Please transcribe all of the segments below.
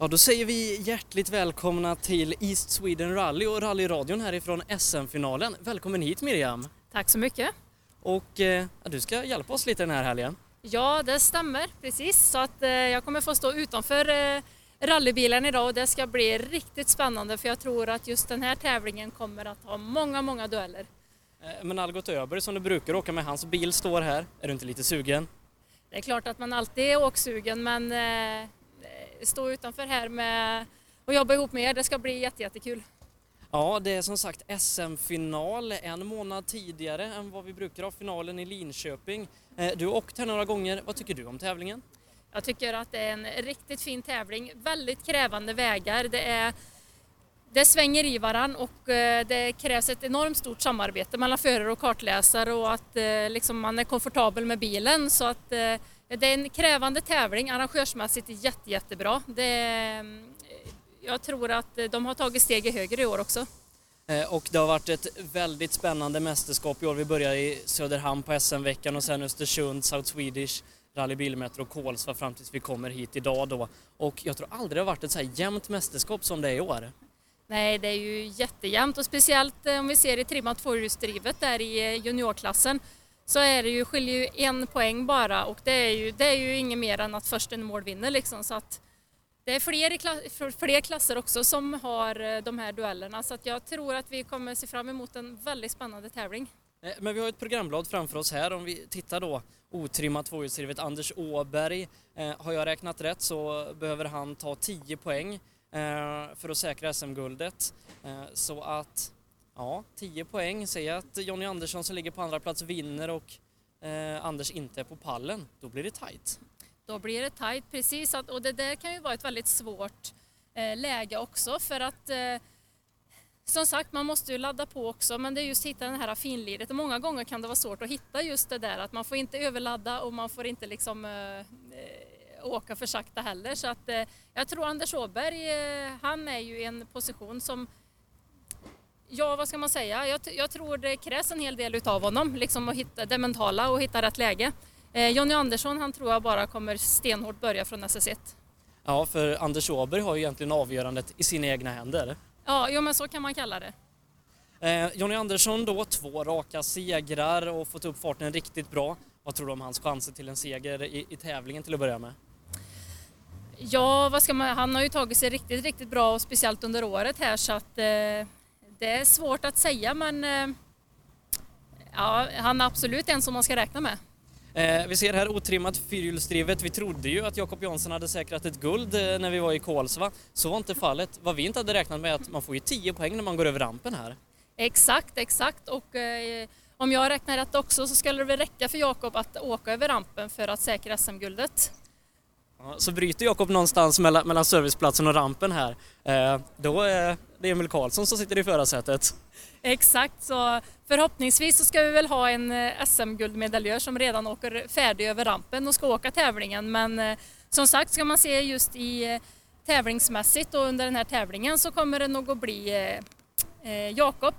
Ja, då säger vi hjärtligt välkomna till East Sweden Rally och rallyradion härifrån SM-finalen. Välkommen hit Miriam! Tack så mycket! Och eh, du ska hjälpa oss lite den här helgen. Ja, det stämmer precis. Så att eh, jag kommer få stå utanför eh, rallybilen idag och det ska bli riktigt spännande för jag tror att just den här tävlingen kommer att ha många, många dueller. Eh, men Algot Öberg som du brukar åka med, hans bil står här. Är du inte lite sugen? Det är klart att man alltid är åksugen men eh, stå utanför här med och jobba ihop med er, det ska bli jättekul. Ja, det är som sagt SM-final en månad tidigare än vad vi brukar ha finalen i Linköping. Eh, du har åkt här några gånger, vad tycker du om tävlingen? Jag tycker att det är en riktigt fin tävling, väldigt krävande vägar. Det, är, det svänger i varann och eh, det krävs ett enormt stort samarbete mellan förare och kartläsare och att eh, liksom man är komfortabel med bilen så att det är en krävande tävling, arrangörsmässigt jätte, jättebra. Det, jag tror att de har tagit steget högre i år också. Eh, och det har varit ett väldigt spännande mästerskap i år. Vi börjar i Söderhamn på SM-veckan och sen Östersund, South Swedish, Rally Bilmetro och Kolsva fram tills vi kommer hit idag då. Och jag tror aldrig det har varit ett så här jämnt mästerskap som det är i år. Nej, det är ju jättejämnt och speciellt eh, om vi ser i trimmat tvåhjulsdrivet där i eh, juniorklassen så är det ju, skiljer ju en poäng bara och det är ju, det är ju inget mer än att först en mål vinner liksom så att det är fler, klass, fler klasser också som har eh, de här duellerna så att jag tror att vi kommer se fram emot en väldigt spännande tävling. Eh, men vi har ett programblad framför oss här. Om vi tittar då otrimmat tvåhjulsdrivet Anders Åberg. Eh, har jag räknat rätt så behöver han ta 10 poäng eh, för att säkra SM-guldet. Eh, så att Ja, 10 poäng. Säg att Jonny Andersson som ligger på andra plats vinner och eh, Anders inte är på pallen. Då blir det tajt. Då blir det tajt, precis. Och det där kan ju vara ett väldigt svårt eh, läge också för att eh, som sagt, man måste ju ladda på också, men det är just att hitta det här finliret. Och många gånger kan det vara svårt att hitta just det där att man får inte överladda och man får inte liksom eh, eh åka för sakta heller. Så att eh, jag tror Anders Åberg, eh, han är ju i en position som Ja, vad ska man säga? Jag, jag, tror det krävs en hel del utav honom, liksom att hitta det mentala och hitta rätt läge. Eh, Jonny Andersson, han tror jag bara kommer stenhårt börja från SS1. Ja, för Anders Åberg har ju egentligen avgörandet i sina egna händer. Ja, jo, men så kan man kalla det. Eh, Jonny Andersson då, två raka segrar och fått upp farten riktigt bra. Vad tror du om hans chanser till en seger i, i tävlingen till att börja med? Ja, vad ska man, han har ju tagit sig riktigt, riktigt bra och speciellt under året här så att eh, det är svårt att säga men eh, ja, han är absolut en som man ska räkna med. Eh, vi ser här otrimmat fyrhjulsdrivet. Vi trodde ju att Jakob Jansson hade säkrat ett guld eh, när vi var i Kolsva. Så var inte fallet. Vad vi inte hade räknat med är att man får ju 10 poäng när man går över rampen här. Exakt, exakt. Och eh, om jag räknar rätt också så skulle det väl räcka för Jakob att åka över rampen för att säkra SM-guldet. Så bryter Jakob någonstans mellan, mellan serviceplatsen och rampen här, eh, då är det Emil Karlsson som sitter i förarsätet. Exakt, så förhoppningsvis så ska vi väl ha en eh, SM-guldmedaljör som redan åker färdig över rampen och ska åka tävlingen. Men eh, som sagt, ska man se just i eh, tävlingsmässigt och under den här tävlingen så kommer det nog att bli Jakob,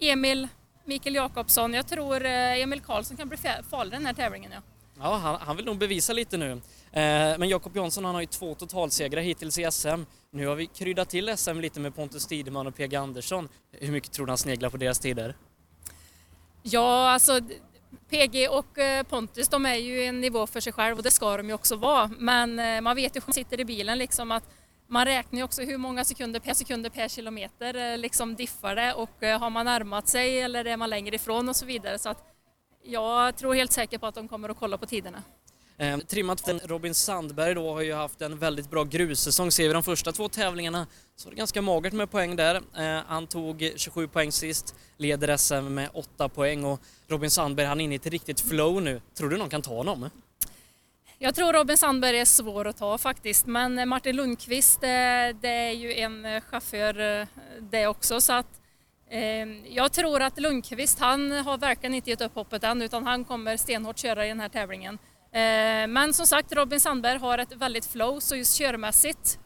Emil, Mikael Jakobsson. Jag tror Emil Karlsson kan bli farlig den här tävlingen. Ja. Ja, han, han, vill nog bevisa lite nu. Eh, men Jakob Jansson han har ju två totalsegrar hittills i SM. Nu har vi kryddat till SM lite med Pontus Tideman och PG Andersson. Hur mycket tror du han sneglar på deras tider? Ja, alltså PG och eh, Pontus de är ju en nivå för sig själv och det ska de ju också vara. Men eh, man vet ju hur man sitter i bilen liksom att man räknar ju också hur många sekunder per sekunder per kilometer liksom diffar det och har man närmat sig eller är man längre ifrån och så vidare. Så att jag tror helt säkert på att de kommer att kolla på tiderna. Eh, trimmat från Robin Sandberg då har ju haft en väldigt bra grussäsong. Ser vi de första två tävlingarna så var det ganska magert med poäng där. Eh, han tog 27 poäng sist, leder SM med 8 poäng och Robin Sandberg han är inne i ett riktigt flow nu. Tror du någon kan ta honom? Jag tror Robin Sandberg är svår att ta faktiskt, men Martin Lundqvist det, det är ju en eh, chaufför eh, det också så att jag tror att Lundqvist, han har verkligen inte gett upp hoppet än utan han kommer stenhårt köra i den här tävlingen. Ehm, men som sagt, Robin Sandberg har ett väldigt flow så just körmässigt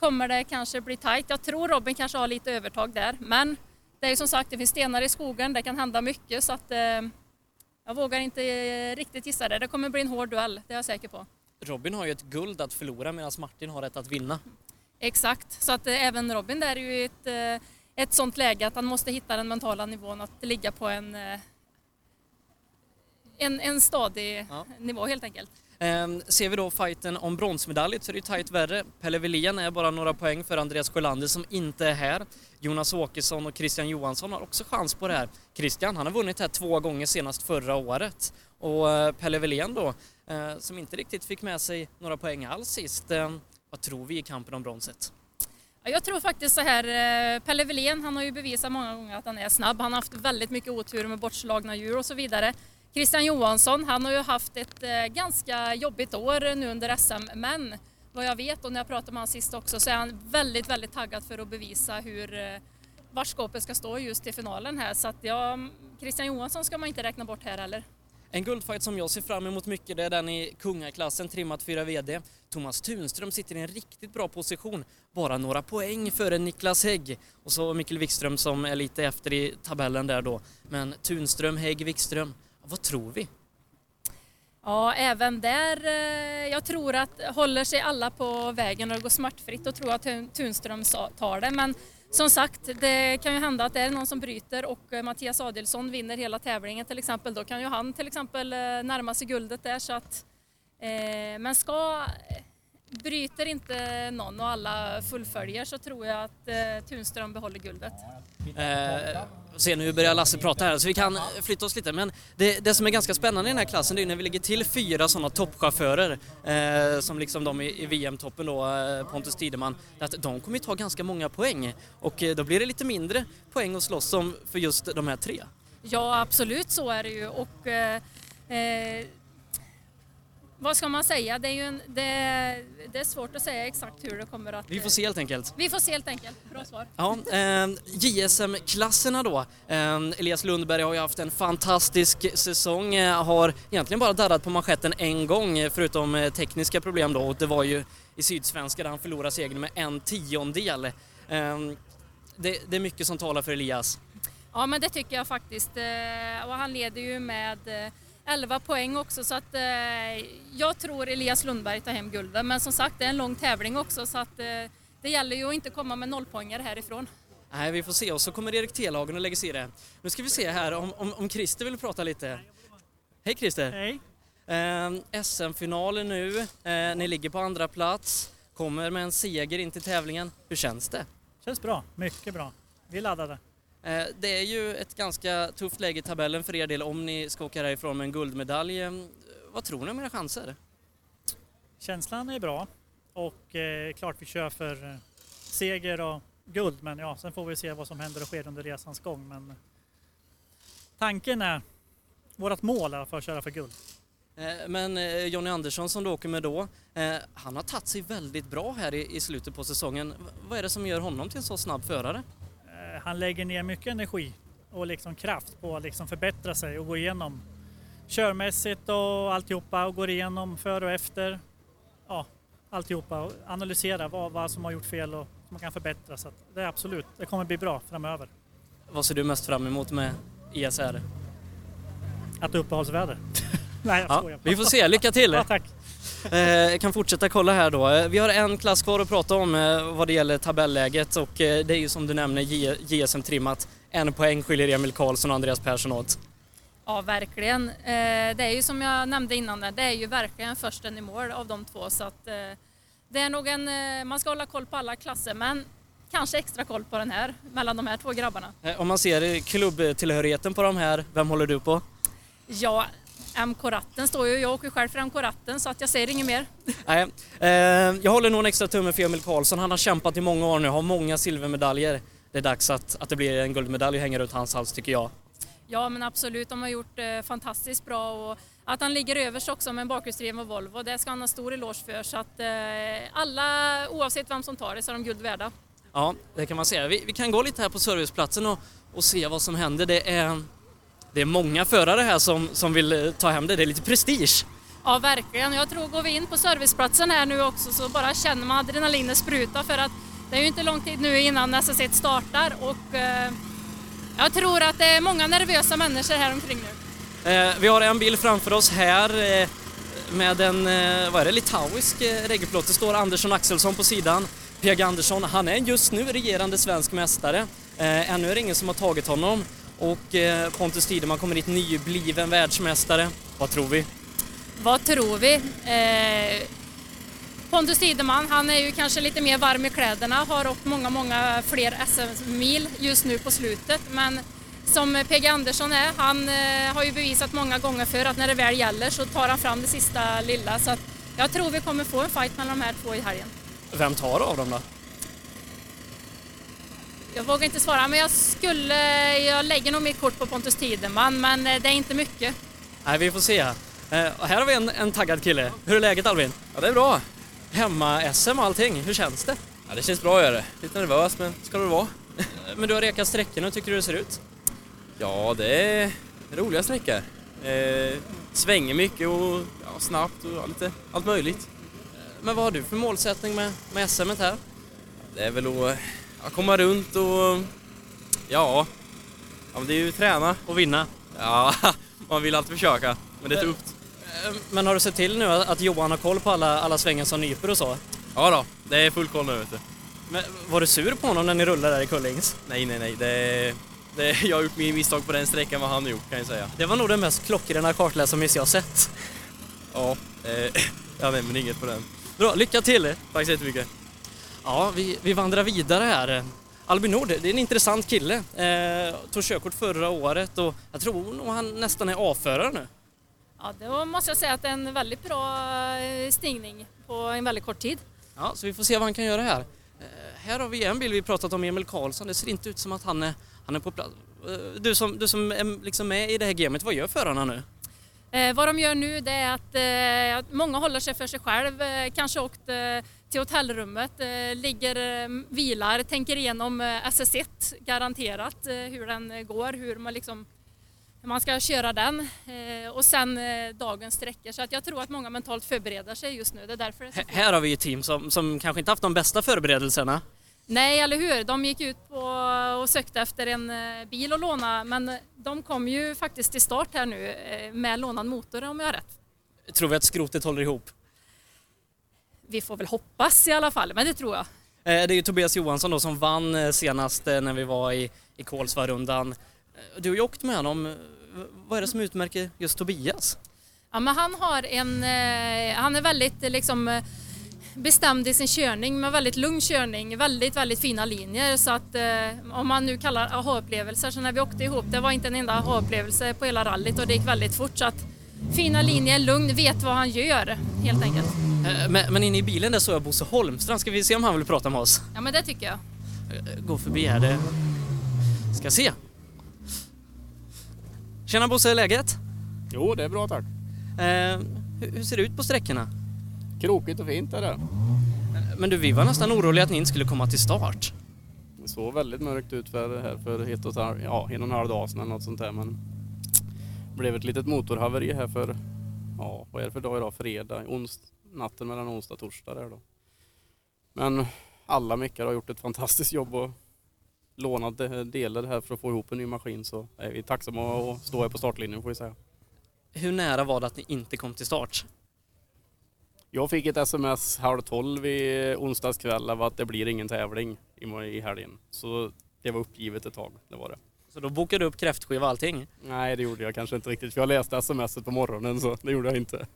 kommer det kanske bli tajt. Jag tror Robin kanske har lite övertag där men det är som sagt, det finns stenar i skogen, det kan hända mycket så att ehm, jag vågar inte riktigt gissa det. Det kommer bli en hård duell, det är jag säker på. Robin har ju ett guld att förlora medan Martin har ett att vinna. Exakt, så att eh, även Robin där är ju ett, eh, ett sånt läge att han måste hitta den mentala nivån att ligga på en, eh, en, en stadig Ja. nivå helt enkelt. Ehm, ser vi då fighten om bronsmedalj så är det ju tajt värre. Pelle Wilén är bara några poäng för Andreas Sjölander som inte är här. Jonas Åkesson och Christian Johansson har också chans på det här. Christian, han har vunnit här två gånger senast förra året. Och eh, Pelle Wilén då, eh, som inte riktigt fick med sig några poäng alls sist. Eh, vad tror vi i kampen om bronset? Ja, Jag tror faktiskt så här, eh, Pelle Wilén han har ju bevisat många gånger att han är snabb. Han har haft väldigt mycket otur med bortslagna djur och så vidare. Christian Johansson, han har ju haft ett eh, ganska jobbigt år nu under SM, men vad jag vet och när jag pratade med honom sist också så är han väldigt, väldigt taggad för att bevisa hur eh, vart skåpet ska stå just i finalen här. Så att ja, Christian Johansson ska man inte räkna bort här heller. En guldfight som jag ser fram emot mycket det är den i kungaklassen, trimmat 4 VD. Thomas Tunström sitter i en riktigt bra position, bara några poäng före Niklas Hägg. Och så Mikkel Wikström som är lite efter i tabellen där då. Men Tunström, Hägg, Wikström, vad tror vi? Ja, även där. Eh, jag tror att håller sig alla på vägen och det går smärtfritt då tror jag att Tunström tar det. Men som sagt, det kan ju hända att det är någon som bryter och eh, Mattias Adelsson vinner hela tävlingen till exempel. Då kan ju han till exempel eh, närma sig guldet där. Så att, eh, men ska bryter inte någon och alla fullföljer så tror jag att eh, Tunström behåller guldet. Eh, se nu börjar Lasse prata här så vi kan flytta oss lite men det, det som är ganska spännande i den här klassen det är när vi lägger till fyra sådana toppchaufförer eh, som liksom de i, i VM-toppen då, eh, Pontus Tideman, att de kommer ju ta ganska många poäng och eh, då blir det lite mindre poäng att slåss om för just de här tre. Ja, absolut så är det ju. Och, eh, eh, vad ska man säga? Det är, ju en, det, det är svårt att säga exakt hur det kommer att... Vi får se helt enkelt. Vi får se helt enkelt. Bra svar. Ja, eh, JSM-klasserna då. Eh, Elias Lundberg har ju haft en fantastisk säsong, eh, har egentligen bara darrat på manschetten en gång eh, förutom eh, tekniska problem då och det var ju i Sydsvenska där han förlorade segern med en tiondel. Eh, det, det är mycket som talar för Elias. Ja, men det tycker jag faktiskt. Och han leder ju med 11 poäng också så att eh, jag tror Elias Lundberg tar hem guldet. Men som sagt, det är en lång tävling också så att eh, det gäller ju att inte komma med nollpoängare härifrån. Nej, vi får se och så kommer Erik Telhagen och lägger sig i det. Nu ska vi se här om, om, om Christer vill prata lite. Hej Christer! Hej. Eh, SM-finalen nu, eh, ni ligger på andra plats, kommer med en seger in till tävlingen. Hur känns det? Känns bra. Mycket bra. Vi är laddade. Eh, det är ju ett ganska tufft läge i tabellen för er del om ni ska åka härifrån med en guldmedalj. Eh, vad tror ni om era chanser? Känslan är bra och eh, klart vi kör för eh, seger och guld men ja, sen får vi se vad som händer och sker under resans gång. Men tanken är, vårt mål är att köra för guld. Men Jonny Andersson som du åker med då, han har tagit sig väldigt bra här i, slutet på säsongen. Vad är det som gör honom till en så snabb förare? Eh, han lägger ner mycket energi och liksom kraft på att liksom förbättra sig och gå igenom körmässigt och alltihopa och går igenom före och efter. Ja, alltihopa och analysera vad, vad som har gjort fel och som man kan förbättra. Så det är absolut, det kommer bli bra framöver. Vad ser du mest fram emot med ESR? Att det är uppehållsväder. Nej, jag Ja, skojar. vi får se, lycka till! Ja, tack. Eh, Jag kan fortsätta kolla här då. Eh, Vi har en klass kvar att prata om eh, vad det gäller tabelläget och eh, det är ju som du nämner JSM-trimmat. En poäng skiljer Emil Karlsson och Andreas Persson åt. Ja, verkligen. Eh, Det är ju som jag nämnde innan, det är ju verkligen försten i mål av de två. Så att, eh, det är nog en, eh, man ska hålla koll på alla klasser, men kanske extra koll på den här, mellan de här två grabbarna. Eh, Om man ser eh, klubbtillhörigheten på de här, vem håller du på? Ja, MK-ratten står ju, jag åker själv för MK-ratten så att jag säger inget mer. Nej, eh, jag håller nog en extra tumme för Emil Karlsson. Han har kämpat i många år nu, har många silvermedaljer. Det är dags att, att det blir en guldmedalj och hänger runt hans hals tycker jag. Ja men absolut, de har gjort eh, fantastiskt bra och att han ligger överst också med en bakhjulsdriven Volvo, det ska han ha stor eloge för. Så att eh, alla, oavsett vem som tar det, så är de guld värda. Ja, det kan man säga. Vi, vi kan gå lite här på serviceplatsen och, och se vad som händer. Det är, det är många förare här som, som vill eh, ta hem det. Det är lite prestige. Ja verkligen, jag tror går vi in på serviceplatsen här nu också så bara känner man adrenalinet spruta för att det är ju inte lång tid nu innan SS1 startar och eh, jag tror att det är många nervösa människor här omkring nu. Eh, vi har en bil framför oss här. Eh, med en, eh, vad är det, litauisk eh, regelplåt. Det står Andersson Axelsson på sidan. PG Andersson, han är just nu regerande svensk mästare. Eh, ännu är det ingen som har tagit honom. Och eh, Pontus Tideman kommer hit nybliven världsmästare. Vad tror vi? Vad tror vi? Eh, Pontus Tideman, han är ju kanske lite mer varm i kläderna, har åkt många, många fler SM-mil just nu på slutet. Men som PG Andersson är, han eh, har ju bevisat många gånger för att när det väl gäller så tar han fram det sista lilla. Så jag tror vi kommer få en fight mellan de här två i helgen. Vem tar av dem då? Jag vågar inte svara, men jag skulle, jag lägger nog mitt kort på Pontus Tideman, men eh, det är inte mycket. Nej, vi får se. Eh, och här har vi en, en taggad kille. Hur är läget Albin? Ja, det är bra. Hemma-SM och allting, hur känns det? Ja, det känns bra gör det. Lite nervös, men ska det vara. Eh, Men du har rekat sträckorna, hur tycker du det ser ut? Ja, det är roliga sträckor. Eh, svänger mycket och ja, snabbt och ja, lite allt möjligt. Men vad har du för målsättning med, med SM här? Det är väl att ja, komma runt och ja, ja det är ju träna. Och vinna? Ja, man vill alltid försöka, men det är tufft. Eh, Men har du sett till nu att Johan har koll på alla, alla svängar som nyper och så? Ja då, det är full koll nu vet du. Men var du sur på honom när ni rullade där i Kullings? Nej, nej, nej. Det är, det jag har gjort mer misstag på den sträckan vad han har gjort kan jag säga. Det var nog den mest klockrena kartläsarmiss jag sett. Ja, eh, jag nämner inget på den. Bra, lycka till! Tack så jättemycket. Ja, vi, vi vandrar vidare här. Albin Nord, det är en intressant kille. Eh, tog körkort förra året och jag tror nog han nästan är A-förare nu. Ja, då måste jag säga att det är en väldigt bra eh, stigning på en väldigt kort tid. Ja, så vi får se vad han kan göra här. Eh, här har vi en bild vi pratat om, Emil Karlsson. Det ser inte ut som att han är, han är på plats. Eh, du som, du som är liksom med i det här gamet, vad gör förarna nu? Eh, vad de gör nu det är att, eh, många håller sig för sig själv, eh, kanske åkt till hotellrummet, eh, ligger, eh, vilar, tänker igenom eh, SS1 garanterat hur den går, hur man liksom hur man ska köra den och sen dagens sträckor. Så att jag tror att många mentalt förbereder sig just nu. Det är därför det är här har vi ett team som, som kanske inte haft de bästa förberedelserna. Nej, eller hur? De gick ut på och sökte efter en bil att låna men de kom ju faktiskt till start här nu med lånad motor om jag har rätt. Tror vi att skrotet håller ihop? Vi får väl hoppas i alla fall, men det tror jag. Eh, Det är ju Tobias Johansson då som vann eh, senast eh, när vi var i, i Kolsvarundan. Du har ju åkt med honom. Vad är det som utmärker just Tobias? Ja, men han har en, han är väldigt liksom bestämd i sin körning med väldigt lugn körning, väldigt, väldigt fina linjer så att eh, om man nu kallar aha-upplevelser så när vi åkte ihop, det var inte en enda aha-upplevelse på hela rallyt och det gick väldigt fort så att fina linjer, lugn, vet vad han gör helt enkelt. Eh, Men, men inne i bilen där såg jag Bosse Holmstrand. Ska vi se om han vill prata med oss? Ja men det tycker jag. Eh, Gå förbi här. Det... Ska se. Tjena Bosse, läget? Jo, det är bra tack. Eh, hur, ser det ut på sträckorna? Krokigt och fint är det. Eh, Men du, vi var nästan oroliga att ni inte skulle komma till start. Det såg väldigt mörkt ut för, här för ett och ja, en och en halv dag sedan eller något sånt där. Men blev ett litet motorhaveri här för, ja, vad är det för dag idag? Fredag, ons, natten mellan onsdag och torsdag där då. Men alla meckar har gjort ett fantastiskt jobb och lånat de- delar här för att få ihop en ny maskin så är vi tacksamma att stå här på startlinjen får vi säga. Hur nära var det att ni inte kom till start? Jag fick ett sms halv tolv i onsdagskväll av att det blir ingen tävling i, i helgen. Så det var uppgivet ett tag, det var det. Så då bokade du upp kräftskiva och allting? Nej, det gjorde jag kanske inte riktigt för jag läste smset på morgonen så det gjorde jag inte.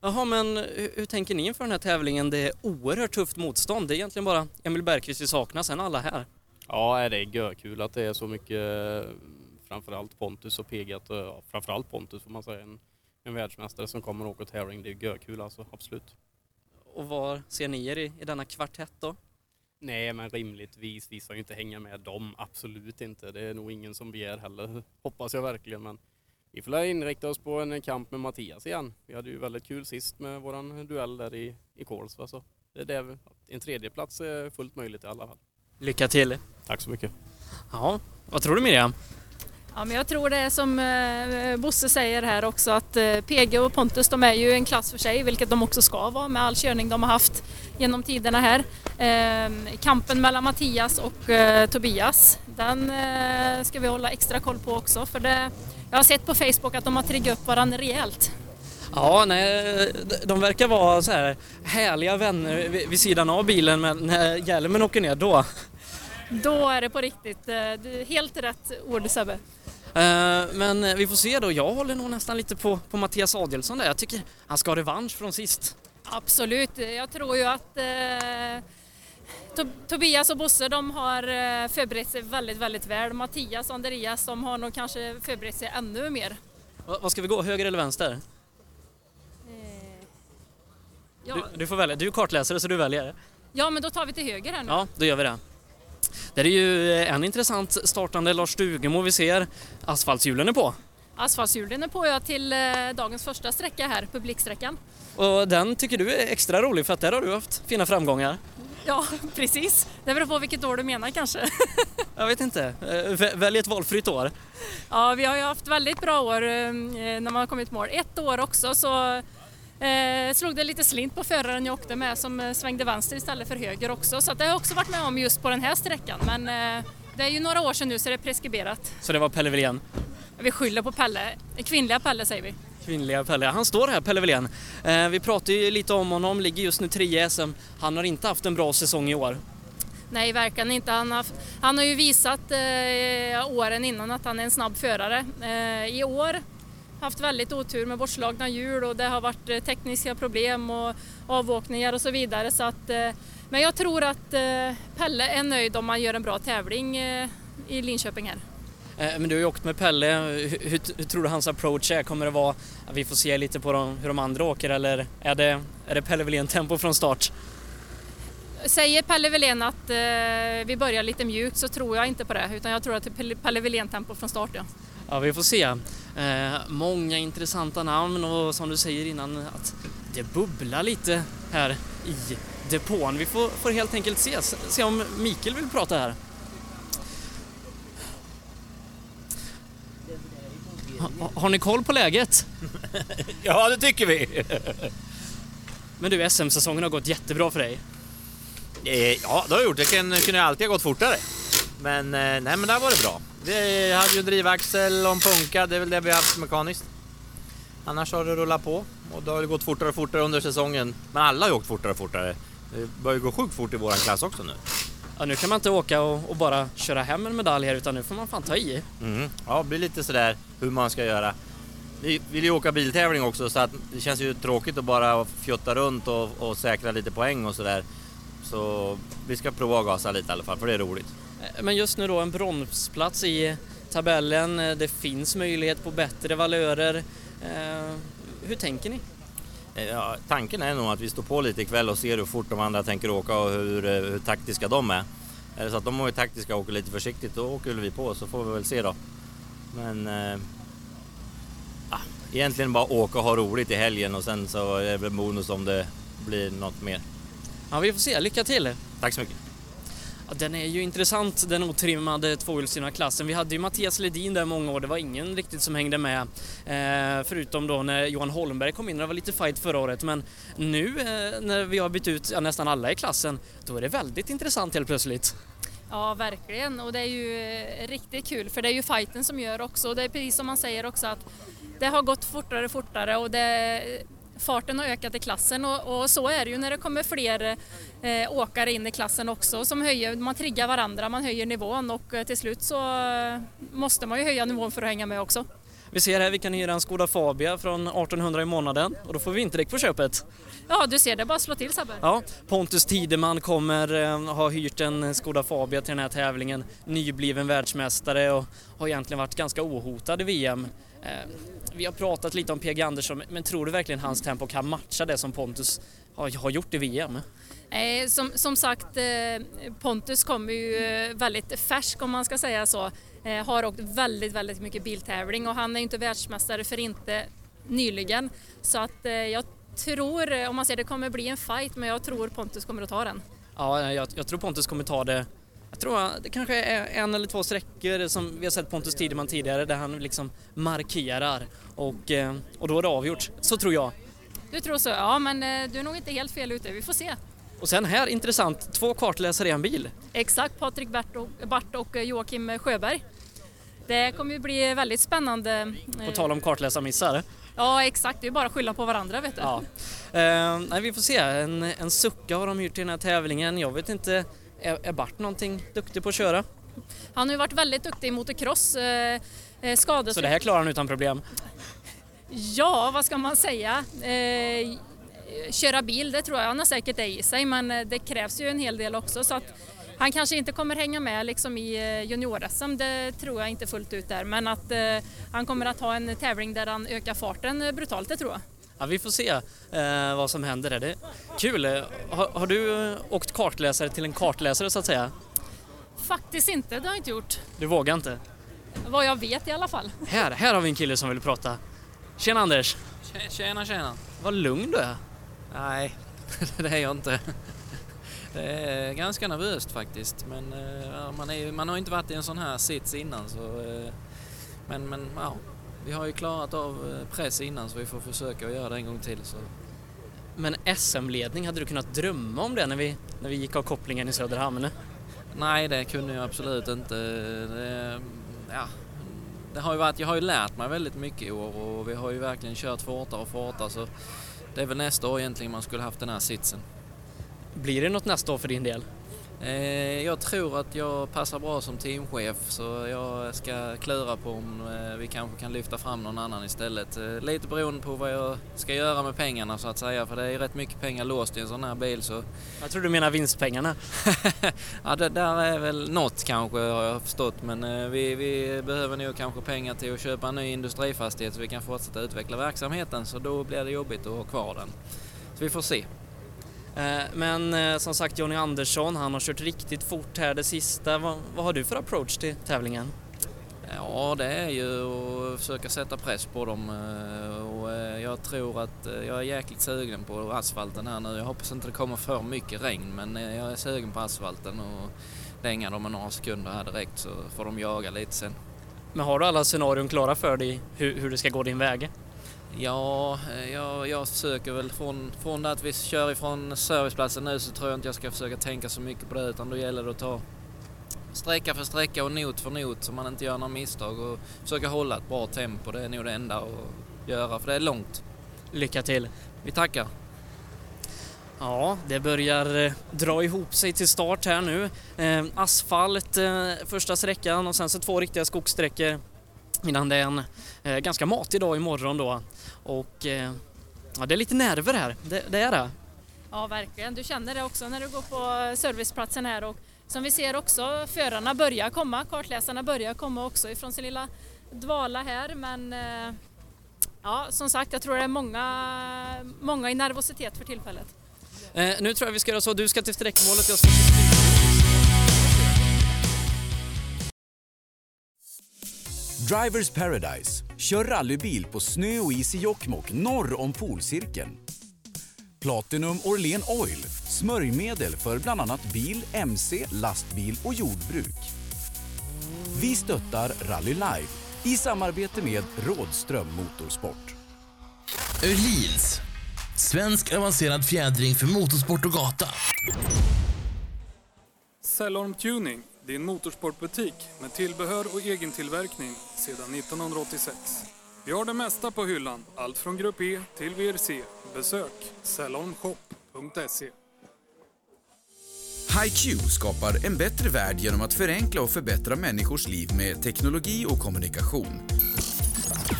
Jaha, men hur, hur tänker ni inför den här tävlingen? Det är oerhört tufft motstånd. Det är egentligen bara Emil Bergqvist vi saknar, sen alla här. Ja, det är görkul att det är så mycket, framförallt Pontus och PG, att, ja, framförallt Pontus får man säga, en, en världsmästare som kommer och åker tävling. Det är görkul alltså, absolut. Och var ser ni er i, i denna kvartett då? Nej, men rimligtvis, vi ska ju inte hänga med dem, absolut inte. Det är nog ingen som begär heller, hoppas jag verkligen. Men vi får inrikta oss på en kamp med Mattias igen. Vi hade ju väldigt kul sist med våran duell där i, i Kolsva. Så det är det, en tredje plats är fullt möjligt i alla fall. Lycka till! Tack så mycket. Ja, vad tror du Miriam? Ja, men jag tror det är som eh, Bosse säger här också att eh, PG och Pontus de är ju en klass för sig, vilket de också ska vara med all körning de har haft genom tiderna här. Eh, kampen mellan Mattias och eh, Tobias, den ska vi hålla extra koll på också för det, jag har sett på Facebook att de har triggat upp varandra rejält. Ja, nej, de verkar vara så här härliga vänner vid, sidan av bilen men när hjälmen åker ner då. Då är det på riktigt. Helt rätt ord Sebbe. Eh, Men vi får se då. Jag håller nog nästan lite på, på Mattias Adelsson där. Jag tycker han ska ha revansch från sist. Absolut. Jag tror ju att eh, Tob- Tobias och Bosse de har eh, förberett sig väldigt, väldigt väl. Mattias och Andreas de har nog kanske förberett sig ännu mer. Va- Vad ska vi gå? Höger eller vänster? Eh, ja, Du, du får välja. Du är kartläsare så du väljer. ja, men då tar vi till höger här nu. Ja, då gör vi det. Det är ju en intressant startande Lars Stugemo vi ser. Asfaltshjulen är på. Asfaltshjulen är på jag till eh, dagens första sträcka här, publiksträckan. Och den tycker du är extra rolig för att där har du haft fina framgångar. Ja, precis. Det beror på vilket år du menar kanske. Jag vet inte. Eh, vä- Välj ett valfritt år. Ja, vi har ju haft väldigt bra år eh, när man har kommit mål. Ett år också så eh, slog det lite slint på föraren jag åkte med som eh, svängde vänster istället för höger också. Så att det har jag också varit med om just på den här sträckan. Men eh, det är ju några år sedan nu så det är preskriberat. Så det var Pelle Wilén. Vi skyller på Pelle. Kvinnliga Pelle säger vi. Kvinnliga Pelle. Han står här, Pelle Wilén. Eh, vi pratade ju lite om honom, ligger just nu trea i SM. Han har inte haft en bra säsong i år. Nej, verkligen inte. Han har, han har ju visat eh, åren innan att han är en snabb förare. Eh, I år haft väldigt otur med bortslagna hjul och det har varit eh, tekniska problem och avåkningar och så vidare. Så att, eh, men jag tror att eh, Pelle är nöjd om man gör en bra tävling i Linköping här. Men du har ju åkt med Pelle. Hur, hur, tror du hans approach är? Kommer det vara att vi får se lite på dem, hur de andra åker eller är det, är det Pelle Wilén-tempo från start? Säger Pelle Wilén att eh, vi börjar lite mjukt så tror jag inte på det utan jag tror att det är Pelle Wilén-tempo från start. Ja. Ja, vi får se. Eh, många intressanta namn och som du säger innan att det bubblar lite här i depån. Vi får, får helt enkelt se, se om Mikael vill prata här. Ha, har ni koll på läget? Ja, det tycker vi. Men du, SM-säsongen har gått jättebra för dig. Eh, Ja, det har jag gjort. Det kunde alltid ha gått fortare. Men eh, nej, men det har varit bra. Vi hade ju drivaxel och en punka, det är väl det vi har haft mekaniskt. Annars har det rullat på och det har gått fortare och fortare under säsongen. Men alla har ju åkt fortare och fortare. Det börjar ju gå sjukt fort i våran klass också nu. Ja, nu kan man inte åka och, och bara köra hem en medalj här utan nu får man fan ta i. Mm. Ja, det blir lite sådär hur man ska göra. Vi vill ju åka biltävling också så att det känns ju tråkigt att bara fjotta runt och, och säkra lite poäng och sådär. Så vi ska prova att gasa lite i alla fall för det är roligt. Men just nu då en bronsplats i tabellen. Eh, Det finns möjlighet på bättre valörer. Eh, hur tänker ni? Eh, Ja, tanken är nog att vi står på lite ikväll och ser hur fort de andra tänker åka och hur, hur taktiska de är. Är det så att de är taktiska och åker lite försiktigt då åker vi på så får vi väl se då. Men eh, ja, egentligen bara åka och ha roligt i helgen och sen så är det väl bonus om det blir något mer. Ja, vi får se. Lycka till! Tack så mycket! Ja, den är ju intressant, den otrimmade tvåhjulsdrivna klassen. Vi hade ju Mattias Ledin där många år, det var ingen riktigt som hängde med. Eh, förutom då när Johan Holmberg kom in, det var lite fight förra året. Men nu eh, när vi har bytt ut ja, nästan alla i klassen, då är det väldigt intressant helt plötsligt. Ja, verkligen. Och det är ju eh, riktigt kul för det är ju fighten som gör också. Och det är precis som man säger också att det har gått fortare och fortare och det, farten har ökat i klassen och, och så är det ju när det kommer fler eh, åkare in i klassen också som höjer, man triggar varandra, man höjer nivån och eh, till slut så eh, måste man ju höja nivån för att hänga med också. Vi ser här, vi kan hyra en Skoda Fabia från 1800 i månaden och då får vi vinterdäck på köpet. Ja, du ser det, bara slå till Sebbe. Ja, Pontus Tideman kommer eh, ha hyrt en Skoda Fabia till den här tävlingen. Nybliven världsmästare och har egentligen varit ganska ohotad i VM. Eh, vi har pratat lite om PG Andersson, men tror du verkligen hans tempo kan matcha det som Pontus har, gjort i VM? Eh, som, som sagt, eh, Pontus kommer ju väldigt färsk om man ska säga så. Har åkt väldigt, väldigt mycket biltävling och han är inte världsmästare för inte nyligen. Så att jag tror, om man säger det kommer bli en fight, men jag tror Pontus kommer att ta den. Ja, jag, jag tror Pontus kommer ta det. Jag tror att det kanske är en eller två sträckor som vi har sett Pontus Tideman tidigare där han liksom markerar och, eh, och då är det avgjort. Så tror jag. Du tror så? Ja, men eh, du är nog inte helt fel ute. Vi får se. Och sen här, intressant, två kartläsare i en bil. Exakt, Patrik Bart och, Bart och eh, Joakim Sjöberg. Det kommer ju bli väldigt spännande. På tal om kartläsarmissar. Ja, exakt. Det är bara att skylla på varandra, vet du. Ja. Eh, nej, vi får se. En, en sucka har de hyrt till den här tävlingen. Jag vet inte, är, är Bart någonting duktig på att köra? Han har ju varit väldigt duktig i motocross. Eh, eh, skadefri. Så det här klarar han utan problem? Ja, vad ska man säga? Eh, köra bil, det tror jag han har säkert det i sig, men eh, det krävs ju en hel del också. Så att han kanske inte kommer hänga med liksom i eh, junior-SM, det tror jag inte fullt ut där. Men att eh, han kommer att ha en tävling där han ökar farten brutalt, det tror jag. Ja, vi får se eh, vad som händer där. Det är kul. Har, har du eh, åkt kartläsare till en kartläsare så att säga? Faktiskt inte, det har jag inte gjort. Du vågar inte? Vad jag vet i alla fall. Här, här har vi en kille som vill prata. Tjena Anders! Tjena, tjena. Vad lugn du är. Nej, det är jag inte. Det är ganska nervöst faktiskt, men eh, man, är, man har ju inte varit i en sån här sits innan så... eh, Men, men ja, vi har ju klarat av eh, press innan så vi får försöka att göra det en gång till. Så. Men SM-ledning, hade du kunnat drömma om det när vi, när vi gick av kopplingen i Söderhamn? Nej, det kunde jag absolut inte. Det, ja, det har ju varit, jag har ju lärt mig väldigt mycket i år och vi har ju verkligen kört fortare och fortare så det är väl nästa år egentligen man skulle haft den här sitsen. Blir det något nästa år för din del? Eh, jag tror att jag passar bra som teamchef så jag ska klura på om eh, vi kanske kan lyfta fram någon annan istället. Eh, lite beroende på vad jag ska göra med pengarna så att säga för det är rätt mycket pengar låst i en sån här bil så Jag tror du menar vinstpengarna. ja, det där är väl något kanske har jag förstått men vi, vi behöver nog kanske pengar till att köpa en ny industrifastighet så vi kan fortsätta utveckla verksamheten så då blir det jobbigt att ha kvar den. Så vi får se. Eh, Men eh, som sagt Jonny Andersson, han har kört riktigt fort här det sista. Vad, vad har du för approach till tävlingen? Ja, det är ju att försöka sätta press på dem eh, och jag tror att jag är jäkligt sugen på asfalten här nu. Jag hoppas inte det kommer för mycket regn men jag är sugen på asfalten och dänga dem några sekunder här direkt så får de jaga lite sen. Men har du alla scenarion klara för dig hur, hur det ska gå din väg? Ja, eh, jag, jag försöker väl från, från att vi kör ifrån serviceplatsen nu så tror jag inte jag ska försöka tänka så mycket på det utan då gäller det att ta sträcka för sträcka och not för not så man inte gör några misstag och försöka hålla ett bra tempo. Det är nog det enda att göra för det är långt. Lycka till! Vi tackar! Ja, det börjar eh, dra ihop sig till start här nu. Eh, asfalt första sträckan och sen så två riktiga skogssträckor innan det är en eh, ganska matig dag imorgon då. Och eh, ja, det är lite nerver här, det, det är det. Ja, verkligen. Du känner det också när du går på serviceplatsen här och som vi ser också, förarna börjar komma, kartläsarna börjar komma också ifrån sin lilla dvala här men eh, ja, som sagt, jag tror det är många, många i nervositet för tillfället. Eh, nu tror jag vi ska göra så, du ska till sträckmålet, jag ska till Drivers Paradise. Kör rallybil på snö och is i Jokkmokk norr om polcirkeln. Platinum Orlen Oil. Smörjmedel för bland annat bil, mc, lastbil och jordbruk. Vi stöttar Rally Life i samarbete med Rådström Motorsport. Öhlins. Svensk avancerad fjädring för motorsport och gata. Cellorm Tuning, din motorsportbutik med tillbehör och egentillverkning sedan 1986. Vi har det mesta på hyllan, allt från Grupp E till VRC. Besök cellormshop.se. HiQ skapar en bättre värld genom att förenkla och förbättra människors liv med teknologi och kommunikation.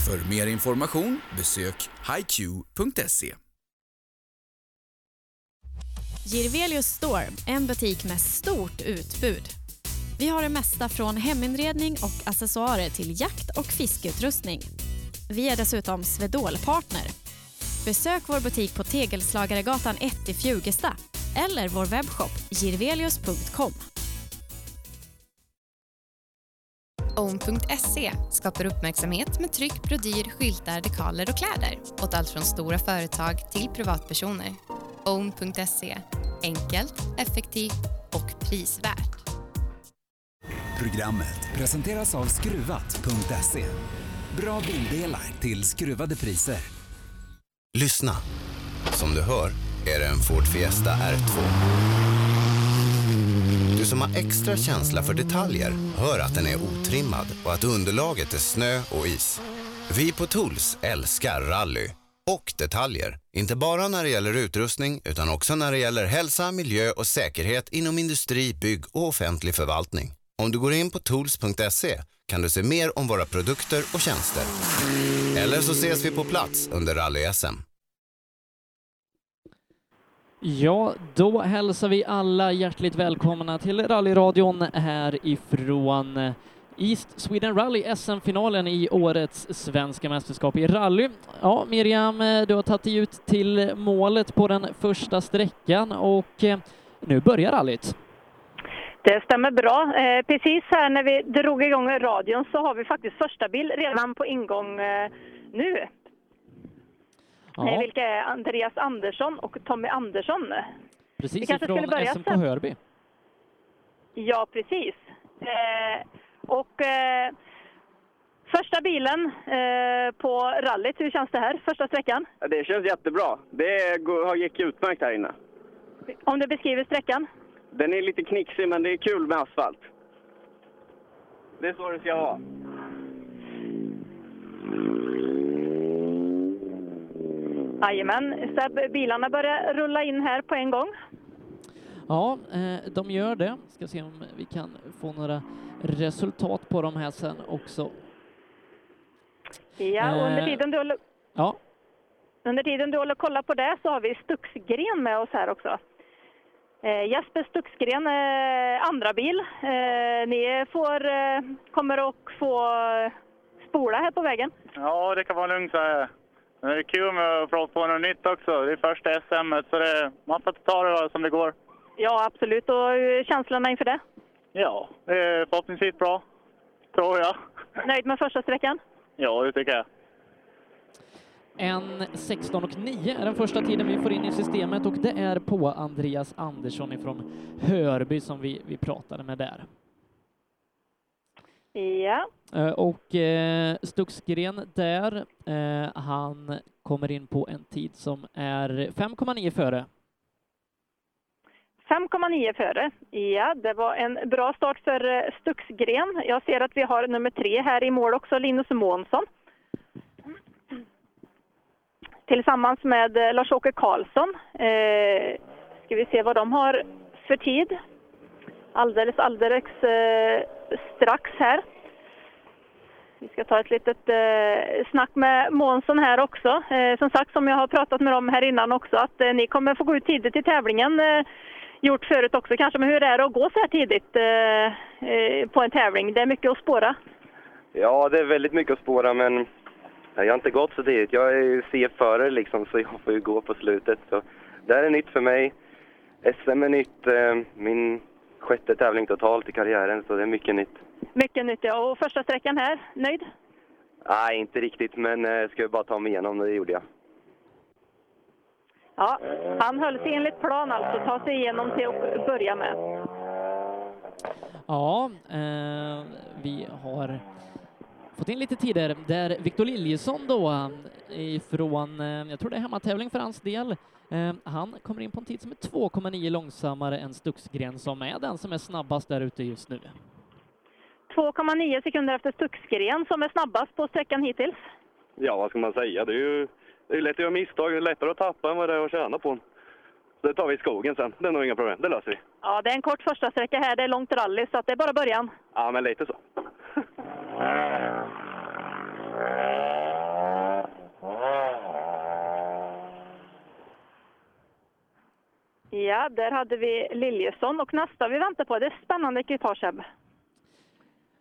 För mer information besök hiq.se. Girvelius Store, en butik med stort utbud. Vi har det mesta från heminredning och accessoarer till jakt och fiskeutrustning. Vi är dessutom Swedol-partner. Besök vår butik på Tegelslagaregatan 1 i Fjugesta eller vår webbshop girvelius.com. Own.se skapar uppmärksamhet med tryck, brodyr, skyltar, dekaler och kläder åt allt från stora företag till privatpersoner. Own.se enkelt, effektivt och prisvärt. Programmet presenteras av Skruvat.se. Bra bildelar till skruvade priser. Lyssna. Som du hör är det en Ford Fiesta R2. Du som har extra känsla för detaljer hör att den är otrimmad och att underlaget är snö och is. Vi på Tools älskar rally och detaljer. Inte bara när det gäller utrustning utan också när det gäller hälsa, miljö och säkerhet inom industri, bygg och offentlig förvaltning. Om du går in på tools.se kan du se mer om våra produkter och tjänster. Eller så ses vi på plats under rally-SM. Ja, då hälsar vi alla hjärtligt välkomna till rallyradion härifrån East Sweden Rally SM-finalen i årets svenska mästerskap i rally. Ja, Miriam, du har tagit dig ut till målet på den första sträckan och nu börjar rallyt. Det stämmer bra. Eh, precis här när vi drog igång radion så har vi faktiskt första bil redan på ingång eh, nu. Ja. Eh, vilka är Andreas Andersson och Tommy Andersson. Vi Precis kanske skulle ifrån börja SMK sen. Hörby. Ja, precis. Eh, och eh, första bilen eh, på rallyt, hur känns det här? Första sträckan? Det känns jättebra. Det gick utmärkt här inne. Om du beskriver sträckan? Den är lite knixig, men det är kul med asfalt. Det är så det ska vara. Jajamän. Seb, bilarna börjar rulla in här på en gång. Ja, eh, de gör det. Ska se om vi kan få några resultat på dem här sen också. Ja, och under Eh. tiden du håller, Ja, under tiden du håller kolla på det så har vi Stuxgren med oss här också. Eh, Jesper Stuxgren, eh, andra bil. Eh, ni får, eh, kommer att få spola här på vägen. Ja, det kan vara lugnt här. Men Det är kul med att prova på något nytt också. Det är första SM, så det, man får ta det som det går. Ja, absolut. Och hur är känslorna inför det? Ja, det är förhoppningsvis bra. Tror jag. Nöjd med första sträckan? Ja, det tycker jag. En 16 och 9 är den första tiden vi får in i systemet och det är på Andreas Andersson ifrån Hörby som vi, vi pratade med där. Ja. Eh, Och eh, Stuxgren där, eh, han kommer in på en tid som är 5,9 före. 5,9 före. Ja, det var en bra start för eh, Stuxgren. Jag ser att vi har nummer tre här i mål också, Linus Månsson. Tillsammans med eh, Lars-Åke Karlsson. Eh, ska vi se vad de har för tid. Alldeles, alldeles eh, strax här. Vi ska ta ett litet eh, snack med Månsson här också. Eh, som sagt, som jag har pratat med dem här innan också, att eh, ni kommer få gå ut tidigt i tävlingen. Eh, gjort förut också kanske, men hur är det att gå så här tidigt eh, eh, på en tävling? Det är mycket att spåra. Ja, det är väldigt mycket att spåra, men jag har inte gått så tidigt. Jag är CF-förare liksom, så jag får ju gå på slutet. Så det här är nytt för mig. SM är nytt, eh, min sjätte tävling totalt i karriären, så det är mycket nytt. Mycket nytt ja. Och första sträckan här, nöjd? Nej, inte riktigt, men eh, ska jag bara ta mig igenom det, det gjorde jag. Ja, han höll sig enligt plan alltså, ta sig igenom till att börja med. Ja, eh, vi har fått in lite tider där Victor Liljesson då ifrån, eh, jag tror det är hemmatävling för hans del, eh, han kommer in på en tid som är 2,9 långsammare än Stuxgren som är den som är snabbast där ute just nu. 2,9 sekunder efter Stuxgren som är snabbast på sträckan hittills. Ja, vad ska man säga? Det är ju det är lätt att göra misstag. Det är lättare att tappa än vad det är att tjäna på. Så det tar vi i skogen sen. Det är nog inga problem. Det löser vi. Ja, det är en kort första sträcka här, det är långt rally så att det är bara början. Ja, men lite så. Ja, där hade vi Liljesson och nästa vi väntar på det är spännande ekipage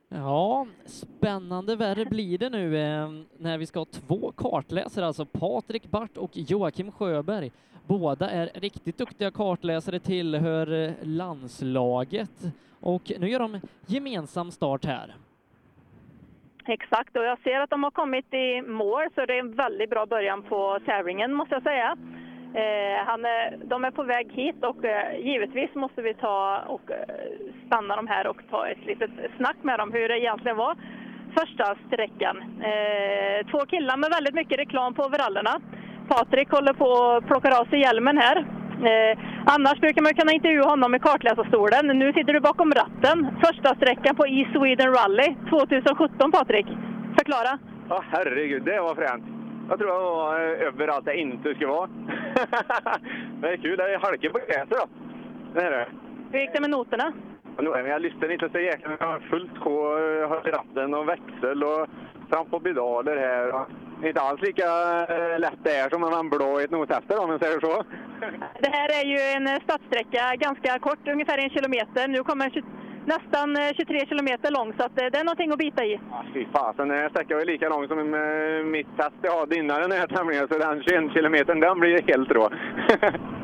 Ja, spännande värre blir det nu eh, när vi ska ha två kartläsare, alltså Patrik Bart och Joakim Sjöberg. Båda är riktigt duktiga kartläsare, tillhör eh, landslaget och nu gör de gemensam start här. Exakt, och jag ser att de har kommit i mål så det är en väldigt bra början på tävlingen måste jag säga. Eh, han är, de är på väg hit och eh, givetvis måste vi ta och eh, stanna dem här och ta ett litet snack med dem hur det egentligen var första sträckan. Eh, två killar med väldigt mycket reklam på overallerna. Patrik håller på och plockar av sig hjälmen här. Eh, annars brukar man kunna intervjua honom i kartläsarstolen. Nu sitter du bakom ratten. Första sträckan på E Sweden Rally 2017 Patrik. Förklara. Ja, herregud, det var fränt. Jag tror jag var eh, överallt jag inte skulle vara. det är kul, det är halka på gräset då. Det är det. Hur gick det med noterna? Jag lyssnade inte så jäkla Jag har fullt sjå, jag har ratten och växel och fram på pedaler här. Inte alls lika eh, lätt det är som man blå i ett nothäfte om man säger så. Det här är ju en eh, startsträcka, ganska kort, ungefär en kilometer. Nu kommer den 20 nästan eh, 23 kilometer lång, så eh, det är någonting att bita i. Fy fasen, den här sträckan var lika lång som eh, mitt test jag hade innan den här tävlingen, så den 21 kilometern, den blir helt rå.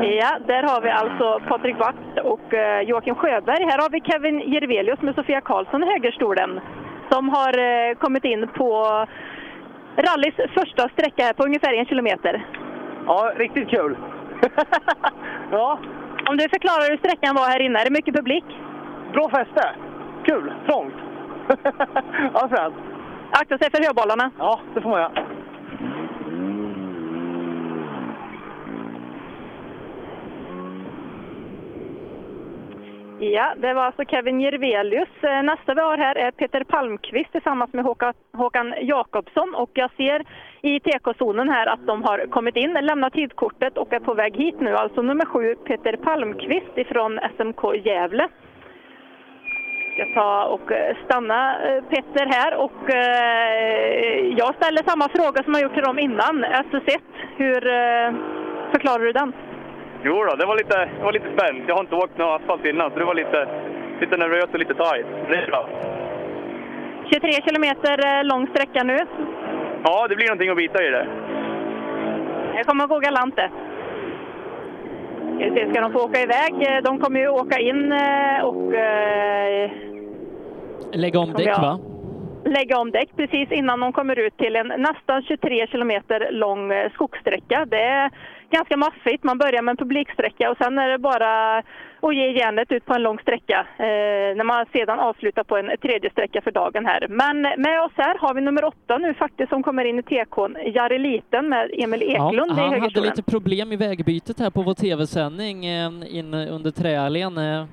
Ja, där har vi alltså Patrik Watt och eh, Joakim Sjöberg. Här har vi Kevin Jirvelius med Sofia Karlsson i högerstolen som har eh, kommit in på rallys första sträcka här på ungefär en kilometer. Ja, riktigt kul. ja. Om du förklarar hur sträckan var här inne, är det mycket publik? Bra fäste. Kul. Trångt. ja, fränt. Akta sig för höbollarna. Ja, det får man göra. Ja, det var alltså Kevin Jervelius. Eh, nästa vi har här är Peter Palmqvist tillsammans med Håkan, Håkan Jakobsson och jag ser i TK-zonen här att de har kommit in, lämnat tidkortet och är på väg hit nu. Alltså nummer sju, Peter Palmqvist ifrån SMK Gävle. Jag ska ta och eh, stanna eh, Petter här och jag ställer samma fråga som jag gjort till dem innan, SS1. Hur förklarar du den? Jo då, det var lite, det var lite spänt. Jag har inte åkt någon asfalt innan, så det var lite, lite nervöst och lite tajt. Det är bra. 23 kilometer eh, lång sträcka nu. Ja, det blir någonting att bita i det. Det kommer att gå galant det. Ska de få åka iväg? Eh, De kommer ju åka in eh, och Lägga om däck, va? lägga om däck precis innan de kommer ut till en nästan 23 kilometer lång skogssträcka. Det är ganska maffigt. Man börjar med en publiksträcka och sen är det bara att ge järnet ut på en lång sträcka eh, när man sedan avslutar på en tredje sträcka för dagen här. Men med oss här har vi nummer åtta nu faktiskt som kommer in i TK'n, Jari Liten med Emil Ja, Eklund i han hade lite problem i vägbytet här på vår tv-sändning eh, in under träalén. eh,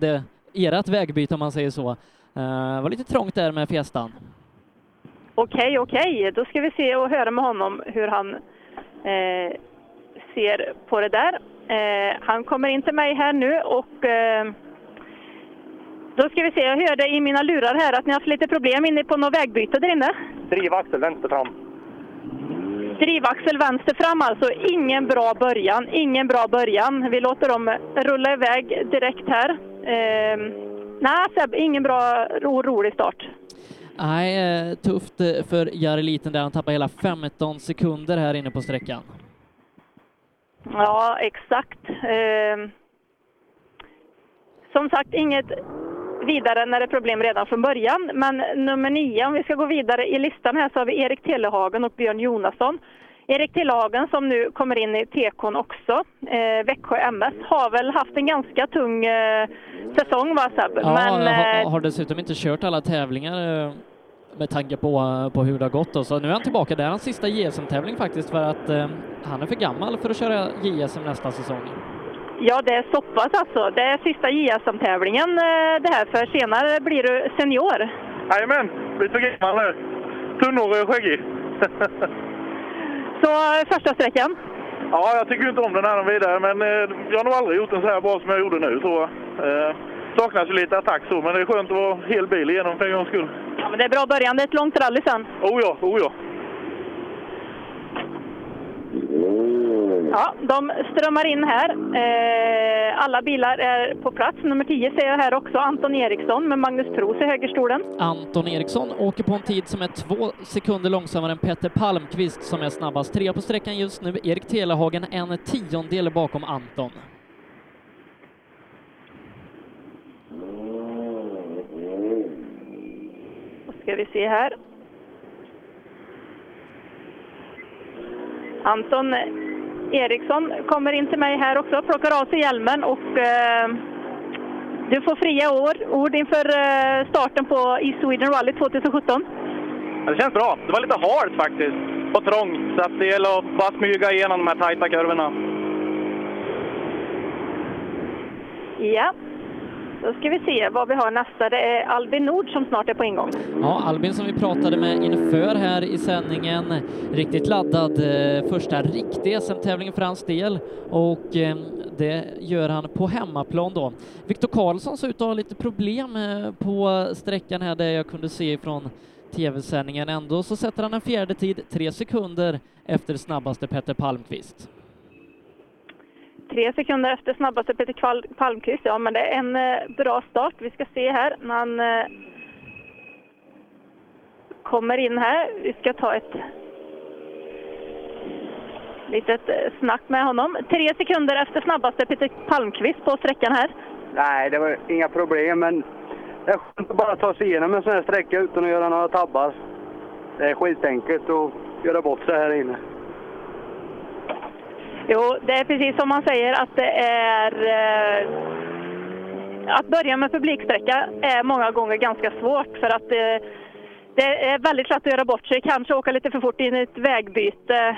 Det, ert vägbyte om man säger så. Eh, var lite trångt där med Fiestan. Okej, okej. Då ska vi se och höra med honom hur han eh, ser på det där. Eh, han kommer in till mig här nu och eh, då ska vi se. Jag hörde i mina lurar här att ni har haft lite problem inne på något vägbyte där inne. Drivaxel vänster fram. Drivaxel vänster fram alltså. Ingen bra början. Ingen bra början. Vi låter dem rulla iväg direkt här. Eh, nej, Seb, ingen bra ro, rolig start. Nej, eh, tufft eh, för Jari Liten där han tappar hela 15 sekunder här inne på sträckan. Ja, exakt. Eh, som sagt, inget vidare när det är problem redan från början. Men nummer nio, om vi ska gå vidare i listan här, så har vi Erik Telehagen och Björn Jonasson. Erik Telehagen som nu kommer in i TK'n också, eh, Växjö MS, har väl haft en ganska tung eh, säsong va Seb? Ja, Men, har, eh, har dessutom inte kört alla tävlingar eh, med tanke på, eh, på hur det har gått. Då. Så nu är han tillbaka. Det är hans sista JSM-tävling faktiskt för att eh, han är för gammal för att köra JSM nästa säsong. ja, det är pass alltså. Det är sista JSM-tävlingen eh, det här, för senare blir du senior. Jajamän, blir för gammal nu. Tunnhårig och skäggig. Så eh, första sträckan. Ja, jag tycker inte om den här vidare, men eh, jag har nog aldrig gjort den så här bra som jag gjorde nu, tror jag. Saknas ju lite attack så, men det är skönt att vara hel bil igenom för en gångs skull. Ja, men det är bra början. Det är ett långt rally sen. Oh ja, oh ja. Ja, de strömmar in här. Eh, alla bilar är på plats. Nummer 10 ser jag här också, Anton Eriksson med Magnus Pros i högerstolen. Anton Eriksson åker på en tid som är två sekunder långsammare än Petter Palmqvist som är snabbast. Trea på sträckan just nu. Erik Telehagen en tiondel bakom Anton. Ska vi se här. Anton Eriksson kommer in till mig här också, plockar av sig hjälmen och eh, du får fria ord, ord inför eh, starten på i Sweden Rally 2017. Ja, Det känns bra. Det var lite halt faktiskt och trångt, så att det gäller att bara smyga igenom de här tajta kurvorna. Ja. Då ska vi se vad vi har nästa. Det är Albin Nord som snart är på ingång. Ja, Albin som vi pratade med inför här i sändningen, riktigt laddad eh, första riktiga SM-tävlingen för hans del och eh, det gör han på hemmaplan då. Viktor Karlsson såg ut att ha lite problem eh, på sträckan här, där jag kunde se ifrån tv-sändningen. Ändå så sätter han en fjärde tid, tre sekunder efter snabbaste Petter Palmqvist. Tre sekunder efter snabbaste Peter Kval- Palmqvist. Ja, men det är en eh, bra start. Vi ska se här när han eh, kommer in här. Vi ska ta ett litet eh, snack med honom. Tre sekunder efter snabbaste Peter Palmqvist på sträckan här. Nej, det var inga problem, men det är skönt att bara ta sig igenom en sån här sträcka utan att göra några tabbar. Det är skitenkelt att göra bort sig här inne. Jo, det är precis som man säger att det är... Eh, att börja med publiksträcka är många gånger ganska svårt för att eh, det är väldigt lätt att göra bort sig. Kanske åka lite för fort in i ett vägbyte.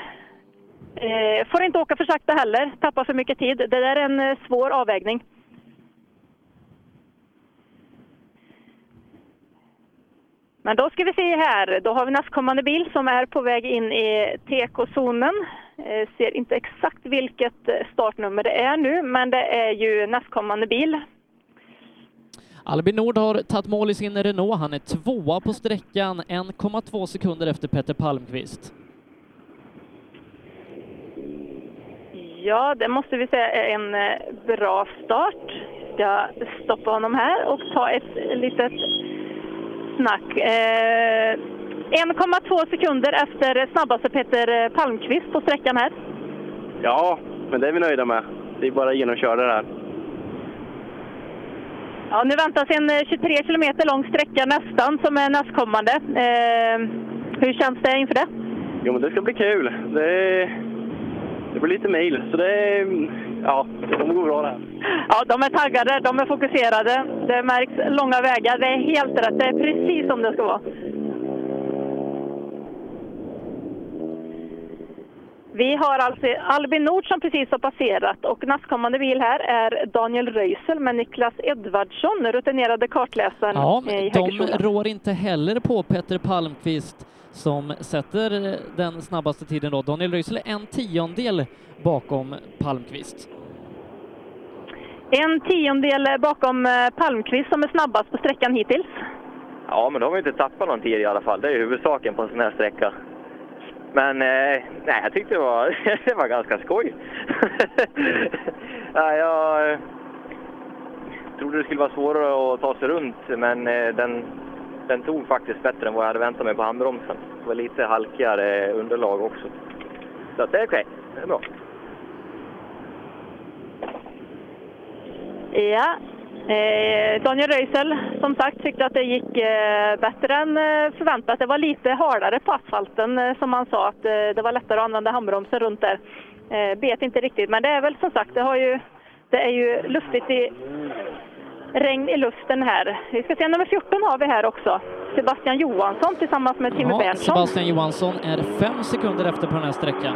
Eh, får inte åka för sakta heller, tappa för mycket tid. Det där är en eh, svår avvägning. Men då ska vi se här, då har vi nästkommande bil som är på väg in i TK-zonen. Eh, ser inte exakt vilket startnummer det är nu, men det är ju nästkommande bil. Albin Nord har tagit mål i sin Renault. Han är tvåa på sträckan, 1,2 sekunder efter Petter Palmqvist. Ja, det måste vi säga är en eh, bra start. Jag ska stoppa honom här och ta ett litet snack. Eh, 1,2 sekunder efter snabbaste Peter Palmqvist på sträckan här. Ja, men det är vi nöjda med. Det är bara att genomköra det här. Ja, nu väntas en eh, 23 kilometer lång sträcka nästan som är nästkommande. Eh, hur känns det inför det? Jo, men det ska bli kul. Det, det blir lite mil, så det, ja, det kommer gå bra det här. Ja, de är taggade, de är fokuserade. Det märks långa vägar. Det är helt rätt. Det är precis som det ska vara. Vi har alltså Albin Nord som precis har passerat och nästkommande bil här är Daniel Röisel med Niklas Edvardsson, rutinerade kartläsaren Ja, i de rår inte heller på Petter Palmqvist som sätter den snabbaste tiden då. Daniel Röisel är en tiondel bakom Palmqvist. En tiondel bakom eh, Palmqvist som är snabbast på sträckan hittills. Ja, men då har vi inte tappat någon tid i alla fall. Det är ju huvudsaken på en sån här sträcka. Men eh, nej, jag tyckte det var, det var ganska skoj. ja, jag eh, trodde det skulle vara svårare att ta sig runt, men eh, den, den tog faktiskt bättre än vad jag hade väntat mig på handbromsen. Det var lite halkigare underlag också. Så det är okej, det är bra. Ja, eh, Daniel Röisel som sagt tyckte att det gick eh, bättre än eh, förväntat. Det var lite halare på asfalten eh, som han sa att eh, det var lättare att använda handbromsen runt där. Eh, inte riktigt, men det är väl som sagt, det, har ju, det är ju luftigt i regn i luften här. Vi ska se nummer 14 har vi här också. Sebastian Johansson tillsammans med Timmy Ja, Berntsson. Sebastian Johansson är fem sekunder efter på den här sträckan.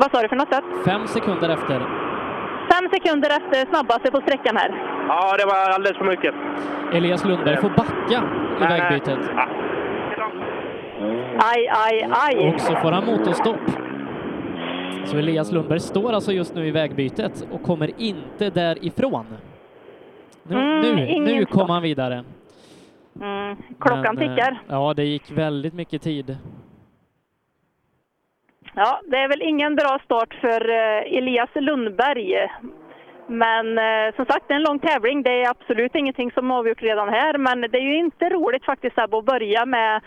Vad sa du för något? Sätt? Fem sekunder efter. Fem sekunder efter snabbaste på sträckan här. Ja, det var alldeles för mycket. Elias Lundberg får backa i Nej, nej. vägbytet. Aj, aj, aj. Och så får han motorstopp. Så Elias Lundberg står alltså just nu i vägbytet och kommer inte därifrån. Nu, Mm, nu, nu kom han vidare. Mm, klockan Men, eh, tickar. Ja, det gick väldigt mycket tid. Ja, det är väl ingen bra start för eh, Elias Lundberg. Men eh, som sagt, det är en lång tävling. Det är absolut ingenting som avgjort redan här. Men det är ju inte roligt faktiskt Sebbe, att börja med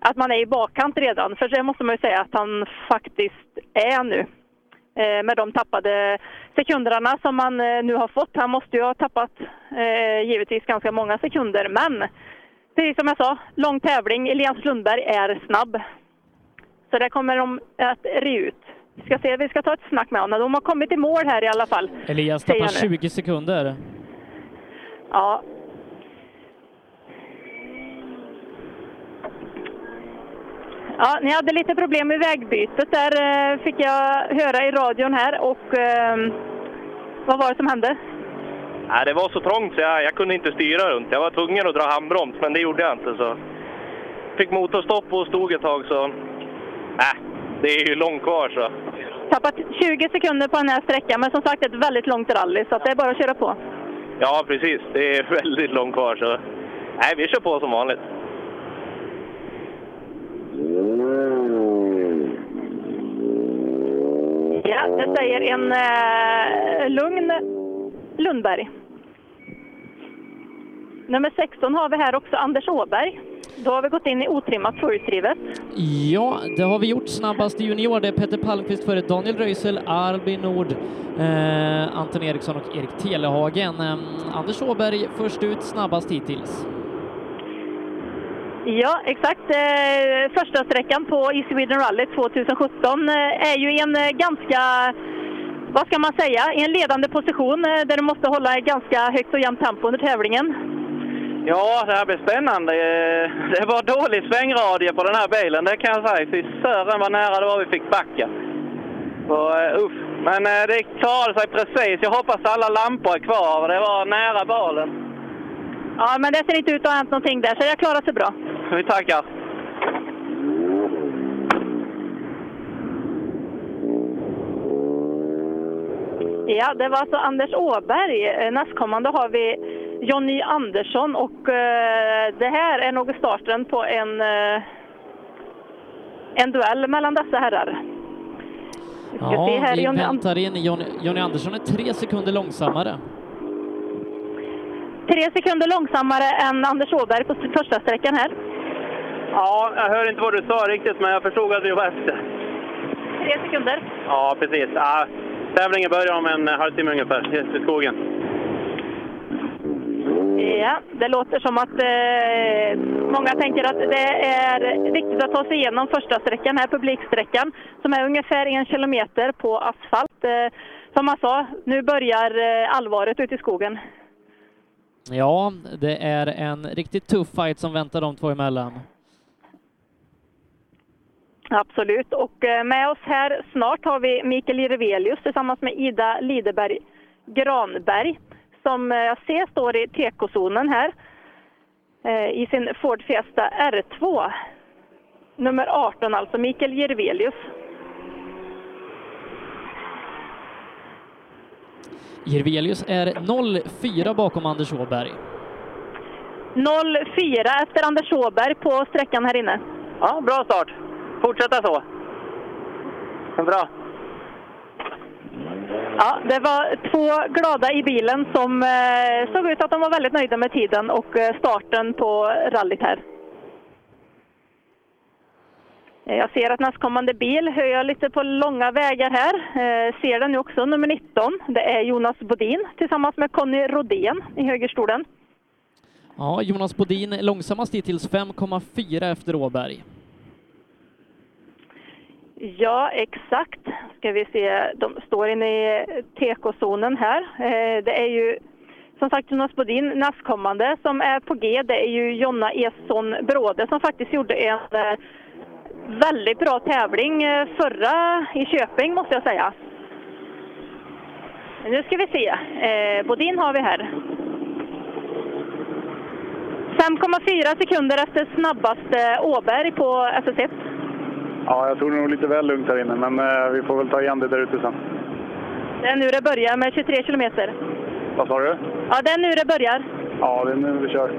att man är i bakkant redan. För det måste man ju säga att han faktiskt är nu. Eh, med de tappade sekunderna som han eh, nu har fått. Han måste ju ha tappat eh, givetvis ganska många sekunder. Men precis som jag sa, lång tävling. Elias Lundberg är snabb. Så det kommer de att re ut. Vi ska se, vi ska ta ett snack med honom. De har kommit i mål här i alla fall. Elias tappar jag nu. 20 sekunder. Ja. Ja, ni hade lite problem med vägbytet där eh, fick jag höra i radion här och eh, vad var det som hände? Nej, det var så trångt så jag, jag kunde inte styra runt. Jag var tvungen att dra handbroms, men det gjorde jag inte. Så fick motorstopp och stod ett tag så... Nej, det är ju långt kvar så. Tappat 20 sekunder på den här sträckan, men som sagt ett väldigt långt rally så det är bara att köra på. Ja, precis. Det är väldigt långt kvar så... Nej, vi kör på som vanligt. Ja, det säger en eh, lugn Lundberg. Nummer 16 har vi här också Anders Åberg. Då har vi gått in i otrimmat tvåhjulsdrivet. Ja, det har vi gjort. Snabbast junior, det är Petter Palmqvist före Daniel Röisel, Albin Nord, eh, Anton Eriksson och Erik Telehagen. Eh, Anders Åberg först ut, snabbast hittills. Ja, exakt. Eh, första sträckan på Easy Sweden Rally 2017 eh, är ju i en eh, ganska, vad ska man säga, i en ledande position där du måste hålla ganska högt och jämnt tempo under tävlingen. Ja, det här blir spännande. Det var dålig svängradie på den här bilen, det kan jag säga. Fy sören vad nära det var vi fick backa. Så, uff. Men det klarade sig precis. Jag hoppas alla lampor är kvar. Det var nära balen. Ja, men det ser inte ut att ha hänt någonting där, så jag klarar sig bra. Vi tackar. Ja, det var alltså Anders Åberg. Eh, Nästkommande har vi Jonny Andersson och eh, det här är nog starten på en, eh, en duell mellan dessa herrar. Ska se Ja, här, vi Jonny An- väntar in. Jonny, Jonny Andersson är tre sekunder långsammare. Tre sekunder långsammare än Anders Åberg på första sträckan här. Ja, jag hörde inte vad du sa riktigt, men jag förstod att vi var efter. Tre sekunder. Ja, precis. Ja, tävlingen börjar om en halvtimme ungefär, i skogen. Ja, det låter som att eh, många tänker att det är viktigt att ta sig igenom första sträckan här, publiksträckan, som är ungefär en kilometer på asfalt. Eh, som man sa, nu börjar eh, allvaret ute i skogen. Ja, det är en riktigt tuff fight som väntar de två emellan. Absolut. Och eh, med oss här snart har vi Mikael Jirvelius tillsammans med Ida Lideberg Granberg som eh, jag ser står i tekozonen här eh, i sin Ford Fiesta R2. Nummer 18 alltså, Mikael Jirvelius. Jirvelius är 0,4 bakom Anders Åberg. 04 efter Anders Åberg på sträckan här inne. Ja, bra start. Fortsätta så. Bra. Ja, det var två glada i bilen som eh, såg ut att de var väldigt nöjda med tiden och eh, starten på rallyt här. Eh, Jag ser att nästkommande bil hör jag lite på långa vägar här. Eh, ser den nu också, nummer 19. Det är Jonas Bodin tillsammans med Conny Rodén i högerstolen. Ja, Jonas Bodin långsammast hittills 5,4 efter Åberg. Ja, exakt. Ska vi se. De står inne i tekozonen här. Eh, det är ju som sagt Jonas Bodin nästkommande som är på G. Det är ju Jonna Esson Bråde som faktiskt gjorde en eh, väldigt bra tävling eh, förra i Köping måste jag säga. Nu ska vi se. Bodin har vi här. 5,4 sekunder efter snabbaste Åberg på SS1. Ja, jag tror det är nog lite väl lugnt här inne, men eh, vi får väl ta igen det där ute sen. Det är nu det börjar med 23 kilometer. Vad sa du? Ja, det är nu det börjar. Ja, det är nu vi kör.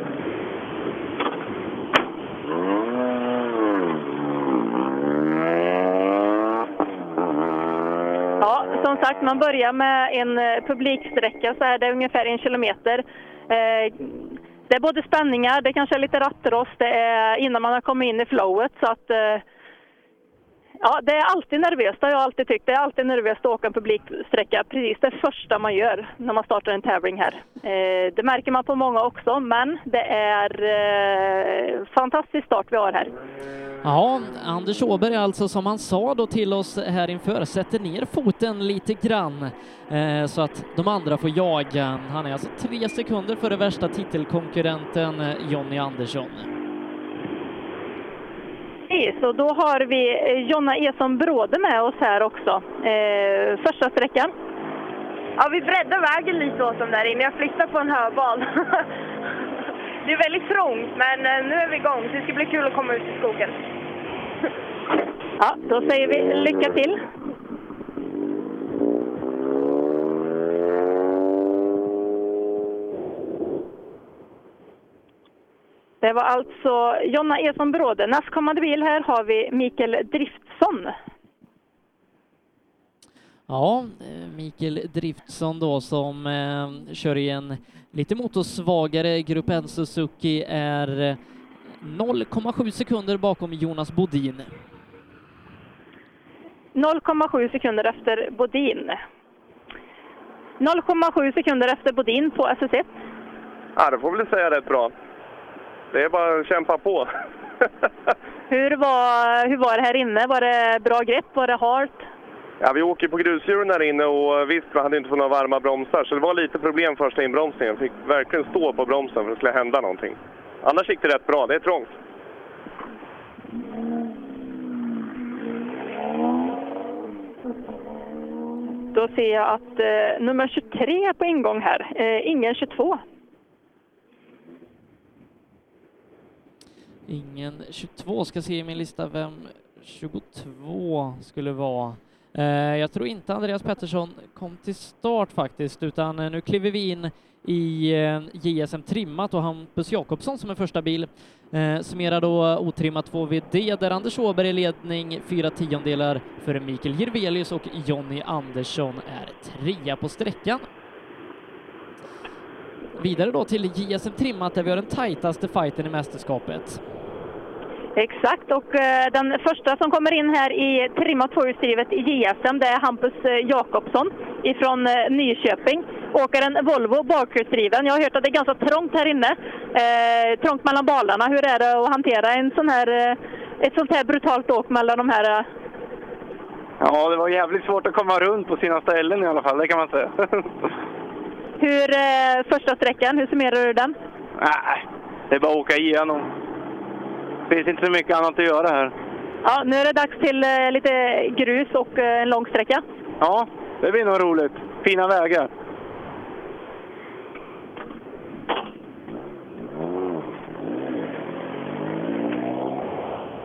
Ja, som sagt, man börjar med en eh, publiksträcka så här, det är ungefär en kilometer. Eh, det är både spänningar, det kanske är lite rattrost, det är innan man har kommit in i flowet så att eh, Ja, det är alltid nervöst, det har jag alltid tyckt. Det är alltid nervöst att åka en publiksträcka, precis det första man gör när man startar en tävling här. Eh, det märker man på många också, men det är eh, fantastisk start vi har här. Ja, Anders Åberg alltså som han sa då till oss här inför sätter ner foten lite grann eh, så att de andra får jaga. Han är alltså tre sekunder före värsta titelkonkurrenten eh, Jonny Andersson. Precis, och då har vi eh, Jonna Eson Bråde med oss här också. Eh, första sträckan. Ja, vi breddar vägen lite åt dem där inne. Jag flyttar på en höbal. det är väldigt trångt, men eh, nu är vi igång. Så det ska bli kul att komma ut i skogen. Ja, då säger vi lycka till. Det var alltså Jonna Eson Bråde. Nästkommande bil här har vi Mikael Driftsson. Ja, eh, Mikael Driftsson då som eh, kör i en lite motorsvagare Grupp N Suzuki är eh, 0,7 sekunder bakom Jonas Bodin. 0,7 sekunder efter Bodin. 0,7 sekunder efter Bodin på SS1. Ja, det får väl säga rätt bra. Det är bara att kämpa på. Hur var, hur var det här inne? Var det bra grepp? Var det halt? Ja, vi åker på grusdjuren här inne och visst, vi hade inte fått några varma bromsar så det var lite problem första inbromsningen. Fick verkligen stå på bromsen för att det skulle hända någonting. Annars gick det rätt bra, det är trångt. Då ser jag att eh, nummer 23 är på ingång här. Eh, ingen 22. Ingen 22 ska se i min lista vem 22 skulle vara. Eh, jag tror inte Andreas Pettersson kom till start faktiskt, utan eh, nu kliver vi in i eh, JSM trimmat och Hampus Jakobsson som är första bil. Eh, summerar då otrimmat 2VD där Anders Åberg i ledning fyra tiondelar före Mikael Jirvelius och Jonny Andersson är trea på sträckan. Vidare då till JSM trimmat där vi har den tajtaste fighten i mästerskapet. Exakt, och eh, den första som kommer in här i trimmat tvåhjulsdrivet i JSM, det är Hampus eh, Jakobsson ifrån eh, Nyköping. Åker en Volvo bakhjulsdriven. Jag har hört att det är ganska trångt här inne. Eh, trångt mellan balarna. Hur är det att hantera en sån här, ett sånt här brutalt åk mellan de här? Ja, det var jävligt svårt att komma runt på sina ställen i alla fall, det kan man säga. Hur, eh, första sträckan, hur summerar du den? Nej, det är bara att åka igenom. Finns inte så mycket annat att göra här. Ja, nu är det dags till eh, lite grus och eh, en lång sträcka. Ja, det blir nog roligt. Fina vägar.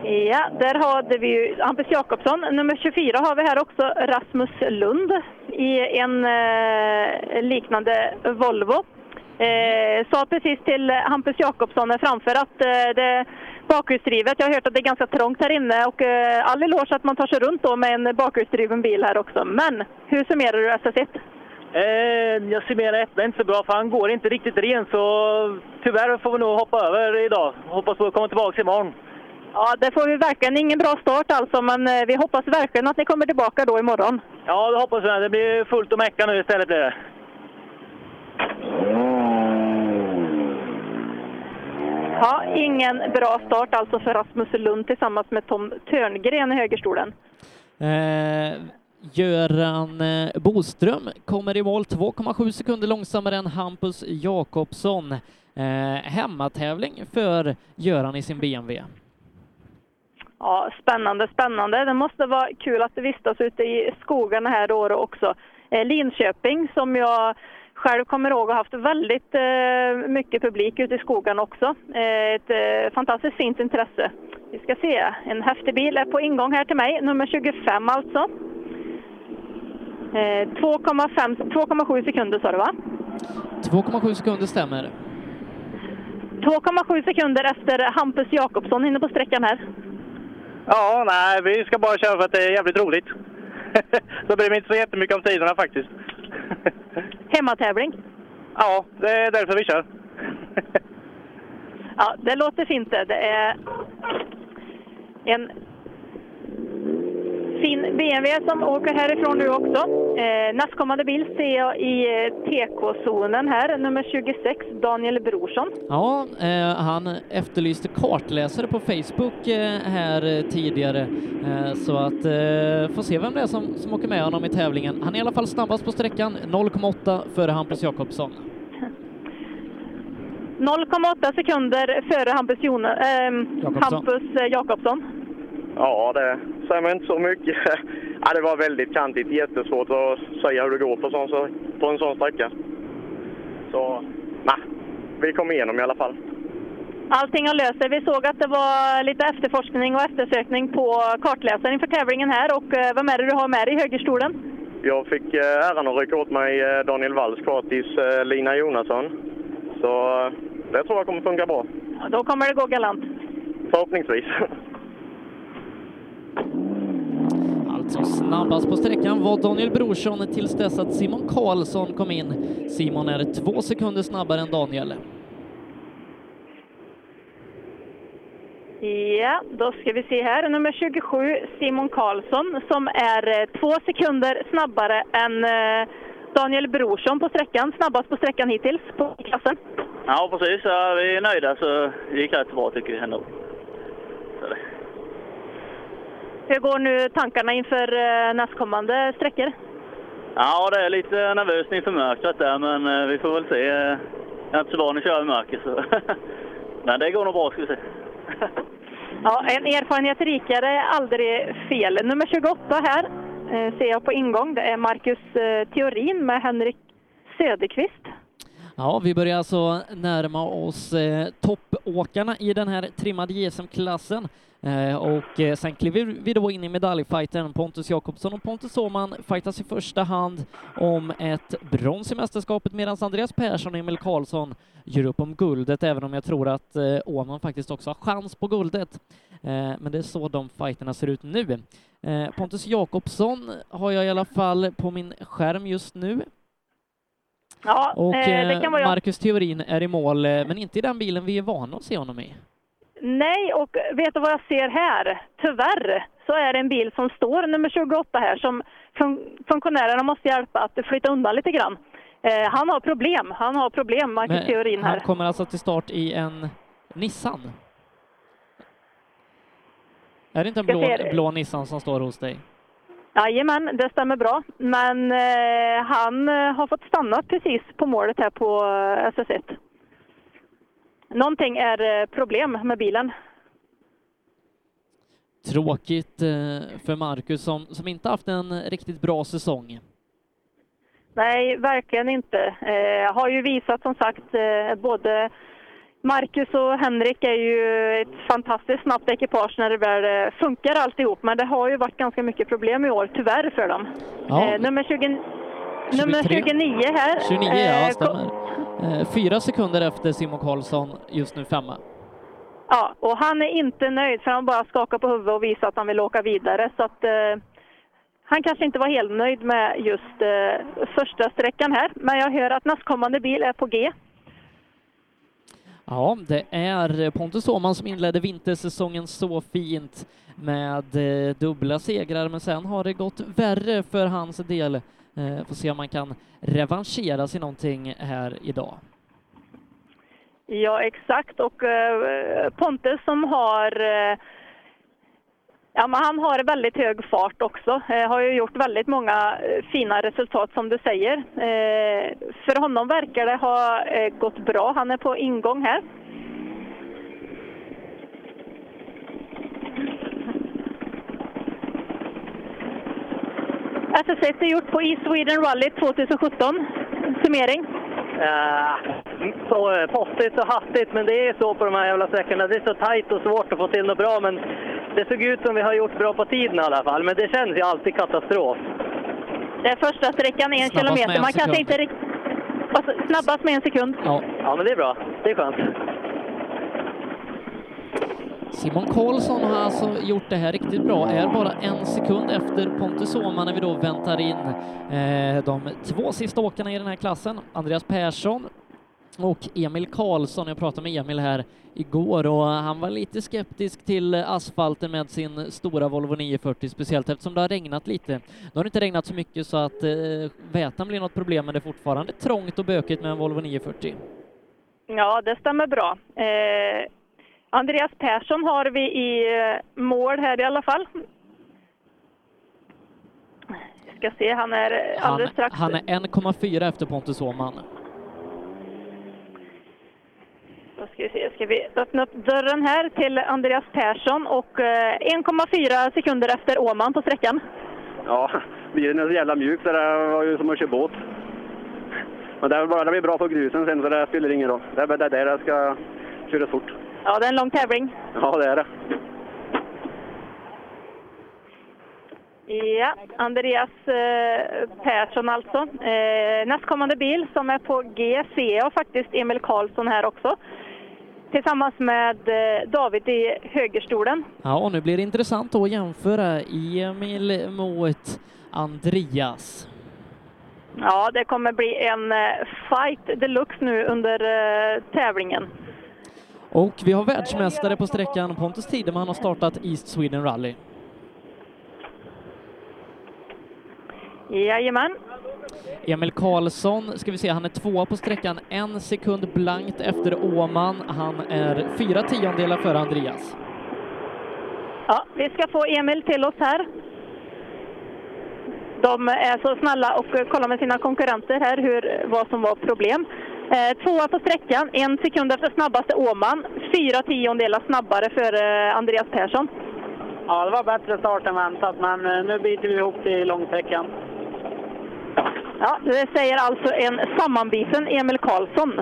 Ja, där hade vi ju Hampus Jakobsson. Nummer 24 har vi här också, Rasmus Lund i en eh, liknande Volvo. Eh, sa precis till Hampus Jakobsson framför att eh, det bakhjulsdrivet, jag har hört att det är ganska trångt här inne och eh, all eloge att man tar sig runt då med en bakhjulsdriven bil här också. Men hur summerar du SS1? Eh, jag summerar ettan inte så bra för han går inte riktigt ren så tyvärr får vi nog hoppa över idag. Hoppas på att komma tillbaka imorgon. Ja, det får vi verkligen. Ingen bra start alltså, men eh, vi hoppas verkligen att ni kommer tillbaka då imorgon. Ja, det hoppas vi. Det blir fullt att mecka nu istället blir det. Ja, ingen bra start alltså för Rasmus Lund tillsammans med Tom Törngren i högerstolen. Eh, Göran eh, Boström kommer i mål 2,7 sekunder långsammare än Hampus Jakobsson. Eh, hemmatävling för Göran i sin BMW. Ja, spännande, spännande. Det måste vara kul att vistas ute i skogarna här då också. Eh, Linköping som jag själv kommer ihåg har haft väldigt eh, mycket publik ute i skogen också. Eh, ett eh, fantastiskt fint intresse. Vi ska se, en häftig bil är på ingång här till mig, nummer 25 alltså. Eh, 2,5 2,7 sekunder sa du va? 2,7 sekunder stämmer. 2,7 sekunder efter Hampus Jakobsson inne på sträckan här. Ja, nej, vi ska bara köra för att det är jävligt roligt. så bryr mig inte så jättemycket om tiderna faktiskt. Hemmatävling. Ja, det är därför vi kör. Ja, det låter fint det. Det är en fin BMW som åker härifrån nu också. Eh, nästkommande bil ser jag i eh, TK-zonen här, nummer 26, Daniel Brorsson. Ja, eh, han efterlyste kartläsare på Facebook eh, här eh, tidigare, eh, så att eh, får se vem det är som, som åker med honom i tävlingen. Han är i alla fall snabbast på sträckan, 0,8 före Hampus Jakobsson. 0,8 sekunder före Hampus, Jone, eh, Jakobsson. Hampus Jakobsson. Ja, det säger man inte så mycket. Ja, det var väldigt kantigt. Jättesvårt att säga hur det går på, sån, så, på en sån sträcka. Så, nej. Vi kom igenom i alla fall. Allting har löst sig. Vi såg att det var lite efterforskning och eftersökning på kartläsaren inför tävlingen här. Och eh, vem är det du har med dig i högerstolen? Jag fick eh, äran att rycka åt mig eh, Daniel Walls kvartis eh, Lina Jonasson. Så det tror jag kommer funka bra. Då kommer det gå galant. Förhoppningsvis. Alltså snabbast på sträckan var Daniel Brorsson tills dess att Simon Karlsson kom in. Simon är två sekunder snabbare än Daniel. Ja, då ska vi se här. Nummer 27, Simon Karlsson, som är eh, två sekunder snabbare än eh, Daniel Brorsson på sträckan. Snabbast på sträckan hittills på klassen. Ja, precis. Ja, vi är nöjda så det gick rätt bra tycker vi ändå. Hur går nu tankarna inför eh, nästkommande sträckor? Ja, det är lite nervöst inför mörkret där, men eh, vi får väl se. Jag är inte så van att köra i mörker, så... men det går nog bra, ska vi se. Ja, en erfarenhet rikare är aldrig fel. Nummer 28 här eh, ser jag på ingång. Det är Marcus Theorin med Henrik Söderqvist. Ja, vi börjar alltså närma oss toppåkarna i den här trimmade JSM-klassen. Eh, och eh, sen kliver vi då in i medaljfighten. Pontus Jakobsson och Pontus Åhman fightas i första hand om ett brons i mästerskapet medan Andreas Persson och Emil Karlsson gör upp om guldet, även om jag tror att eh, Åhman faktiskt också har chans på guldet. Men det är så de fighterna ser ut nu. Pontus Jakobsson har jag i alla fall på min skärm just nu. Ja, Och eh, det kan vara jag. Marcus Theorin är i mål, men inte i den bilen vi är vana att se honom i. Nej, och vet du vad jag ser här? Tyvärr så är det en bil som står, nummer 28 här, som fun funktionärerna måste hjälpa att flytta undan lite grann. Eh, han har problem, han har problem, Marcus Men Theorin här. han kommer alltså till start i en Nissan. Är det inte en blå, blå Nissan som står hos dig? Jajamän, det stämmer bra. Men eh, han eh, har fått stanna precis på målet här på eh, SS1. Någonting är eh, problem med bilen. Tråkigt eh, för Marcus som, som inte haft en riktigt bra säsong. Nej, verkligen inte. Eh, har ju visat som sagt både Marcus och Henrik är ju ett fantastiskt snabbt ekipage när det väl funkar alltihop. Men det har ju varit ganska mycket problem i år, tyvärr för dem. Ja. Nummer, 20, nummer 23. 29 här. 29, eh, ja, kom- stämmer. Eh, Fyra sekunder efter Simon Karlsson, just nu femma. Ja, och han är inte nöjd för han bara skakar på huvudet och visar att han vill åka vidare. Så att eh, han kanske inte var helt nöjd med just eh, första sträckan här. Men jag hör att nästkommande bil är på G. Ja, det är Pontus Åhman som inledde vintersäsongen så fint med eh, dubbla segrar, men sen har det gått värre för hans del. Eh, får se om man kan revanschera sig någonting här idag. Ja, exakt. Och eh, Pontus som har eh, Ja, men han har väldigt hög fart också. Eh, har ju gjort väldigt många eh, fina resultat som du säger. Eh, för honom verkar det ha eh, gått bra. Han är på ingång här. SS1 är gjort på E Sweden Rally 2017. Summering. Ja, så eh, postigt och hattigt, men det är så på de här jävla sträckorna. Det är så tajt och svårt att få till något bra, men det såg ut som vi har gjort bra på tiden i alla fall. Men det känns ju alltid katastrof. Det är första sträckan, en Snabbast kilometer. Man kanske inte riktigt... Alltså, snabbast med en sekund. Ja. ja, men det är bra. Det är skönt. Simon Karlsson har alltså gjort det här riktigt bra, är bara en sekund efter Pontus Åhman när vi då väntar in eh, de två sista åkarna i den här klassen, Andreas Persson och Emil Karlsson. Jag pratade med Emil här igår och han var lite skeptisk till asfalten med sin stora Volvo 940, speciellt eftersom det har regnat lite. Nu har det inte regnat så mycket så att eh, vätan blir något problem, men det är fortfarande trångt och bökigt med en Volvo 940. Ja, det stämmer bra. Eh, Andreas Persson har vi i eh, mål här i alla fall. Ska se, han är eh, Han, alldeles strax... han är 1,4 efter Pontus Åhman. Då ska vi se, ska vi öppna upp dörren här till Andreas Persson och eh, 1,4 sekunder efter Åman på sträckan. Ja, bilen är så jävla mjuk så det var ju som att köra båt. Men det, är bara, det blir bra på grusen sen så det spelar ingen roll. Det är bara där det ska köras fort. Ja, det är en lång tävling. Ja, det är det. Ja, Andreas eh, Persson alltså. Eh, nästkommande bil som är på G ser jag faktiskt Emil Karlsson här också. Tillsammans med eh, David i högerstolen. Ja, och nu blir det intressant att jämföra Emil mot Andreas. Ja, det kommer bli en eh, fight deluxe nu under eh, tävlingen. Och vi har världsmästare på sträckan. Pontus Tideman har startat East Sweden Rally. Jajamän. Emil Karlsson, ska vi se, han är tvåa på sträckan, en sekund blankt efter Åman. Han är fyra tiondelar före Andreas. Ja, vi ska få Emil till oss här. De är så snälla och kollar med sina konkurrenter här hur, vad som var problem. Eh, tvåa på sträckan, en sekund efter snabbaste Åman. Fyra tiondelar snabbare för eh, Andreas Persson. Ja, det var bättre start än väntat, men eh, nu biter vi ihop i långsträckan. Ja, det säger alltså en sammanbiten Emil Karlsson.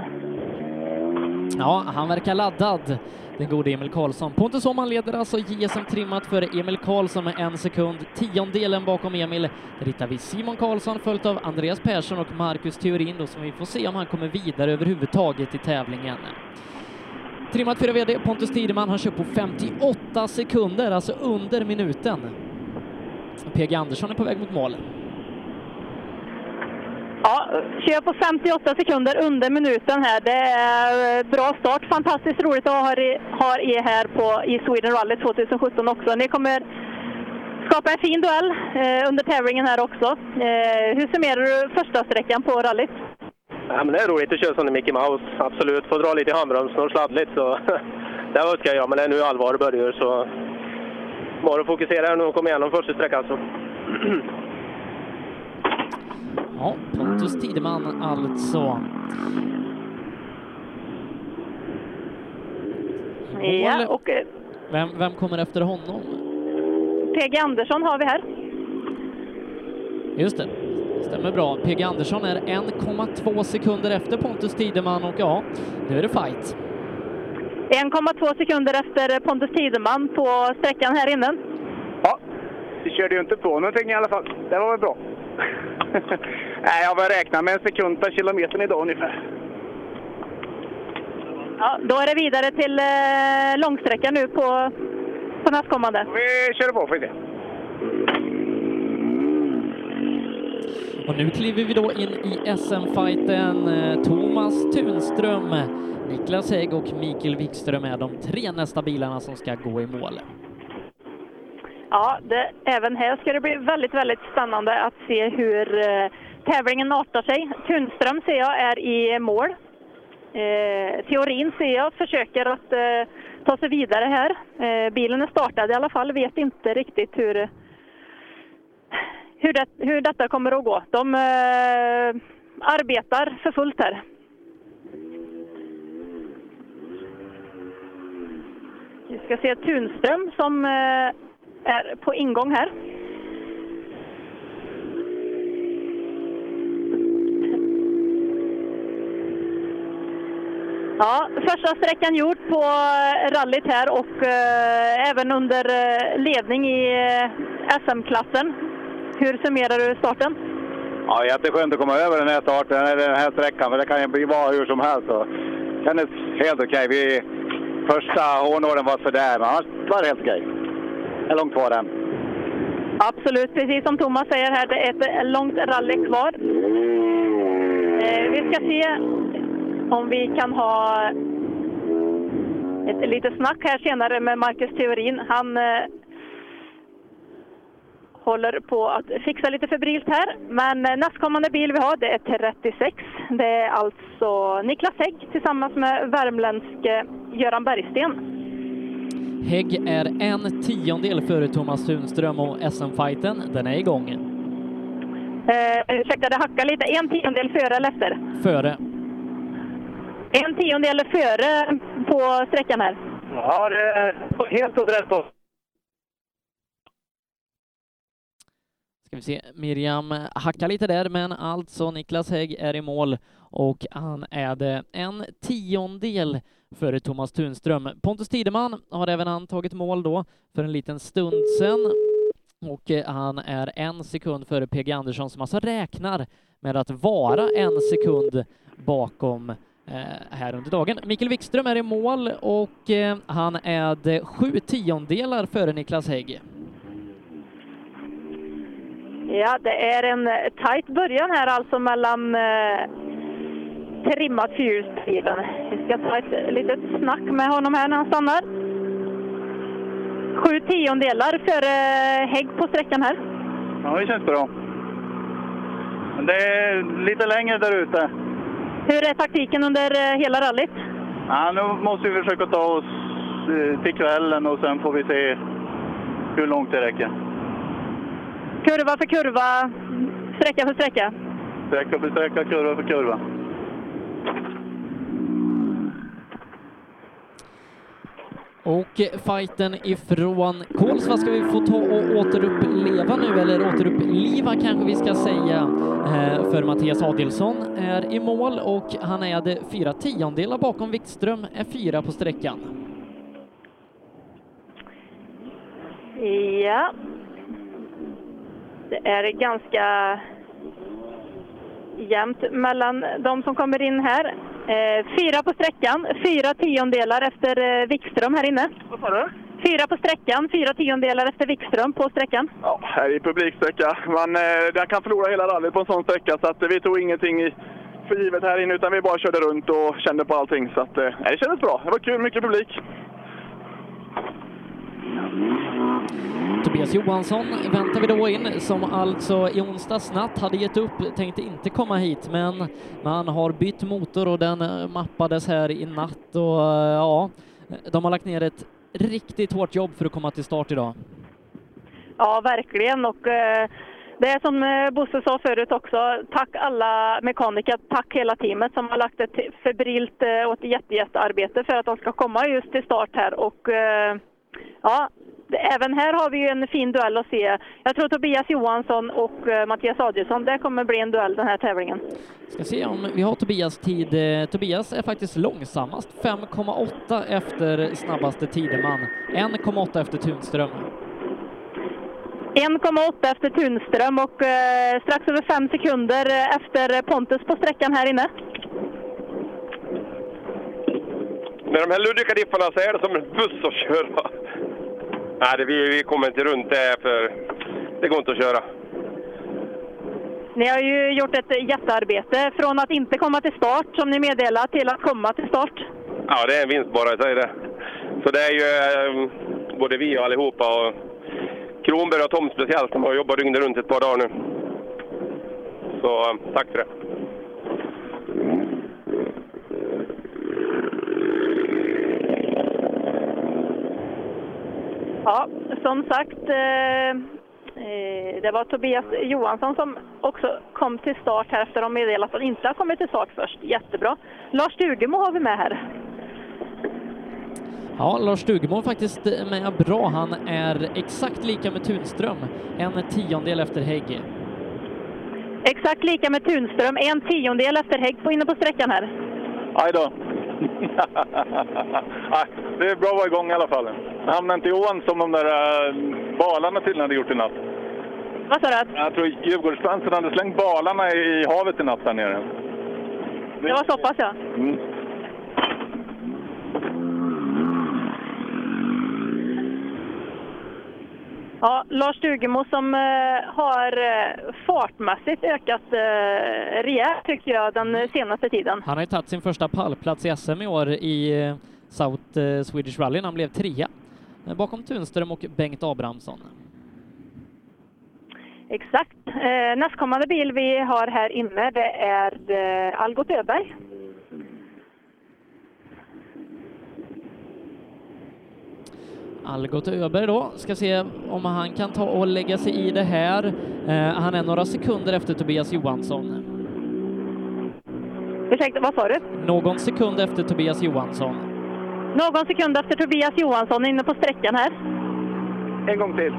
Ja, han verkar laddad, den gode Emil Karlsson. Pontus Åhman leder alltså JSM trimmat för Emil Karlsson med en sekund. Tiondelen bakom Emil. Där hittar vi Simon Karlsson följt av Andreas Persson och Marcus Theorin då, som vi får se om han kommer vidare överhuvudtaget i tävlingen. Trimmat 4 VD Pontus Tideman, han kör på 58 sekunder, alltså under minuten. PG Andersson är på väg mot mål. Ja, kör på 58 sekunder under minuten här. Det är eh, bra start. Fantastiskt roligt att ha er, här på, i Sweden Rally 2017 också. Ni kommer skapa en fin duell eh, under tävlingen här också. Eh, hur summerar du första sträckan på rallyt? Ja, men det är roligt att köra som en Mickey Mouse, absolut. Få dra lite i handbromsen och sladdligt. Så. det önskar jag, men det är nu allvar börjar. Så bara att fokusera nu och kom igenom första sträckan. Så. Ja, Pontus Tideman alltså. Ja, och eh, Vem, vem kommer efter honom? PG Andersson har vi här. Just det, stämmer bra. PG Andersson är 1,2 sekunder efter Pontus Tideman och ja, nu är det fight. 1,2 sekunder efter Pontus Tideman på sträckan här inne. Ja, vi körde ju inte på någonting i alla fall. Det var väl bra. Nej, jag var räkna med en sekund per kilometer idag ungefär. Ja, då är det vidare till eh, långsträcka nu på, på nästkommande. Vi kör på vi se. Och nu kliver vi då in i SM-fighten. Eh, Thomas Tunström, Niklas Hägg och Mikael Wikström är de tre nästa bilarna som ska gå i mål. Ja, det, även här ska det bli väldigt, väldigt spännande att se hur eh, tävlingen artar sig. Tunström ser jag är i mål. Eh, teorin ser jag försöker att eh, ta sig vidare här. Eh, bilen är startad i alla fall, vet inte riktigt hur, hur, det, hur detta kommer att gå. De eh, arbetar för fullt här. Vi ska se Tunström som eh, är på ingång här. Ja, första sträckan gjord på eh, rallyt här och eh, även under eh, ledning i eh, SM-klassen. Hur summerar du starten? Ja, jätteskönt att komma över den här starten, eller den här sträckan, för det kan ju bli vad hur som helst. Så. Det kändes helt okej. Vi, första hårnålen var sådär, men annars var det helt okej. Okay är långt kvar än. Absolut, precis som Thomas säger här, det är ett långt rally kvar. Eh, vi ska se om vi kan ha ett litet snack här senare med Marcus Theorin. Han eh, håller på att fixa lite febrilt här. Men nästkommande bil vi har, det är 36. Det är alltså Niklas Hägg tillsammans med värmländske Göran Bergsten. Hägg är en tiondel före Thomas Tunström och SM-fighten, den är igång. Eh, ursäkta, det hackar lite. En tiondel före eller efter? Före. En tiondel före på sträckan här. Ja, det är helt åt rätt håll. Ska vi se, Miriam hackar lite där, men alltså Niklas Hägg är i mål och han är det en tiondel före Thomas Tunström. Pontus Tideman har även han tagit mål då för en liten stund sedan och eh, han är en sekund före PG Andersson som alltså räknar med att vara en sekund bakom eh, här under dagen. Mikael Wikström är i mål och eh, han är det sju tiondelar före Niklas Hägg. Ja, det är en eh, tajt början här alltså mellan eh, trimmat fyrhjulsdriven. Vi ska ta ett litet snack med honom här när han stannar. Sju tiondelar före Hägg på sträckan här. Ja, det känns bra. Det är lite längre där ute. Hur är taktiken under eh, hela rallyt? Ja, nu måste vi försöka ta oss eh, till kvällen och sen får vi se hur långt det räcker. Kurva för kurva, sträcka för sträcka. Sträcka för sträcka, kurva för kurva. Och fighten ifrån Kolsva ska vi få ta och återuppleva nu, eller återuppliva kanske vi ska säga, eh, för Mattias Adelsson är i mål och han är det fyra tiondelar bakom Wikström, är fyra på sträckan. Ja. Det är ganska jämnt mellan de som kommer in här. Eh, fyra på sträckan, fyra tiondelar efter eh, Wikström här inne. Vad sa du? Fyra på sträckan, fyra tiondelar efter Wikström på sträckan. Ja, här är publiksträcka. Man eh, kan förlora hela rallyt på en sån sträcka så att, eh, vi tog ingenting i, för givet här inne utan vi bara körde runt och kände på allting. Så att, eh, det kändes bra. Det var kul, mycket publik. Tobias Johansson väntar vi då in, som alltså i onsdags natt hade gett upp, tänkte inte komma hit, men man har bytt motor och den eh, mappades här i natt och eh, ja, de har lagt ner ett riktigt hårt jobb för att komma till start idag. Ja, verkligen. Och, eh, det är som eh, Bosse sa förut också, tack alla mekaniker, tack hela teamet som har lagt ett febrilt och ett jätte, jättearbete för att de ska komma just till start här. Och, eh, ja, även här har vi en fin duell att se. Jag tror Tobias Johansson och eh, Mattias Adielsson, det kommer bli en duell den här tävlingen. Ska se om vi har Tobias tid. Eh, Tobias är faktiskt långsammast, 5,8 efter snabbaste Tideman, 1,8 efter Tunström. 1,8 efter Tunström och eh, strax över fem sekunder efter Pontus på sträckan här inne. Med de här Ludvika diffarna så är det som en buss att köra. Nej, det, vi, vi kommer inte runt det för det går inte att köra. Ni har ju gjort ett jättearbete från att inte komma till start, som ni meddelar, till att komma till start. Ja, det är en vinst bara, jag säger det. Så det är ju eh, både vi och allihopa och Kronberg och Tom speciellt, de har jobbat dygnet runt ett par dagar nu. Så eh, tack för det. Ja, som sagt, eh, eh, det var Tobias Johansson som också kom till start här efter att de meddelat att han inte har kommit till start först. Jättebra. Lars Stugemo har vi med här. Ja, Lars Stugemo är faktiskt med bra. Han är exakt lika med Tunström, en tiondel efter Hägg. Exakt lika med Tunström, en tiondel efter Hägg på inne på sträckan här. Aj då. Det är bra att vara igång i alla fall. Hamnade inte i ån som de där äh, balarna tydligen hade gjort i natt. Vad sa du? Jag tror Djurgårdsfansen hade slängt balarna i, i havet i natt där nere. Det var så pass ja. Mm. Ja, Lars Stugemo som eh, har eh, fartmässigt ökat eh, rejält tycker jag den senaste tiden. Han har ju tagit sin första pallplats i SM i år i South Swedish Rally när han blev trea bakom Tunström och Bengt Abrahamsson. Exakt. Nästkommande bil vi har här inne det är Algot Öberg. Algot Öberg då, ska se om han kan ta och lägga sig i det här. Eh, han är några sekunder efter Tobias Johansson. Ursäkta, vad sa du? Någon sekund efter Tobias Johansson. Någon sekund efter Tobias Johansson inne på sträckan här. En gång till.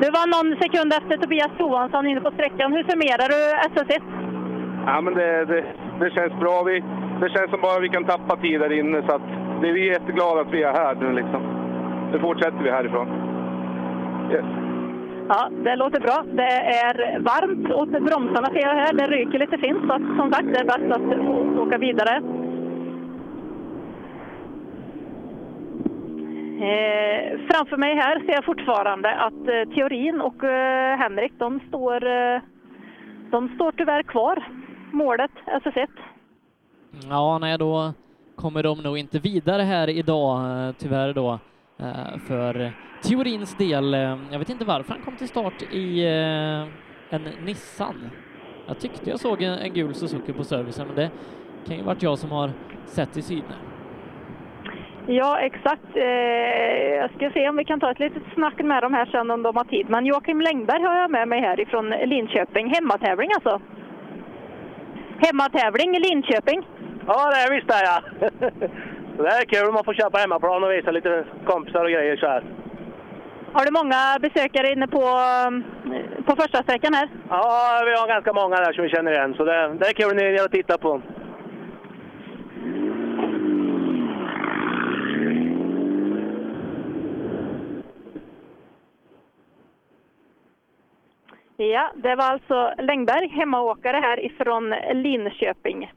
Du var någon sekund efter Tobias Johansson inne på sträckan. Hur summerar du SS1? Ja, men det, det, det känns bra. Vi, det känns som bara vi kan tappa tid där inne. Så att det är vi är jätteglada att vi är här nu. Liksom. Nu fortsätter vi härifrån. Yes. Ja, det låter bra. Det är varmt åt bromsarna ser jag här. Det ryker lite fint, så som sagt, det är bäst att åka vidare. Eh, framför mig här ser jag fortfarande att eh, Teorin och eh, Henrik, de står, eh, de står tyvärr kvar. Målet, SS1. Ja, nej, då kommer de nog inte vidare här idag, eh, tyvärr då, eh, för Teorins del. Eh, Jag vet inte varför han kom till start i eh, en Nissan. Jag tyckte jag såg en, en gul Suzuki på servicen, men det kan ju varit jag som har sett i Sydney. Ja, exakt. Eh, jag ska se om vi kan ta ett litet snack med dem här sen om de har tid. Men Joakim Längberg har jag med mig här ifrån Linköping. Hemmatävling alltså. Hemmatävling i Linköping. Ja, det är visst det ja. Så det är kul om man får köra på hemmaplan och visa lite kompisar och grejer så här. Har du många besökare inne på, eh, på första sträckan här? Ja, vi har ganska många där som vi känner igen, så det, det är kul ni att titta på. Ja, det var alltså Längberg, hemmaåkare här ifrån Linköping.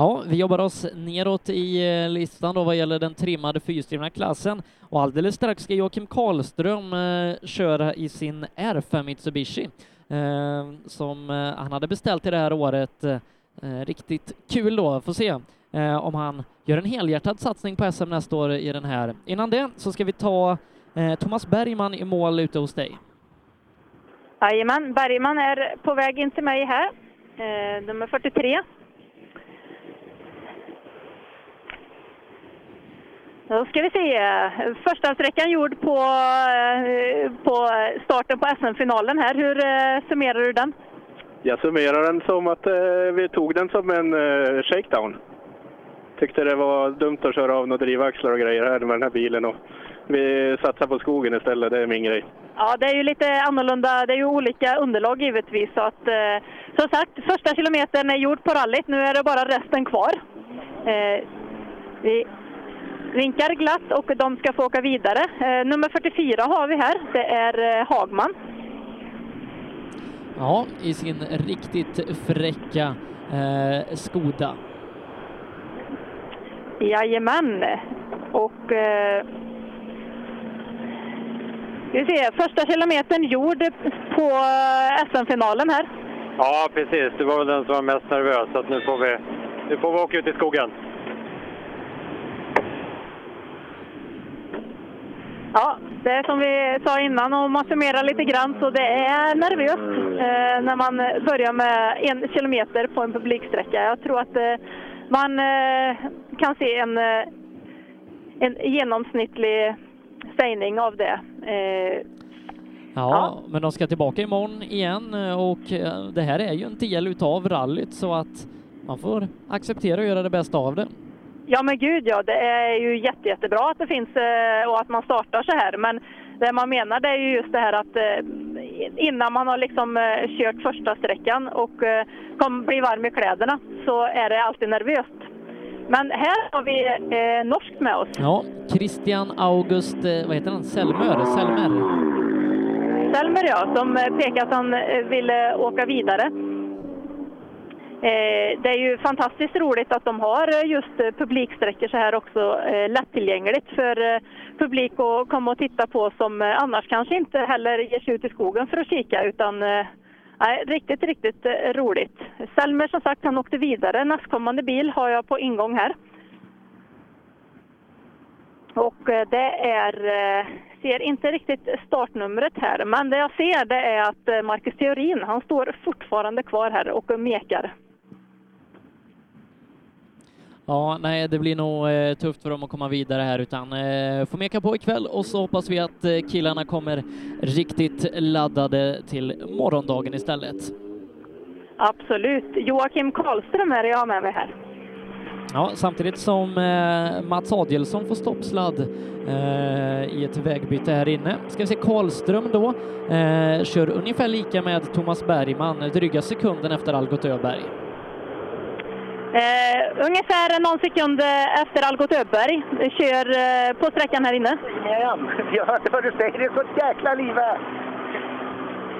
Ja, vi jobbar oss neråt i eh, listan då vad gäller den trimmade fyrhjulsdrivna klassen och alldeles strax ska Joakim Karlström eh, köra i sin R5 Mitsubishi eh, som eh, han hade beställt till det här året. Eh, eh, riktigt kul då, får se eh, om han gör en helhjärtad satsning på SM nästa år i den här. Innan det så ska vi ta eh, Thomas Bergman i mål ute hos dig. Jajamän, Bergman är på väg in till mig här. Eh, nummer 43. Då ska vi se. Första sträckan gjord på, eh, på starten på SM-finalen här. Hur eh, summerar du den? Jag summerar den som att eh, vi tog den som en shakedown. Tyckte det var dumt att köra av några drivaxlar och grejer här med den här bilen. Och vi satsar på skogen istället, det är min grej. Ja, det är ju lite annorlunda. Det är ju olika underlag givetvis. Så att, eh, som sagt, första kilometern är gjord på rallyt. Nu är det bara resten kvar. Eh, vi vinkar glatt och de ska få åka vidare. Eh, nummer 44 har vi här. Det är eh, Hagman. Ja, i sin riktigt fräcka eh, Skoda. Jajamän. Och... Eh, vi ser, första kilometern gjord på eh, SM-finalen här. Ja, precis. Det var väl den som var mest nervös. Så att nu, får vi, nu får vi åka ut i skogen. Ja, det är som vi sa innan, om man summerar lite grann så det är nervöst eh, när man börjar med en kilometer på en publiksträcka. Jag tror att eh, man eh, kan se en, eh, en genomsnittlig sägning av det. Eh, Ja, men de ska tillbaka imorgon igen eh, och det här är ju en del utav rallyt så att man får acceptera och göra det bästa av det. Ja men gud ja, det är ju jätte, jättebra att det finns eh, och att man startar så här. Men det man menar det är ju just det här att eh, innan man har liksom eh, kört första sträckan och kom, blir varm i kläderna så är det alltid nervöst. Men här har vi eh, norskt med oss. Ja, Christian August, vad heter han, Selmer? Selmer? Selmer ja, som pekar att han ville åka vidare. Eh, det är ju fantastiskt roligt att de har eh, just eh, publiksträckor så här också lättillgängligt för publik att komma och titta på som annars kanske inte heller ger sig ut i skogen för att kika utan nej, riktigt, riktigt roligt. Selmer som sagt, han åkte vidare. Nästkommande bil har jag på ingång här. Och det är, ser inte riktigt startnumret här, men det jag ser det är att Marcus Theorin, han står fortfarande kvar här och mekar. Ja, nej, det blir nog eh, tufft för dem att komma vidare här utan eh, får meka på ikväll och så hoppas vi att eh, killarna kommer riktigt laddade till morgondagen istället. Absolut. Joakim Karlström är jag med mig här. Ja, samtidigt som eh, Mats Adielsson får stoppsladd eh, i ett vägbyte här inne. Ska vi se Karlström då, eh, kör ungefär lika med Thomas Bergman, dryga sekunden efter Algot Öberg. Eh, ungefär någon sekund eh, efter Algot Öberg kör eh, på sträckan här inne. Jag hörde vad du säger, det är så jäkla liv här.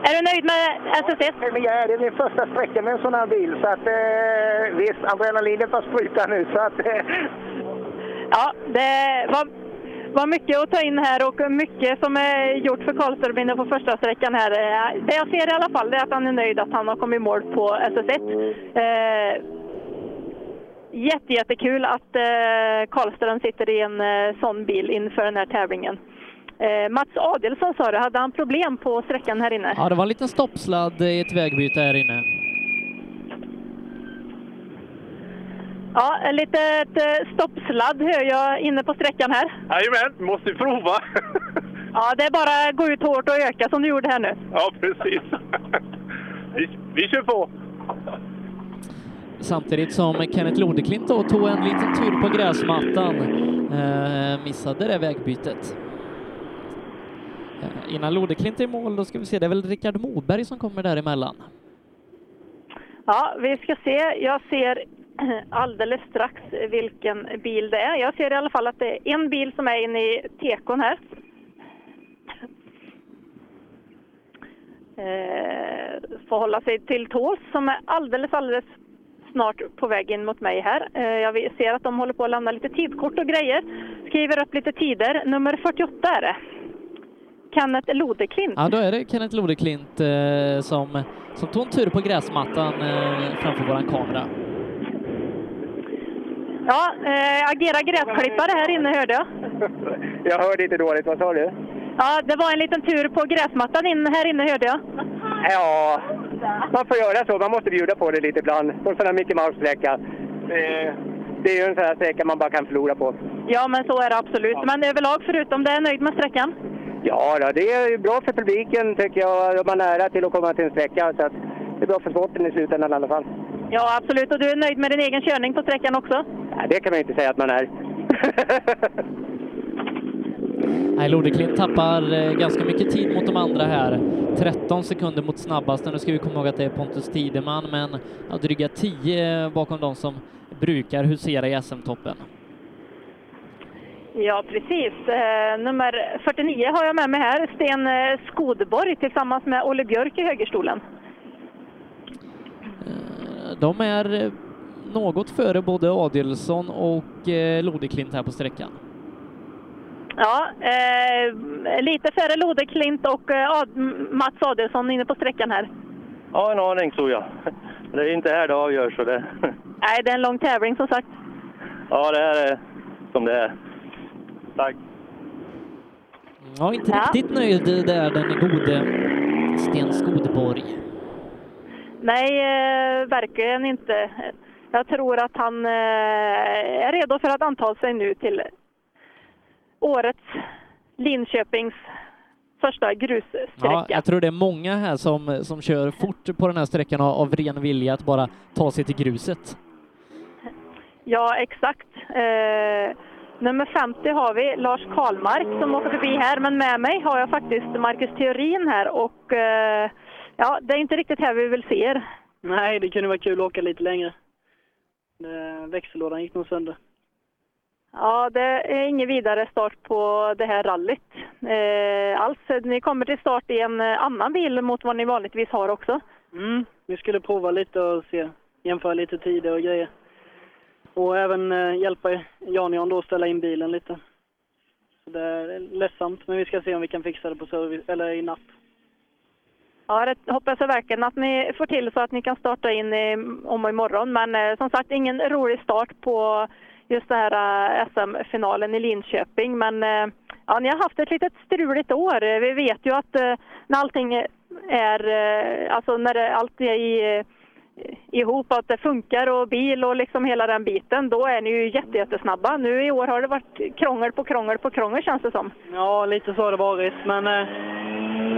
Är du nöjd med SS1? Men jag är det är min första sträcka med en sån här bil, så att eh, visst, adrenalinet har sprutat nu, så att... Eh, Ja, det var, var mycket att ta in här och mycket som är gjort för Karlström inne på första sträckan här. Eh, Det jag ser i alla fall är att han är nöjd att han har kommit i mål på SS1. Eh, jätte, jättekul att eh, Karlström sitter i en eh, sån bil inför den här tävlingen. Eh, Mats Adelsson sa du, hade han problem på sträckan här inne? Ja, det var en liten stoppsladd i ett vägbyte här inne. Ja, en litet eh, stoppsladd hör jag inne på sträckan här. Jajamän, måste vi prova. Ja, det är bara att gå ut hårt och öka som du gjorde här nu. ja, precis. vi, vi kör på. Samtidigt som Kenneth Lodeklint då tog en liten tur på gräsmattan, eh, missade det vägbytet. Eh, innan Lodeklint är i mål, då ska vi se, det är väl Rickard Moberg som kommer däremellan. Ja, vi ska se. Jag ser alldeles strax vilken bil det är. Jag ser i alla fall att det är en bil som är inne i tekon här. Eh, får hålla sig till tås som är alldeles, alldeles snart på väg in mot mig här. Eh, jag ser att de håller på att lämna lite tidkort och grejer. Skriver upp lite tider. Nummer 48 är det. Kenneth Lodeklint. Ja, då är det Kenneth Lodeklint eh, som, som tog en tur på gräsmattan eh, framför våran kamera. Ja, eh, agera gräsklippare här inne hörde jag. jag hörde inte dåligt, vad sa du? Ja, det var en liten tur på gräsmattan in, här inne hörde jag. Ja, man får göra så. Man måste bjuda på det lite ibland. På en sån här Mickey Mouse-sträcka. Det, det är ju en sån här sträcka man bara kan förlora på. Ja, men så är det absolut. Men överlag, förutom det, är nöjd med sträckan? Ja, då, det är ju bra för publiken tycker jag. De har nära till att komma till en sträcka. Så det är bra för sporten i slutändan i alla fall. Ja, absolut. Och du är nöjd med din egen körning på sträckan också? Ja, det kan man inte säga att man är. Nej, Lodeklint tappar eh, ganska mycket tid mot de andra här. 13 sekunder mot snabbaste. Nu ska vi komma ihåg att det är Pontus Tideman, men ja, dryga 10 bakom de som brukar husera i SM-toppen. Ja, precis. Eh, nummer 49 har jag med mig här. Sten eh, Skodeborg tillsammans med Olle Björk i högerstolen. De är eh, något före både Adelsson och eh, Lodeklint här på sträckan. Ja, eh, lite före Lodeklint och eh, Mats Adelsson inne på sträckan här. Ja, en aning tror jag. Det är inte här det avgörs. Så det... Nej, det är en lång tävling som sagt. Ja, det här är som det är. Tack. Ja, inte riktigt nöjd där den gode Sten Skodeborg. Nej, eh, verkligen inte. Jag tror att han eh, är redo för att anta sig nu till årets Linköpings första grussträcka. Ja, jag tror det är många här som, som kör fort på den här sträckan av, av ren vilja att bara ta sig till gruset. Ja, exakt. Eh, nummer 50 har vi Lars Karlmark som åker förbi här, men med mig har jag faktiskt Marcus Theorin här och eh, ja, det är inte riktigt här vi vill se er. Nej, det kunde vara kul att åka lite längre. Eh, Växellådan gick nog sönder. Ja, det är ingen vidare start på det här rallyt eh, alls. Ni kommer till start i en eh, annan bil mot vad ni vanligtvis har också. Mm, vi skulle prova lite och se, jämföra lite tider och grejer. Och även eh, hjälpa Janion då att ställa in bilen lite. Så det är ledsamt, men vi ska se om vi kan fixa det på service, eller i natt. Ja, det hoppas jag verkligen att ni får till så att ni kan starta in i, om imorgon. Men eh, som sagt, ingen rolig start på just det här äh, SM-finalen i Linköping. Men äh, ja, ni har haft ett litet struligt år. Vi vet ju att äh, när allting är, alltså när allt är i, ihop, att det funkar och bil och liksom hela den biten, då är ni ju jättesnabba. Nu i år har det varit krångel på krångel på krångel känns det som. Ja, lite så har det varit. Men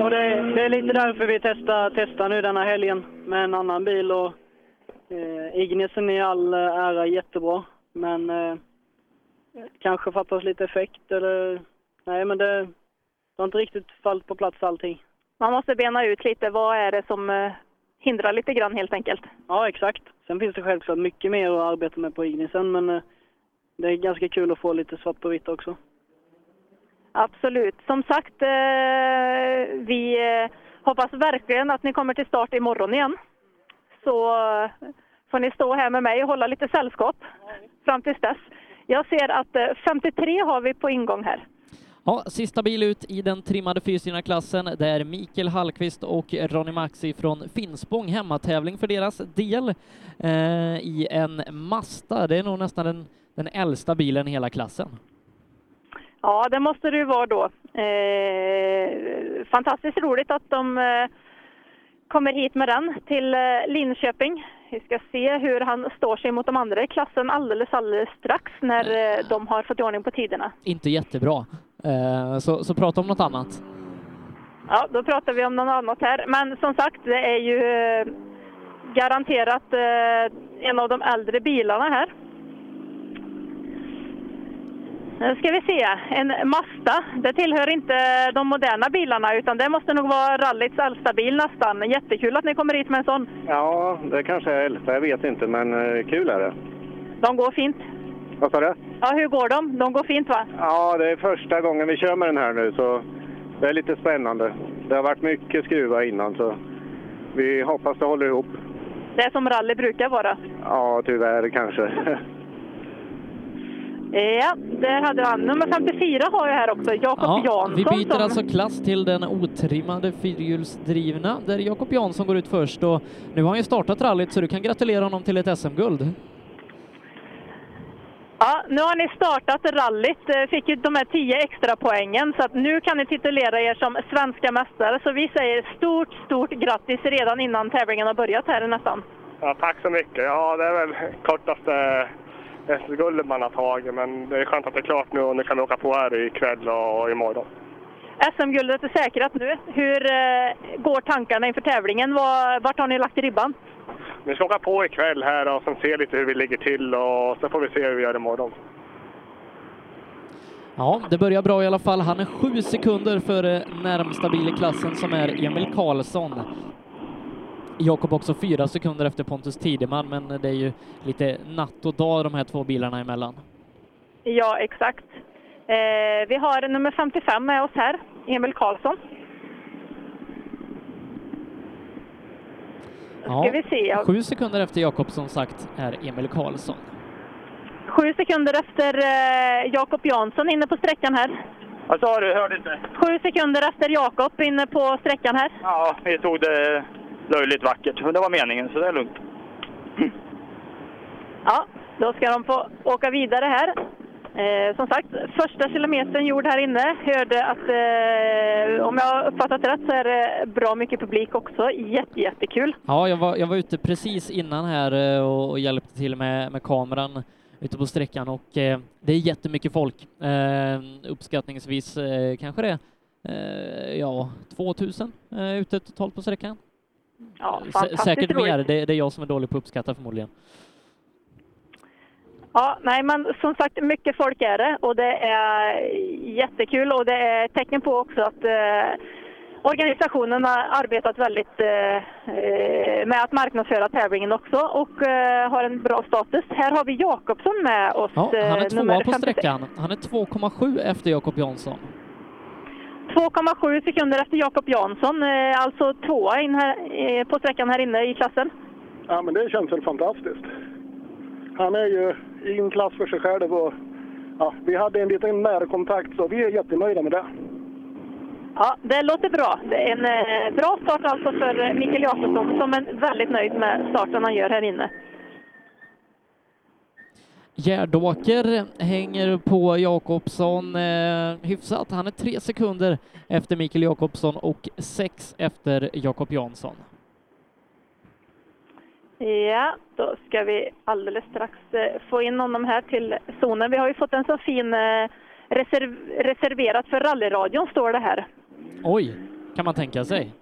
och det, det är lite därför vi testar, testar nu denna helgen med en annan bil. Och, eh, Ignesen i all ära jättebra. Men eh, kanske fattas lite effekt eller... Nej, men det, det har inte riktigt fallit på plats allting. Man måste bena ut lite. Vad är det som eh, hindrar lite grann helt enkelt? Ja, exakt. Sen finns det självklart mycket mer att arbeta med på Ignisen, men eh, det är ganska kul att få lite svart på vitt också. Absolut. Som sagt, eh, vi eh, hoppas verkligen att ni kommer till start imorgon igen. Så eh, får ni stå här med mig och hålla lite sällskap fram tills dess. Jag ser att eh, 53 har vi på ingång här. Ja, sista bil ut i den trimmade fyrhjulsdrivna-klassen. Det är Mikael Hallqvist och Ronny Maxi från Finspång, hemmatävling för deras del eh, i en Mazda. Det är nog nästan den, den äldsta bilen i hela klassen. Ja, det måste det ju vara då. Eh, fantastiskt roligt att de eh, kommer hit med den till eh, Linköping. Vi ska se hur han står sig mot de andra i klassen alldeles, alldeles strax när eh, de har fått ordning på tiderna. Inte jättebra. Eh, så, så prata om något annat. Ja, då pratar vi om något annat här. Men som sagt, det är ju eh, garanterat eh, en av de äldre bilarna här. Nu ska vi se, en Mazda. Det tillhör inte de moderna bilarna utan det måste nog vara rallyts äldsta bil nästan. Jättekul att ni kommer hit med en sån. Ja, det kanske är äldsta, jag vet inte, men eh, kul är det. De går fint. Vad sa du? Ja, hur går de? De går fint va? Ja, det är första gången vi kör med den här nu, så det är lite spännande. Det har varit mycket skruva innan, så vi hoppas det håller ihop. Det är som rally brukar vara. Ja, tyvärr kanske. Ja, där hade han. Nummer 54 har jag här också, Jakob Ja, Jansson. vi byter som- alltså klass till den otrimmade fyrhjulsdrivna där Jakob Jansson går ut först och nu har han ju startat rallyt så du kan gratulera honom till ett SM-guld. Ja, nu har ni startat rallyt, eh, fick ju de här 10 extra poängen så att nu kan ni titulera er som svenska mästare. Så vi säger stort, stort grattis redan innan tävlingen har börjat här nästan. Ja, tack så mycket. Ja, det är väl kortaste SM-guldet man har tagit, men det är skönt att det är klart nu och nu kan vi åka på här ikväll och imorgon. SM-guldet är säkrat nu. Hur eh, går tankarna inför tävlingen? Var, vart har ni lagt ribban? Vi ska åka på ikväll här och sen se lite hur vi ligger till och så får vi se hur vi gör imorgon. Ja, det börjar bra i alla fall. Han är sju sekunder före närmsta bil i klassen som är Emil Karlsson. Jakob också fyra sekunder efter Pontus Tideman, men det är ju lite natt och dag de här två bilarna emellan. Ja, exakt. Eh, vi har nummer 55 med oss här, Emil Karlsson. Ja, vi se. Sju sekunder efter Jakob som sagt är Emil Karlsson. Sju sekunder efter eh, Jakob Jansson inne på sträckan här. Vad sa du? Hörde inte. Sju sekunder efter Jakob inne på sträckan här. Ja, vi tog det löjligt vackert. Men det var meningen, så det är lugnt. Ja, då ska de få åka vidare här. Eh, som sagt, första kilometern gjord här inne. Hörde att, eh, om jag har uppfattat rätt, så är det bra mycket publik också. Jätte, jättekul. Ja, jag var, jag var ute precis innan här eh, och, och hjälpte till med, med kameran ute på sträckan och eh, det är jättemycket folk. Eh, uppskattningsvis eh, kanske det eh, ja, 2000 eh, ute totalt på sträckan. Ja, fantastiskt säkert mer, det, det är jag som är dålig på att uppskatta förmodligen. Ja, nej men som sagt, mycket folk är det och det är jättekul och det är tecken på också att eh, organisationen har arbetat väldigt eh, eh, med att marknadsföra tävlingen också och eh, har en bra status. Här har vi Jakobsson med oss, Ja, han eh, är nummer tvåa på 56. sträckan. Han är 2,7 efter Jakob Jansson. 2,7 sekunder efter Jakob Jansson, eh, alltså tvåa in här, eh, på sträckan här inne i klassen. Ja, men det känns väl fantastiskt. Han är ju i en klass för sig själv och ja, vi hade en liten närkontakt så vi är jättenöjda med det. Ja, det låter bra. Det är en eh, bra start alltså för Mikael Jakobsson som är väldigt nöjd med starten han gör här inne. Gärdåker hänger på Jakobsson eh, hyfsat. Han är tre sekunder efter Mikael Jakobsson och sex efter Jakob Jansson. Ja, då ska vi alldeles strax eh, få in honom här till zonen. Vi har ju fått en så fin eh, reserv reserverat för rallyradion står det här. Oj, kan man tänka sig.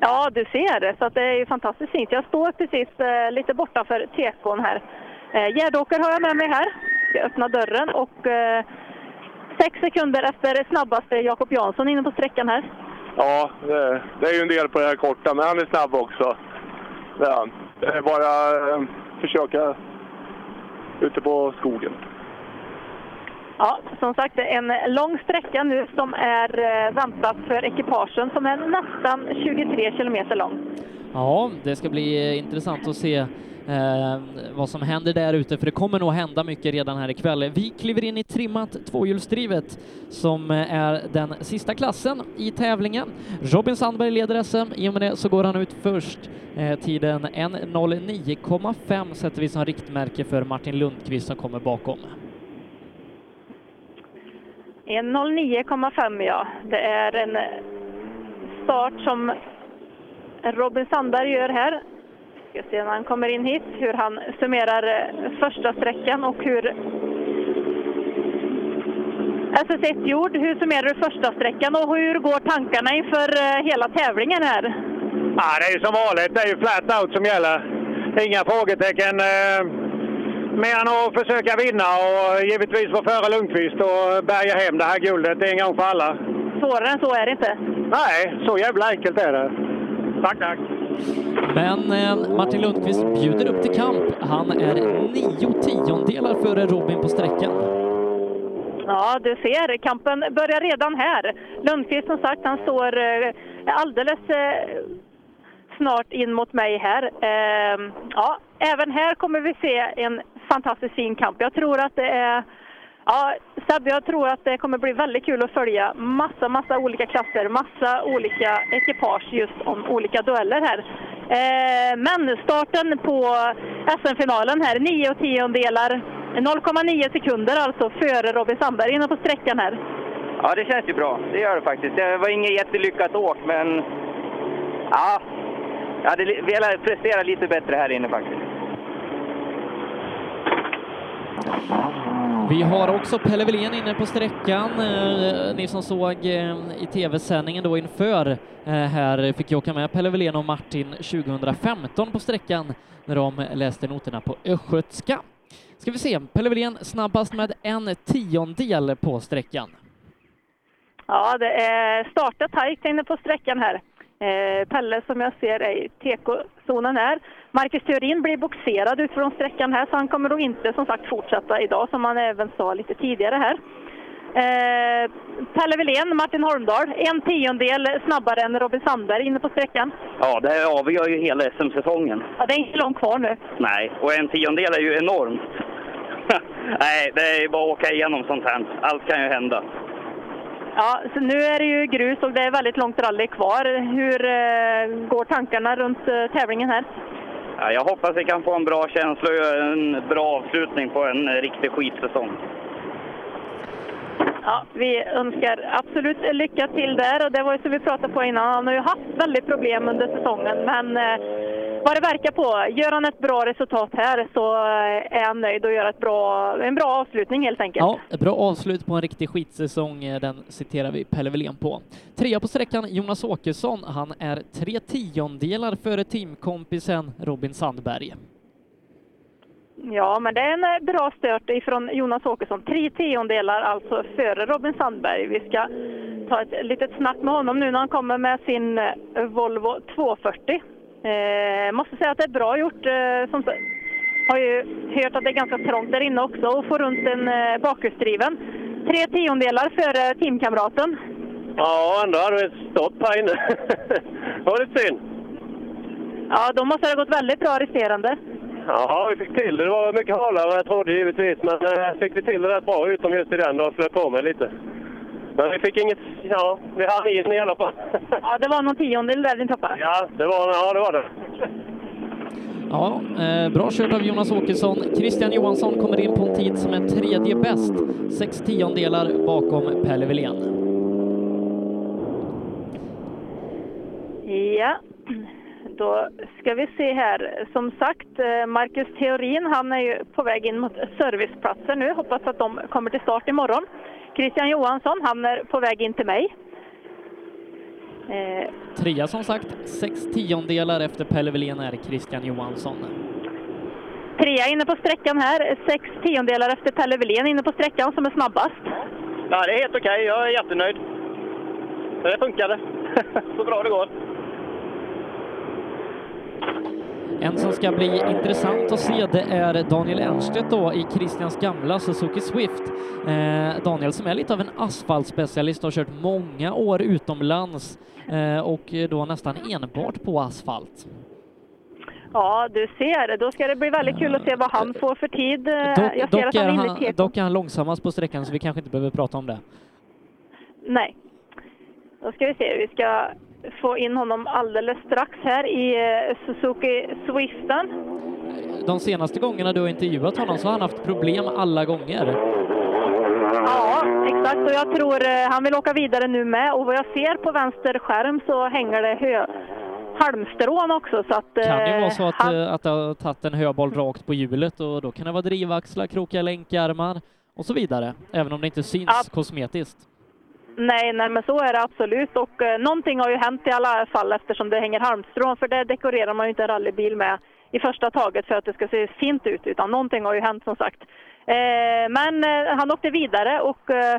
Ja, du ser det. Så det är ju fantastiskt fint. Jag står precis eh, lite bortanför tekon här. Eh, Gärdåker har jag med mig här. Ska öppna dörren och eh, sex sekunder efter snabbaste Jakob Jansson inne på sträckan här. Ja, det, det är ju en del på det här korta, men han är snabb också. Det är han. Det är bara eh, försöka ute på skogen. Ja, som sagt, det är en lång sträcka nu som är eh, väntat för ekipagen som är nästan 23 kilometer lång. Ja, det ska bli eh, intressant att se eh, vad som händer där ute, för det kommer nog hända mycket redan här ikväll. Vi kliver in i trimmat tvåhjulsdrivet som eh, är den sista klassen i tävlingen. Robin Sandberg leder SM, i och med det så går han ut först. Eh, tiden 1.09,5 sätter vi som riktmärke för Martin Lundqvist som kommer bakom. 1.09,5 ja. Det är en start som Robin Sandberg gör här. Ska se när han kommer in hit hur han summerar eh, första sträckan och hur SS1 gjord. Hur summerar du första sträckan och hur går tankarna inför eh, hela tävlingen här? Ja, det är ju som vanligt. Det är ju flat out som gäller. Inga frågetecken. Eh, mer än att försöka vinna och givetvis vara före Lundqvist och bärga hem det här guldet en gång för alla. Svårare än så är det inte. Nej, så jävla enkelt är det. Tack, tack. Men eh, Martin Lundqvist bjuder upp till kamp. Han är nio tiondelar före Robin på sträckan. Ja, du ser, kampen börjar redan här. Lundqvist som sagt, han står eh, alldeles eh, snart in mot mig här. Eh, ja, även här kommer vi se en fantastiskt fin kamp. Jag tror att det är Ja, Seb, jag tror att det kommer bli väldigt kul att följa massa, massa olika klasser, massa olika ekipage just om olika dueller här. Eh, men starten på SM-finalen här, 9 tiondelar, 0,9 sekunder alltså före Robin Sandberg inne på sträckan här. Ja, det känns ju bra. Det gör det faktiskt. Det var inget jättelyckat åk, men ja, jag hade velat prestera lite bättre här inne faktiskt. Vi har också Pelle Wilén inne på sträckan. Eh, ni som såg eh, i tv-sändningen då inför eh, här fick ju åka med Pelle Wilén och Martin 2015 på sträckan när de läste noterna på östgötska. Ska vi se, Pelle Wilén snabbast med en tiondel på sträckan. Ja, det är startat tajt inne på sträckan här. Eh, Pelle som jag ser är i TK-zonen här. Marcus Theorin blir boxerad utifrån sträckan här så han kommer nog inte som sagt fortsätta idag som han även sa lite tidigare här. Eh, Pelle Wilén, Martin Holmdahl, en tiondel snabbare än Robin Sandberg inne på sträckan. Ja, det här avgör ju hela SM-säsongen. Ja, det är inte långt kvar nu. Nej, och en tiondel är ju enormt. Nej, det är bara att åka igenom sånt här. Allt kan ju hända. Ja, så nu är det ju grus och det är väldigt långt rally kvar. Hur eh, går tankarna runt eh, tävlingen här? Ja, jag hoppas vi kan få en bra känsla och en bra avslutning på en riktig skitsäsong. Ja, vi önskar absolut lycka till där och det var ju som vi pratade på innan, han har ju haft väldigt problem under säsongen men eh, vad det verkar på, gör han ett bra resultat här så eh, är han nöjd och gör ett bra, en bra avslutning helt enkelt. Ja, ett bra avslut på en riktig skitsäsong, eh, den citerar vi Pelle Wilén på. Trea på sträckan, Jonas Åkesson, han är tre tiondelar före teamkompisen Robin Sandberg. Ja, men det är en eh, bra stört ifrån Jonas Åkesson. Tre tiondelar alltså före Robin Sandberg. Vi ska ta ett litet snack med honom nu när han kommer med sin Volvo 240. Eh, måste säga att det är bra gjort. Eh, som, har ju hört att det är ganska trångt där inne också och få runt en eh, bakhjulsdriven. Tre tiondelar före teamkamraten. Ja, ändå hade vi stått här inne. det var lite synd. Ja, då måste det ha gått väldigt bra resterande. Ja, vi fick till det. Det var mycket halare än jag trodde givetvis, men eh, fick vi till det rätt bra utom just i den då, flöt på mig lite. Men vi fick inget, ja, vi hann in i alla fall. Ja, det var någon tiondel där din toppar. Ja, det var, ja, det var det. Ja, eh, bra kört av Jonas Åkesson. Christian Johansson kommer in på en tid som är tredje bäst, sex tiondelar bakom Pelle Wilén. Ja, då ska vi se här. Som sagt, eh, Marcus Theorin, han är ju på väg in mot serviceplatser nu. Hoppas att de kommer till start imorgon. Christian Johansson, han är på väg in till mig. Eh, Trea som sagt, sex tiondelar efter Pelle Wilén är Christian Johansson. Trea inne på sträckan här, sex tiondelar efter Pelle Wilén inne på sträckan som är snabbast. Ja, det är helt okej. Jag är jättenöjd. Det funkade. Så bra det går. En som ska bli intressant att se det är Daniel Ernstedt då i Christians gamla Suzuki Swift. Eh, Daniel som är lite av en asfaltspecialist har kört många år utomlands eh, och då nästan enbart på asfalt. Ja, du ser. Då ska det bli väldigt kul att se vad han får för tid. Eh, Dock, Jag ser att han är inne han, dock är han långsammast på sträckan så vi kanske inte behöver prata om det. Nej. Då ska vi se. Vi ska få in honom alldeles strax här i eh, Suzuki Swiften. De senaste gångerna du har intervjuat honom så har han haft problem alla gånger. Ja, exakt. Och jag tror eh, han vill åka vidare nu med. Och vad jag ser på vänster skärm så hänger det hö halmstrån också. Så att, kan eh, vara så att, han, eh, att det har tagit en höboll rakt på hjulet och då kan det vara drivaxlar, krokiga länkarmar och så vidare, även om det inte syns kosmetiskt. Nej, nej, men så är det absolut. Och eh, någonting har ju hänt i alla fall eftersom det hänger halmstrån. För det dekorerar man ju inte en rallybil med i första taget för att det ska se fint ut. Utan någonting har ju hänt som sagt. Eh, men eh, han åkte vidare och eh,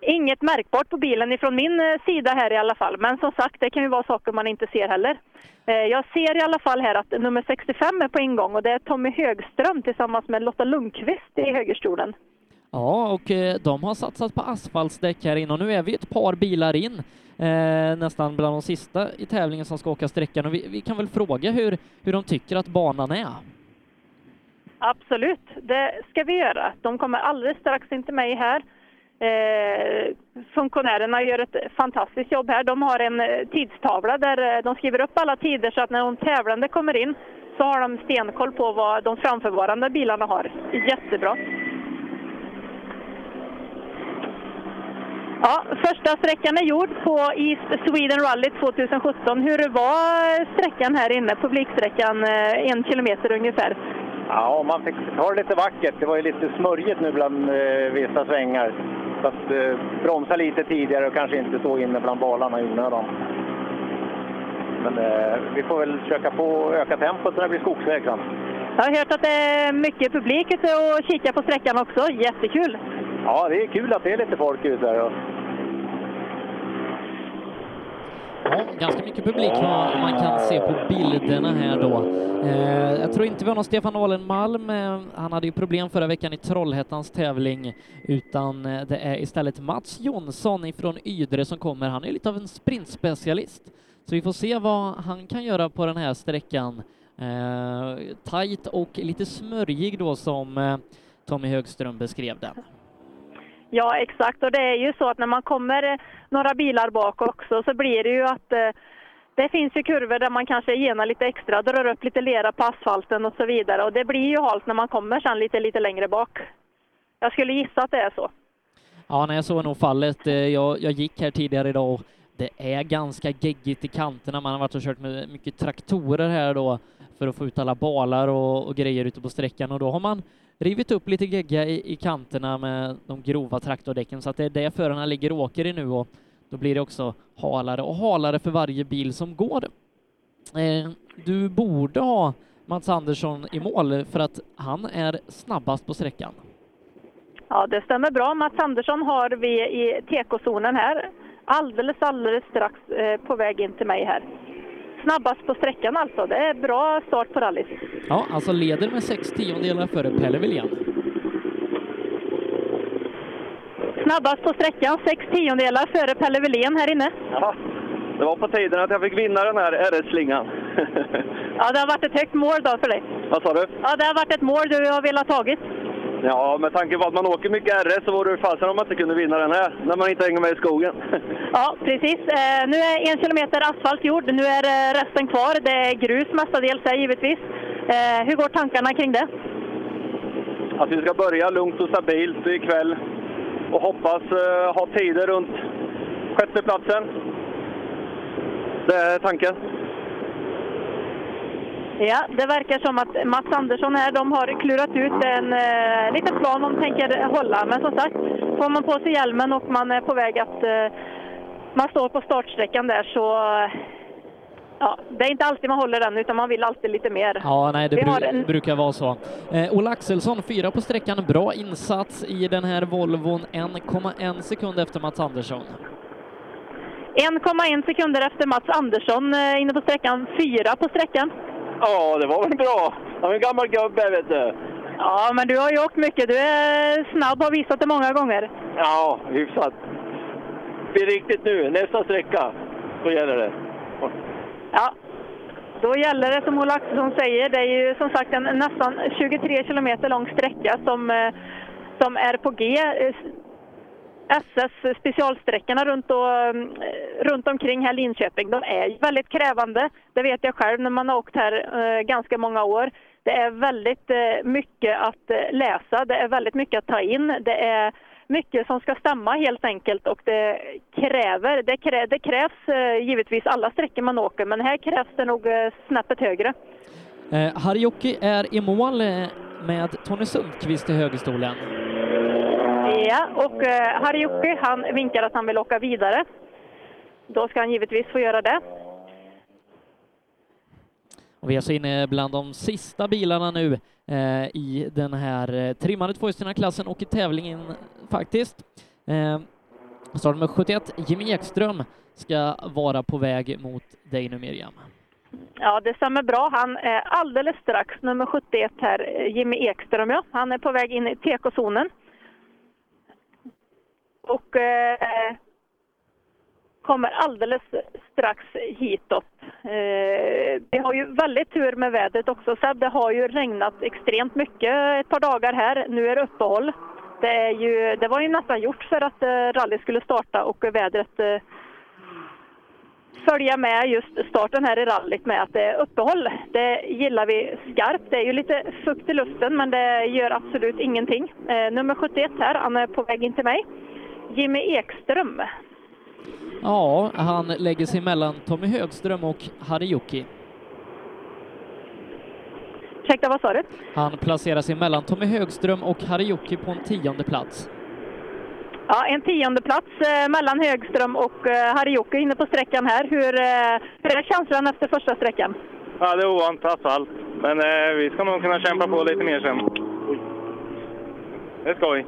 inget märkbart på bilen ifrån min eh, sida här i alla fall. Men som sagt, det kan ju vara saker man inte ser heller. Eh, jag ser i alla fall här att nummer 65 är på ingång och det är Tommy Högström tillsammans med Lotta Lundqvist i högerstolen. Ja, och eh, de har satsat på asfaltsdäck här inne och nu är vi ett par bilar in, eh, nästan bland de sista i tävlingen som ska åka sträckan och vi, vi kan väl fråga hur, hur de tycker att banan är. Absolut, det ska vi göra. De kommer alldeles strax in till mig här. Eh, funktionärerna gör ett fantastiskt jobb här. De har en eh, tidstavla där eh, de skriver upp alla tider så att när de tävlande kommer in så har de stenkoll på vad de framförvarande bilarna har. Jättebra. Ja, första sträckan är gjord på East Sweden Rally 2017. Hur var sträckan här inne, publiksträckan, eh, en kilometer ungefär? Ja, man fick ta det lite vackert. Det var ju lite smörjigt nu bland eh, vissa svängar. Så att eh, bromsa lite tidigare och kanske inte stå inne bland balarna i onödan. Men eh, vi får väl försöka få öka tempot så det blir skogsväg sen. Jag har hört att det är mycket publik ute och kikar på sträckan också. Jättekul! Ja, det är kul att det är lite folk ute där. Ja, ganska mycket publik vad man kan se på bilderna här då. Eh, jag tror inte vi har någon Stefan Alenmalm. Eh, han hade ju problem förra veckan i Trollhättans tävling, utan eh, det är istället Mats Jonsson ifrån Ydre som kommer. Han är lite av en sprintspecialist, så vi får se vad han kan göra på den här sträckan. Eh, tight och lite smörjig då som eh, Tommy Högström beskrev den. Ja, exakt. Och det är ju så att när man kommer eh, några bilar bak också så blir det ju att eh, det finns ju kurvor där man kanske genar lite extra, drar upp lite lera på asfalten och så vidare. Och det blir ju halt när man kommer sen lite, lite längre bak. Jag skulle gissa att det är så. Ja, när så är nog fallet. Eh, jag, jag gick här tidigare idag och det är ganska geggigt i kanterna. Man har varit och kört med mycket traktorer här då för att få ut alla balar och, och grejer ute på sträckan och då har man rivit upp lite gegga i, i kanterna med de grova traktordäcken så att det är det förarna ligger och åker i nu och då blir det också halare och halare för varje bil som går. Eh, du borde ha Mats Andersson i mål för att han är snabbast på sträckan. Ja, det stämmer bra. Mats Andersson har vi i tekozonen här. Alldeles, alldeles strax eh, på väg in till mig här. Snabbast på sträckan alltså. Det är bra start på rallyt. Ja, alltså leder med sex tiondelar före Pelle Wilén. Snabbast på sträckan, sex tiondelar före Pelle Wilén här inne. Ja, det var på tiden att jag fick vinna den här RS-slingan. Ja, det har varit ett högt mål då för dig. Vad sa du? Ja, det har varit ett mål du har velat tagit. Ja, med tanke på att man åker mycket RS så vore det fasen om man inte kunde vinna den här, när man inte hänger med i skogen. Ja, precis. Eh, nu är en kilometer asfalt gjord. Nu är eh, resten kvar. Det är grus mestadels här givetvis. Eh, hur går tankarna kring det? Att vi ska börja lugnt och stabilt ikväll och hoppas eh, ha tider runt sjätteplatsen. Det är tanken. Ja, det verkar som att Mats Andersson här, de har klurat ut en eh, liten plan de tänker hålla. Men som sagt, får man på sig hjälmen och man är på väg att... Eh, man står på startsträckan där så... ja, det är inte alltid man håller den, utan man vill alltid lite mer. Ja, nej, det bru en- brukar vara så. Eh, Olle Axelsson, fyra på sträckan. Bra insats i den här Volvon. 1,1 sekund efter Mats Andersson. 1,1 sekunder efter Mats Andersson eh, inne på sträckan, fyra på sträckan. Ja, det var väl bra. Han är en gammal gubbe, vet du. Ja, men du har ju åkt mycket. Du är snabb, har visat det många gånger. Ja, hyfsat. Blir riktigt nu. Nästa sträcka, då gäller det. Ja, då gäller det som Olle Axelsson säger. Det är ju som sagt en nästan 23 kilometer lång sträcka som, eh, som är på G. SS specialsträckorna runt, och, mm, runt omkring här Linköping, de är väldigt krävande. Det vet jag själv när man har åkt här eh, ganska många år. Det är väldigt eh, mycket att eh, läsa, det är väldigt mycket att ta in. Det är mycket som ska stämma helt enkelt och det kräver, det, krä, det krävs givetvis alla sträckor man åker men här krävs det nog snäppet högre. Eh, Harjoki är i mål med Tony Sundqvist i högerstolen. Ja, och eh, Harjuki han vinkar att han vill åka vidare. Då ska han givetvis få göra det. Och vi är så inne bland de sista bilarna nu eh, i den här eh, trimmade tvåhjulsdrivna klassen och i tävlingen faktiskt. Eh, startnummer 71, Jimmy Ekström, ska vara på väg mot dig nu Miriam. Ja, det stämmer bra. Han är alldeles strax nummer 71 här, eh, Jimmy Ekström. Ja. Han är på väg in i TK-zonen. Och eh, kommer alldeles strax hitåt. Eh, vi har ju väldigt tur med vädret också Seb. Det har ju regnat extremt mycket ett par dagar här. Nu är det uppehåll. Det, är ju, det var ju nästan gjort för att eh, rally skulle starta och vädret eh, följa med just starten här i rallyt med att det är uppehåll. Det gillar vi skarpt. Det är ju lite fukt i luften men det gör absolut ingenting. Eh, nummer 71 här, han är på väg in till mig. Jimmy Ekström. Ja, han lägger sig mellan Tommy Högström och Harjoki. Ursäkta, vad sa du? Han placerar sig mellan Tommy Högström och Harjoki på en tionde plats. Ja, en tionde plats eh, mellan Högström och eh, Harjoki inne på sträckan här. Hur, eh, hur är känslan efter första sträckan? Ja, det är ovant asfalt. Men eh, vi ska nog kunna kämpa på lite mer sen. Det är skoj.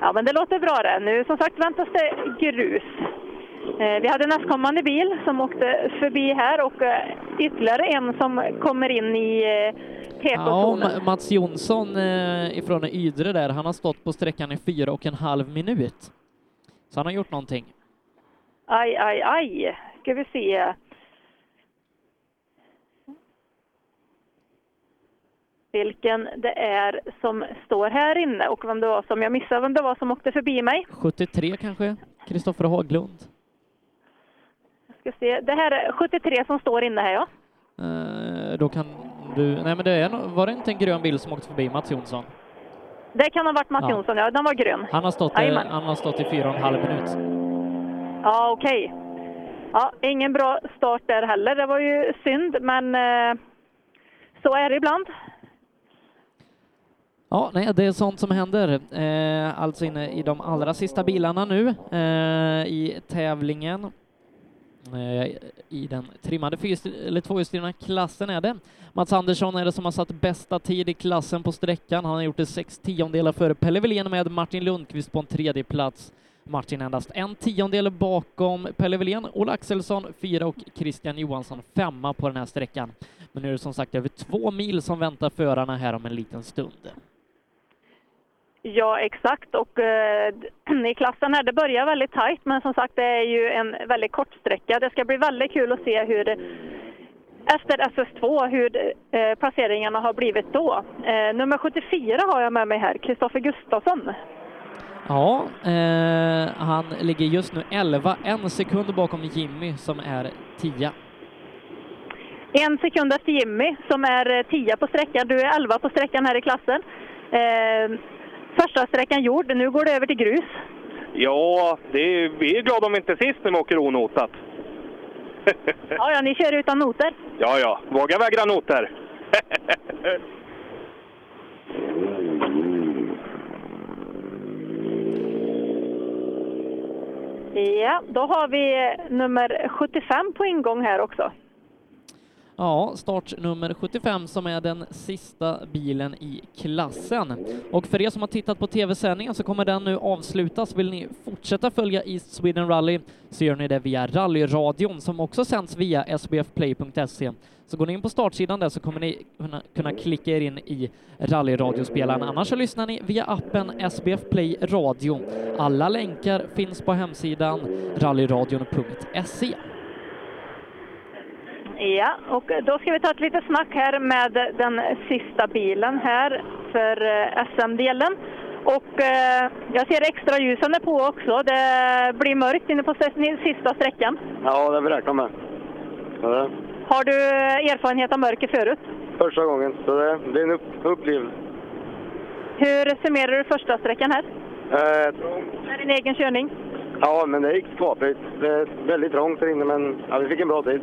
Ja, men det låter bra det. Nu som sagt väntas det grus. Eh, Vi hade nästkommande bil som åkte förbi här och eh, ytterligare en som kommer in i eh, Ja, Mats Jonsson eh, ifrån Ydre där, han har stått på sträckan i fyra och en halv minut. Så han har gjort någonting. Aj, aj, aj. Ska vi se. Vilken det är som står här inne och vem det var som, jag missade vem det var som åkte förbi mig. 73 kanske? Kristoffer Haglund? Ska se. Det här är 73 som står inne här ja. Eh, då kan du... Nej men det är var det inte en grön bil som åkte förbi Mats Jonsson? Det kan ha varit Mats Ja. Jonsson, ja. Den var grön. Han har stått, Jajamän. han har stått i fyra och en halv minut. Ja, okej. Ja, ingen bra start där heller. Det var ju synd, men eh, så är det ibland. Ja, nej, det är sånt som händer. Eh, alltså inne i de allra sista bilarna nu eh, i tävlingen. Eh, I den trimmade eller tvåhjulsdrivna klassen är det. Mats Andersson är det som har satt bästa tid i klassen på sträckan. Han har gjort det sex tiondelar före Pelle Wilén med Martin Lundqvist på en tredje plats. Martin endast en tiondel bakom Pelle Wilén, Ola Axelsson fyra och Christian Johansson femma på den här sträckan. Men nu är det som sagt över två mil som väntar förarna här om en liten stund. Ja, exakt. Och eh, i klassen här, det börjar väldigt tajt, men som sagt, det är ju en väldigt kort sträcka. Det ska bli väldigt kul att se hur efter SS2, hur eh, placeringarna har blivit då. Eh, nummer 74 har jag med mig här, Kristoffer Gustafsson. Ja, eh, han ligger just nu 11, en sekund bakom Jimmy som är 10. En sekund efter Jimmy som är 10 på sträckan. Du är 11 på sträckan här i klassen. Första sträckan gjord, nu går det över till grus. Ja, är, vi är glada om vi inte är sist när vi åker onotat. Ja, ja, ni kör utan noter. Ja, ja. Våga vägra noter. Ja, då har vi nummer 75 på ingång här också. Ja, startnummer 75 som är den sista bilen i klassen. Och för er som har tittat på tv-sändningen så kommer den nu avslutas. Vill ni fortsätta följa East Sweden Rally så gör ni det via rallyradion som också sänds via sbfplay.se. Så går ni in på startsidan där så kommer ni kunna, kunna klicka er in i rallyradiospelaren. Annars så lyssnar ni via appen SBF Play Radio. Alla länkar finns på hemsidan rallyradion.se. Ja, och då ska vi ta ett litet snack här med den sista bilen här för eh, SM-delen. Och eh, jag ser extra ljusen är på också. Det blir mörkt inne på sista sträckan. Ja, det har vi med. Ja, Har du erfarenhet av mörker förut? första gången, så det, det är en upp, upplevelse. Hur summerar du första sträckan här? Eh, Med din egen körning? ja, men det gick skapligt. Det är väldigt trångt här inne, men ja, vi fick en bra tid.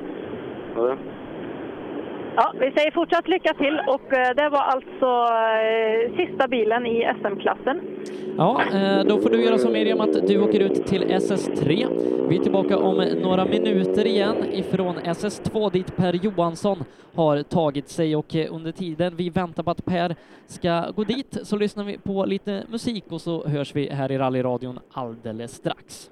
Ja, vi säger fortsatt lycka till och eh, det var alltså eh, sista bilen i SM-klassen. Ja, eh, då får du göra som Miriam att du åker ut till SS3. Vi är tillbaka om några minuter igen ifrån SS2 dit Per Johansson har tagit sig och under tiden vi väntar på att Per ska gå dit så lyssnar vi på lite musik och så hörs vi här i rallyradion alldeles strax.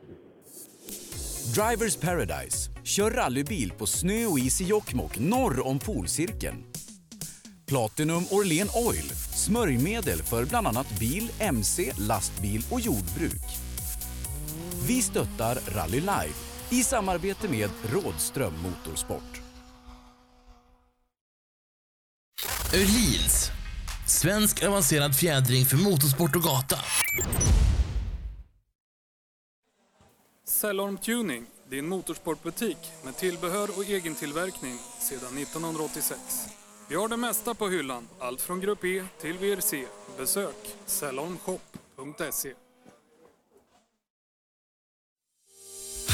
Drivers Paradise. Kör rallybil på snö och is i Jokkmokk norr om polcirkeln. Platinum Orlen Oil. Smörjmedel för bland annat bil, mc, lastbil och jordbruk. Vi stöttar Rally Life i samarbete med Rådström Motorsport. Öhlins. Svensk avancerad fjädring för motorsport och gata. Cellarm Tuning, din motorsportbutik med tillbehör och egen tillverkning sedan 1986. Vi har det mesta på hyllan, allt från Grupp E till VRC. Besök cellormshop.se.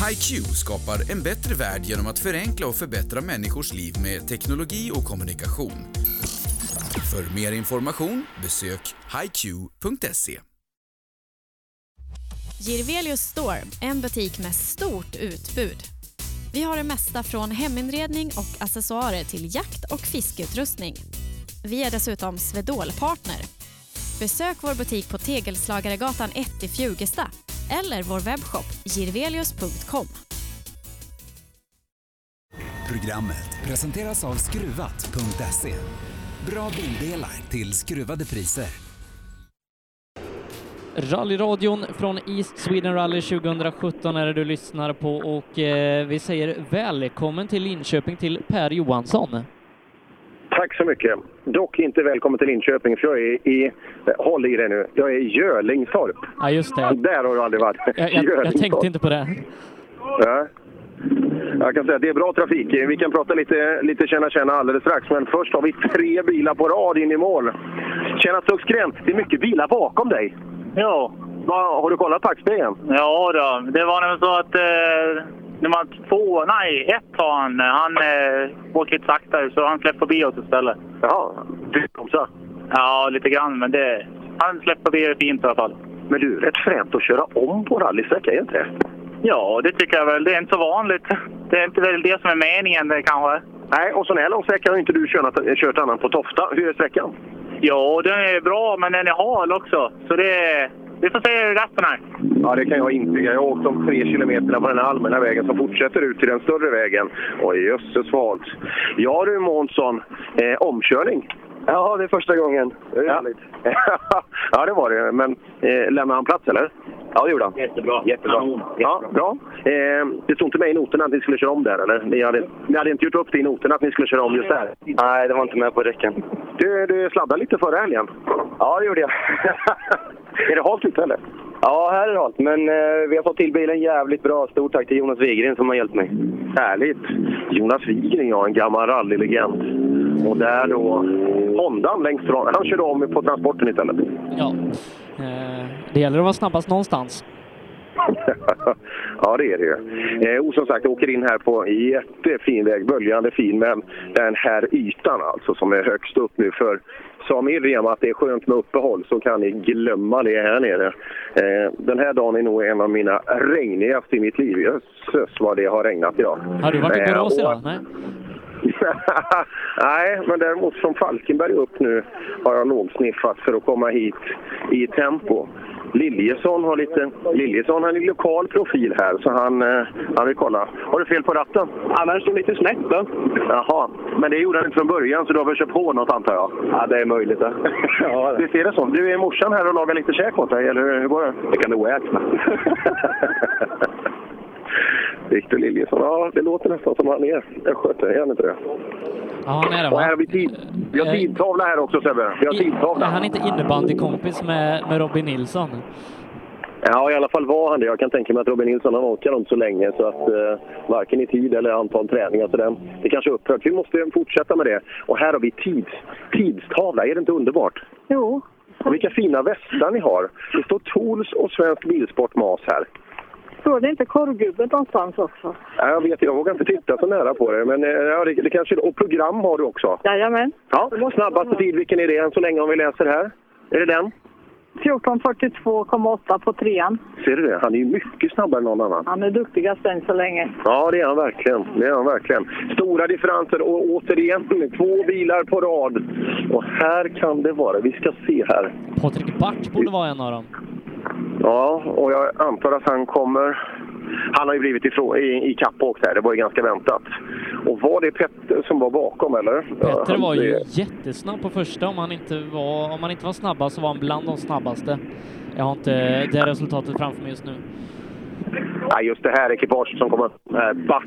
HiQ skapar en bättre värld genom att förenkla och förbättra människors liv med teknologi och kommunikation. För mer information besök hiq.se. Girvelius Store, en butik med stort utbud. Vi har det mesta från heminredning och accessoarer till jakt och fiskeutrustning. Vi är dessutom Swedol-partner. Besök vår butik på Tegelslagaregatan 1 i Fjugesta eller vår webbshop girvelius.com. Programmet presenteras av Skruvat.se. Bra bildelar till skruvade priser. Rallyradion från East Sweden Rally 2017 är det du lyssnar på och eh, vi säger välkommen till Linköping till Per Johansson. Tack så mycket. Dock inte välkommen till Linköping, för jag är i... Håll i dig nu. Jag är i Görlingstorp. Ja, just det. Där har du aldrig varit. Jag, jag, jag tänkte inte på det. Ja. Jag kan säga att det är bra trafik. Vi kan prata lite, lite känna känna alldeles strax, men först har vi tre bilar på rad in i mål. Känna Stuxgren, det är mycket bilar bakom dig. Ja. Har du kollat backspegeln? Ja då, det var nämligen så att eh, nummer två, nej ett har han. Han eh, åker lite saktare så han släpper förbi oss istället. Jaha, du bromsar? Ja, lite grann men det, han släpper förbi fint i alla fall. Men du, rätt fränt att köra om på rallysträcka, är inte det? Ja, det tycker jag väl. Det är inte så vanligt. Det är inte väl det som är meningen det kanske. Nej, och sån här lång sträcka har inte du kört, kört annan på Tofta. Hur är sträckan? Ja, den är bra men den är hal också. Så det, vi får se hur resten är. Ja, det kan jag intyga. Jag har åkt de tre kilometerna på den här allmänna vägen som fortsätter ut till den större vägen. Oj, jösses vad. Ja du Månsson, eh, omkörning. Ja, det är första gången. Det är ja. ja, det var det. Men eh, lämnade han plats eller? Ja, det gjorde han. Jättebra. Jättebra. Ja, bra. Eh, det stod inte med i noterna att ni skulle köra om där, eller? Ni hade, ni hade inte gjort upp det i noterna att ni skulle köra om just där? Nej, det var inte med på räcken. Du, du sladdade lite förra helgen. Ja, det gjorde jag. är det halt ute eller? Ja, här är det halt. Men eh, vi har fått till bilen jävligt bra. Stort tack till Jonas Wigren som har hjälpt mig. Härligt! Jonas Wigren, ja, en gammal rallylegend. Och där då Hondan längst fram. Han körde om på transporten istället. Ja, eh, det gäller att vara snabbast någonstans. ja, det är det ju. Eh, och som sagt, jag åker in här på jättefin väg, böljande fin, men den här ytan alltså som är högst upp nu. För sa Miriam att det är skönt med uppehåll så kan ni glömma det här nere. Eh, den här dagen är nog en av mina regnigaste i mitt liv. Jösses vad det har regnat idag. Har du varit i Eh, Borås och- idag? Nej? Nej, men däremot från Falkenberg upp nu har jag lågsniffat för att komma hit i tempo. Liljesson har lite Liljesson har en lokal profil här, så han, eh, han vill kolla. Har du fel på ratten? Ja, den står lite snett då. Jaha, men det gjorde han inte från början, så du har väl kört på något antar jag? Ja, det är möjligt. Det. ja, det ser det som. Du, är morsan här och lagar lite käk åt dig, eller hur går det? Det kan du äta. Victor Liljesson, ja det låter nästan som han är östgöte, är han inte det? Ja, han är det Och här va? har vi, tid, vi har tidtavla här också Sebbe. Vi har Är tidtavla. han inte innebandykompis med, med Robin Nilsson? Ja, i alla fall var han det. Jag kan tänka mig att Robin Nilsson han orkar inte så länge så att eh, varken i tid eller antal träningar så den, det kanske är upphört. Vi måste fortsätta med det. Och här har vi tids, tidstavla. Är det inte underbart? Jo. Och vilka fina västar ni har. Det står Tools och Svensk Bilsport MAS här. Står det inte korvgubben någonstans också? Ja, jag vet, jag vågar inte titta så nära på det. Men eh, ja, det, det kanske Och program har du också? Jajamän. Ja, snabbaste tid, vilken är det än så länge om vi läser här? Är det den? 14.42,8 på trean. Ser du det? Han är ju mycket snabbare än någon annan. Han är duktigast än så länge. Ja, det är han verkligen. Det är han verkligen. Stora differenser och återigen två bilar på rad. Och här kan det vara. Vi ska se här. Patrik Bart borde vara en av dem. Ja, och jag antar att han kommer... Han har ju blivit ifrån, i, i kappåk där. Det var ju ganska väntat. Och var det Petter som var bakom, eller? Petter var ju det- jättesnabb på första. Om han inte var, om han inte var snabbast så var han bland de snabbaste. Jag har inte det resultatet framför mig just nu. Ja, just det här ekipaget som kommer eh, Bart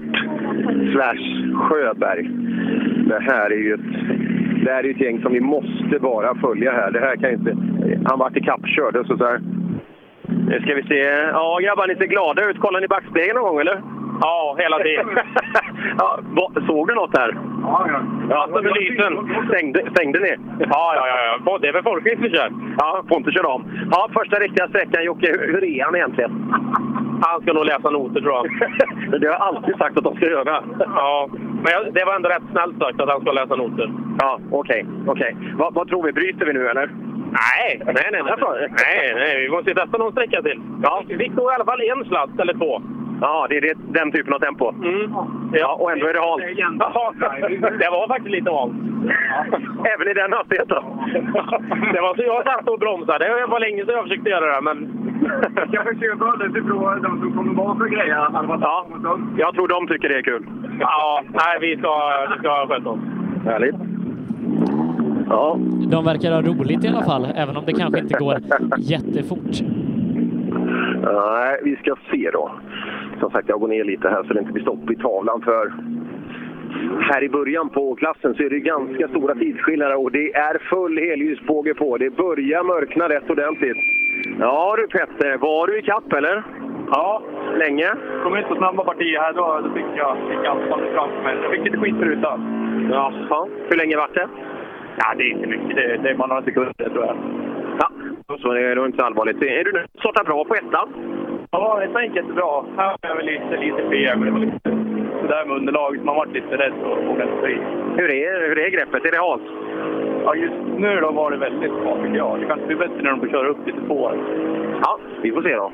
slash Sjöberg. Det här är ju ett, det här är ett gäng som vi måste bara följa här. Det här kan inte... Han vart ikappkörd och så där. Nu ska vi se. Ja, grabbar, ni ser glada ut. Kollar ni backspegeln någon gång, eller? Ja, hela tiden. ja, såg du något där? Ja, ja. ja med lysen. Stängde, stängde ni? Ja, ja, ja. ja. Det är väl Folkvist vi kör? Ja, Pontus kör om. Ja, första riktiga sträckan. Jocke, hur är han egentligen? Han ska nog läsa noter, tror jag. Det har jag alltid sagt att de ska göra. Ja, men jag, det var ändå rätt snällt sagt att han ska läsa noter. Ja, okej. okej. Vad, vad tror vi? Bryter vi nu, eller? Nej, nej, nej. Nej, nej, nej. Vi måste testa någon sträcka till. Ja. Vi tog i alla fall en sladd, eller två. Ja, det är det, den typen av tempo. Mm. Ja, och ändå är det halt. Ja, det var faktiskt lite halt. Även i den hastigheten. Det var så jag satt och bromsade. Det var länge sedan jag försökte göra det, men... Jag försöker lite prova de som kommer bakom grejer. Ja, jag tror de tycker det är kul. Ja, nej, vi ska, vi ska sköta oss. Härligt. Ja. De verkar ha roligt i alla fall, även om det kanske inte går jättefort. Nej, vi ska se då. Som sagt, jag går ner lite här så det inte blir stopp i tavlan för här i början på klassen så är det ganska stora tidsskillnader och det är full helljusbåge på. Det börjar mörkna rätt ordentligt. Ja du Petter, var du i kapp eller? Ja. Länge? kom inte så snabba partier här, då, då fick jag fick anfallet framför mig. Jag fick lite skit förut. Jaha. Hur länge vart det? Ja, det är inte mycket. Det, det är bara några sekunder, tror jag. Ja, så det är nog inte så allvarligt. Är du nu startar bra på ettan? Ja, ettan gick jättebra. Här var jag väl lite, lite feg, men det var lite sådär med underlaget. Man var lite rädd inte ta i. Hur är, hur är greppet? Är det halt? Ja, just nu då var det väldigt bra, tycker jag. Det kanske blir bättre när de får köra upp lite på. Ja, vi får se då.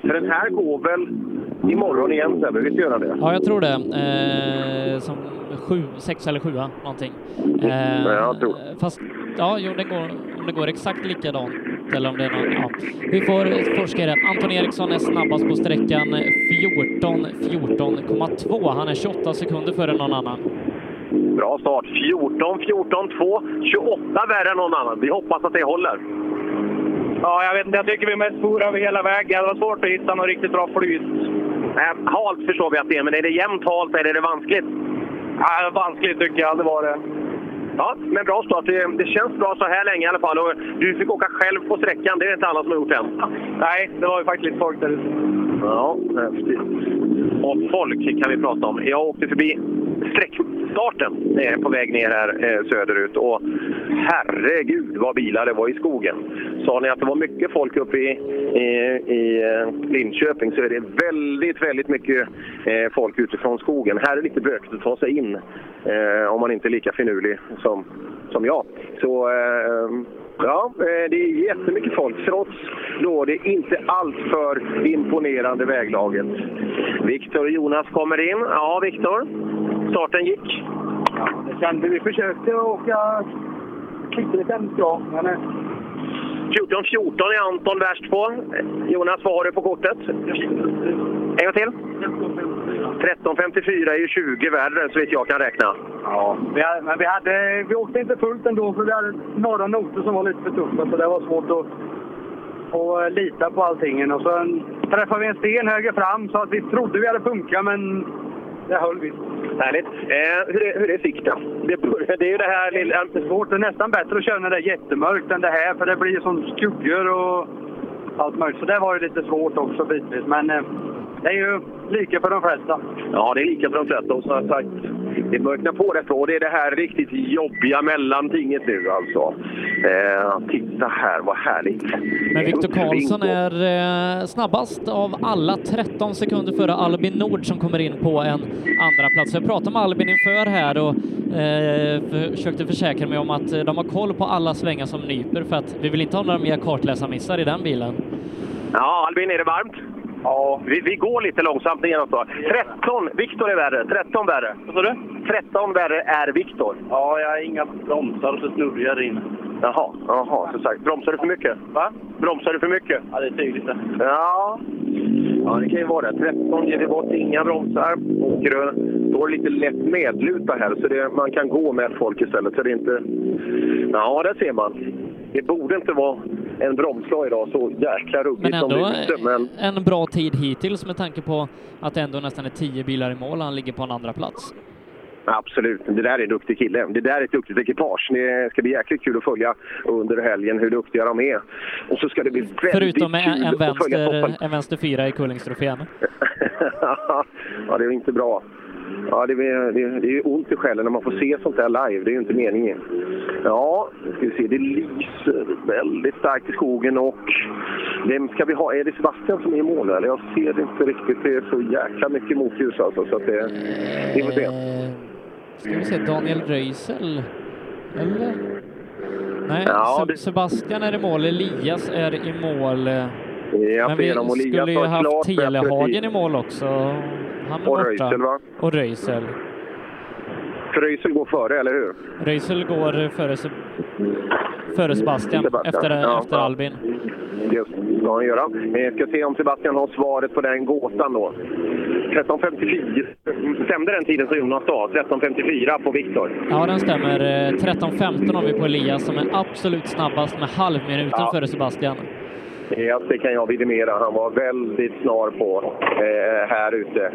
För den här går väl imorgon igen Sebbe? Visst gör den det? Ja, jag tror det. Eh, som sju, sex eller sjua, någonting. Eh, Ja, jag tror. Fast, ja, jo, den går, om det går exakt likadant eller om det är någon, ja. Vi får forska i det. Anton Eriksson är snabbast på sträckan 14, 14,2. Han är 28 sekunder före någon annan. Bra start. 14, 14, 2. 28 värre än någon annan. Vi hoppas att det håller. Ja, jag vet inte. Jag tycker vi mest for över hela vägen. Det var svårt att hitta något riktigt bra flyt. Eh, halt förstår vi att det är, men är det jämnt halt eller är det vanskligt? Ja, vanskligt tycker jag. Det var det. Ja, men bra start. Det, känns bra så här länge i alla fall. Och du fick åka själv på sträckan. Det är inte alla som har gjort än. Nej, det var ju faktiskt lite folk där ute. Ja, häftigt. Och folk kan vi prata om. Jag åkte förbi Starten eh, på väg ner här eh, söderut och herregud vad bilar det var i skogen. Sa ni att det var mycket folk uppe i, i, i eh, Linköping så är det väldigt, väldigt mycket eh, folk utifrån skogen. Här är det lite bökigt att ta sig in eh, om man inte är lika finurlig som, som jag. Så eh, Ja, eh, det är jättemycket folk trots då det inte alltför imponerande väglaget. Viktor och Jonas kommer in. Ja, Viktor. Starten gick. kände vi försökte åka hemskt bra. Men, eh, 14-14 är Anton värst på. Jonas, vad har du på kortet? En gång till. 13.54 är ju 20 värre så vitt jag kan räkna. ja, vi, hade- men vi, hade, vi åkte inte fullt ändå för vi hade några noter som var lite för tuffa så det var svårt att, att eh, lita på allting. Och sen träffade vi en sten höger fram så att vi trodde vi hade funkat men det höll visst. Härligt. Eh, hur, är, hur är sikten? Det, det är ju det här lilla... Det är svårt. Det är nästan bättre att köra när det är jättemörkt än det här för det blir som skuggor och allt möjligt. Så det var ju lite svårt också bitvis. Men eh, det är ju lika för de flesta. Ja, det är lika för de flesta. Och som jag sagt, det mörknar på rätt bra. Och det är det här riktigt jobbiga mellantinget nu alltså. Eh, titta här, vad härligt. Men Viktor Uppsving Karlsson är eh, snabbast av alla, 13 sekunder före Albin Nord som kommer in på en andra plats. Jag pratade med Albin inför här och eh, försökte försäkra mig om att eh, de har koll på alla svängar som nyper för att vi vill inte ha några mer kartläsarmissar i den bilen. Ja, Albin, är det varmt? Ja. Vi, vi går lite långsamt igenom så. 13, Viktor är värre. 13 värre. Vad sa du? 13 värre är Viktor. Ja, jag har inga bromsar så snurrar inne. Jaha, jaha, som sagt. Bromsar du för mycket? Va? Bromsar du för mycket? Ja, det är tydligt det. Ja. Ja, det kan ju vara det. 13 ger vi bort inga bromsar. Och eh, står lite lätt medluta här, så det, man kan gå med folk istället. Så det är inte... Ja, där ser man. Det borde inte vara en bromslag idag, så jäkla ruggigt Men som det ändå är ute. Men en bra tid hittills med tanke på att det ändå nästan är 10 bilar i mål och han ligger på en andra plats. Absolut, det där är en duktig kille. Det där är ett duktigt ekipage. Det ska bli jäkligt kul att följa under helgen hur duktiga de är. Och så ska det bli väldigt Förutom en, kul en, att följa vänster, en vänster fyra i Kullingstrofén. ja, det är inte bra. Ja, det, är, det, är, det är ont i själen när man får se sånt där live. Det är ju inte meningen. Ja, ska vi se. Det lyser väldigt starkt i skogen och vem ska vi ha? Är det Sebastian som är i mål eller? Jag ser det inte riktigt. Det är så jäkla mycket motljus alltså. Så att det, vi får se. Ska vi se, Daniel Röisel? Eller? Nej, Ja, det- Sebastian är i mål, Elias är i mål. Ja, Men vi skulle ju haft Telehagen i mål också. Han är Och borta. Röisel, va? Och Röisel. Röisel går före, eller hur? Röisel går före, före Sebastian, Sebastian, efter, ja, efter ja. Albin. Just, ska han göra. Vi ska se om Sebastian har svaret på den gåtan då. 13.54. Stämde den tiden som Jonas sa? 13.54 på Viktor. Ja, den stämmer. Eh, 13.15 har vi på Elias som är absolut snabbast med halvminuten Ja. före Sebastian. Ja, det kan jag vidimera. Han var väldigt snar på eh, här ute.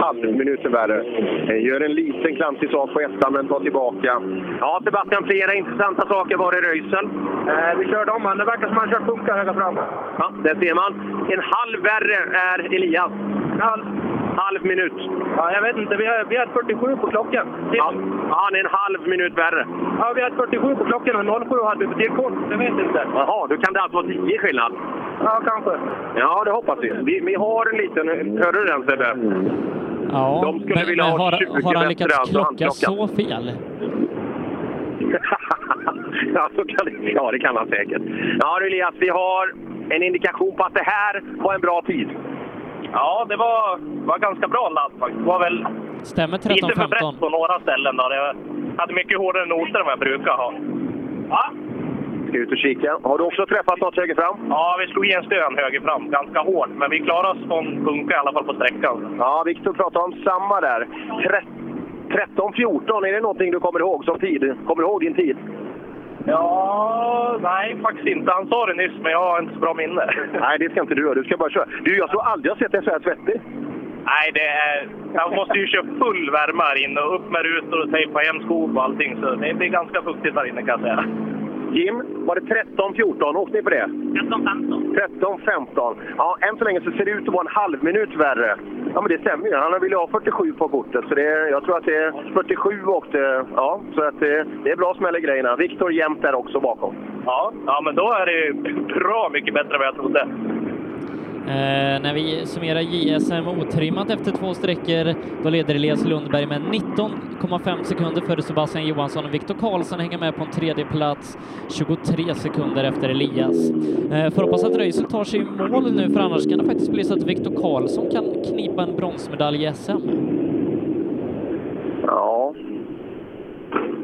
Halvminuten värre. Eh, gör en liten klantig sak på ettan, men tar tillbaka. Ja, Sebastian, flera intressanta saker var det Röisel. Eh, vi körde om han. Det verkar som han kört funkar höga fram. Ja, där ser man. En halv värre är Elias. Halv, halv minut. Ja, jag vet inte. Vi har, vi har 47 på klockan. Ja, han är en halv minut värre. Ja, vi har 47 på klockan och 07 hade vi på tidkort. Jag vet inte. Jaha, då kan det alltså vara 10 skillnad. Ja, kanske. Ja, det hoppas vi. Vi, vi har en liten... Hörde du den Sebbe? Ja, De skulle men, vilja men ha har, 20 har han lyckats alltså, klocka så fel? ja, så kan det, ja, det kan han säkert. Ja, du Elias, vi har en indikation på att det här var en bra tid. Ja, det var, var ganska bra ladd faktiskt. Det var väl Stämmer lite för 13.15? brett på några ställen. Då. Jag hade mycket hårdare noter än vad jag brukar ha. Ja, Ska ut och kika. Har du också träffat något höger fram? ja vi slog i en stön höger fram, ganska hårt. Men vi klarade oss från punka i alla fall på sträckan. Ja, Viktor pratade om samma där. 13-14, är det någonting du kommer ihåg som tid? Kommer du ihåg din tid? Ja, nej faktiskt inte. Han sa det nyss, men jag har inte så bra minne. Nej, det ska inte du göra. Du ska bara köra. Du, jag tror aldrig jag sett dig så här svettig. Nej, det är... Jag måste ju köra full värme här inne och upp med rutor och tejpa hem skop och allting. Så det blir ganska fuktigt här inne kan jag säga. Jim, var det 13-14? Åkte ni på det? 13-15. 13-15. Ja, än så länge så ser det ut att vara en halv minut värre. Ja, men det stämmer ju. Han ville ha 47 på kortet, så det, jag tror att det är 47 åkte. Ja, så att det, det är bra smäll i grejerna. Viktor jämt där också bakom. Ja, ja, men då är det bra mycket bättre än vad jag trodde. Eh, när vi summerar JSM otrimmat efter två sträckor, då leder Elias Lundberg med 19,5 sekunder före Sebastian Johansson och Viktor Karlsson hänger med på en tredje plats 23 sekunder efter Elias. Eh, får hoppas att Röisel tar sig i mål nu, för annars kan det faktiskt bli så att Viktor Karlsson kan knipa en bronsmedalj i SM. Ja.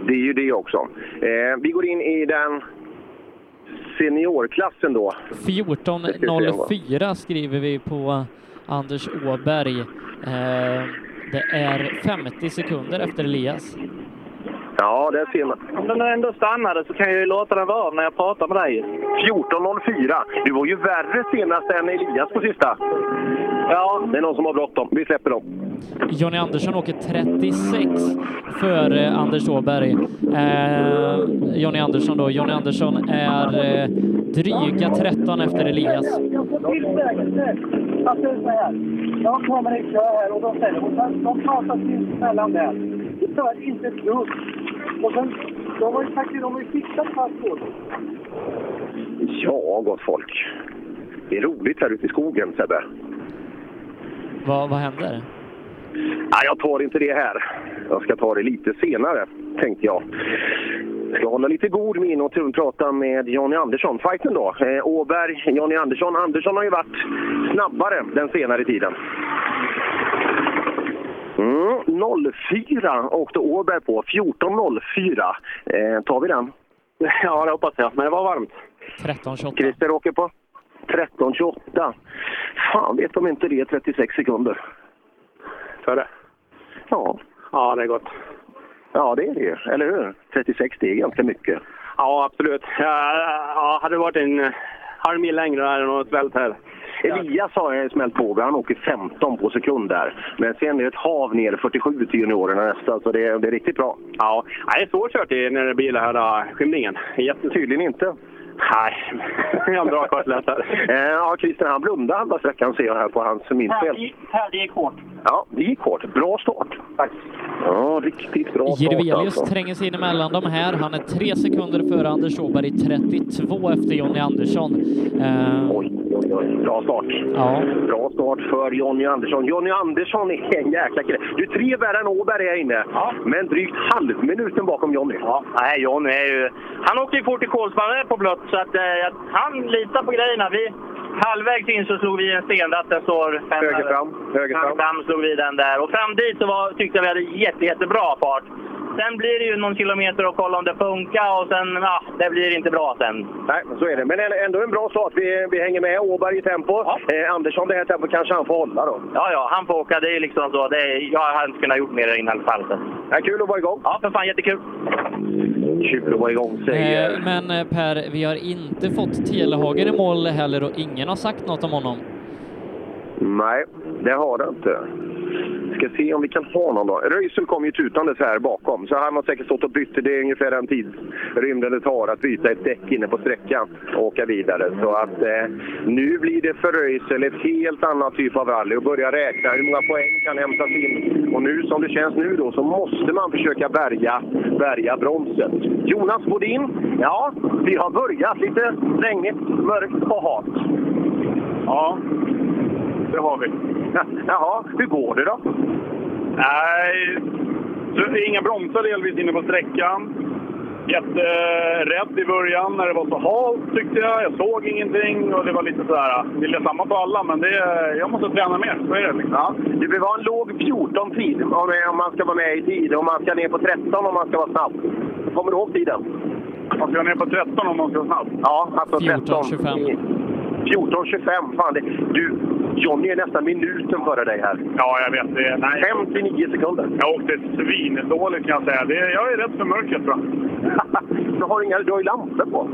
det är ju det också. Eh, vi går in i den seniorklassen då. 14.04 skriver vi på Anders Åberg. Eh, det är 50 sekunder efter Elias. Ja, det ser man. Om den ändå stannade så kan jag ju låta den vara när jag pratar med dig. 14.04. Du var ju värre senast än Elias på sista. Ja, det är någon som har bråttom. Vi släpper dem. Jonny Andersson åker 36 före Anders Åberg. Eh, Jonny Andersson då. Jonny Andersson är eh, dryga 13 efter Elias. Alltså så här. Jag kommer i kö här och de sen, de pratar sinsemellan där. Det stör inte ett dugg. Och sen, de har ju sagt de har ju fixat fast på det. Ja, gott folk. Det är roligt här ute i skogen, Sebbe. Vad, vad händer? Nej, jag tar inte det här. Jag ska ta det lite senare, tänkte jag. Jag ska hålla lite god min och prata med Jonny Andersson. Fighten då. Eh, Åberg, Jonny Andersson. Andersson har ju varit snabbare den senare tiden. Mm, 04 åkte Åberg på. 14.04. Eh, tar vi den? Ja, det hoppas jag. Men det var varmt. 13.28. Christer åker på 13.28. Fan vet om inte det är 36 sekunder. Före? Ja. Ja, det är gott. Ja, det är det. Eller hur? 36, det är ganska mycket. Ja, absolut. Ja, ja, hade det varit en halv mil längre hade det nog svällt här. Elias har jag smält på. Han åker 15 på sekund där. Men sen är det ett hav ner 47 till juniorerna nästa, så det är, det är riktigt bra. Ja, det är svårt kört när det blir den här äh, skymningen. Tydligen inte. Nej, jag har en bra kartläsare. Ja, Christer han blundade halva sträckan ser jag här på hans minspel. Här, det gick hårt. Ja, det gick hårt. Bra start. Tack. Ja, riktigt bra start Jirvelius alltså. tränger sig in emellan de här. Han är tre sekunder före Anders Åberg, 32 efter Jonny Andersson. Eh, oj, oj, oj. Bra start. Ja. Bra start för Jonny Andersson. Jonny Andersson är en jäkla kille. Du är tre värre än Åberg här inne, men drygt halvminuten bakom Jonny. Ja, nej, John är ju... Han åkte ju fort i Kolsvan på blött, så att, eh, han litar på grejerna. Vi, halvvägs in så slog vi en stenratt, den står fem Höger fram, höger fram. fram slog vi den där. Och fram dit så var, tyckte jag vi hade jätte, jättebra fart. Sen blir det ju någon kilometer att kolla om det funkar och sen, ja, det blir inte bra sen. Nej, så är det. Men ändå en bra start. Vi, vi hänger med Åberg i tempo. Eh, Andersson, det här tempot kanske han får hålla då. Ja, ja, han får åka. Det är liksom så. Det är, jag hade inte kunnat gjort mer i alla fall. Så. Ja, kul att vara igång. Ja, för fan jättekul. Kul att vara igång, säger... men eh, Per, vi har inte fått Telehagen i mål heller och ingen har sagt något om honom. Nej, det har det inte. Ska se om vi kan ha någon då. Röisel kom ju tutandes här bakom, så han har säkert stått och bytt. Det är ungefär den tidsrymden det tar att byta ett däck inne på sträckan och åka vidare. Så att eh, nu blir det för Röisel ett helt annat typ av rally och börja räkna hur många poäng kan hämtas in. Och nu som det känns nu då så måste man försöka bärga, bärga bromset. Jonas Bodin, ja, vi har börjat lite regnigt, mörkt och halt. Ja, det har vi. Jaha, hur går det då? Nej, så inga bromsar delvis inne på sträckan. Jätterädd i början när det var så halt tyckte jag. Jag såg ingenting och det var lite sådär, vill jag samma på alla men det, jag måste träna mer. Så är det liksom. Ja, det behöver vara en låg 14-tid om, om man ska vara med i tid. Om man ska ner på 13 om man ska vara snabb. Kommer du ihåg tiden? Man ska ner på 13 om man ska vara snabb. Ja, alltså 13. 14.25. 14.25. Fan, det, du, Johnny är nästan minuten före dig här. Ja, jag vet. Det, nej. 59 sekunder. Jag åkte svindåligt kan jag säga. Det, jag är rädd för mörkret tror jag. du har inga, du har ju lampor på.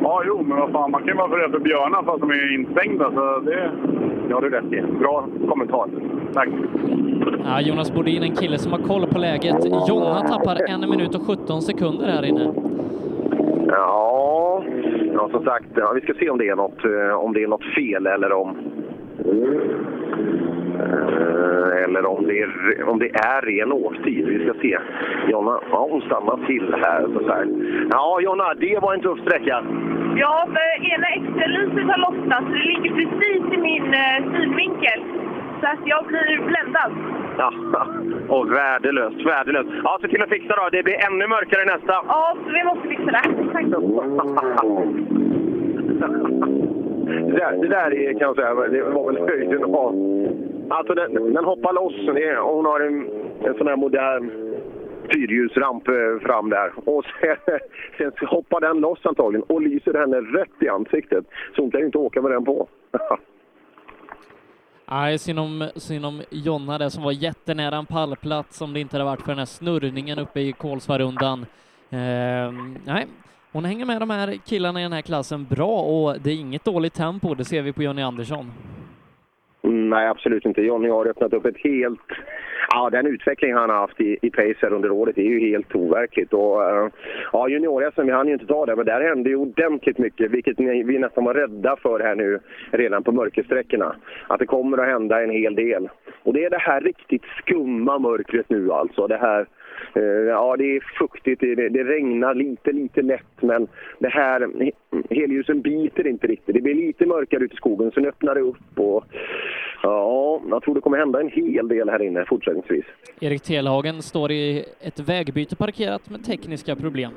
Ja, jo, men vad fan. Man kan ju vara för rädd för björnar fast de är instängda. Så det... Ja, du rätt i. Bra kommentar. Tack. Ja, Jonas Bodin, en kille som har koll på läget. Jonna tappar en minut och 17 sekunder här inne. Ja, ja som sagt, ja, vi ska se om det är något, eh, om det är något fel eller om... Eh, eller om det, är, om det är ren åktid. Vi ska se. Jonna, ja, hon stannar till här. Så här. Ja, Jonna, det var en tuff sträcka. Ja, för ena extralyset har lossnat det ligger precis i min eh, synvinkel. Så att jag blir bländad. Ja, och värdelöst, värdelöst. Ja, se till att fixa då. Det blir ännu mörkare nästa. Ja, så vi måste fixa det. Tack. Det där, det där är, kan jag säga, det var väl höjden av... Alltså den, den hoppar loss. Och hon har en, en sån här modern fyrhjulsramp eh, fram där. Och sen, sen hoppar den loss antagligen och lyser henne rätt i ansiktet. Så hon kan ju inte åka med den på. Nej, synd om, synd om Jonna där som var jättenära en pallplats om det inte hade varit för den här snurrningen uppe i Kolsvarundan. Eh, nej, hon hänger med de här killarna i den här klassen bra och det är inget dåligt tempo, det ser vi på Jonny Andersson. Nej, absolut inte. Johnny har öppnat upp ett helt... Ja, den utveckling han har haft i, i Pacer under året är ju helt overkligt. Och, eh, ja, junior-SM, vi hann ju inte ta det, men där hände ju ordentligt mycket, vilket vi nästan var rädda för här nu redan på mörkersträckorna. Att det kommer att hända en hel del. Och det är det här riktigt skumma mörkret nu alltså. Det här Ja, det är fuktigt, det, det regnar lite, lite lätt men det här, he- helljusen biter inte riktigt. Det blir lite mörkare ute i skogen, sen öppnar det upp och ja, jag tror det kommer hända en hel del här inne fortsättningsvis. Erik Telhagen står i ett vägbyte parkerat med tekniska problem.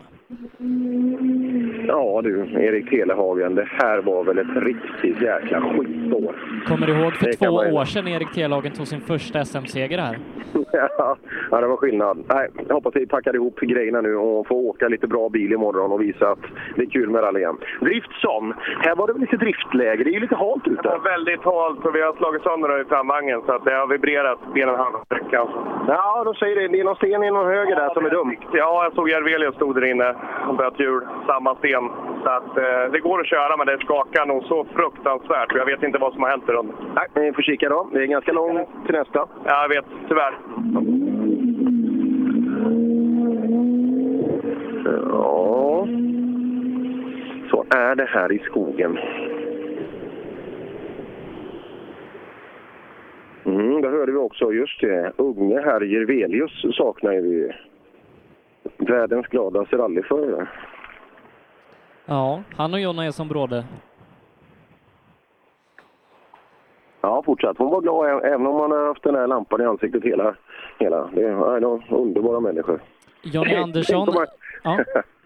Ja du, Erik Telehagen, det här var väl ett riktigt jäkla skitår. Kommer du ihåg för Det två man år sedan Erik Telhagen tog sin första SM-seger här? Ja, ja, det var skillnad. Nej, jag hoppas vi packar ihop grejerna nu och får åka lite bra bil imorgon och visa att det är kul med rally igen. Driftsson, här var det väl lite driftläge? Det är ju lite halt ute. Det var väldigt halt och vi har slagit sönder den i framvagnen så att det har vibrerat benen halva sträckan. Ja, de säger det. Det är någon sten i någon höger där som är dum. Ja, jag såg Järvelius stod där inne och böt hjul. Samma sten. Så att, eh, det går att köra men det skakar nog så fruktansvärt. Jag vet inte vad som har hänt i runden. Nej, ni får kika då. Det är ganska långt till nästa. Ja, jag vet. Tyvärr. Ja, så är det här i skogen. Mm, det hörde vi också. Just det. Unge herr Jirvelius saknar ju vi. Världens gladaste rallyförare. Ja, han och Jonna är som bråde. Ja, fortsatt. Hon var glad även om man har haft den här lampan i ansiktet hela... hela. Det är de underbara människor. Jonny Andersson, ja,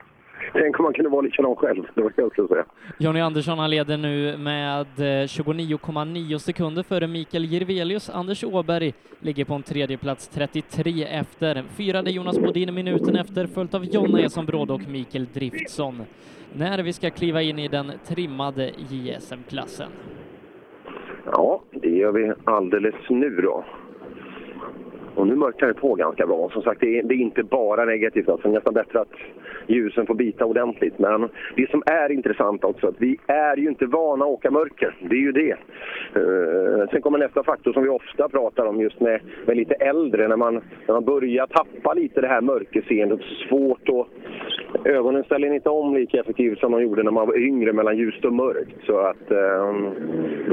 Tänk om man kunde vara likadan själv. Det var det jag skulle säga. Jonny Andersson han leder nu med eh, 29,9 sekunder före Mikael Jirvelius. Anders Åberg ligger på en tredje plats 33 efter. Fyrade Jonas Bodin minuten efter, följt av Jonna Eson Bråde och Mikael Driftsson. När vi ska kliva in i den trimmade JSM-klassen. Ja, det gör vi alldeles nu då. Och nu mörknar det på ganska bra. Som sagt, det är, det är inte bara negativt. Alltså, nästan bättre att ljusen får bita ordentligt. Men det som är intressant också, att vi är ju inte vana att åka mörker. Det är ju det. Uh, sen kommer nästa faktor som vi ofta pratar om just med, med lite äldre. När man, när man börjar tappa lite det här mörkerseendet. Svårt att... Ögonen ställer inte om lika effektivt som de gjorde när man var yngre mellan ljust och mörkt. Så att... Uh,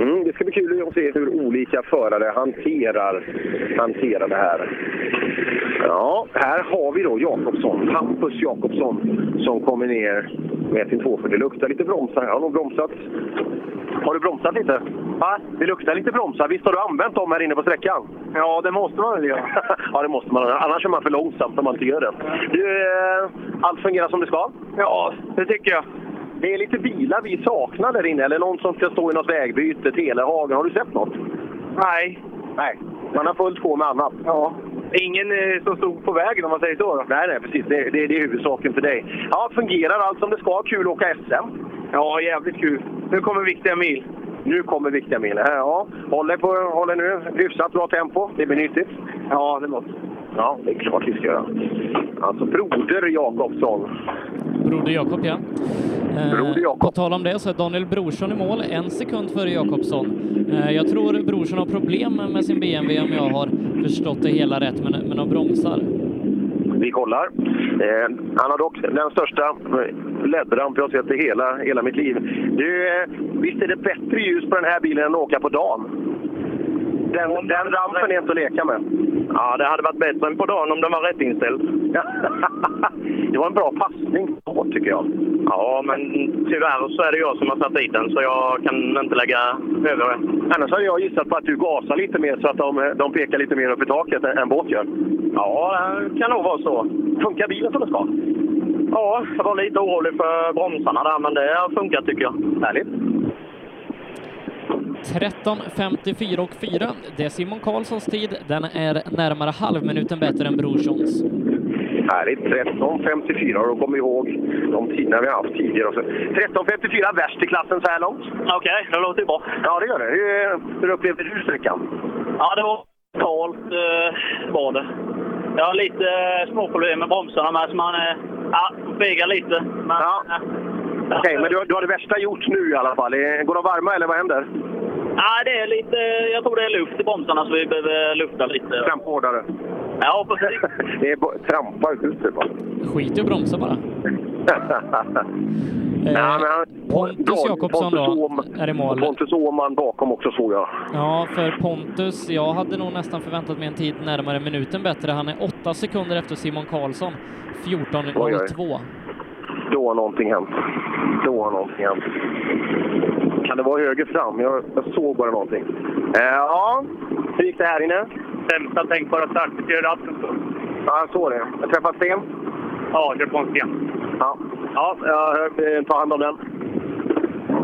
mm, det ska bli kul att se hur olika förare hanterar, hanterar det här. Ja, här har vi då Jakobsson, Hampus Jakobsson, som kommer ner med sin 240. Det luktar lite bromsar. Jag har nog bromsat. Har du bromsat lite? Va? Det luktar lite bromsar. Visst har du använt dem här inne på sträckan? Ja, det måste man väl göra. ja, det måste man. Annars är man för långsamt om man inte gör det. Du, eh, allt fungerar som det ska? Ja, det tycker jag. Det är lite bilar vi saknar där inne, eller någon som ska stå i något vägbyte, Telehagen. Har du sett något? Nej. Nej, man har fullt på med annat. Ja. Ingen eh, som stod på vägen om man säger så? Då. Nej, nej, precis. Det, det, det är huvudsaken för dig. Ja, fungerar allt som det ska? Kul att åka SM? Ja, jävligt kul. Nu kommer viktiga mil. Nu kommer viktiga mil. Ja, håller, på, håller nu hyfsat bra tempo. Det blir nyttigt. Ja, det måste. Ja, det är klart vi ska göra. Alltså, Broder Jakobsson. Broder Jakob, ja. Eh, Broder Jakob. På tal om det så är Daniel Brorsson i mål, en sekund före Jakobsson. Eh, jag tror Brorsson har problem med sin BMW om jag har förstått det hela rätt, men, men de bromsar. Vi kollar. Eh, han har dock den största LED-ramp jag sett i hela, hela mitt liv. Du, eh, visst är det bättre ljus på den här bilen än att åka på dagen? Den, den rampen är inte att leka med. Ja, det hade varit bättre än på dagen om den var rätt inställd. det var en bra passning då, tycker jag. Ja, men tyvärr så är det jag som har satt dit den, så jag kan inte lägga över det. Annars hade jag gissat på att du gasar lite mer så att de, de pekar lite mer upp i taket än, än båt gör. Ja, det kan nog vara så. Funkar bilen som den ska? Ja, jag var lite orolig för bromsarna där, men det har funkat tycker jag. Härligt. 13.54 och 4. Det är Simon Karlssons tid. Den är närmare halvminuten bättre än Brorssons. Härligt. 13.54 och då kommer vi ihåg de tiderna vi har haft tidigare. också. 13.54 värst i klassen så här långt. Okej, det låter ju bra. Ja, det gör det. Hur, hur upplevde du sträckan? Ja, det var kallt eh, var det. Jag har lite eh, småproblem med bromsarna med, så man eh, ja, fegar lite. Men, Ja. Okej, men du, du har det värsta gjort nu i alla fall. Eh, Går de varma eller vad händer? Ja, det är lite, jag tror det är luft i bromsarna så vi behöver lufta lite. Trampa hårdare. Ja, precis. Det är trampar ut det bara. Skit i att bromsa bara. Nej, men Pontus. Jakobsson då är i mål. Pontus Åhman bakom också såg jag. Ja, för Pontus, jag hade nog nästan förväntat mig en tid närmare minuten bättre. Han är åtta sekunder efter Simon Karlsson. 14.02. Då har någonting hänt. Då har någonting hänt. Kan det vara höger fram? Jag, jag såg bara någonting. Eh, ja, hur gick det här inne? Sämsta tänkbara startbetyg ratten. Ja, jag såg det. Jag träffade sten. Ja, kör på en sten. Ja, ja jag hör, eh, ta hand om den.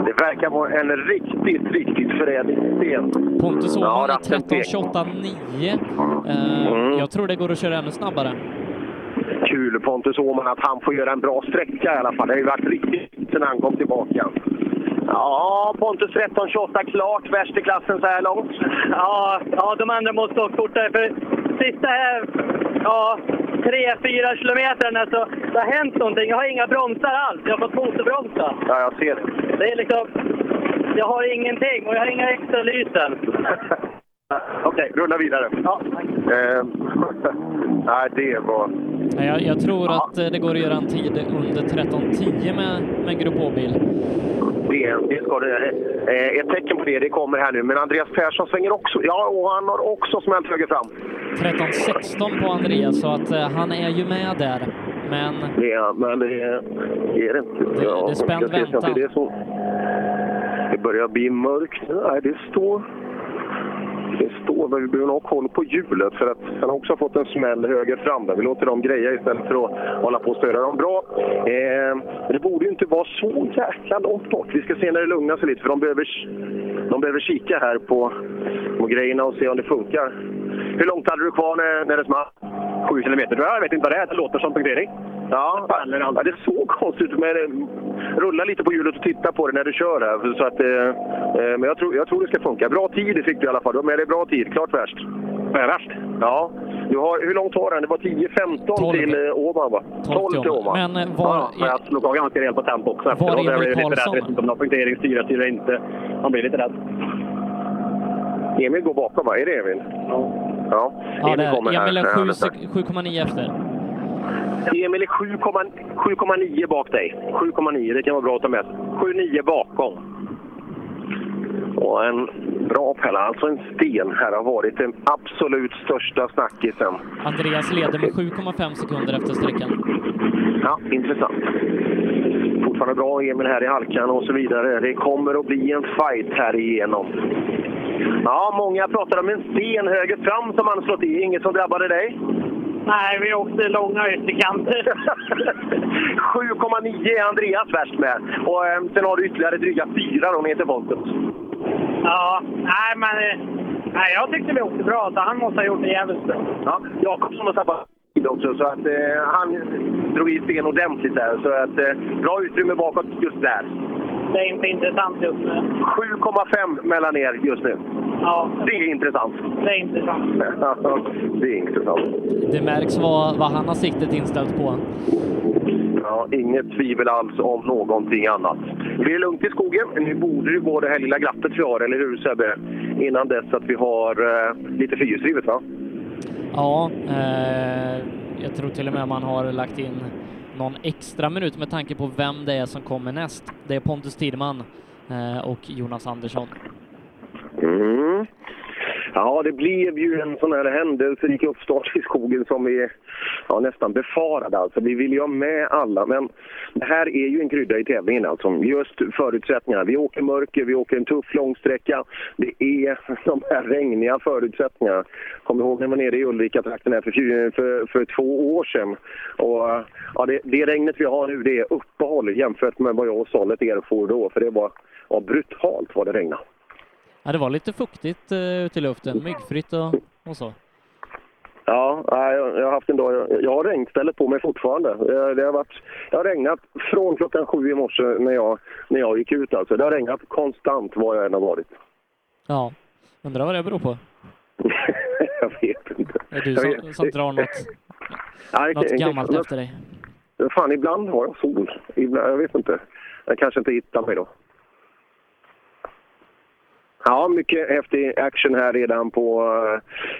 Det verkar vara en riktigt, riktigt förrädig sten. Pontus Åhman pek. 13.28,9. Eh, Mm. Jag tror det går att köra ännu snabbare. Kul Pontus Åhman att han får göra en bra sträcka i alla fall. Det har ju varit riktigt sen han kom tillbaka. Ja, Pontus 13.28 klart värst i klassen så här långt. Ja, ja, de andra måste åka fortare. För sista här, ja, tre, fyra kilometerna så det har hänt någonting. Jag har inga bromsar alls. Jag har fått motorbromsa. Ja, jag ser det. Det är liksom, jag har ingenting och jag har inga extra lysen. Okej, rulla vidare. Ja, eh, Nej, det var... Nej, Jag, jag tror att eh, det går att göra en tid under 13.10 med, med Grupp H-bil. Det, det ska det. Eh, ett tecken på det, det kommer här nu. Men Andreas Persson svänger också. Ja, och han har också smält höger fram. 13.16 på Andreas, så att eh, han är ju med där. Men Det är, men det är, det är det inte. Ja, det är spänd väntan. Det, är så. det börjar bli mörkt. Nej, det står... Det står, men vi behöver nog ha koll på hjulet för att han har också fått en smäll höger fram där. Vi låter dem greja istället för att hålla på och störa dem bra. Eh, det borde ju inte vara så jäkla långt bort. Vi ska se när det lugnar sig lite för de behöver, de behöver kika här på, på grejerna och se om det funkar. Hur långt hade du kvar när, när det small? Sju kilometer tror jag. Jag vet inte vad det är. Det låter som punktering. Ja, ja, det såg konstigt ut. Men rulla lite på hjulet och titta på det när du kör här. Så att, eh, eh, men jag tror, jag tror det ska funka. Bra tid fick du i alla fall. Du har med dig bra tid. Klart värst. Är värst? Ja. Du har, hur långt var den? Det var 10-15 till eh, Åman va? 12 till Åman. Men var... Ja, men jag slog av ganska rejält på tempo också. Var efteråt. Jag Emil blev lite rädd. Karlsson? Jag vet inte om det var punktering, styra, styra inte. Man blir lite rädd. Emil går bakom va? Är det Emil? Ja. Ja, Ja, är kommer Emil är här. sju Ja, sek- 7,9 efter. Emil är 7,9 7,9 bak dig. 7,9, det kan vara bra att ta med sig. 7,9 bakom. Och en bra pella, alltså en sten här har varit den absolut största snackisen. Andreas leder med 7,5 sekunder efter sträckan. Ja, intressant. Fortfarande bra Emil här i halkan och så vidare. Det kommer att bli en fight här igenom. Ja, många pratar om en sten höger fram som han slått i. Inget som drabbade dig? Nej, vi åkte långa ytterkanter. 7,9 är Andreas värst med. Och eh, sen har du ytterligare dryga fyra då ner till Pontus. Ja, nej men eh, nej, jag tyckte vi åkte bra, så han måste ha gjort det jävligt bra. Ja, Jakobsson har tappat tid också, så att eh, han drog i sten ordentligt där. Så att eh, bra utrymme bakåt just där. Det är inte intressant just nu. 7,5 mellan er just nu. Ja. Det är intressant. Det är intressant. det är intressant. Det märks vad, vad han har siktet inställt på. Ja, inget tvivel alls om någonting annat. Det blir lugnt i skogen. Nu borde det gå det här lilla glappet vi har, eller hur Sebbe? Innan dess att vi har eh, lite fyrhjulsdrivet va? Ja, eh, jag tror till och med man har lagt in någon extra minut med tanke på vem det är som kommer näst. Det är Pontus Tidman eh, och Jonas Andersson. Mm. Ja, det blev ju en sån här händelserik uppstart i skogen som vi ja, nästan befarade. Alltså. Vi ville ju ha med alla, men det här är ju en krydda i tävlingen. Alltså. Just förutsättningarna. Vi åker mörker, vi åker en tuff långsträcka. Det är de här regniga förutsättningarna. Kommer ihåg när vi var nere i Ulrika-trakten här för, för, för två år sedan. Och, ja, det, det regnet vi har nu det är uppehåll jämfört med vad jag och Sollet erfor då. För det var ja, brutalt vad det regnade. Ja, det var lite fuktigt eh, ute i luften, myggfritt och, och så. Ja, jag har haft en dag. Jag, har regnställe på mig fortfarande. Eh, Det har, varit, det har regnat från klockan sju i morse när jag, när jag gick ut. Alltså. Det har regnat konstant var jag än har varit. Ja, undrar vad det beror på. jag vet inte. Är du som, som drar något, Nej, något inte- gammalt efter dig. Fan, ibland har jag sol. Ibland, jag vet inte. Jag kanske inte hittar mig då. Ja, mycket häftig action här redan på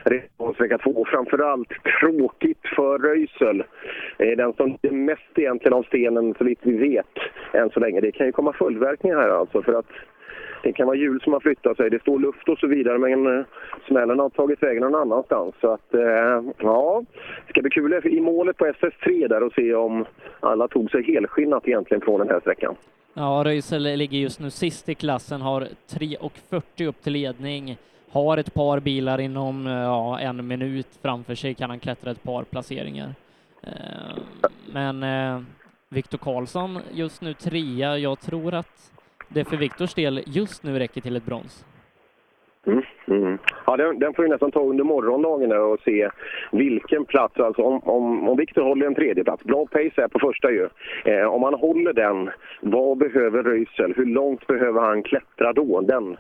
eh, uh, vecka två. Framförallt tråkigt för Röisel. Eh, den som är mest egentligen av stenen, så vitt vi vet, än så länge. Det kan ju komma följdverkningar här alltså. För att det kan vara hjul som har flyttat sig, det står luft och så vidare, men eh, smällen har tagit vägen någon annanstans. Så att, eh, ja, det ska bli kul i målet på SS3 där och se om alla tog sig helskinnat egentligen från den här sträckan. Ja, Röisel ligger just nu sist i klassen, har 3.40 upp till ledning, har ett par bilar inom eh, ja, en minut framför sig, kan han klättra ett par placeringar. Eh, Men eh, Viktor Karlsson just nu trea. Jag tror att det för Viktors del just nu räcker till ett brons. Mm, mm. Ja, den, den får vi nästan ta under morgondagen och se vilken plats, alltså om, om, om Viktor håller en tredje plats. bra pace är på första ju. Eh, om han håller den, vad behöver Röisel? Hur långt behöver han klättra då? Den,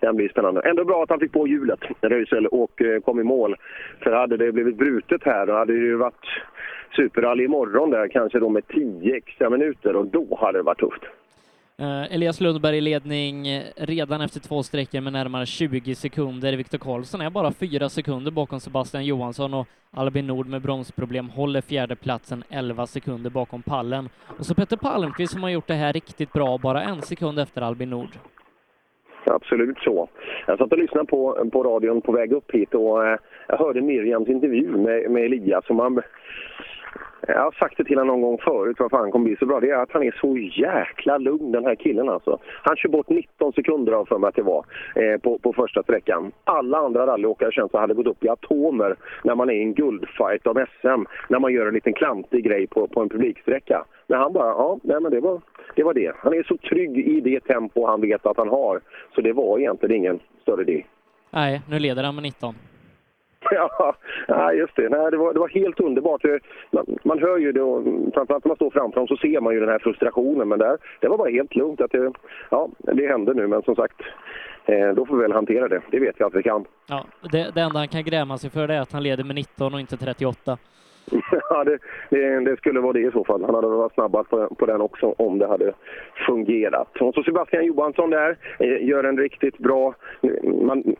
den blir spännande. Ändå bra att han fick på hjulet, Röisel, och eh, kom i mål. För hade det blivit brutet här, då hade det ju varit superrally imorgon där, kanske då med 10 extra minuter och då hade det varit tufft. Eh, Elias Lundberg i ledning eh, redan efter två sträckor med närmare 20 sekunder. Viktor Karlsson är bara fyra sekunder bakom Sebastian Johansson och Albin Nord med bromsproblem håller fjärde platsen 11 sekunder bakom pallen. Och så Petter Palmqvist som har gjort det här riktigt bra, bara en sekund efter Albin Nord. Absolut så. Jag satt och lyssnade på, på radion på väg upp hit och eh, jag hörde Miriams intervju med, med Elias. Och man, jag har sagt det till honom någon gång förut varför han kommer bli så bra. Det är att han är så jäkla lugn den här killen alltså. Han kör bort 19 sekunder av för mig att det var eh, på, på första sträckan. Alla andra rallyåkare känns som hade gått upp i atomer när man är i en guldfight om SM. När man gör en liten klantig grej på, på en publiksträcka. Men han bara, ja, nej men det var, det var det. Han är så trygg i det tempo han vet att han har. Så det var egentligen ingen större del. Nej, nu leder han med 19. Ja, just det. Nej, det, var, det var helt underbart. Man, man hör ju det, och framförallt när man står framför dem så ser man ju den här frustrationen. Men där, det var bara helt lugnt. Att det, ja, det hände nu, men som sagt, eh, då får vi väl hantera det. Det vet jag att vi kan. Ja, det, det enda han kan gräma sig för är att han leder med 19 och inte 38. Ja, det, det, det skulle vara det i så fall. Han hade varit snabbast på, på den också om det hade fungerat. Och så Sebastian Johansson där, eh, gör en riktigt bra... Man,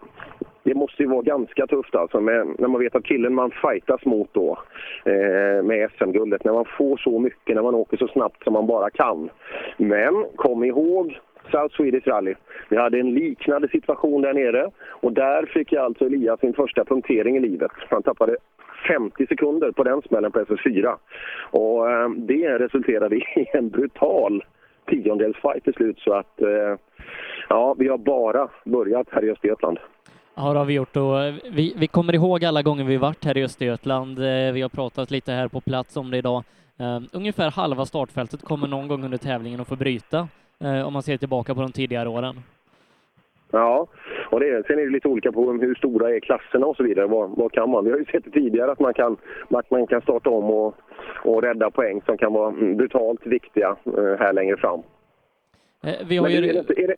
det måste ju vara ganska tufft alltså med, när man vet att killen man fightas mot då eh, med SM-guldet, när man får så mycket, när man åker så snabbt som man bara kan. Men kom ihåg South Swedish Rally. Vi hade en liknande situation där nere och där fick jag alltså Elias sin första punktering i livet. Han tappade 50 sekunder på den smällen på SS4. Och eh, det resulterade i en brutal tiondels fight till slut så att eh, ja, vi har bara börjat här i Östergötland. Ja, det har vi gjort och eh, vi, vi kommer ihåg alla gånger vi varit här i Östergötland. Eh, Vi har pratat lite här på plats om det idag. Eh, Ungefär halva startfältet kommer någon gång under tävlingen att få bryta, eh, om man ser tillbaka på de tidigare åren. Ja, och det, sen är det lite olika på hur stora är klasserna och så vidare. Vad, vad kan man? Vi har ju sett tidigare att man kan, att man kan starta om och, och rädda poäng som kan vara brutalt viktiga här längre fram. Vi har ju... är, det, är, det,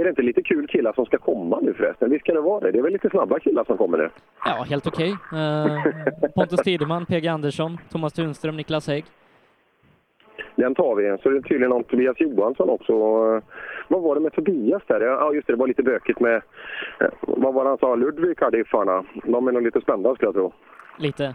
är det inte lite kul killar som ska komma nu förresten? Visst ska det vara det? Det är väl lite snabba killar som kommer nu? Ja, helt okej. Eh, Pontus Tideman, PG Andersson, Thomas Tunström, Niklas Hägg. Den tar vi. Så är det tydligen om Tobias Johansson också. Eh, Vad var det med Tobias där? Ja, just det. Det var lite bökigt med... eh, Vad var det han sa? Ludvig hade. De är nog lite spända skulle jag tro. Lite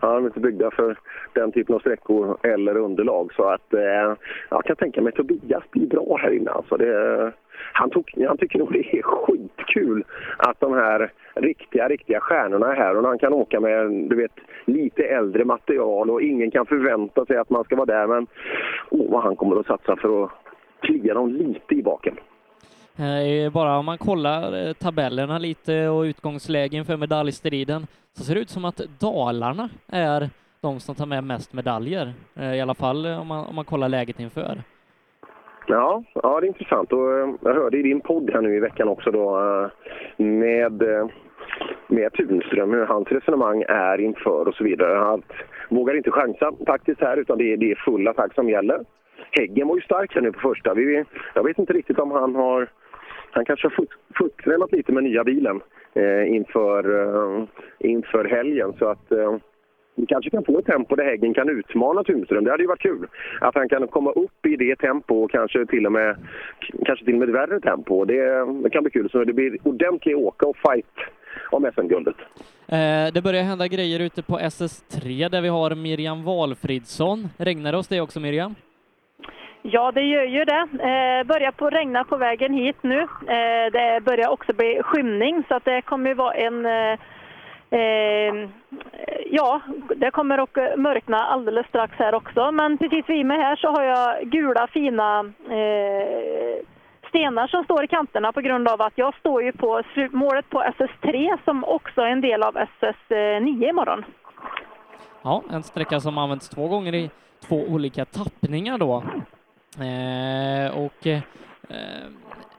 ja, de är inte byggda för den typen av sträckor eller underlag. Så att eh, jag kan tänka mig att Tobias blir bra här inne. Alltså det, han, tog, han tycker nog det är skitkul att de här riktiga, riktiga stjärnorna är här. Och han kan åka med du vet, lite äldre material och ingen kan förvänta sig att man ska vara där. Men åh, vad han kommer att satsa för att klia dem lite i baken. Eh, bara om man kollar eh, tabellerna lite och utgångslägen för medaljstriden så ser det ut som att Dalarna är de som tar med mest medaljer. Eh, I alla fall om man, om man kollar läget inför. Ja, ja, det är intressant. Och, jag hörde i din podd här nu i veckan också då med, med Tunström, hur hans resonemang är inför och så vidare. Han vågar inte chansa taktiskt här utan det är, det är full attack som gäller. Häggen var ju stark här nu på första. Vi, jag vet inte riktigt om han har... Han kanske har fot- lite med nya bilen eh, inför, eh, inför helgen. Så att eh, vi kanske kan få ett tempo där Häggen kan utmana Tunström. Det hade ju varit kul. Att han kan komma upp i det tempo och kanske till och med, kanske till och med ett värre tempo. Det, det kan bli kul. Så det blir ordentlig åka och fight om SM-guldet. Eh, det börjar hända grejer ute på SS3 där vi har Miriam Valfridsson. Regnar det hos dig också Miriam? Ja, det gör ju det. Eh, börjar på regna på vägen hit nu. Eh, det börjar också bli skymning så att det kommer ju vara en eh, eh, Ja, det kommer att mörkna alldeles strax här också. Men precis vid mig här så har jag gula fina eh, stenar som står i kanterna på grund av att jag står ju på målet på SS3 som också är en del av SS9 imorgon. Ja, en sträcka som används två gånger i två olika tappningar då. Eh, och eh,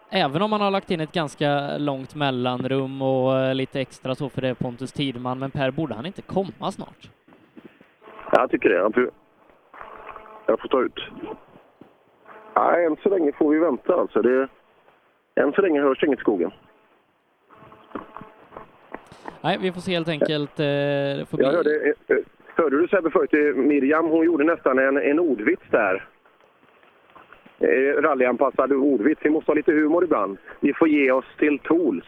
även om man har lagt in ett ganska långt mellanrum och eh, lite extra så för det Pontus Tidman, men Per, borde han inte komma snart? Jag tycker det. Han får, jag får ta ut. Nej, än så länge får vi vänta alltså. Det, än så länge hörs inget i skogen. Nej, vi får se helt enkelt. Eh. Jag hörde, hörde du Sebbe förut, Miriam hon gjorde nästan en, en ordvits där. Eh, rallyanpassad ordvits. Vi måste ha lite humor ibland. Vi får ge oss till tools.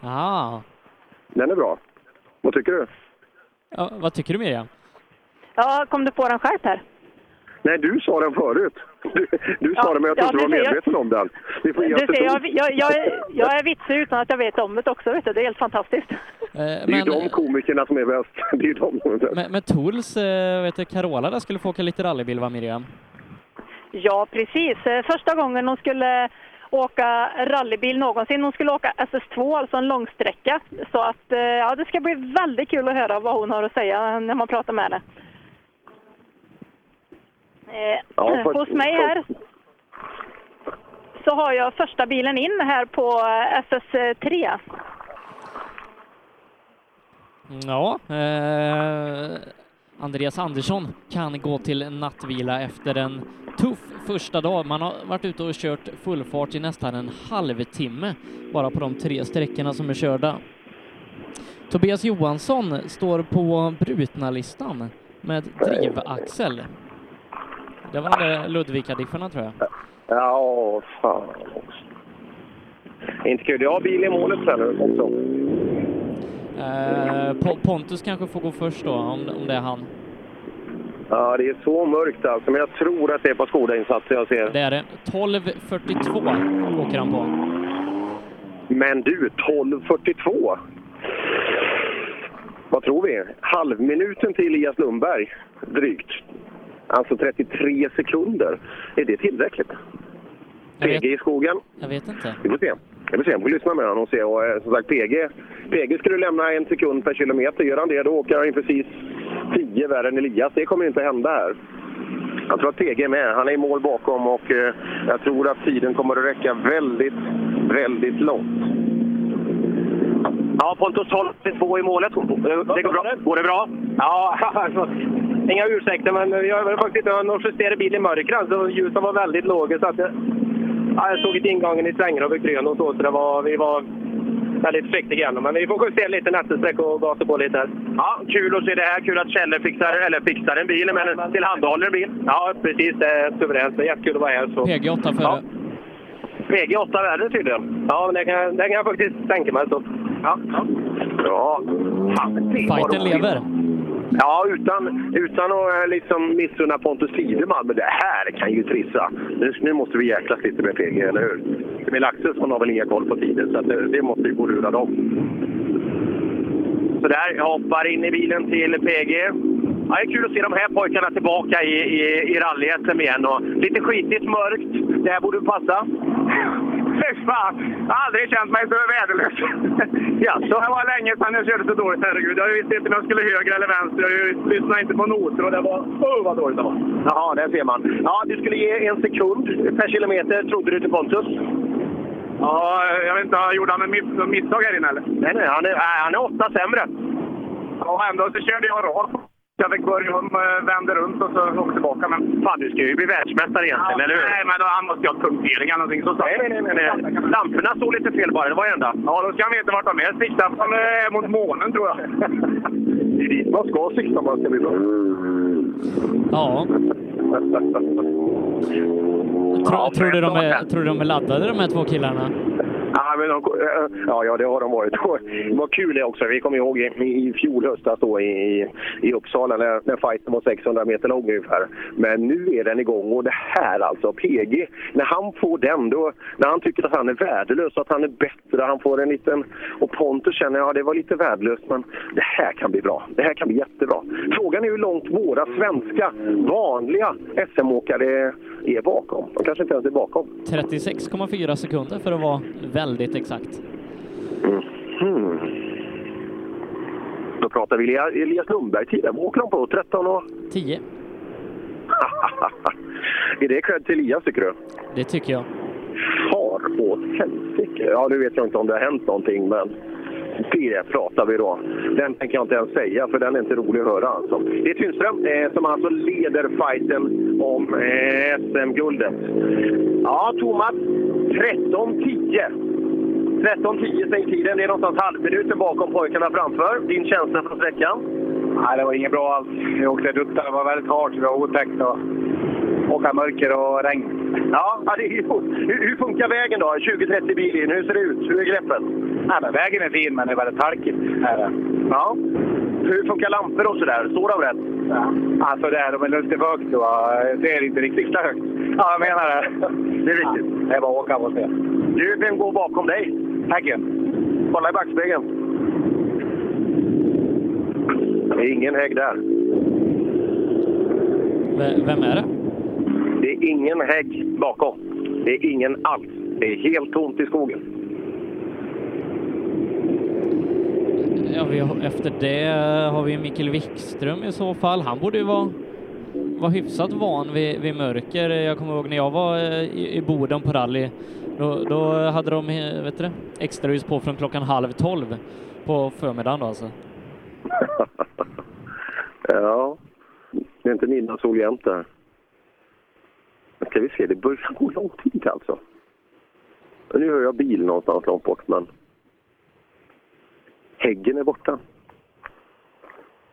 Ah. Den är bra. Vad tycker du? Ja, vad tycker du Miriam? Ja, kom du på den själv Per? Nej, du sa den förut. Du, du sa det, men jag tror ja, inte du var ser, jag- medveten om den. Vi får ge Du ser, jag, jag, jag, är- jag är vitsig utan att jag vet om det också. Vet du. Det är helt fantastiskt. Det är ju de komikerna som är bäst. Det är de som är bäst. Med, med Tools, eh, vet du, Carola där skulle få åka lite rallybil va Miriam? Ja, precis. Eh, Första gången hon skulle åka rallybil någonsin. Hon skulle åka SS2, alltså en långsträcka. Så att, eh, ja, det ska bli väldigt kul att höra vad hon har att säga när man pratar med henne. Eh, Ja, för- hos mig här så har jag första bilen in här på eh, SS3. Ja, eh, Andreas Andersson kan gå till nattvila efter en tuff första dag. Man har varit ute och kört full fart i nästan en halvtimme bara på de tre sträckorna som är körda. Tobias Johansson står på brutna-listan med drivaxel. Det var de där Ludvika-differna tror jag. Ja, fan också. Inte kul. Jag har bil i målet sen nu också. Eh, Po- Pontus kanske får gå först då, om, om det är han. Ja, det är så mörkt alltså, men jag tror att det är på Skoda-insatser jag ser. Det är det. 12.42 åker han på. Men du, 12.42! Vad tror vi? Halvminuten till Elias Lundberg, drygt. Alltså 33 sekunder. Är det tillräckligt? PG i skogen. Jag vet inte. Vi får se. Vi får se. Vi får lyssna med honom och se. Och, eh, som sagt, PG, PG skulle lämna en sekund per kilometer. Gör han det, då åker han ju precis 10 värre än Elias. Det kommer ju inte hända här. Jag tror att PG är med. Han är i mål bakom och eh, jag tror att tiden kommer att räcka väldigt, väldigt långt. Ja, Pontus 12-2 i målet. Det går bra. Går det bra? Ja, alltså, inga ursäkter, men vi har faktiskt inte hunnit justera bilen i mörkret, så ljusen var väldigt låga. Så att, det- ja, jag såg inte ingången i svängar över grön och så, så det var, vi var väldigt försiktiga igen. Men vi får justera lite nästa sträcka och gasa på lite här. Ja, kul att se det här. Kul att Kjelle fixar, eller fixar en bil, men tillhandahåller en bil. Ja, precis. Det är suveränt. Det är jättekul att vara här. Så. PG8 före. PG8 värre tydligen. Ja, men det kan, det kan jag faktiskt tänka mig. Så. Ja, ja. Ja. Fan, Fighten lever. Ja, utan, utan att eh, liksom missunna Pontus Tideman. Men det här kan ju trissa. Nu, nu måste vi jäklas lite med PG, eller hur? Emil Axelsson har väl inga koll på tiden, så att det, det måste ju gå att lura dem. Så där, jag hoppar in i bilen till PG. Ja, det är kul att se de här pojkarna tillbaka i, i, i rally-SM igen. Och lite skitigt mörkt. Det här borde passa. Fy fan! Jag har aldrig känt mig så värdelös. Jaså? Det var länge sedan jag körde så dåligt. Herregud. Jag visste inte om jag skulle höger eller vänster. Jag lyssnade inte på noter och det var... Oh, vad dåligt det var. Jaha, där ser man. Ja, du skulle ge en sekund per kilometer, trodde du till Pontus? Ja, jag vet inte, gjorde han något misstag här inne eller? Nej, nej, han är, han är åtta sämre. Ja, ändå så körde jag rakt. Jag fick börja om, eh, vände runt och så åkte tillbaka. Men... Fan, du ska ju bli världsmästare egentligen, ja, eller hur? Nej, men då, han måste ju ha punktering eller någonting. Så nej, nej, nej, nej. Lamporna stod lite fel bara, det var det enda. Ja, då ska han veta vart de är. Sikta på eh, mot månen, tror jag. det är dit man ska sikta om man ska bli bra. Ja. Tror, Ja, tror, du de är, tror du de är laddade de här två killarna? Ja, men de, ja, ja, det har de varit. Det var kul det också. Vi kommer ihåg i, i fjol höstas då i, i, i Uppsala när, när fighten var 600 meter lång ungefär. Men nu är den igång och det här alltså, PG, när han får den, då, när han tycker att han är värdelös, att han är bättre, han får en liten... Och Pontus känner, ja det var lite värdelöst, men det här kan bli bra. Det här kan bli jättebra. Frågan är hur långt våra svenska, vanliga SM-åkare är bakom. De kanske inte ens är bakom. 36,4 sekunder för att vara väldigt exakt. Hmm. Då pratar vi Elias, Elias Lundberg-tiden. Vad åker de på? 13 och... 10. är det cred till Elias tycker du? Det tycker jag. Far åt helsike. Ja, nu vet jag inte om det har hänt någonting, men det pratar vi då. Den tänker jag inte ens säga, för den är inte rolig att höra. Alltså. Det är Tunström eh, som alltså leder fighten om eh, SM-guldet. Ja, Thomas. 13.10. 13.10 säger tiden. Det är någonstans halvminuten bakom pojkarna framför. Din känsla från sträckan? Nej, det var inget bra alls. Vi åkte dutta. Det var väldigt hårt. Det var otäckt. Och åka mörker och regn. Ja, ja det är, hur, hur funkar vägen då? 20-30 bil in. Hur ser det ut? Hur är greppet? Nej, men vägen är fin, men det är väldigt halkigt. Här. Ja. Hur funkar lampor och sådär? Står de rätt? Ja. Alltså där, de är lite för högt. Det är inte riktigt så högt. Ja, jag menar det. Det är riktigt. Det är bara att åka och se. Du, vem går bakom dig? Häggen. Kolla i backspegeln. Det är ingen hägg där. V- Vem är det? Är ingen hägg bakom. Det är ingen alls. Det är helt tomt i skogen. Ja, vi har, efter det har vi Mikael Wikström i så fall. Han borde ju vara, vara hyfsat van vid, vid mörker. Jag kommer ihåg när jag var eh, i, i Boden på rally. Då, då hade de eh, vet du, extraljus på från klockan halv tolv på förmiddagen då alltså. Ja, det är inte midnattssol jämt där. Nu ska vi se, det börjar gå lång tid alltså. Nu hör jag bil någonstans långt bort, men... Häggen är borta.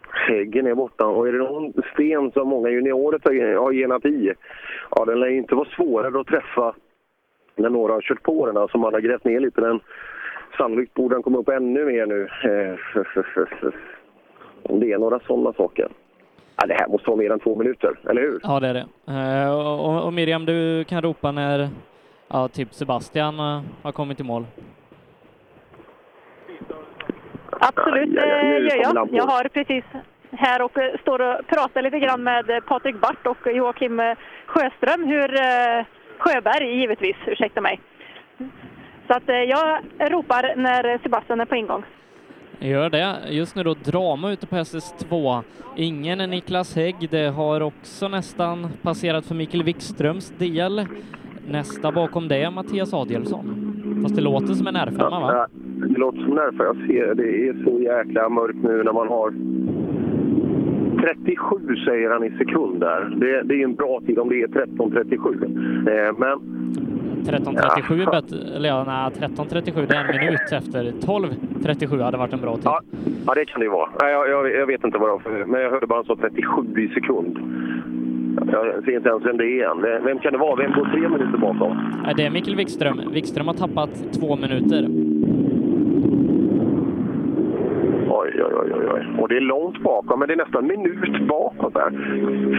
Häggen är borta. Och är det någon sten som många juniorer har- genat i, ja den lär ju inte vara svårare att träffa när några har kört på den, alltså man har grävt ner lite. Den, sannolikt borde den komma upp ännu mer nu. Eh, Om det är några sådana saker. Ja, det här måste vara mer än två minuter, eller hur? Ja, det är det. Eh, och, och Miriam, du kan ropa när ja, typ Sebastian eh, har kommit i mål. Absolut, det gör kommer jag. Jag har precis här och eh, står och pratar lite grann med eh, Patrik Bart och Joakim eh, Sjöström, hur eh, Sjöberg givetvis, ursäkta mig. Så att eh, jag ropar när Sebastian är på ingång. Gör det. Just nu då drama ute på SS2. Ingen är Niklas Hägg. Det har också nästan passerat för Mikael Wikströms del. Nästa bakom det är Mattias Adielsson. Fast det låter som en R5 va? Ja, det låter som en R5. Jag ser det är så jäkla mörkt nu när man har 37 säger han i sekund där. Det, det är en bra tid om det är 13.37. Eh, men 13.37 är bättre, eller ja, nej, 13.37 det är en minut efter. 12.37 hade varit en bra tid. Ja, ja det kan det ju vara. Nej, jag, jag, jag vet inte vad de för, men jag hörde bara han sa 37 i sekund. Jag ser inte ens vem det är än. Vem- kan det vara? Vem går tre minuter bakom? Det är Mikael Wikström. Wikström har tappat två minuter. Oj, oj, oj, oj. Och det är långt bakom, men det är nästan en minut bakåt där.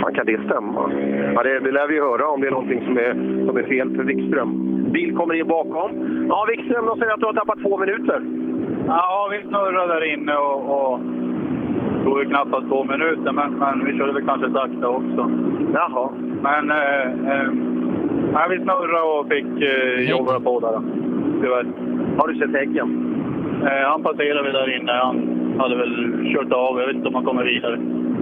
fan kan det stämma? Ja, det, det lär vi höra om det är någonting som är, som är fel för Wikström. Bil kommer in bakom. Ja, Wikström, de säger att du har tappat två minuter. Ja, vi snurrade där inne och, och tog ju knappast två minuter, men, men vi körde väl kanske sakta också. Jaha. Men eh, eh, nej, vi snurrade och fick eh, jobba på där. Tyvärr. Har du sett häggen? Eh, han passerade vi där inne. Han hade väl kört av. Jag vet inte om han kommer vidare.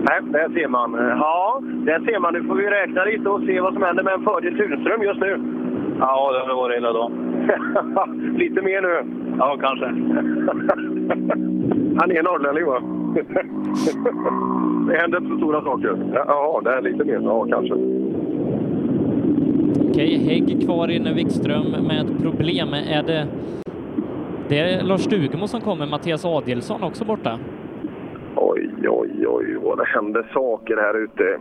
Nej, där ser man. Ja, där ser man. Nu får vi räkna lite och se vad som händer med en fördel Tunström just nu. Ja, det har det varit hela dagen. Lite mer nu? Ja, kanske. Han är norrlänning va? det händer inte så stora saker. Ja, det är lite mer. Ja, kanske. Okej, Hägg kvar inne, Wikström med problem. Är det, det är Lars Stugemo som kommer, Mattias Adielsson också borta. Oj, oj, oj, vad det händer saker här ute.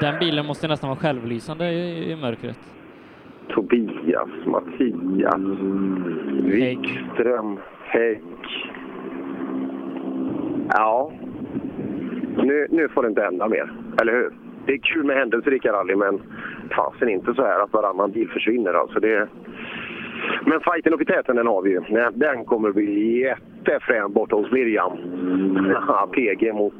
Den bilen måste nästan vara självlysande i, i mörkret. Tobias, Mattias, Wikström, Hägg. Ja, nu, nu får det inte hända mer, eller hur? Det är kul med händelserika rally, men fasen inte så här att varannan bil försvinner. Alltså det... Men fighten och i täten, den har vi ju. Den kommer att bli jättefrän borta hos Miriam. Ja, PG mot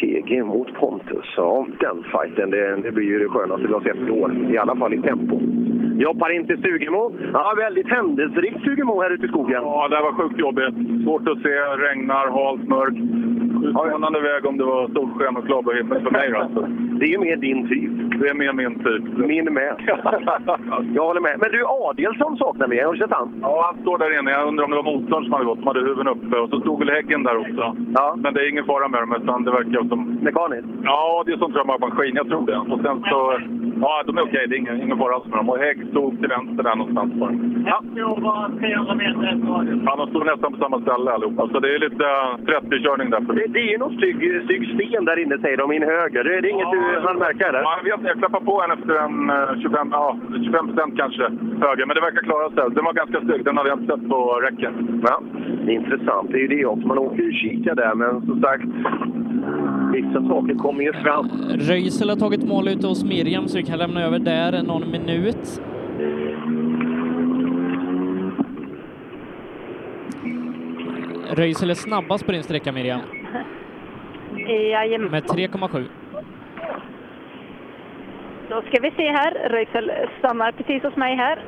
PG mot Pontus. Ja, den fighten, det, det blir ju det skönaste vi har sett i år. I alla fall i tempo. Vi hoppar in till Stugemo. Ja, väldigt händelserikt Stugemo här ute i skogen. Ja, det var sjukt jobbigt. Svårt att se, regnar, halt, mörkt. Utmanande väg om det var solsken och klarbarhet för mig. Alltså. Det är ju mer din typ. Det är mer min typ. Min med. Jag håller med. Men du, Adielsson saknar vi. Har du sett han? Ja, han står där inne. Jag undrar om det var motorn som hade gått, som hade huven uppe. Och så stod väl Häggen där också. Ja. Men det är ingen fara med dem, utan det verkar som... Mekaniskt? Ja, det är som trummaskin. Jag tror det. Och sen så... Ja, de är okej. Det är ingen, ingen fara alls med dem. Och Hägg stod till vänster där någonstans bara. Jag tror bara 300 meter efter Ja, de står nästan på samma ställe allihopa. Så det är lite eh, 30-körning där. Det, det är ju någon stygg, stygg sten där inne säger de, in höger. Det är inget du hann märka eller? Ja, jag vet Jag klappar på en efter en eh, 25, ja, 25 procent kanske höger. Men det verkar klara sig. Den var ganska stygg. Den hade jag inte sett på räcken. Ja, det är intressant. Det är ju det också. Man åker ju kika där, men som sagt, vissa saker kommer ju fram. Röisel har tagit mål ute hos Miriam så vi kan lämna över där någon minut. Röisel är snabbast på din sträcka Miriam, Jajamän. med 3,7. Då ska vi se här. Röisel stannar precis hos mig här.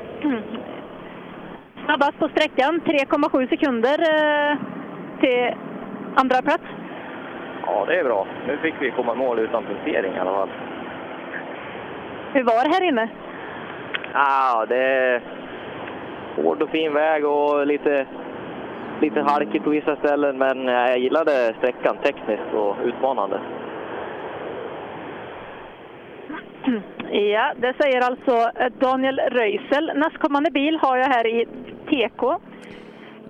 Snabbast på sträckan, 3,7 sekunder eh, till andra plats. Ja, det är bra. Nu fick vi komma mål utan punktering i alla fall. Hur var det här inne? Ja, det är hård och fin väg och lite, lite halkigt på vissa ställen, men jag gillade sträckan tekniskt och utmanande. Ja, det säger alltså eh, Daniel Röisel. Nästkommande bil har jag här i TK.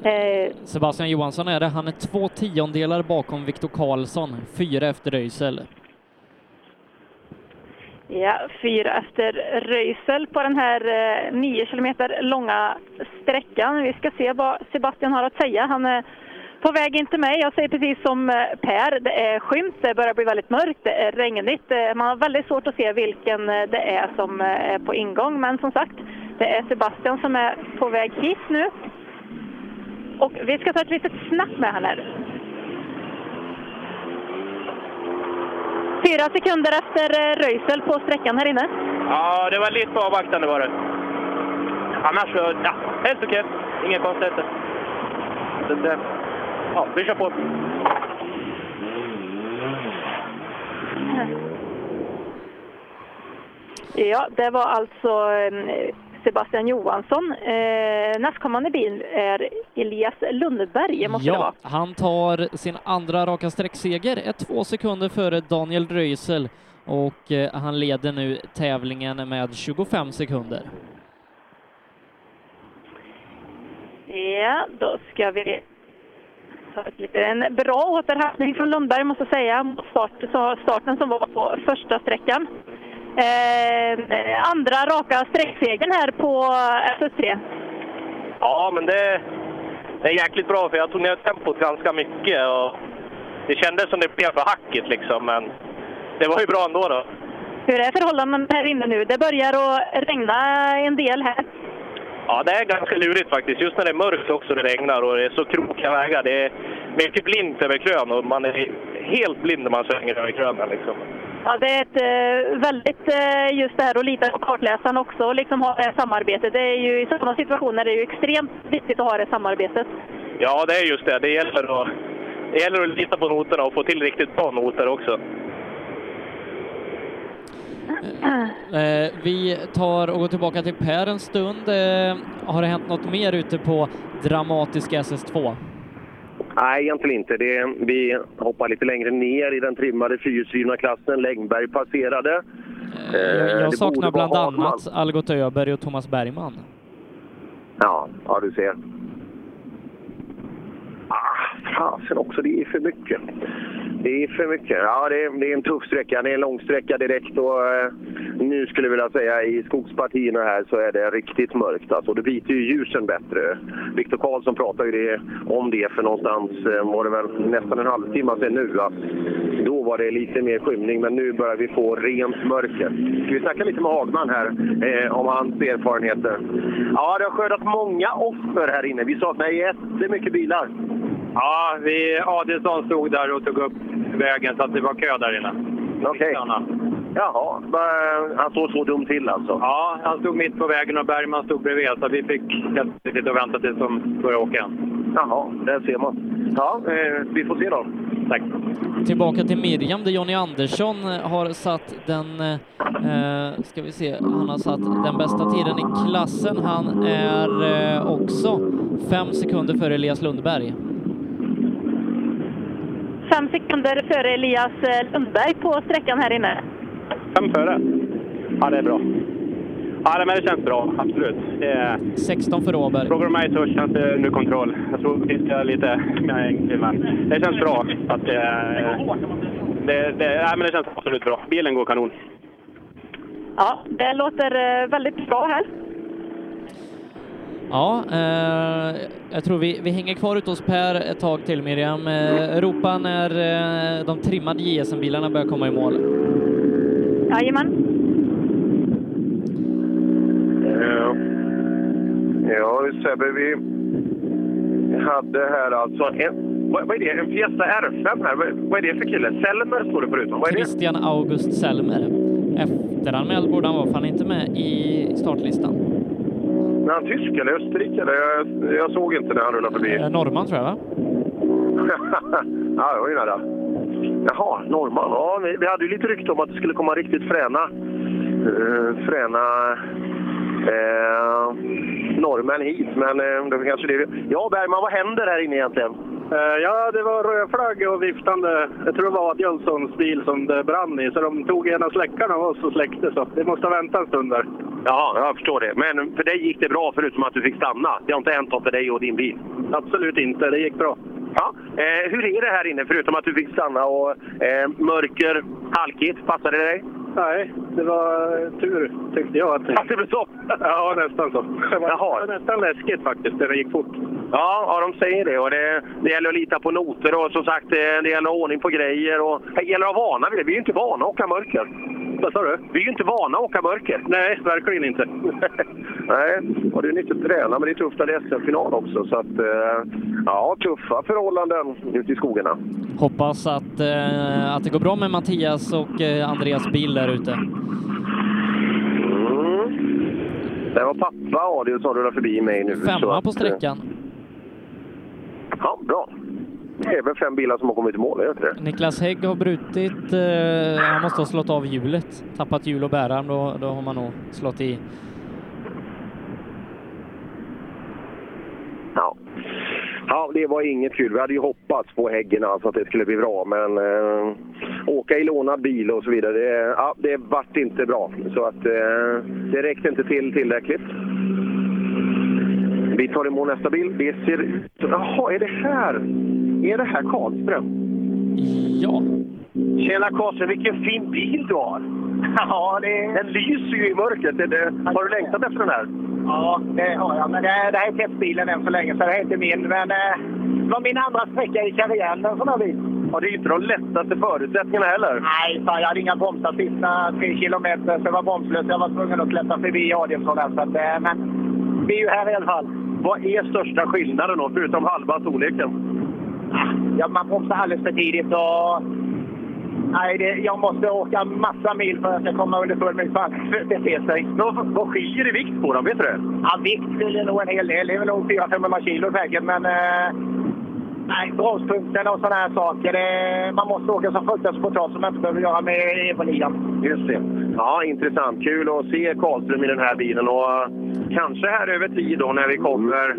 Eh, Sebastian Johansson är det. Han är två tiondelar bakom Viktor Karlsson, fyra efter Röisel. Ja, fyra efter Röisel på den här eh, nio kilometer långa sträckan. Vi ska se vad Sebastian har att säga. Han är på väg in till mig. Jag säger precis som eh, Per, det är skymt, det börjar bli väldigt mörkt, det är regnigt. Eh, man har väldigt svårt att se vilken eh, det är som är på ingång. Men som sagt, det är Sebastian som är på väg hit nu. Och vi ska ta ett litet snack med henne. Fyra sekunder efter Röisel på sträckan här inne. Ja, det var lite avvaktande var det. Annars så, ja, helt okej. Inga konstigheter. Ja, vi kör på. Ja, det var alltså eh, Sebastian Johansson. Eh, nästkommande bil är Elias Lundberg, måste det vara. Ja, han tar sin andra raka sträckseger, är två sekunder före Daniel Röisel och eh, han leder nu tävlingen med 25 sekunder. Ja, då ska vi en bra återhämtning från Lundberg måste jag säga, mot start, starten som var på första sträckan. Eh, andra raka sträcksegern här på SS3. Ja, men det, det är jäkligt bra för jag tog ner tempot ganska mycket och det kändes som det blev för hackigt liksom, men det var ju bra ändå då. Hur är förhållandena här inne nu? Det börjar att regna en del här. Ja, det är ganska lurigt faktiskt. Just när det är mörkt också, det regnar och det är så krokiga vägar. Det är mycket blint över krön och man är helt blind när man svänger över krönen liksom. Ja, det är ett eh, väldigt, eh, just det här att lita på kartläsaren också och liksom ha det här samarbetet. Det är ju i sådana situationer är det ju extremt viktigt att ha det samarbetet. Ja, det är just det. Det gäller att, det gäller att lita på noterna och få till riktigt bra noter också. Eh, vi tar och går tillbaka till Per en stund. Eh, har det hänt något mer ute på dramatiska SS2? Nej, egentligen inte. Det, vi hoppar lite längre ner i den trimmade fyrhjulsdrivna klassen. Längberg passerade. Eh, Jag, det saknar bland annat Algot Öberg och Thomas Bergman. Ja, ja du ser. Ah, fasen också, det är för mycket. Det är för mycket. Ja, det är, det är en tuff sträcka. Det är en lång sträcka direkt och eh, nu skulle jag vilja säga i skogspartierna här så är det riktigt mörkt. Alltså, det biter ju ljusen bättre. Viktor Karlsson pratade ju det, om det för någonstans, eh, var det väl nästan en halvtimme sedan nu. Att då var det lite mer skymning, men nu börjar vi få rent mörker. Ska vi snacka lite med Hagman här eh, om hans erfarenheter? Ja, det har skördat många offer här inne. Vi saknar jättemycket bilar. Ja, vi, Adelsson stod där och tog upp vägen så att det var kö där inne. Okej. Jaha, men han står så dumt till alltså? Ja, han stod mitt på vägen och Bergman stod bredvid så vi fick helt enkelt att vänta tills de började åka igen. Jaha, där ser man. Ja, eh, vi får se då. Tack. Tillbaka till Miriam där Jonny Andersson har satt den, eh, ska vi se, han har satt den bästa tiden i klassen. Han är eh, också fem sekunder före Elias Lundberg. Fem sekunder före Elias eh, Lundberg på sträckan här inne. Fem före? Ja, det är bra. Ja, men det känns bra, absolut. Det är... 16 för Åberg. Frågar du mig så känns det nu kontroll. Jag tror det finns lite mer ängslig, men det känns bra. Att det, det, det, nej, men det känns absolut bra. Bilen går kanon. Ja, det låter eh, väldigt bra här. Ja, eh, jag tror vi, vi hänger kvar ute hos Per ett tag till Miriam. Eh, ropa när eh, de trimmade JSM-bilarna börjar komma i mål. Jajamän. Ja, ja Sebbe, vi hade här alltså en... Vad, vad är det? En Fiesta R5 här? Vad, vad är det för kille? Selmer står det förutom. Vad är det? Christian August Selmer. Efteranmäld borde han vara, för han är inte med i startlistan. Är han tysk eller österrikare? Jag, jag såg inte när han rullade förbi. Eh, Norrman tror jag, va? ja, det var ju nära. Jaha, norrman. Ja, vi, vi hade ju lite rykte om att det skulle komma riktigt fräna, eh, fräna eh, norrmän hit. Men eh, det var kanske det. Ja, Bergman, vad händer här inne egentligen? Eh, Ja, det var rödflagg och viftande. Jag tror det var Adjölssons bil som det brann i, så de tog ena släckaren av oss och släckte. Så det måste ha väntat en stund där. Ja, jag förstår det. Men för dig gick det bra förutom att du fick stanna. Det har inte hänt något för dig och din bil? Absolut inte, det gick bra. Ja. Eh, hur är det här inne förutom att du fick stanna och eh, mörker, halkigt? Passade det dig? Nej, det var tur tyckte jag. Att Att det blev så? Ja, nästan så. Det var, Jaha. nästan läskigt faktiskt, det gick fort. Ja, ja, de säger det. Och det, det gäller att lita på noter och som sagt, det, det gäller att ha ordning på grejer. Och, det gäller att vara vana vid det. Vi är ju inte vana att åka mörker. Vad sa du? Vi är ju inte vana att åka mörker. Nej, verkligen inte. Nej, och det är nyttigt att träna, men det är tufft när det är SM-final också. Så att, eh, ja, tuffa förhållanden ute i skogarna. Hoppas att, eh, att det går bra med Mattias och eh, Andreas bil där ute. Mm. Det var pappa Adiel som rullade förbi mig nu. så Femma att, på sträckan. Ja, bra. Det är väl fem bilar som har kommit i mål, är det inte det? Niklas Hägg har brutit, eh, han måste ha slått av hjulet. Tappat hjul och bärarm, då, då har man nog slått i. Ja. ja, det var inget kul. Vi hade ju hoppats på Häggen alltså att det skulle bli bra, men eh, åka i lånad bil och så vidare, det, ja, det vart inte bra. Så att eh, det räckte inte till tillräckligt. Vi tar emot nästa bil. Det ser. Jaha, är det här? Är det här Karlström? Ja. Tjena Karlström, vilken fin bil du har! Ja, det... Den lyser ju i mörkret. Har du längtat efter den här? Ja, det har jag. Men det, det här är testbilen än så länge, så det här är inte min. Men eh, det var min andra sträcka i karriären, en sån här bil. Ja, det är ju inte de lättaste förutsättningarna heller. Nej, fan, jag hade inga bromsar sista tre kilometer, så jag var bromslös. Jag var tvungen att släppa förbi Adielsson där. Så att, eh, men vi är ju här i alla fall. Vad är största skillnaden då, förutom halva storleken? Ja, man bromsar alldeles för tidigt och... Nej, det, jag måste åka massa mil för att jag komma under full med hur det beter sig. Vad, vad skiljer i vikt på dem? Vet du det? Ja, vikt skiljer nog en hel del. Det är väl nog 400-500 kilo säkert, men... Eh, nej, bromspunkten och sådana här saker. Det, man måste åka så fruktansvärt spontant som man inte behöver göra med Evo 9. Just det. Ja, intressant. Kul att se Karlström i den här bilen och eh, kanske här över tid då när vi kommer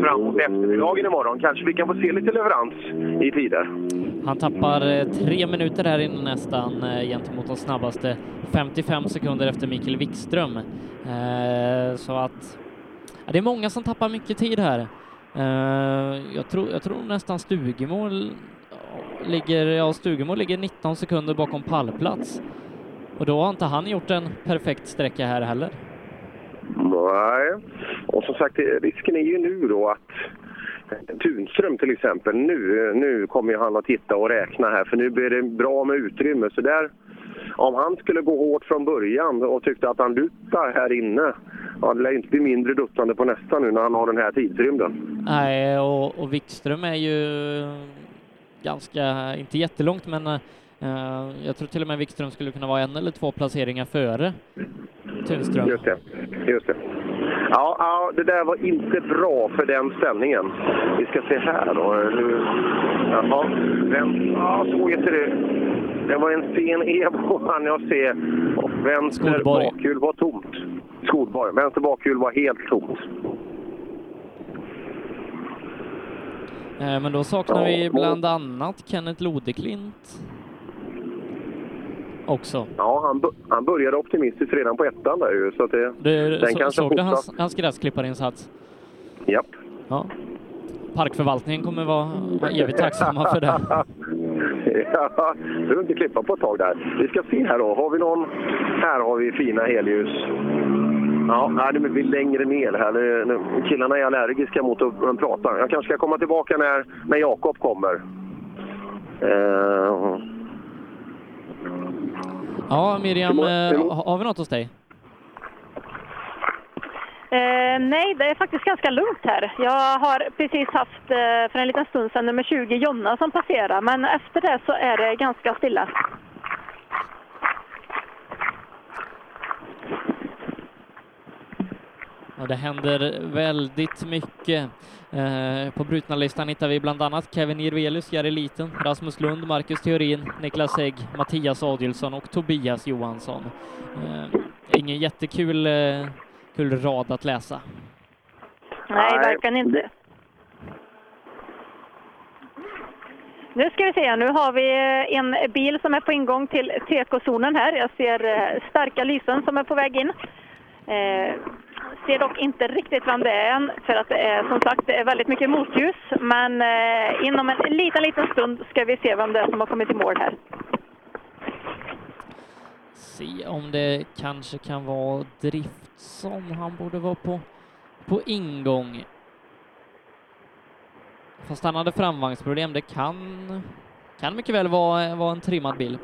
framåt eftermiddagen imorgon. Kanske vi kan få se lite leverans i tider. Han tappar eh, tre minuter här innan nästan eh, gentemot de snabbaste 55 sekunder efter Mikael Wikström. Eh, så att det är många som tappar mycket tid här. Jag, tror, jag tror nästan Stugemo ligger, ja, Stugemo ligger 19 sekunder bakom pallplats. Och då har inte han gjort en perfekt sträcka här heller. Nej, och som sagt risken är ju nu då att Tunström till exempel, nu, nu kommer han att titta och räkna här för nu blir det bra med utrymme. Så där, om han skulle gå hårt från början och tyckte att han duttar här inne, ja, det lär inte bli mindre duttande på nästa nu när han har den här tidsrymden. Nej, och, och Wikström är ju ganska, inte jättelångt, men eh, jag tror till och med Wikström skulle kunna vara en eller två placeringar före Tunström. Just det. Just det. Ja, ja, det där var inte bra för den ställningen. Vi ska se här då. Jaha, vem, ja, så heter det. Det var en sen Evo hann jag se. Och vänster Skolborg. bakhjul var tomt. Skolborg. Vänster bakhjul var helt tomt. Eh, Men då saknar vi bland annat Kenneth Lodeklint också. Ja, han, han började optimistiskt redan på ettan där ju. Så att det, Du, den så, kanske såg du hans, hans gräsklipparinsats? Japp. Ja. Parkförvaltningen kommer vara, evigt tacksamma för det. ja, du inte klippa på ett tag där. Vi ska se här då. Har vi någon... Här har vi fina helljus. Ja, nej, det blir längre ner här. Nu- nu- Killarna är allergiska mot att prata. Jag kanske ska komma tillbaka när, när Jakob kommer. Eh, Ja, Miriam, eh, ha- har vi något hos dig? Eh, nej, det är faktiskt ganska lugnt här. Jag har precis haft eh, för en liten stund sedan nummer 20 Jonna som passerar, men efter det så är det ganska stilla. Ja, det händer väldigt mycket. Eh, på brutna listan hittar vi bland annat Kevin Jirvelius, Jari Liten, Rasmus Lund, Marcus Theorin, Niklas Hägg, Mattias Adilsson och Tobias Johansson. Eh, ingen jättekul eh, kul rad att läsa. Nej, verkligen inte. Nu ska vi se, nu har vi eh, en bil som är på ingång till tekozonen här. Jag ser eh, starka lysen som är på väg in. Eh, ser dock inte riktigt vem det är än, för att det är som sagt det är väldigt mycket motljus. Men eh, inom en liten, liten stund ska vi se vem det är som har kommit i mål här. Se om det kanske kan vara Driftsson. Han borde vara på, på ingång. Fast han hade framvagnsproblem. Det kan, kan mycket väl vara, vara en trimmad bil.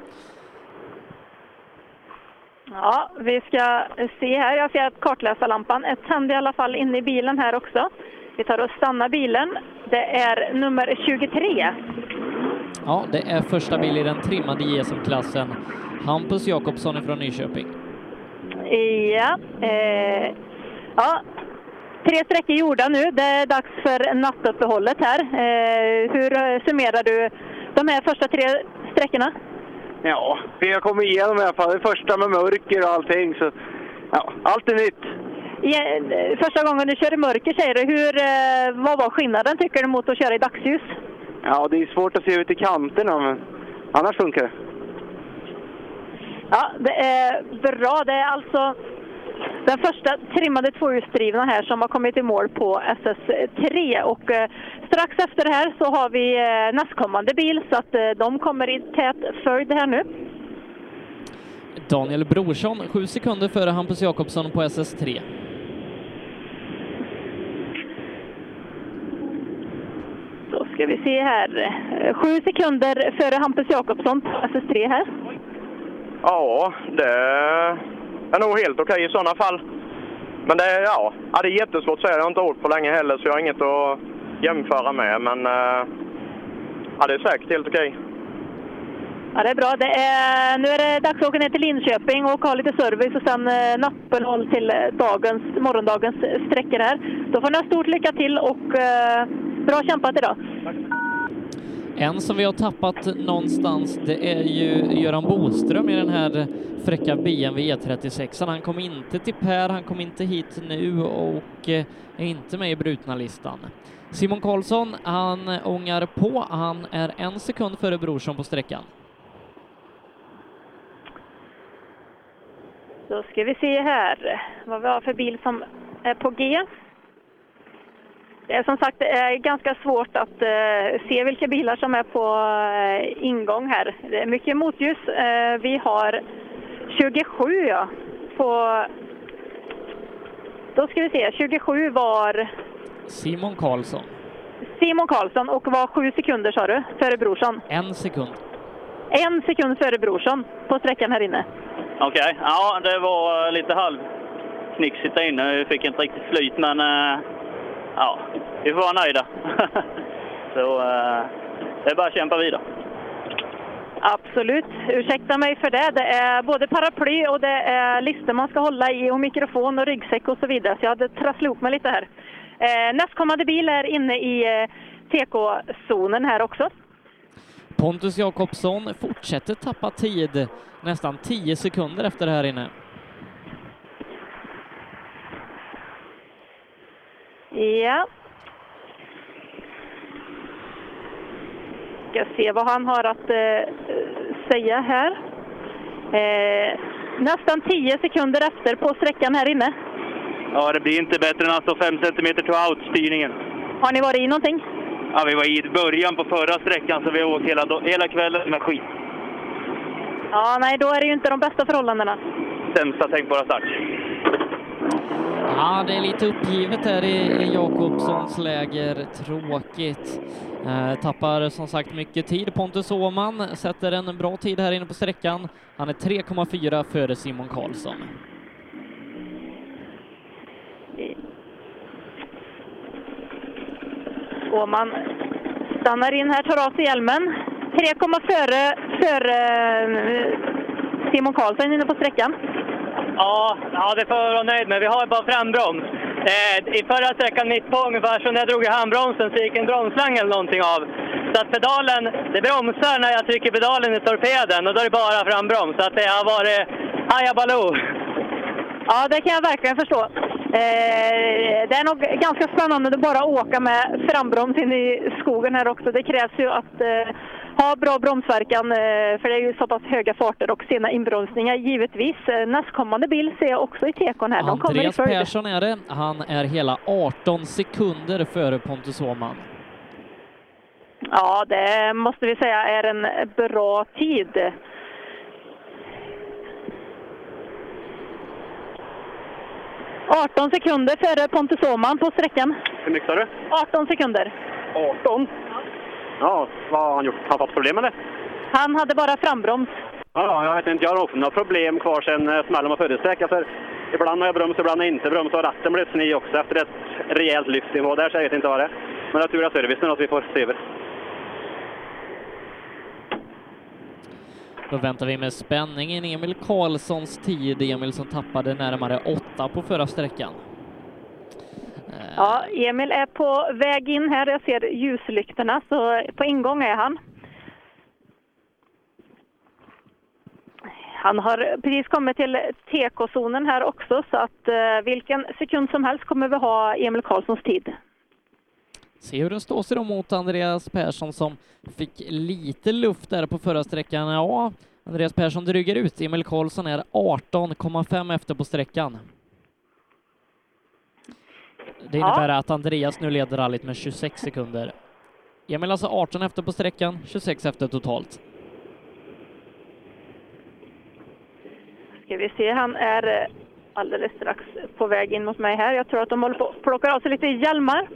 Ja, vi ska se här. Jag ser att kartläsarlampan är tänd i alla fall inne i bilen här också. Vi tar och stannar bilen. Det är nummer 23. Ja, det är första bil i den trimmade JSM-klassen. Hampus Jakobsson från Nyköping. Ja, eh, ja. Tre sträckor gjorda nu. Det är dags för nattuppehållet här. Eh, hur summerar du de här första tre sträckorna? Ja, vi har kommit igenom i alla fall. Det första med mörker och allting. Så, ja, allt är nytt. Ja, första gången du kör i mörker säger du. Hur, eh, vad var skillnaden tycker du mot att köra i dagsljus? Ja, det är svårt att se ut i kanterna, men annars funkar det. Ja, det är bra. Det är alltså den första trimmade tvåhjulsdrivna här som har kommit i mål på SS3. Och eh, strax efter det här så har vi eh, nästkommande bil så att eh, de kommer i tät följd här nu. Daniel Brorsson, sju sekunder före Hampus Jakobsson på SS3. Då ska vi se här. Sju sekunder före Hampus Jakobsson på SS3 här. Ja, det är nog helt okej i sådana fall. Men det är, ja, det är jättesvårt att säga. Jag har inte åkt på länge heller, så jag har inget att jämföra med. Men eh, ja, det är säkert helt okej. Ja, det är bra. Det är, nu är det dags att åka ner till Linköping och ha lite service och sen eh, nattuppehåll till eh, dagens, morgondagens sträckor här. Då får ni ha stort lycka till och eh, bra kämpat idag. En som vi har tappat någonstans, det är ju Göran Boström i den här fräcka BMW E36. Han kom inte till Per, han kom inte hit nu och eh, är inte med i brutna listan. Simon Karlsson, han ångar på. Han är en sekund före Brorsson på sträckan. Då ska vi se här vad vi har för bil som är på G. Det är som sagt det är ganska svårt att eh, se vilka bilar som är på eh, ingång här. Det är mycket motljus. Eh, vi har 27 ja, på... Då ska vi se, 27 var Simon Karlsson, Simon Karlsson och var sju sekunder sa du, före Brorsson. en sekund. En sekund före Brorsson på sträckan här inne. Okej, ja det var lite halvknixigt där inne. Vi fick inte riktigt flyt men eh, ja, vi får vara nöjda. Så eh, det är bara att kämpa vidare. Absolut. Ursäkta mig för det. Det är både paraply och det är listor man ska hålla i och mikrofon och ryggsäck och så vidare. Så jag hade trasslat ihop mig lite här. Eh, nästkommande bil är inne i eh, TK-zonen här också. Pontus Jakobsson fortsätter tappa tid, nästan 10 sekunder efter det här inne. Ja. Ska se vad han har att eh, säga här. Eh, nästan 10 sekunder efter på sträckan här inne. Ja, det blir inte bättre än alltså 5 cm to out-styrningen. Har ni varit i någonting? Ja, vi var i början på förra sträckan så vi har åkt hela, hela kvällen med skit. Ja, nej, då är det ju inte de bästa förhållandena. Sämsta tänkbara start. Ja, det är lite uppgivet här i i Jakobssons läger. Tråkigt. Eh, tappar som sagt mycket tid. Pontus Åhman sätter en bra tid här inne på sträckan. Han är 3,4 före Simon Karlsson. Åhman stannar in här, tar av sig hjälmen. 3,4 före, före eh, Simon Karlsson inne på sträckan. Ja, ja, det får jag vara nöjd med. Vi har bara frambroms. Eh, I förra sträckan mitt på ungefär, så när jag drog i handbromsen så gick en bromsslang eller någonting av. Så att pedalen, det bromsar när jag trycker pedalen i torpeden och då är det bara frambroms. Så att det har varit hajabaloo. Ja, det kan jag verkligen förstå. Eh, det är nog ganska spännande att bara åka med frambroms in i skogen här också. Det krävs ju att eh, ha bra bromsverkan, eh, för det är ju så pass höga farter och sena inbromsningar givetvis. Eh, nästkommande bil ser jag också i tekon här. De Andreas. Persson är det. Han är hela 18 sekunder före Pontus Åhman. Ja, det måste vi säga är en bra tid. ...18 sekunder före Pontus Åhman på sträckan. Hur mycket sa du? 18 sekunder. 18? Ja, vad har han gjort? Har han fått problem med det? Han hade bara frambroms. Ja, jag vet inte. Jag har också några problem kvar sen eh, smällen var förutsträcka. För ibland har jag broms, ibland har jag inte broms. Och ratten blev sned också efter ett rejält lyft nivå där, så jag vet inte vad det är. Men jag tror att servicen är något vi får se över. Då väntar vi med spänning in Emil Karlssons tid. Emil som tappade närmare åtta på förra sträckan. Ja, Emil är på väg in här. Jag ser ljuslyktorna, så på ingång är han. Han har precis kommit till TK-zonen här också, så att eh, vilken sekund som helst kommer vi ha Emil Karlssons tid. Se hur den står sig då mot Andreas Persson som fick lite luft där på förra sträckan. Ja, Andreas Persson dryger ut. Emil Karlsson är 18,5 efter på sträckan. Det innebär att Andreas nu leder rallyt med 26 sekunder. Emil alltså 18 efter på sträckan, 26 efter totalt. Ska vi se, han är eh, alldeles strax på väg in mot mig här. Jag tror att de håller på att plocka av sig lite hjälmar.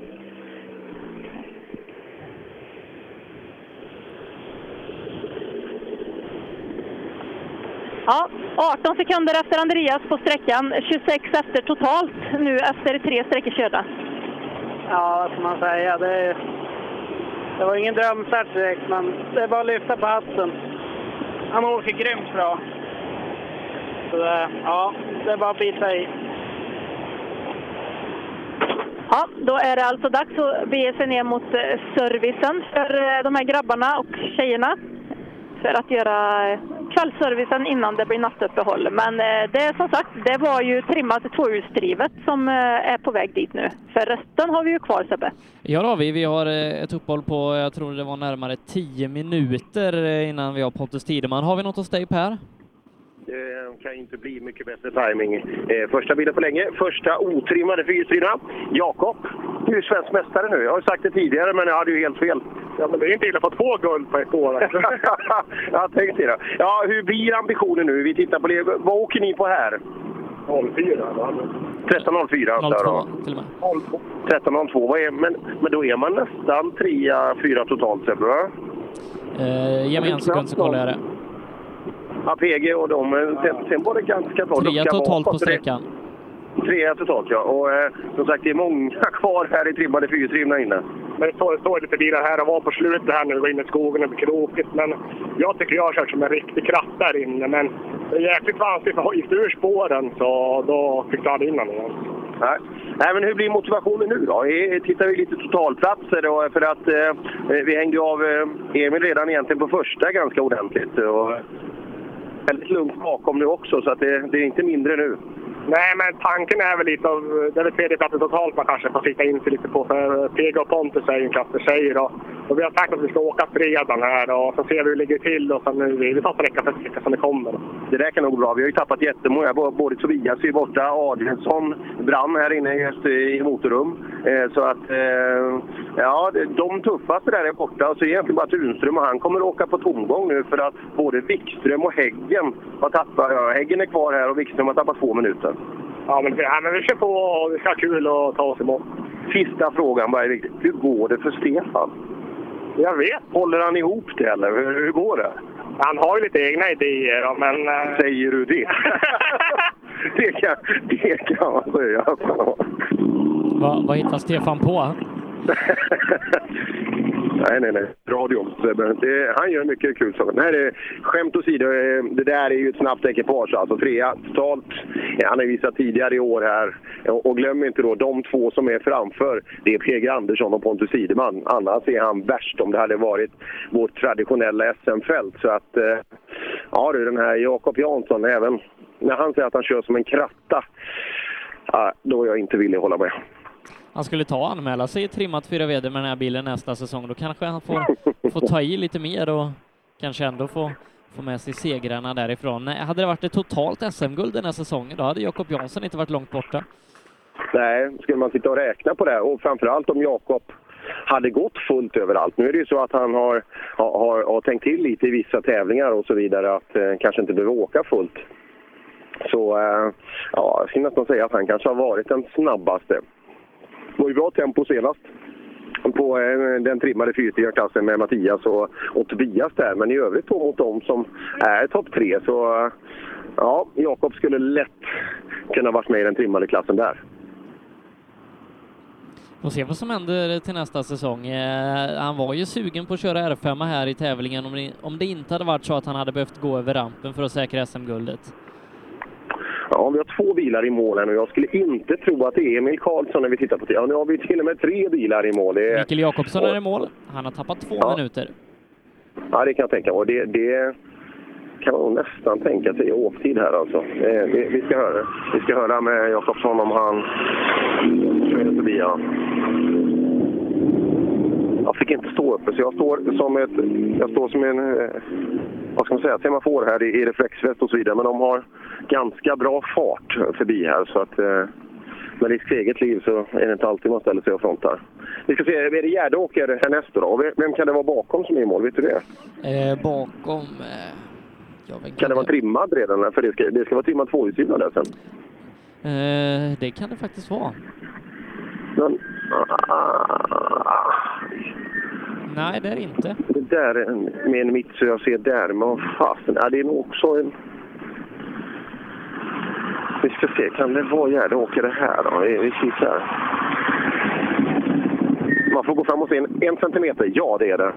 Ja, 18 sekunder efter Andreas på sträckan, 26 efter totalt nu efter tre sträckor körda. Ja, vad ska man säga? Det, det var ingen drömstart direkt, men det är bara att lyfta på hatten. Han åker grymt bra. Så det, ja, det är bara att bita i. Ja, då är det alltså dags att bege sig ner mot eh, servicen för eh, de här grabbarna och tjejerna. För att göra kvällsservicen innan det blir nattuppehåll. Men eh, det som sagt, det var ju trimmat tvåhjulsdrivet som eh, är på väg dit nu. För resten har vi ju kvar Sebbe. Ja, det har vi. Vi har eh, ett uppehåll på, jag tror det var närmare 10 minuter innan vi har Pontus Tideman. Har vi något hos dig Per? Det kan inte bli mycket bättre timing. Eh, första bilen på länge. Första otrimmade fyrhjulsdrivna. Jakob, du är svensk mästare nu. Jag har ju sagt det tidigare, men jag hade ju helt fel. Ja, men det är inte illa att få två guld på ett år. ja, tänk dig det. Ja, hur blir ambitionen nu? Vi tittar på det. Vad åker ni på här? 04. 13.04 antar jag. 02 till och med. 13.02. Vad är, men, men då är man nästan trea, fyra totalt sett, va? Eh, ge mig en sekund så kollar jag det. Ja, PG och de. men Sen, sen var det ganska bra. Trea totalt på sträckan. Trea totalt, ja. Och eh, som sagt, det är många kvar här i trimmade fyrhjulsdrivna inne. Men det står, står lite bilar här och var på slutet här nu, går in i skogen och blir krokigt. Men jag tycker jag har kört som en riktig kratt där inne. Men det är jäkligt vanskligt, för gick du ur spåren så då fick du aldrig in den igen. Nej. Nej, men hur blir motivationen nu då? Eh, Tittar vi lite totalplatser då, för att eh, vi hängde av eh, Emil redan egentligen på första ganska ordentligt. Och, väldigt lugnt bakom nu också, så att det, det är inte mindre nu. Nej, men tanken är väl lite av... Det är väl tredjeplatsen totalt man kanske får sikta in sig lite på. För Pega och Pontus är ju en klass för sig. Och, och vi har sagt att vi ska åka fredagen här och så ser vi hur det ligger till. Och sen nu, vi tar sträcka för sträcka som det kommer. Det där kan nog gå bra. Vi har ju tappat jättemånga. Både Tobias är ju borta, Adrielsson brann här inne just i motorrum. Eh, så att, eh, ja, de tuffaste där är borta. Och så är det egentligen bara Tunström och han kommer att åka på tomgång nu för att både Wikström och Häggen har tappat, ja, Häggen är kvar här och Wikström har tappat två minuter. Ja, men, ja, men vi kör på och vi ska ha kul och ta oss i mål. Sista frågan bara är viktig. Hur går det för Stefan? Jag vet. Håller han ihop det eller hur, hur går det? Han har ju lite egna idéer, men... eh, Säger du det? det, kan, det kan man säga. Va, vad hittar Stefan på? nej, nej, nej. Radio. Sebbe. Det, han gör mycket kul saker. Nej, det, skämt åsido, eh, det där är ju ett snabbt ekipage. Alltså trea totalt. Han har ju visat tidigare i år här. Och, och glöm inte då, de två som är framför, det är PG Andersson och Pontus Sideman. Annars är han värst om det hade varit vårt traditionella SM-fält. Så att, eh, ja du, den här Jakob Jansson, även när han säger att han kör som en kratta, då är jag inte villig att hålla med. Han skulle ta och anmäla sig i trimmat 4VD med den här bilen nästa säsong. Då kanske han får, får ta i lite mer och kanske ändå få, få med sig segrarna därifrån. Hade det varit ett totalt SM-guld den här säsongen, då hade Jakob Jansson inte varit långt borta. Nej, skulle man sitta och räkna på det och framförallt om Jakob hade gått fullt överallt. Nu är det ju så att han har, har, har, har tänkt till lite i vissa tävlingar och så vidare att eh, kanske inte behöver åka fullt. Så eh, ja, jag skulle nästan säga att han kanske har varit den snabbaste. Det var ju bra tempo senast på eh, den trimmade fyrhjulsdrivarklassen med Mattias och, och Tobias där. Men i övrigt då mot dem som är topp tre så ja, Jakob skulle lätt kunna varit med i den trimmade klassen där. Vi Får se vad som händer till nästa säsong. Eh, han var ju sugen på att köra R5 här i tävlingen om det, om det inte hade varit så att han hade behövt gå över rampen för att säkra SM-guldet. Ja, vi har två bilar i mål här nu. Jag skulle inte tro att det är Emil Karlsson när vi tittar på det. Ja, nu har vi till och med tre bilar i mål. Det är... Mikael Jakobsson är i mål. Han har tappat två Ja. minuter. Ja, det kan jag tänka mig. Och det, det kan man nästan tänka sig i åktid här alltså. Det, vi, ska höra. vi ska höra med Jakobsson om han kör förbi. Ja. Jag fick inte stå uppe, så jag står som, ett, jag står som en eh, vad ska man säga, semafor här i, i reflexväst och så vidare. Men de har ganska bra fart förbi här. Så att, eh, med risk eget liv så är det inte alltid man ställer sig och frontar. Vi ska se, är det Gärdåker härnäst då? Vem- kan det vara bakom som är i mål? Vet du det? Eh, bakom... Eh, Kan det vara trimmad redan? För det ska, det ska vara trimmad tvåhjulsdrivna där sen. Eh, det kan det faktiskt vara. Men, Nej, det är det inte. det där är en, med en mitt så jag ser där, men vad fasen, ja, det är nog också en... Vi ska se, kan det vara Gärdåker det här då? Vi, vi kikar här. Man får gå fram och se en, en centimeter. Ja, det är det.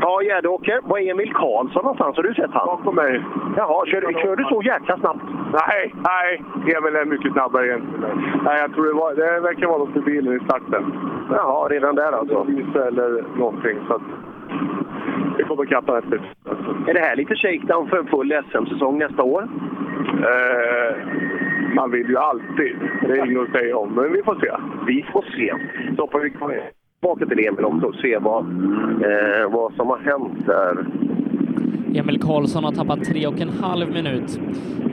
Ja, Gärdåker. Var är Emil Karlsson någonstans? Har du sett han? Bakom mig. Jaha, kör, kör du så jäkla snabbt? Nej, nej. Emil är mycket snabbare egentligen. Nej, jag tror det, var, det verkar vara något med bilen i starten. Jaha, redan där alltså? Eller någonting. Så att vi kommer kappa efter. Är det här lite shakedown för en full SM-säsong nästa år? Eh, man vill ju alltid. Det är inget att säga om, men vi får se. Vi får se. Så hoppar vi tillbaka till Emil också och se vad, eh, vad som har hänt där. Emil Karlsson har tappat tre och en halv minut.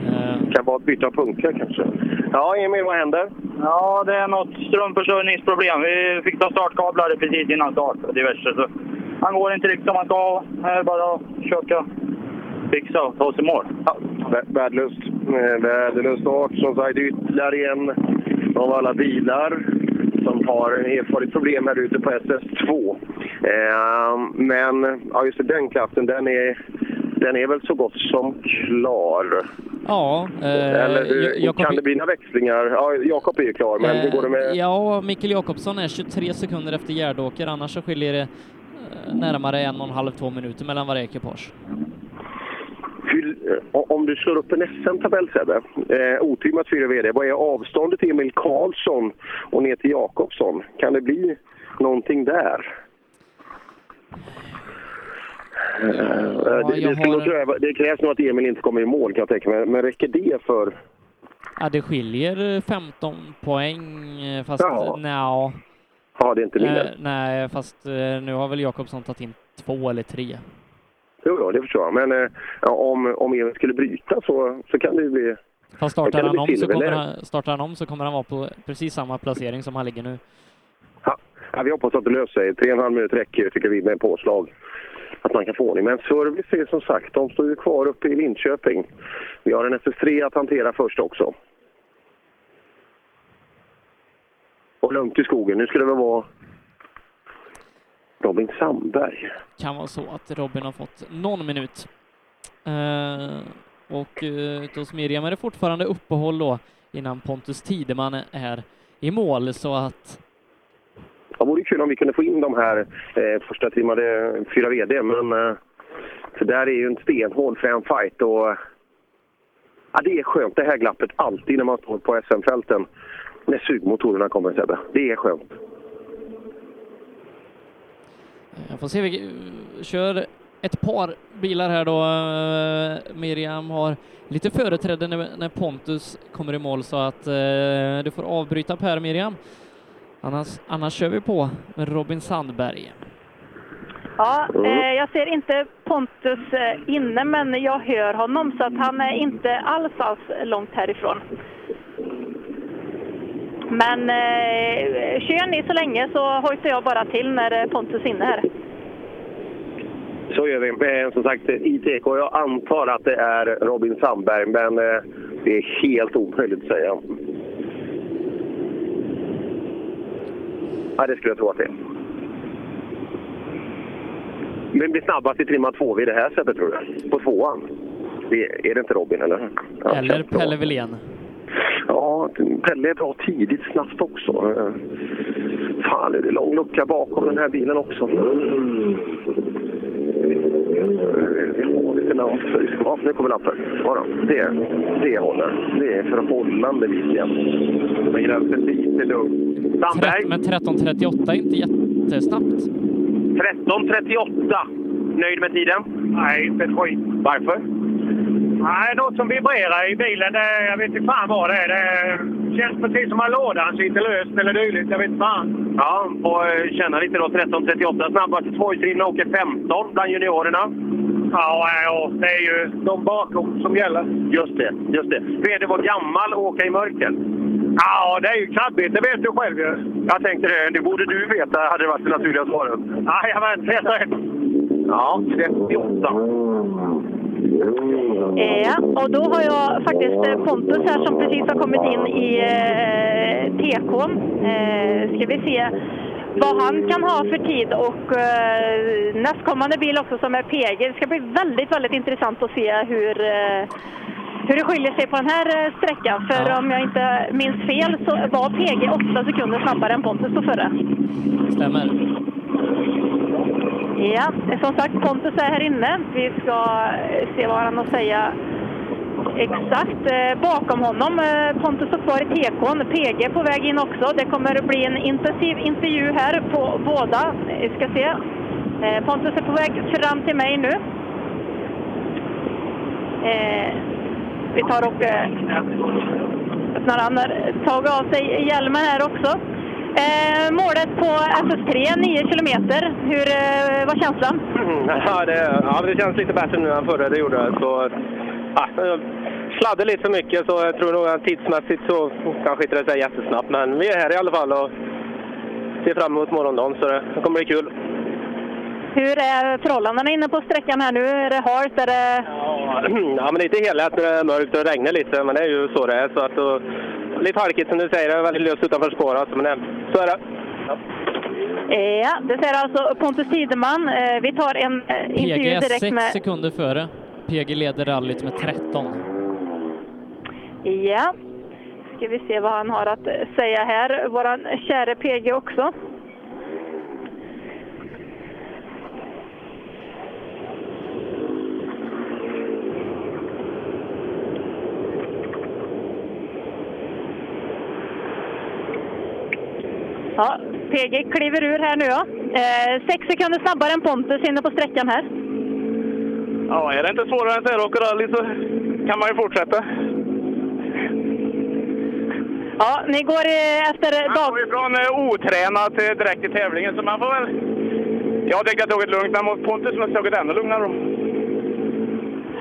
Eh, Kan vara ett byte av punkter kanske. Ja, Emil, vad händer? Ja, det är något strömförsörjningsproblem. Vi fick ta startkablar precis innan start och diverse. Så han går inte riktigt som han ska. Det är bara att försöka fixa och ta oss i mål. Ja, vä- värdelöst. Eh, Värdelös start. Som sagt, ytterligare en av alla bilar har erfarit problem här ute på SS2. Eh, men ja, just det, den klassen, den är, den är väl så gott som klar. ja, eh, Eller hur? Ja- Jakob- kan det bli några växlingar? Ja, Jakob är ju klar, men hur går det med... Eh, Ja, Mikael Jakobsson är 23 sekunder efter Gärdåker, annars så skiljer det eh, närmare en och en halv, två minuter mellan varje ekipage. Eh, om du slår upp en SM-tabell Sebbe, eh, otrimmat 4 VD, vad är avståndet till Emil Karlsson och ner till Jakobsson? Kan det bli någonting där? Eh, det, jag det, nog har- kräva, det krävs nog att Emil inte kommer i mål kan jag tänka mig, men räcker det för... Ja, det skiljer 15 poäng, eh, fast Jaha. nja, Ja, det är inte mer. nej, fast nu har väl Jakobsson tagit in två eller tre. Jo, ja, det förstår jag. Men eh, om, om Emil skulle bryta så, så kan det ju bli... Fast då startar han, om så kommer han, startar han om så kommer han vara på precis samma placering som han ligger nu. Ja, vi hoppas att det löser sig. Tre och en halv minut räcker tycker vi med påslag. Att man kan få ordning. Men service är som sagt, de står ju kvar uppe i Linköping. Vi har en SS3 att hantera först också. Och lugnt i skogen. Nu ska det väl vara Robin Sandberg. Kan vara så att Robin har fått någon minut. Eh, och eh, hos Miriam är det fortfarande uppehåll då innan Pontus Tideman är i mål så att Det vore kul om vi kunde få in de här eh, första trimmade fyra VD, men eh, för där är ju en stenhård frän fight och ja, det är skönt det här glappet alltid när man står på SM-fälten när sugmotorerna kommer Sebbe. Det är skönt. Jag får se, vi kör ett par bilar här då. Eh, Miriam har lite företräde när, Pontus kommer i mål så att eh, du får avbryta Per Miriam. Annars, annars kör vi på med Robin Sandberg. Ja, eh, jag ser inte Pontus eh, inne, men jag hör honom så att han är inte alls, alls långt härifrån. Men eh, kör ni så länge så hojtar jag bara till när eh, Pontus är inne här. Så gör vi. Eh, som sagt, i TK, jag antar att det är Robin Sandberg, men eh, det är helt omöjligt att säga. Ja, det skulle jag tro att det är. Vem blir snabbast i trimma 2 vid det här sättet tror du? På tvåan? Det, är det inte Robin eller? Ja, Eller. Pelle Wilén. Ja, Pelle är bra tidigt, snabbt också. Fan, är det lång lucka bakom den här bilen också? Ja, lite lampor. Ja, nu kommer lampor. Ja, det, det håller. Det är förhållandevis jämnt. Men gränsen lite lugn. Sandberg, Men 13.38 är inte jättesnabbt. 13.38. Nöjd med tiden? Nej, inte ett skit. Varför? Nej, något som vibrerar i bilen. Det, jag vet inte fan vad det är. Det känns precis som att lådan sitter löst eller dylikt. Jag vet inte fan. Ja, och eh, känna lite då 13.38. Snabbaste tvåhjulsdrivna åker 15 bland juniorerna. Ja, ja, det är ju de bakom som gäller. Just det, just det. Hur var gammal och åka i mörker? Ja, det är ju krabbigt. Det vet du själv ju. Jag tänkte det. Det borde du veta, hade det varit det naturliga svaret. Jajamän, helt rätt. Ja, 38. Ja, och då har jag faktiskt eh, Pontus här som precis har kommit in i eh, TK. Eh, ska vi se vad han kan ha för tid och eh, nästkommande bil också som är PG. Det ska bli väldigt, väldigt intressant att se hur, eh, hur det skiljer sig på den här eh, sträckan. För om jag inte minns fel så var PG åtta sekunder snabbare än Pontus på förra. Stämmer. Ja, som sagt Pontus är här inne. Vi ska eh, se vad han har att säga Exakt. Eh, bakom honom, eh, Pontus står kvar i tekon. PG på väg in också. Det kommer att bli en intensiv intervju här på båda. Vi ska se. Pontus är på väg fram till mig nu. Vi tar och öppnar han har tagit av sig hjälmen här också. Eh, målet på SS3, 9 kilometer. Hur eh, var känslan? Ja, det, ja, det känns lite bättre nu än förra det gjorde det. Så, ja, sladdade lite för mycket så jag tror nog att tidsmässigt så kanske inte det är jättesnabbt. Men vi är här i alla fall och ser fram emot morgondagen så det kommer bli kul. Hur är förhållandena inne på sträckan här nu? Är det halt? Är det... Ja, men lite helhjärtat när det är mörkt och regnar lite, men det är ju så det är. Så att, och, lite halkigt som du säger, det är väldigt löst utanför spåret, alltså, men det, så är det. Ja, det säger alltså Pontus Tideman. Eh, Vi tar en eh, intervju PG är direkt 6 med... sekunder före. PG leder rallyt med 13. Ja, ska vi se vad han har att säga här. Våran käre PG också. PG kliver ur här nu ja. Eh, sex sekunder snabbare än Pontus inne på sträckan här. Ja, är det inte svårare än så åka rally så kan man ju fortsätta. Ja, ni går eh, efter Man dag... går ju från eh, otränad till direkt till tävlingen, så man får väl... Jag tycker att jag tagit lugnt, men mot Pontus måste jag tagit ännu lugnare. då.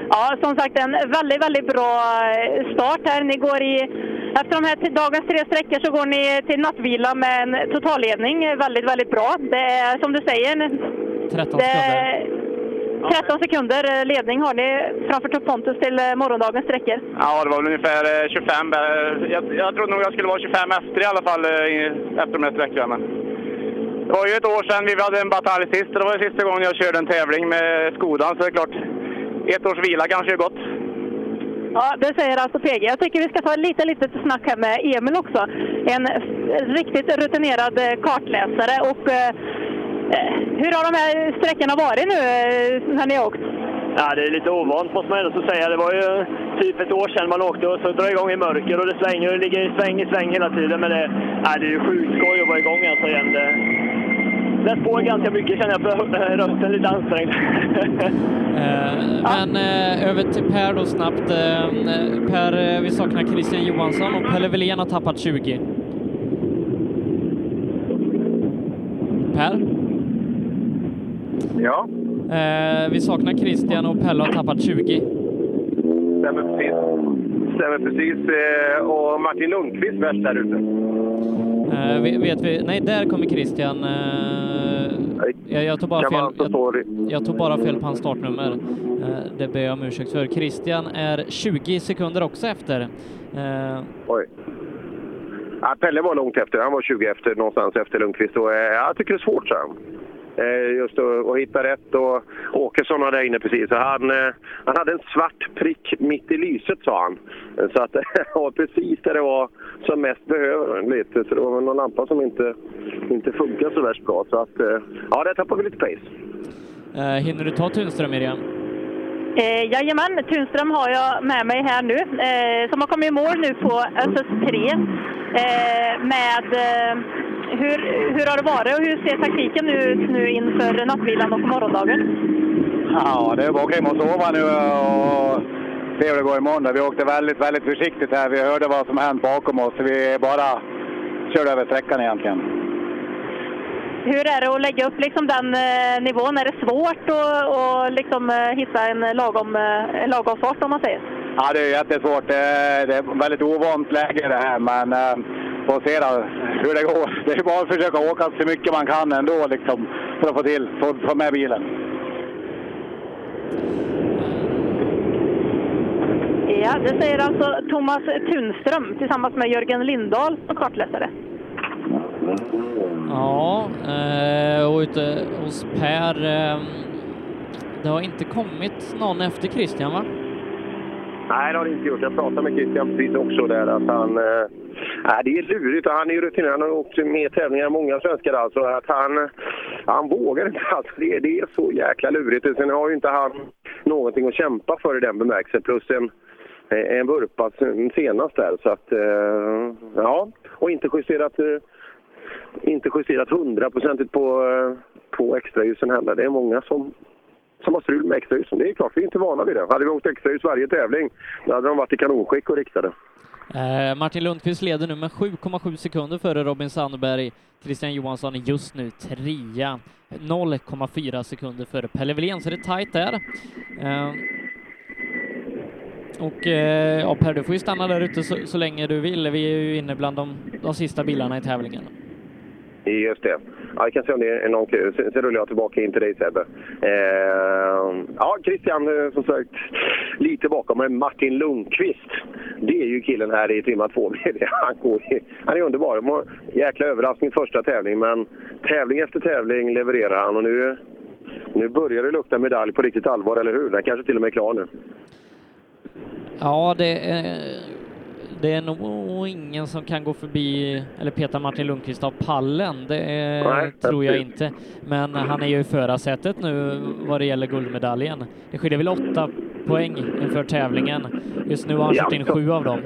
Ja, som sagt en väldigt, väldigt bra eh, start här. Ni går i, efter de här dagens tre sträckor så går ni till nattvila med en totalledning. Väldigt, väldigt bra. Det är som du säger, en- 13 det sekunder. är 13 sekunder ledning har ni framför Pontus till eh, morgondagens sträckor. Ja, det var väl ungefär eh, 25. eh, Jag, jag trodde nog jag skulle vara 25 efter i alla fall eh, efter de här sträckorna. Men det var ju ett år sedan vi hade en batalj sist. Det var ju sista gången jag körde en tävling med Skodan, så det är klart. Ett års vila kanske är gott. Ja, det säger alltså PG. Jag tycker vi ska ta lite litet snack här med Emil också. En riktigt rutinerad eh, kartläsare. Och, eh, eh, hur har de här sträckorna varit nu eh, när ni har åkt? Ja, det är lite ovant måste man ändå säga. Det var ju typ ett år sedan man åkte och så drar igång i mörker och det svänger och det ligger i sväng i sväng hela tiden. Men det, ja, det är ju sjukt skoj att vara igång alltså igen. Det, det på ganska mycket känner jag för rösten är lite ansträngd. Eh, Men eh, över till Per då snabbt. Eh, per, eh, vi saknar Christian Johansson och Pelle Wilén har tappat 20. Per? Ja, Eh, vi saknar Christian och Pelle har tappat 20. stämmer precis. Stämmer precis. Eh, Och Martin Lundqvist värst där ute. Eh, vi- vet vi, nej, där kommer Christian. Eh, jag, jag, tog bara fel, jag, jag tog bara fel på hans startnummer. Eh, det ber jag om ursäkt för. Christian är 20 sekunder också efter. Eh, Oj. Ja, Pelle var långt efter. Han var 20 efter, någonstans efter Lundqvist. Och, eh, jag tycker det är svårt, så. Eh, just att, hitta rätt. Och Åkesson var där inne precis. Så han, eh, han hade en svart prick mitt i lyset, sa han. Så att det var precis där det var som mest behöver. Lite. Så det var väl någon lampa som inte, inte funkar så värst bra. Så att, eh, ja, där tappade vi lite pace. eh, hinner du ta Tunström, Miriam? Eh, jajamän, Tunström har jag med mig här nu, eh, som har kommit i mål nu på SS3. Eh, med, eh, hur, hur har det varit och hur ser taktiken ut nu inför nattvilan och morgondagen? Ja, det är bara att och sova nu och se hur det går imorgon. Vi åkte väldigt, väldigt försiktigt här. Vi hörde vad som hänt bakom oss. Vi bara körde över sträckan egentligen. Hur är det att lägga upp liksom den eh, nivån? Är det svårt att och liksom, eh, hitta en lagom, eh, en lagom fart om man säger? Ja, det är jättesvårt. Det är, det är väldigt ovant läge det här, men eh, får se då hur det går. Det är bara att försöka åka så mycket man kan ändå liksom, för att få till, få, få med bilen. Ja, det säger alltså Thomas Tunström tillsammans med Jörgen Lindahl som kartläsare. Ja, eh, och ute hos Per, eh, det har inte kommit någon efter Christian, va? Nej, det har det inte gjort. Jag pratade med Christian precis också där. Att han, eh, nej, det är lurigt och han är ju rutinerad. Han har åkt mer tävlingar än många svenskar. Alltså, att han, han vågar inte alls. Det, det är så jäkla lurigt. Sen har ju inte han någonting att kämpa för i den bemärkelsen. Plus en, en vurpa senast där. Så att, eh, ja, och inte justerat, eh, inte justerat hundraprocentigt på, på extraljusen heller. Det är många som, som har strul med extraljusen. Det är klart, vi är inte vana vid det. Hade vi åkt extraljus varje tävling, då hade de varit i kanonskick och riktade. Eh, Martin Lundqvist leder nu med 7,7 sekunder före Robin Sandberg. Christian Johansson är just nu trea. 0,4 sekunder före Pelle Wilén, så det är tajt där. Eh, och eh, ja, Per, du får ju stanna där ute så, så länge du vill. Vi är ju inne bland de, de sista bilarna i tävlingen. Just det. Ja, vi kan se om det är någon kö. Sen, sen rullar jag tillbaka in till dig Sebbe. Eh, ja, Christian, eh, som sagt, lite bakom. mig. Martin Lundqvist, det är ju killen här i trimma 2 han, går, han är underbar. Jäkla överraskning första tävling, men tävling efter tävling levererar han. Och nu, nu börjar det lukta medalj på riktigt allvar, eller hur? Den kanske till och med är klar nu. Ja, det är, det är nog ingen som kan gå förbi eller peta Martin Lundqvist av pallen. Det är, Nej, tror jag inte. Men han är ju i förarsätet nu vad det gäller guldmedaljen. Det skiljer väl åtta poäng inför tävlingen. Just nu har han kört in sju av dem.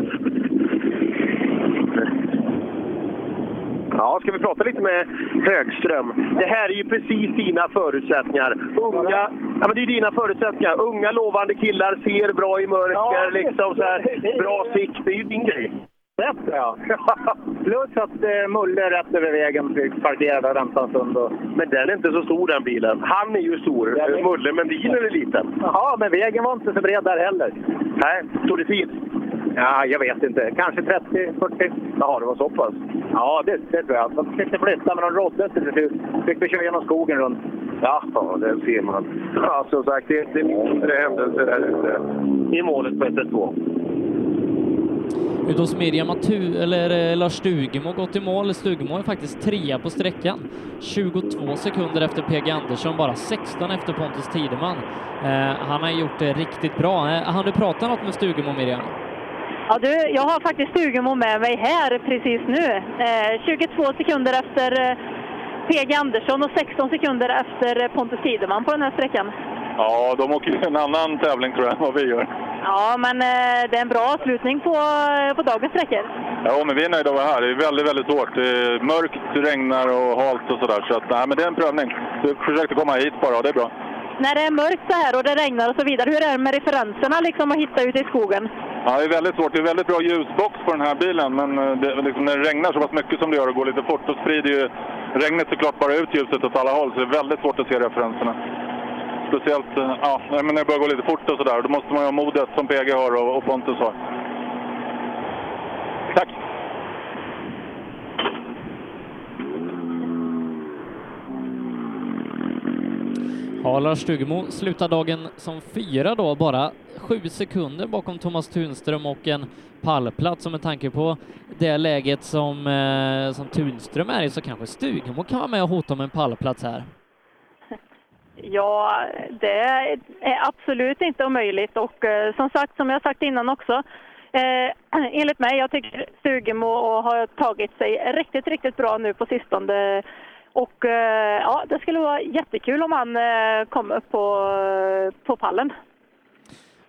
Ja, ska vi prata lite med Högström? Det här är ju precis dina förutsättningar. Unga, ja, men det är dina förutsättningar. Unga lovande killar, ser bra i mörker, liksom så här, bra sikt. Det är ju din grej. Rätt ja. Plus att eh, Mulle rätt över vägen fick parkera där och vänta en stund. Och... Men den är inte så stor den bilen. Han är ju stor, Ja, det- Mulle, men bilen är liten. Jaha, men vägen var inte så bred där heller. Nej, tog det tid? Ja, jag vet inte. Kanske 30, 40. Jaha, det var så pass? Ja, det, det tror jag. De försökte flytta, men de rådde inte till slut. Fick vi köra genom skogen runt. Ja, ja, det ser man. Ja, som sagt, det är mindre händelser där ute i målet på SS2. Ut hos Mirjam eller eh, Lars Stugemo gått i mål. Stugemo är faktiskt trea på sträckan. 22 sekunder efter PG Andersson, bara 16 efter Pontus Tideman. Eh, han har gjort det riktigt bra. Eh, har du pratat något med Stugemo, Miriam? Ja, du, jag har faktiskt Stugemo med mig här precis nu. Eh, 22 sekunder efter eh, PG Andersson och 16 sekunder efter eh, Pontus Tideman på den här sträckan. Ja, de åker ju en annan tävling tror jag än vad vi gör. Ja, men eh, det är en bra avslutning på, eh, på dagens sträckor. Ja, men vi är nöjda att vara här. Det är väldigt, väldigt hårt. Det är mörkt, regnar och halt och sådär. Så att, nej, men det är en prövning. Vi försökte komma hit bara och det är bra. När det är mörkt så här och det regnar och så vidare, hur är det med referenserna liksom att hitta ute i skogen? Ja, det är väldigt svårt. Det är väldigt bra ljusbox på den här bilen, men eh, det, liksom, när det regnar så pass mycket som det gör och går lite fort, då sprider ju regnet såklart bara ut ljuset åt alla håll, så det är väldigt svårt att se referenserna. Speciellt eh, ja, men när det börjar gå lite fort och sådär. Då måste man ju ha modet som PG har och, och Pontus har. Tack! Ja, Lars Stugemo slutar dagen som fyra då, bara sju sekunder bakom Thomas Tunström och en pallplats. Och med tanke på det läget som, eh, som Tunström är i så kanske Stugemo kan vara med och hota om en pallplats här. Ja, det är absolut inte omöjligt och eh, som sagt, som jag sagt innan också, eh, enligt mig, jag tycker Stugemo har tagit sig riktigt, riktigt bra nu på sistone. Och eh, ja, det skulle vara jättekul om han eh, kom upp på, på pallen.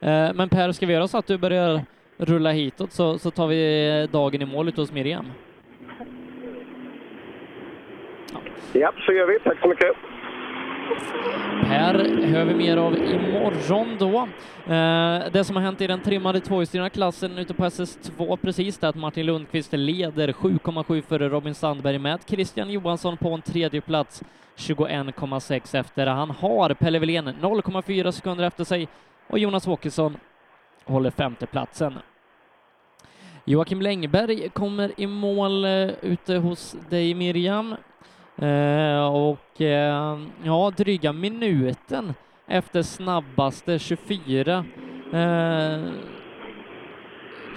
Eh, Men Per, ska vi göra så att du börjar rulla hitåt så, så tar vi dagen i mål ute hos Miriam? Ja, så gör vi. Tack så mycket. Per hör vi mer av imorgon då. Eh, det som har hänt i den trimmade tvåhjulsdrivna klassen ute på SS2 precis det är att Martin Lundqvist leder 7,7 före Robin Sandberg med Christian Johansson på en tredje plats 21,6 efter. Han har Pelle Wilén 0,4 sekunder efter sig och Jonas Åkesson håller femteplatsen. Joakim Längberg kommer i mål eh, ute hos dig Miriam. Eh, och eh, ja, dryga minuten efter snabbaste 24. Eh,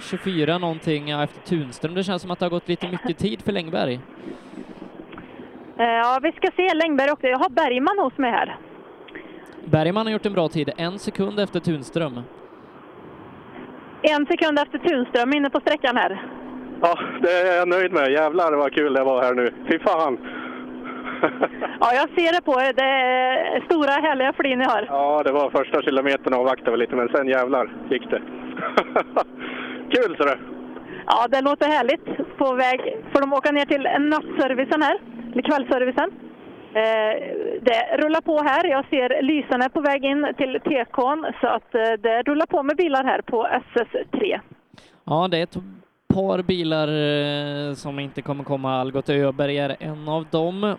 24 någonting ja, efter Tunström. Det känns som att det har gått lite mycket tid för Längberg. Eh, ja, vi ska se Längberg också. Jag har Bergman hos mig här. Bergman har gjort en bra tid, en sekund efter Tunström. En sekund efter Tunström inne på sträckan här. Ja, det är jag nöjd med. Jävlar vad kul det var här nu. Fy fan! Ja, jag ser det på er. Det är stora härliga flin ni har. Ja, det var första kilometern avvaktade vi lite, men sen jävlar gick det. Kul, så det. Ja, det låter härligt. På väg, får de åka ner till nattservicen här, eller kvällsservicen. Eh, det rullar på här. Jag ser Lysen på väg in till TK'n, så att eh, det rullar på med bilar här på SS3. Ja, det är ett par bilar eh, som inte kommer komma. Algot Öberg är en av dem.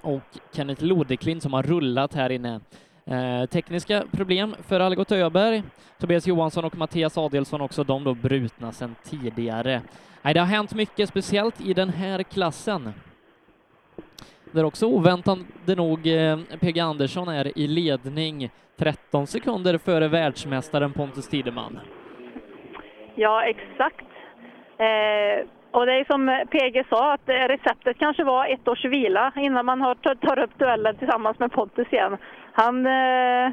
Och Kenneth Lodeklint som har rullat här inne. Eh, tekniska problem för Algot Öberg. Tobias Johansson och Mattias Adelsson också, de då brutna sedan tidigare. Nej, det har hänt mycket, speciellt i den här klassen. Där också oväntande nog eh, PG Andersson är i ledning 13 sekunder före världsmästaren Pontus Tideman. Ja, exakt. Eh, och det är som eh, PG sa, att eh, receptet kanske var ett års vila innan man har, tar upp duellen tillsammans med Pontus igen. Han, eh,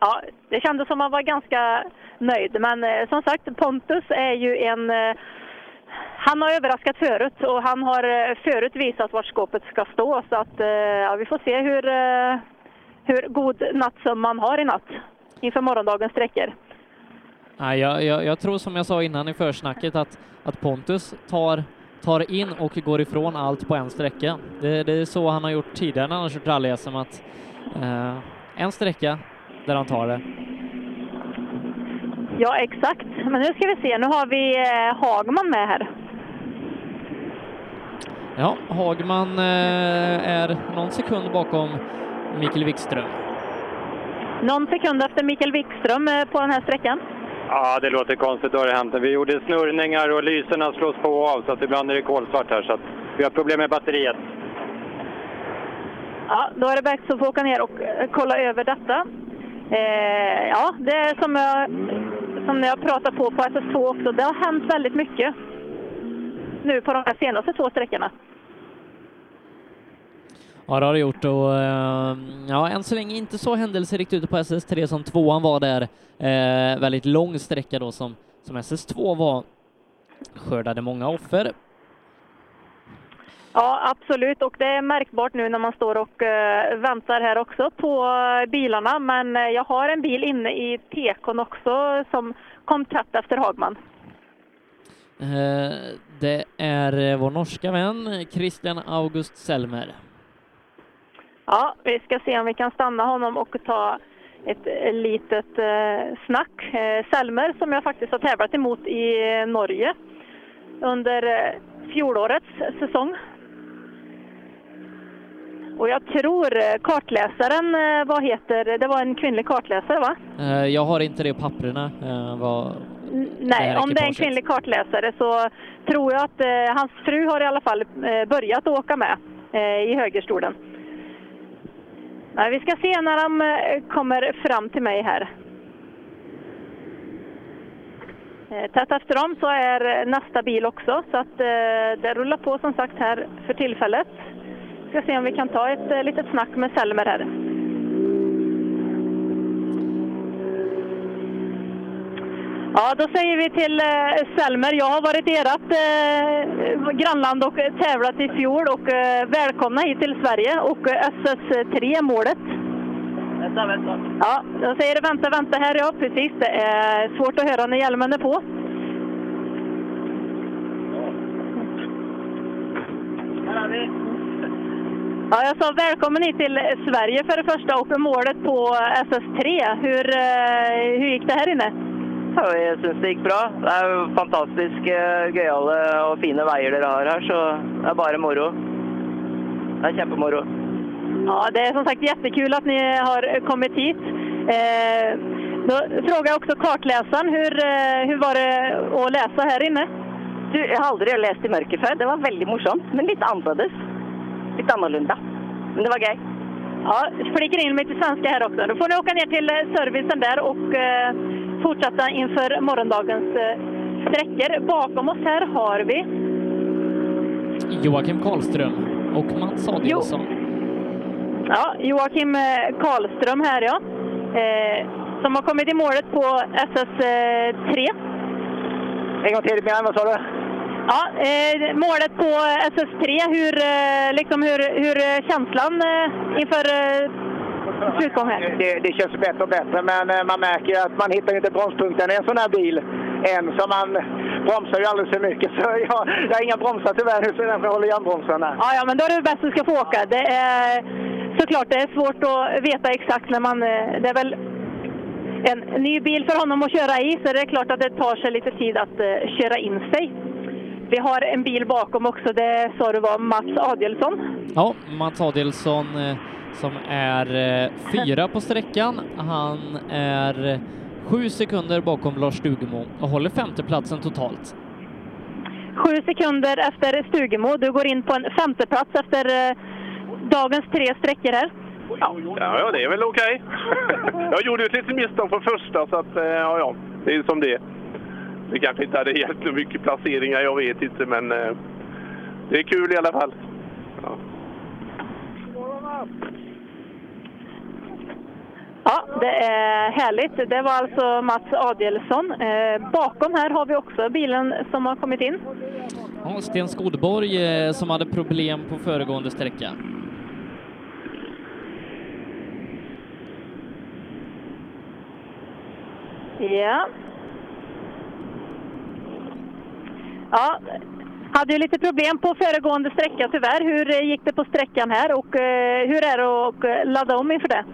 ja, det kändes som han var ganska nöjd. Men som sagt, Pontus är ju en han har överraskat förut och han har förut visat var skåpet ska stå. Så att, ja, vi får se hur, hur god nattsömn man har i natt inför morgondagens sträckor. Nej, jag, jag, jag, tror som jag sa innan i försnacket att, att Pontus tar, tar in och går ifrån allt på en sträcka. Det, det är så han har gjort tidigare när han har kört rally-SM, att eh, en sträcka där han tar det. Ja, exakt. Men nu ska vi se, nu har vi eh, Hagman med här. Ja, Hagman eh, är någon sekund bakom Mikael Wikström. Någon sekund efter Mikael Wikström eh, på den här sträckan. Ja, det låter konstigt. Då har det hänt. Vi gjorde snurrningar och lyserna slås på och av, så att ibland är det kolsvart här. Så att vi har problem med batteriet. Ja, då är det dags att få åka ner och eh, kolla över detta. Eh, ja, det är som jag, som jag pratar på på SS2 också. Det har hänt väldigt mycket nu på de här senaste två sträckorna. Ja, det har det gjort och eh, ja, än så länge inte så händelserikt ute på SS3 som tvåan var där. Eh, väldigt lång sträcka då som, som SS2 var. Skördade många offer. Ja, absolut. Och det är märkbart nu när man står och uh, väntar här också på uh, bilarna. Men uh, jag har en bil inne i tekon också som kom tätt efter Hagman. det är vår norska vän Christian August Selmer. Ja, vi ska se om vi kan stanna honom och ta ett litet eh, snack. Eh, Selmer som jag faktiskt har tävlat emot i Norge under eh, fjolårets säsong. Och jag tror kartläsaren, vad heter det? var en kvinnlig kartläsare va? Jag har inte det papperna. Vad Nej, om det är en kvinnlig kartläsare så tror jag att eh, hans fru har i alla fall eh, börjat åka med eh, i högerstolen. Nej, vi ska se när de eh, kommer fram till mig här. Eh, tätt efter dem så är nästa bil också, så att eh, det rullar på som sagt här för tillfället. Vi ska se om vi kan ta ett litet snack med Selmer här. Ja, då säger vi till eh, Selmer, jag har varit i ert eh, grannland och tävlat i fjol och eh, välkomna hit till Sverige och eh, SS3-målet. Vänta, vänta. Ja, jag säger det vänta, vänta här, ja precis. Det är svårt att höra när hjälmen är på. Ja, jag sa välkommen hit till Sverige för det första och målet på SS3. Hur, eh, hur gick det här inne? Ja, jeg syns det gikk bra. Det er jo fantastisk eh, gøyale og fine veier dere har her, så det är bara moro. Det är kjempemoro. Ja, det är som sagt jättekul att ni har kommit hit. Eh, då frågar jag också kartläsaren, hur, eh, hur var det att läsa här inne? Du, jag har aldrig läst i mörker før. Det var väldigt morsomt, men lite annorlunda. Lite annorlunda. Men det var gøy. Ja, flikar in lite svenska här också. Då får ni åka ner till servicen där och eh, fortsätta inför morgondagens eh, sträckor. Bakom oss här har vi Joakim Karlström och Mats Adielsson. Ja, Joakim eh, Karlström här ja. Eh, som har kommit i målet på SS3. En gång till, vad sa du? Ja, eh, målet på SS3, hur, eh, liksom hur, hur känslan eh, inför slutgång här? Det, det känns bättre och bättre, men eh, man märker att man hittar inte bromspunkten i en sån här bil än, så man bromsar ju alldeles för mycket. Så jag, jag har inga bromsar tyvärr, så därför håller jag bromsarna. Ja, ja, men då är det bäst att du ska få åka. Det är såklart det är svårt att veta exakt när man... eh, Det är väl en ny bil för honom att köra i, så det är klart att det tar sig lite tid att eh, köra in sig. Vi har en bil bakom också, det sa du var Mats Adielsson. Ja, Mats Adielsson eh, som är eh, fyra på sträckan. Han är eh, sju sekunder bakom Lars Stugemo och håller femteplatsen totalt. Sju sekunder efter Stugemo. Du går in på en femteplats efter dagens tre sträckor här. Ja, ja, det är väl okej. jag gjorde ett litet misstag på första, så att, ja, ja, det är som det är. Det kanske inte hade hjälpt så mycket placeringar, jag vet inte, men eh, det är kul i alla fall. Ja. Ja, det är härligt. Det var alltså Mats Adielsson. Eh, bakom här har vi också bilen som har kommit in. Ja, Sten Skodborg eh, som hade problem på föregående sträcka. Ja. Ja, hade ju lite problem på föregående sträcka tyvärr. Hur eh, gick det på sträckan här och eh, hur är det att eh, ladda om inför det?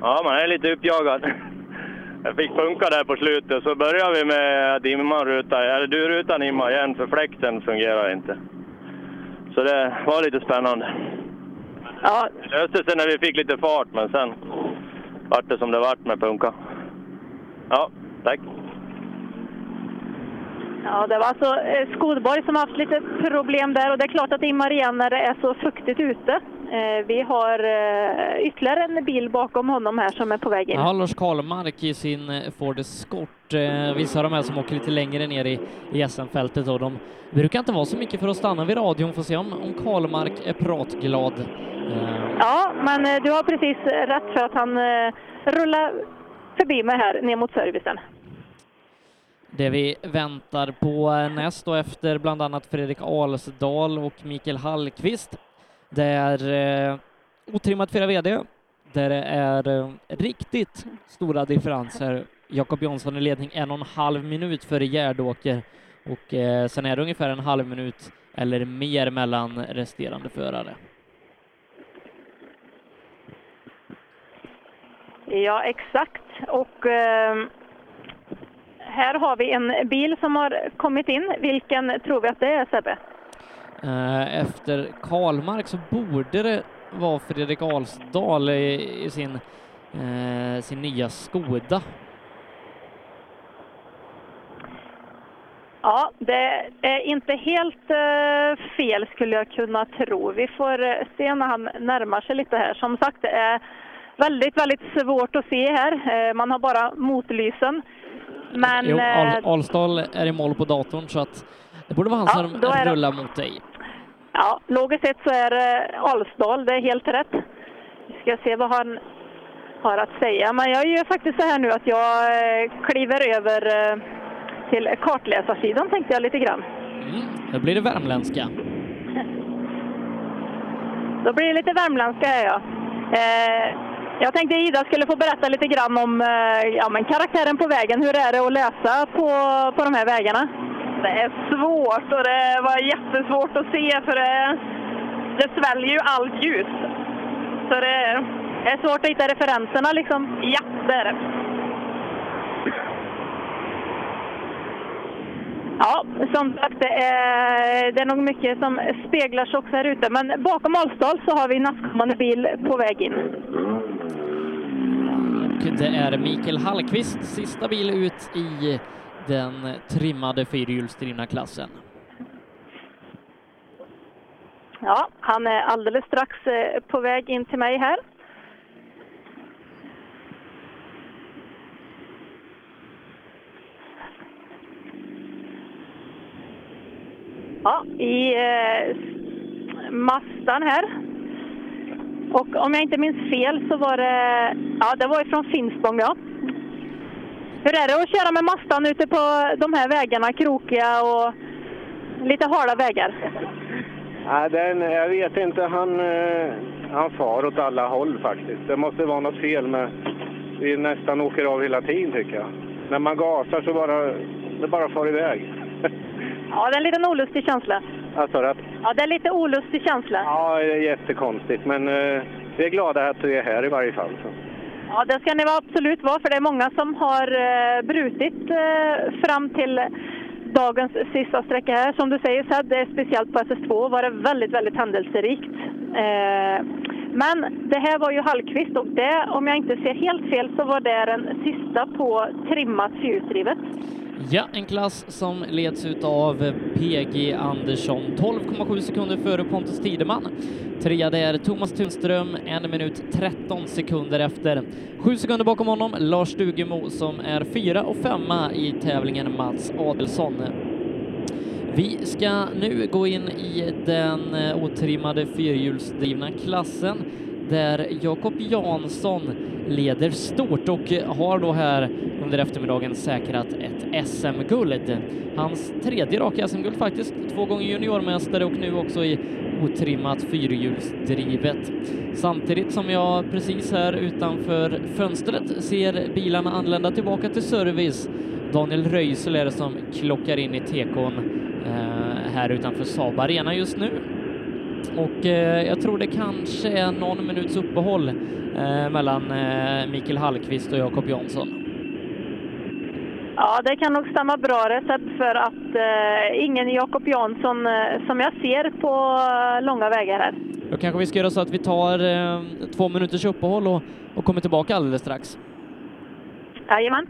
Ja, man är lite uppjagad. Jag fick funka där på slutet, så började vi med att imman ruta, eller du rutan imma igen för fläkten fungerar inte. Så det var lite spännande. Ja. Det löste sig när vi fick lite fart, men sen vart det som det vart med punka. Ja, tack. Ja, det var alltså eh, Skodborg som haft lite problem där och det är klart att det immar igen när det är så fuktigt ute. Eh, vi har eh, ytterligare en bil bakom honom här som är på väg in. Ja, Lars Karlmark i sin Ford Escort. Vissa av de här som åker lite längre ner i, i SM-fältet och de brukar inte vara så mycket för att stanna vid radion. Får se om, om Karlmark är pratglad. Ja, men du har precis rätt för att han rullar förbi mig här ner mot servicen. Det vi väntar på näst och efter bland annat Fredrik Alsdal och Mikael Hallqvist. Det är eh, otrimmat fyra VD, där det är eh, riktigt stora differenser. Jakob Jonsson i ledning en och en halv minut före Gärdåker och eh, sen är det ungefär en halv minut eller mer mellan resterande förare. Ja, exakt. Och eh, här har vi en bil som har kommit in. Vilken tror vi att det är, Sebbe? Eh, Efter Karlmark så borde det vara Fredrik Alsdal i, i sin, eh, sin nya Skoda. Ja, det är inte helt eh, fel skulle jag kunna tro. Vi får eh, se när han närmar sig lite här. Som sagt, det är väldigt, väldigt svårt att se här. Eh, man har bara motlysen. Men Jo, eh, Al Alsdal är i mål på datorn så att det borde vara han Ja, som är det- rullar mot dig. ja, logiskt sett så är det Alsdal, det är helt rätt. Vi ska se vad han har att säga. Men jag gör faktiskt så här nu att jag eh, kliver över eh, till kartläsarsidan tänkte jag lite grann. Då blir det värmländska. Då blir det lite värmländska ja. Eh, jag tänkte Ida skulle få berätta lite grann om eh, ja, men karaktären på vägen. Hur är det att läsa på, på de här vägarna? Det är svårt och det var jättesvårt att se för det, det sväljer ju allt ljus. Så det, Det är svårt att hitta referenserna liksom. Ja, det är det. Ja, som sagt, det är, nog mycket som speglar sig också här ute. Men bakom Alsdal så har vi nästkommande bil på väg in. Och det är Mikael Hallqvist, sista bil ut i den trimmade fyrhjulsdrivna klassen. Ja, han är alldeles strax eh, på väg in till mig här. Ja, i eh, Mastan här. Och om jag inte minns fel så var det, ja det var ifrån Finspång ja. Hur är det att köra med Mastan ute på de här vägarna, krokiga och lite hala vägar? Nej, den, jag vet inte. Han, eh, han far åt alla håll faktiskt. Det måste vara något fel med... Vi nästan åker av hela tiden tycker jag. När man gasar så bara... Det bara far iväg. Ja, det är en liten olustig känsla. Alltså att, Ja, det är lite olustig känsla. ja, det är jättekonstigt men eh, vi är glada att du är här i varje fall. Så. Ja, det ska ni absolut vara, för det är många som har eh, brutit eh, fram till dagens sista sträcka här. Som du säger Sed, det är speciellt på SS2 var det väldigt, väldigt händelserikt. Eh, men det här var ju Hallqvist och det, om jag inte ser helt fel, så var det den sista på trimmat fyrhjulsdrivet. Ja, en klass som leds av PG Andersson, 12,7 sekunder före Pontus Tideman. Trea där Thomas Tunström, en minut 13 sekunder efter. Sju sekunder bakom honom Lars Stugemo som är fyra och femma i tävlingen Mats Adelsson. Vi ska nu gå in i den eh, otrimmade fyrhjulsdrivna klassen där Jakob Jansson leder stort och har då här under eftermiddagen säkrat ett SM-guld. Hans tredje raka SM-guld faktiskt, två gånger juniormästare och nu också i otrimmat fyrhjulsdrivet. Samtidigt som jag precis här utanför fönstret ser bilarna anlända tillbaka till service. Daniel Röisel är det som klockar in i tekon eh, här utanför Saab Arena just nu. Och eh, jag tror det kanske är någon minuts uppehåll eh, mellan eh, Mikael Hallqvist och Jakob Jansson. Ja, det kan nog stämma bra recept för att eh, ingen Jakob Jansson eh, som jag ser på långa vägar här. Då kanske vi ska göra så att vi tar eh, två minuters uppehåll och, och kommer tillbaka alldeles strax. Jajamän.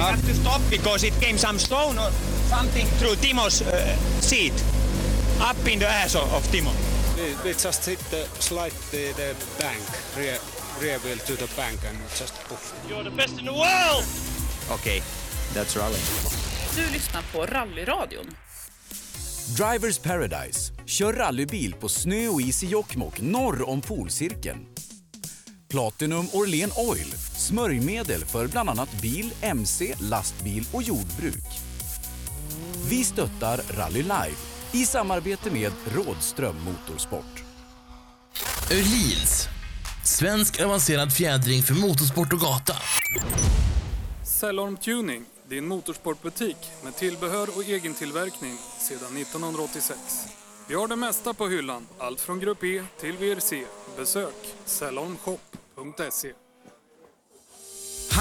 We have to stop because it came some stone or something through Timo's uh, seat, up in the ass of, of Timo. We, we just hit the slide the, the bank, rear, rear wheel to the bank and just poof. You're the best in the world! Okej, that's rally. Du lyssnar på Rallyradion. Drivers Paradise. Kör rallybil på snö och is i Jokkmokk norr om polcirkeln. Platinum Orlen Oil. Smörjmedel för bland annat bil, mc, lastbil och jordbruk. Vi stöttar Rally Life i samarbete med Rådström Motorsport. Öhlins. Svensk avancerad fjädring för motorsport och gata. Cellorm Tuning, din motorsportbutik med tillbehör och egen tillverkning sedan 1986. Vi har det mesta på hyllan, allt från Grupp E till VRC. Besök cellormshop.se.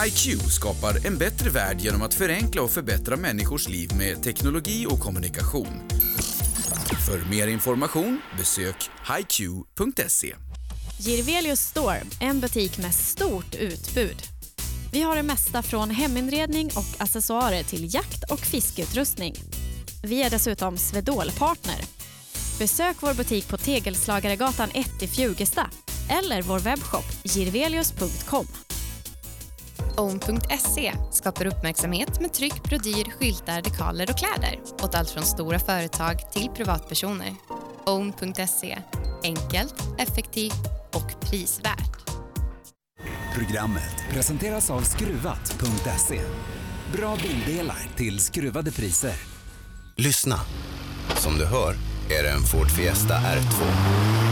HiQ skapar en bättre värld genom att förenkla och förbättra människors liv med teknologi och kommunikation. För mer information besök hiq.se. Girvelius Store, en butik med stort utbud. Vi har det mesta från heminredning och accessoarer till jakt och fiskeutrustning. Vi är dessutom Swedol-partner. Besök vår butik på Tegelslagaregatan 1 i Fjugesta eller vår webbshop girvelius.com. Own.se skapar uppmärksamhet med tryck, brodyr, skyltar, dekaler och kläder åt allt från stora företag till privatpersoner. Own.se enkelt, effektivt och prisvärt. Programmet presenteras av Skruvat.se. Bra bildelar till skruvade priser. Lyssna. Som du hör är det en Ford Fiesta R2.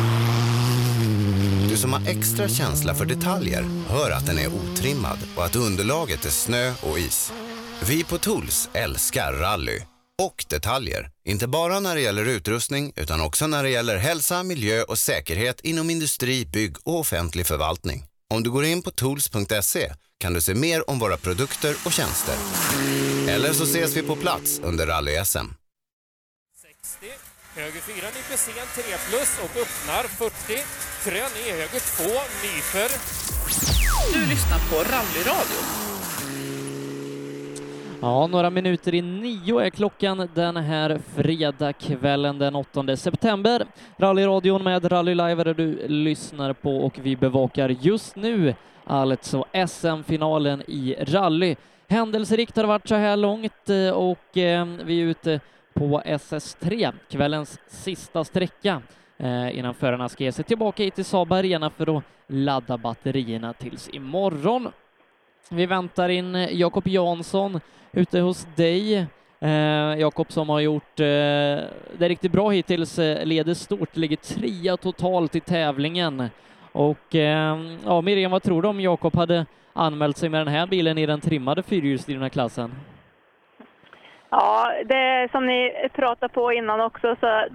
Du som har extra känsla för detaljer hör att den är otrimmad och att underlaget är snö och is. Vi på Tools älskar rally och detaljer. Inte bara när det gäller utrustning utan också när det gäller hälsa, miljö och säkerhet inom industri, bygg och offentlig förvaltning. Om du går in på tools.se kan du se mer om våra produkter och tjänster. Eller så ses vi på plats under rally-SM. Höger 4 nyper sen 3 plus och öppnar 40. Krön i höger 2 nyper. Du lyssnar på Rallyradion. Ja, några minuter i nio är klockan den här fredagskvällen den 8 september. Rallyradion med Rally Live är det du lyssnar på och vi bevakar just nu alltså SM-finalen i rally. Händelserikt har det varit så här långt eh, och eh, vi är ute på SS3, kvällens sista sträcka eh, innan förarna ska ge sig tillbaka hit till Saab Arena för att ladda batterierna tills imorgon. Vi väntar in eh, Jakob Jansson ute hos dig eh, Jakob som har gjort det riktigt bra hittills, leder stort, ligger trea totalt i tävlingen. Och ja, Miriam, vad tror du om Jakob hade anmält sig med den här bilen i den trimmade fyrhjulsdrivna klassen? Ja, det som ni pratade på innan också, så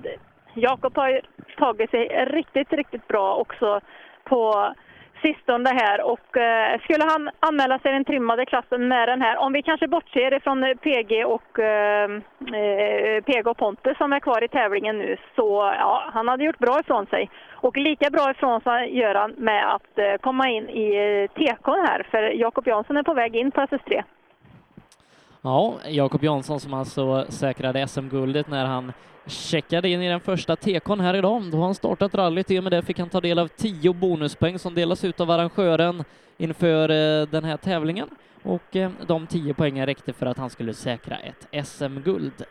Jakob har tagit sig riktigt, riktigt bra också på sistone här och eh, skulle han anmäla sig i den trimmade klassen med den här, om vi kanske bortser ifrån PG och eh, eh PG och Pontus som är kvar i tävlingen nu, så ja, han hade gjort bra ifrån sig. Och lika bra ifrån sig gör han med att eh, komma in i eh, TK här, för Jakob Jansson är på väg in på SS3. Ja, Jakob Jansson som alltså säkrade SM-guldet när han checkade in i den första tekon här idag. Då har han startat rallyt. I och med det fick han ta del av tio bonuspoäng som delas ut av arrangören inför eh, den här tävlingen. Och eh, de tio poängen räckte för att han skulle säkra ett SM-guld.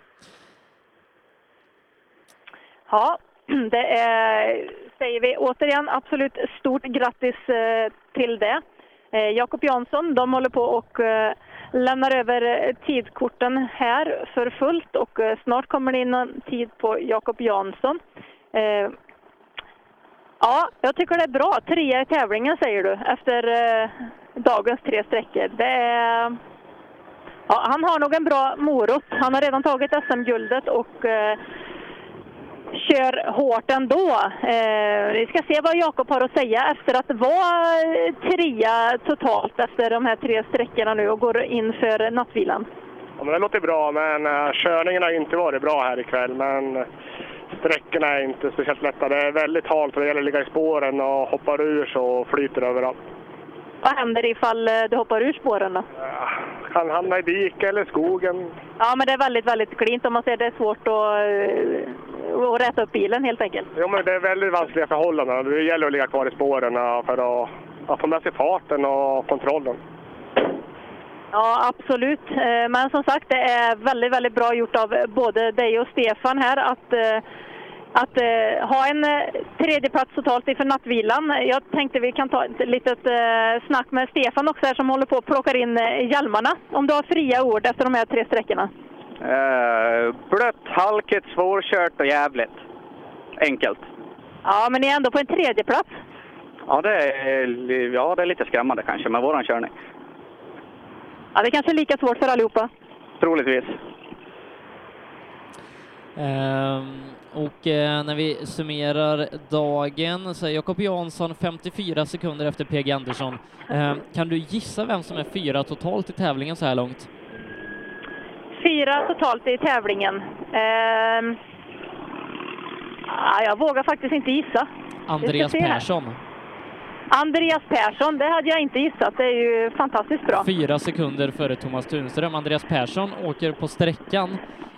Ja, det är, säger vi återigen absolut stort grattis eh, till det. Jakob Jansson, de håller på och lämnar över eh, tidkorten här för fullt och eh, snart kommer det in en tid på Jakob Jansson. Eh, ja, jag tycker det är bra. Trea i tävlingen säger du efter eh, dagens tre sträckor. Det är... Ja, han har nog en bra morot. Han har redan tagit SM-guldet och kör hårt ändå. Eh, vi ska se vad Jakob har att säga efter att vara eh, trea totalt efter de här tre sträckorna nu och går in för nattvilan. Ja, men det låter bra, men uh, körningen har inte varit bra här ikväll. Men sträckorna är inte speciellt lätta. Det är väldigt halt och det gäller att ligga i spåren och hoppar ur så flyter överallt. Vad händer ifall eh, du hoppar ur spåren då? Ja, kan hamna i diket eller skogen. Ja, men det är väldigt, väldigt klint om man ser det är svårt att och räta upp bilen helt enkelt. Jo, men det är väldigt vanskliga förhållanden. Det gäller att ligga kvar i spåren för att, att få med sig farten och kontrollen. Ja, absolut. Eh, men som sagt, det är väldigt, väldigt bra gjort av både dig och Stefan här att, eh, att eh, ha en tredjeplats totalt inför nattvilan. Jag tänkte vi kan ta ett litet snack med Stefan också här som håller på att plocka in hjälmarna. Om du har fria ord efter de här tre sträckorna. Uh, blött, halkigt, svårkört och jävligt. Enkelt. Ja, men ni är ändå på en tredje plats. Ja, det är, ja, det är lite skrämmande kanske med våran körning. Ja, det kanske är lika svårt för allihopa. Troligtvis. Um, och uh, när vi summerar dagen så är Jakob Jansson 54 sekunder efter PG Andersson. Uh, kan du gissa vem som är fyra totalt i tävlingen så här långt? Fyra totalt i tävlingen. Eh, jag vågar faktiskt inte gissa. Andreas Persson. Andreas Persson, det hade jag inte gissat. Det är ju fantastiskt bra. Fyra sekunder före Thomas Tunström. Andreas Persson åker på sträckan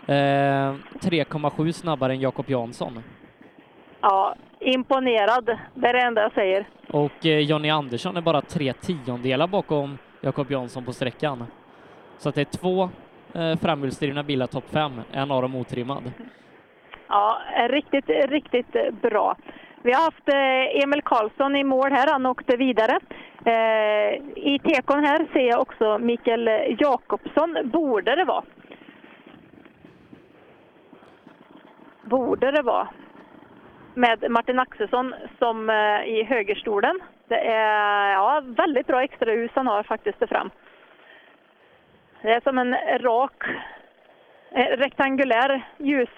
eh, 3,7 snabbare än Jakob Jansson. Ja, imponerad. Det är det enda jag säger. Och eh, Jonny Andersson är bara tre tiondelar bakom Jakob Jansson på sträckan. Så det är två eh, framhjulsdrivna bilar topp fem, en av dem otrimmad. Ja, riktigt, riktigt bra. Vi har haft eh, Emil Karlsson i mål här, han åkte vidare. Eh, I tekon här ser jag också Mikael Jakobsson, borde det vara. Borde det vara. Med Martin Axelsson som eh, i högerstolen. Det är ja, väldigt bra extrahus han har faktiskt där fram. Det är som en rak, rektangulär ljus,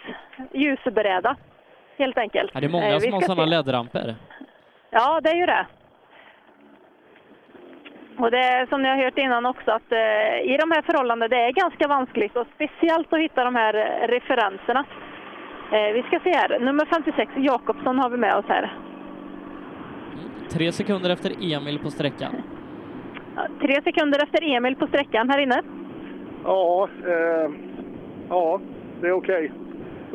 ljusbräda, helt enkelt. Ja, det är många eh, som har sådana LED-ramper. Ja, det är ju det. Och det är som ni har hört innan också att eh, i de här förhållandena, det är ganska vanskligt och speciellt att hitta de här eh, referenserna. Eh, vi ska se här, nummer 56, Jakobsson har vi med oss här. Tre sekunder efter Emil på sträckan. Tre sekunder efter Emil på sträckan här inne. Ja, eh, ja det är okej. Okay.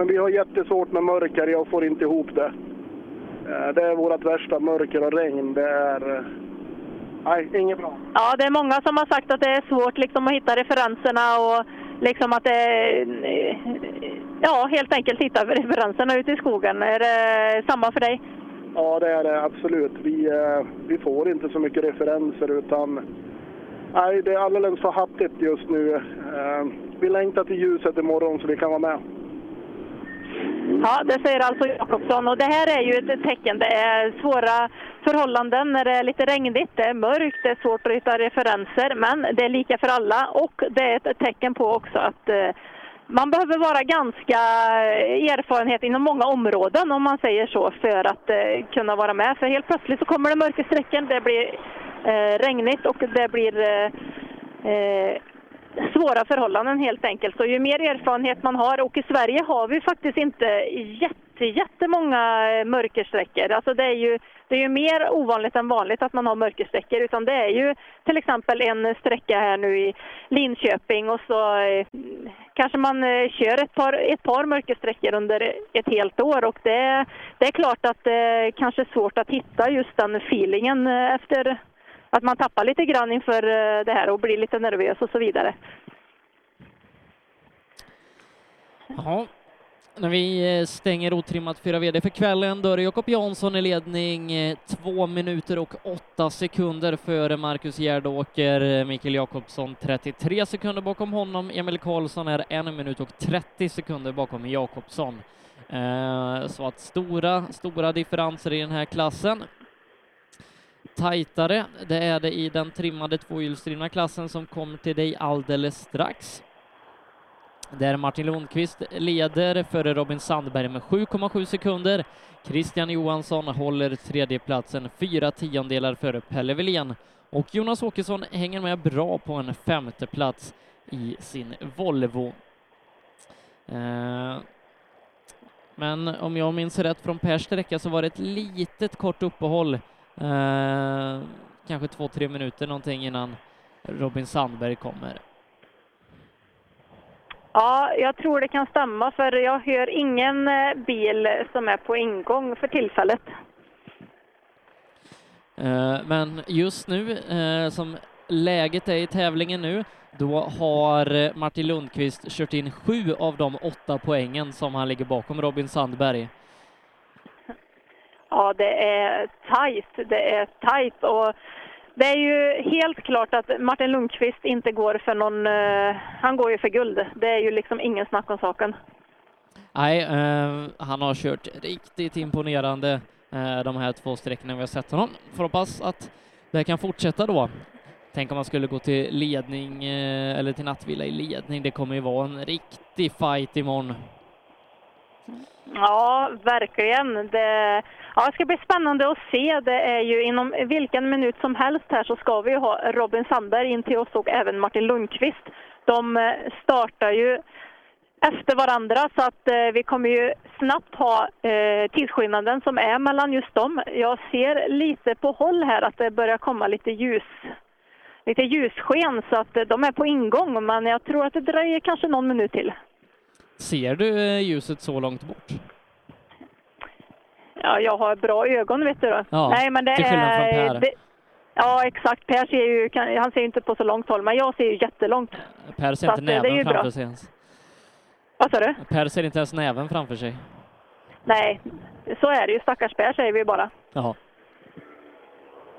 Men vi har jättesvårt med mörker, jag får inte ihop det. Eh, det är vårt värsta, mörker och regn. Det är... Eh, nej, inget bra. Ja, det är många som har sagt att det är svårt liksom, att hitta referenserna och liksom att det... Eh, ja, helt enkelt hitta referenserna ute i skogen. Är det samma för dig? Ja, det är det absolut. Vi, vi får inte så mycket referenser utan Nej, det är alldeles för hattigt just nu. Vi längtar till ljuset imorgon så vi kan vara med. Mm. Ja, det säger alltså Jakobsson. Och det här är ju ett tecken. Det är svåra förhållanden när det är lite regnigt, det är mörkt, det är svårt att hitta referenser. Men det är lika för alla och det är ett tecken på också att eh, man behöver vara ganska eh, erfarenhet inom många områden om man säger så för att eh, kunna vara med. För helt plötsligt så kommer det mörka strecken, det blir eh, regnigt och det blir eh, eh svåra förhållanden helt enkelt. Så ju mer erfarenhet man har, och i Sverige har vi faktiskt inte jätte, jättemånga mörkersträckor. Alltså det är ju det är ju mer ovanligt än vanligt att man har mörkersträckor, utan det är ju till exempel en sträcka här nu i Linköping och så eh, kanske man eh, kör ett par, ett par mörkersträckor under ett helt år och det, det är klart att det kanske är svårt att hitta just den feelingen eh, efter att man tappar lite grann inför eh, det här och blir lite nervös och så vidare. Ja, när vi eh, stänger otrimmat 4 VD för kvällen, då är det Jakob Jansson i ledning, eh, två minuter och åtta sekunder före Marcus Gärdåker. Mikael Jakobsson 33 sekunder bakom honom. Emil Karlsson är en minut och 30 sekunder bakom Jakobsson. Så att stora, stora differenser i den här klassen. Tajtare, det är det i den trimmade tvåhjulsdrivna klassen som kommer till dig alldeles strax där Martin Lundqvist leder före Robin Sandberg med 7,7 sekunder. Christian Johansson håller tredjeplatsen fyra tiondelar före Pelle Wilén och Jonas Åkesson hänger med bra på en femte plats i sin Volvo. Eh, men om jag minns rätt från Pers sträcka så var det ett litet kort uppehåll, eh, kanske två, tre minuter någonting innan Robin Sandberg kommer. Ja, jag tror det kan stämma för jag hör ingen eh, bil som är på ingång för tillfället. Eh, Men just nu, som läget är i tävlingen nu, då har Martin Lundqvist kört in sju av de åtta poängen som han ligger bakom Robin Sandberg. Ja, det är tajt. Det är tajt och det är ju helt klart att Martin Lundqvist inte går för någon... Eh, han går ju för guld. Det är ju liksom ingen snack om saken. Nej, eh, han har kört riktigt imponerande eh, de här två sträckorna vi har sett honom. Får hoppas att det kan fortsätta då. Tänk om man skulle gå till ledning eh, eller till nattvila i ledning. Det kommer ju vara en riktig fight imorgon. Ja, verkligen. Det, ja, det ska bli spännande att se. Det är ju inom vilken minut som helst här så ska vi ha Robin Sandberg in till oss och även Martin Lundqvist. De eh, startar ju efter varandra så att eh, vi kommer ju snabbt ha eh, tidsskillnaden som är mellan just dem. Jag ser lite på håll här att det börjar komma lite ljus lite ljussken så att eh, de är på ingång men jag tror att det dröjer kanske någon minut till. Ser du eh, ljuset så långt bort? Ja, jag har bra ögon vet du. Ja, Nej, men det till skillnad från är... Per. Det, ja, exakt. Per ser ju, han ser ju inte på så långt håll, men jag ser ju jättelångt. Per ser Så inte eh, näven bra. framför sig ens. Vad sa du? Per ser inte ens näven framför sig. Nej, så är det ju. Stackars Per säger vi bara. Jaha.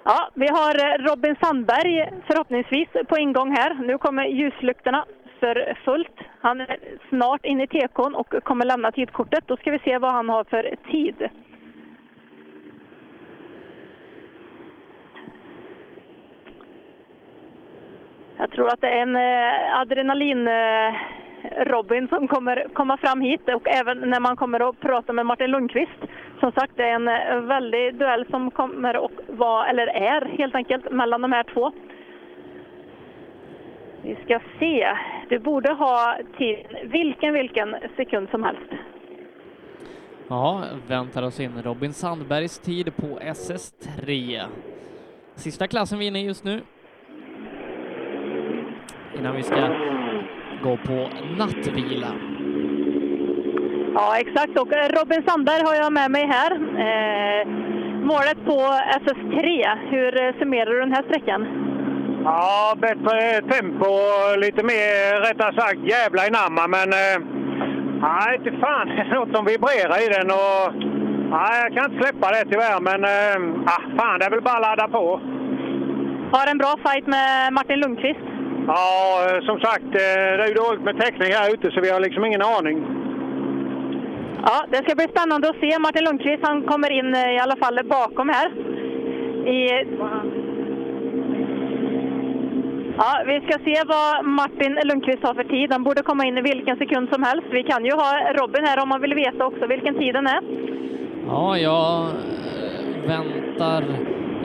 Ja, vi har eh, Robin Sandberg förhoppningsvis på ingång här. Nu kommer ljuslyktorna för fullt. Han är snart inne i tekon och kommer lämna tidkortet. Då ska vi se vad han har för tid. Jag tror att det är en eh, adrenalin-Robin eh, som kommer komma fram hit och även när man kommer att prata med Martin Lundqvist. Som sagt, det är en eh, väldig duell som kommer att vara, eller är helt enkelt, mellan de här två. Vi ska se. Du borde ha tid, vilken, vilken sekund som helst. Ja, väntar oss in Robin Sandbergs tid på SS3. Sista klassen vi är inne i just nu. Innan vi ska gå på nattvila. Ja, exakt. Och eh, Robin Sandberg har jag med mig här. Eh, målet på SS3, hur eh, summerar du den här sträckan? Ja, bättre tempo, lite mer rättare sagt jävla inamma, men eh, nej, inte fan, det är något som vibrerar i den och nej, jag kan inte släppa det tyvärr, men eh, ah, fan, det är väl bara att ladda på. Har en bra fight med Martin Lundqvist. Ja, eh, som sagt, det är ju dåligt med täckning här ute så vi har liksom ingen aning. Ja, det ska bli spännande att se. Martin Lundqvist han kommer in i alla fall bakom här. I... Ja, vi ska se vad Martin Lundqvist har för tid. Han borde komma in i vilken sekund som helst. Vi kan ju ha Robin här om man vill veta också vilken tid den är. Ja, jag eh, väntar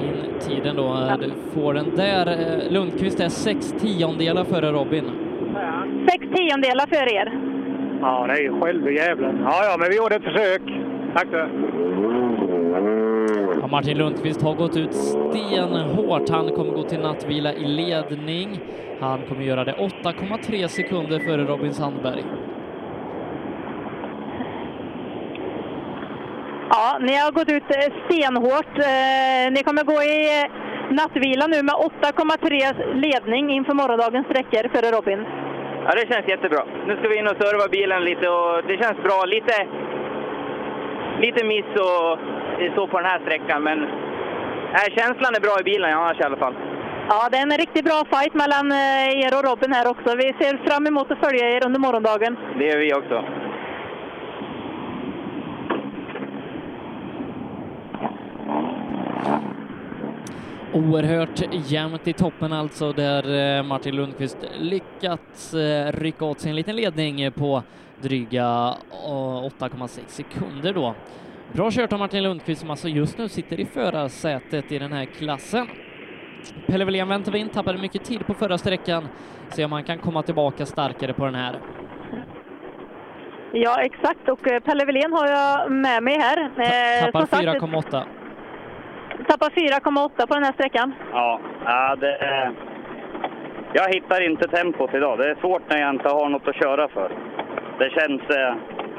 in tiden då. Du får den där. Eh, Lundqvist är sex tiondelar före Robin. Sex tiondelar för er. Ja, det är ju själve djävulen. Ja, ja, men vi gjorde ett försök. Tack så. Ja, Martin Lundqvist har gått ut stenhårt. Han kommer gå till nattvila i ledning. Han kommer göra det 8,3 sekunder före Robin Sandberg. Ja, ni har gått ut eh, stenhårt. Eh, Ni kommer gå i eh, nattvila nu med 8,3 ledning inför morgondagens sträckor före Robin. Ja, det känns jättebra. Nu ska vi in och serva bilen lite och det känns bra. Lite, lite miss och så på den här sträckan, men nej, känslan är bra i bilen annars i alla fall. Ja, det är en riktigt bra fight mellan eh, er och Robin här också. Vi ser fram emot att följa er under morgondagen. Det gör vi också. Oerhört jämnt i toppen alltså, där eh, Martin Lundqvist lyckats eh, rycka åt sig en liten ledning på dryga eh, 8,6 sekunder då. Bra kört av Martin Lundqvist som alltså just nu sitter i förarsätet i den här klassen. Pelle Wilén väntar vi in, tappade mycket tid på förra sträckan. Se om han kan komma tillbaka starkare på den här. Ja, exakt. Och eh, Pelle Wilén har jag med mig här. Eh, Tappar som sagt, 4,8. Tappar 4,8 på den här sträckan. Ja, ja det är... Jag hittar inte tempot idag. Det är svårt när jag inte har något att köra för. Det känns, eh,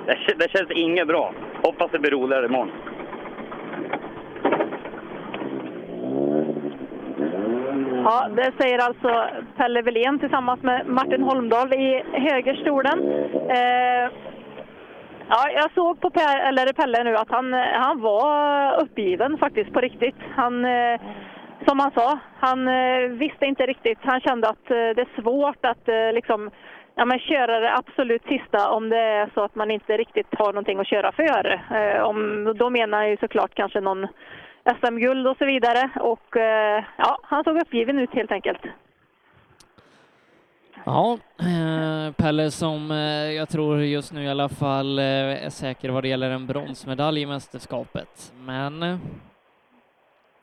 det, det känns inget bra. Hoppas det blir roligare imorgon. Ja, det säger alltså Pelle Wilén tillsammans med Martin Holmdahl i högerstolen. Eh, ja, jag såg på Pe- eller Pelle nu att han, han var uppgiven faktiskt på riktigt. Han, eh, som han sa, han eh, visste inte riktigt. Han kände att eh, det är svårt att eh, liksom Ja, men köra det absolut sista om det är så att man inte riktigt har någonting att köra för. Eh, om, då menar jag ju såklart kanske någon SM-guld och så vidare. Och eh, ja, han såg uppgiven ut helt enkelt. Ja, eh, Pelle som jag tror just nu i alla fall är säker vad det gäller en bronsmedalj i mästerskapet. Men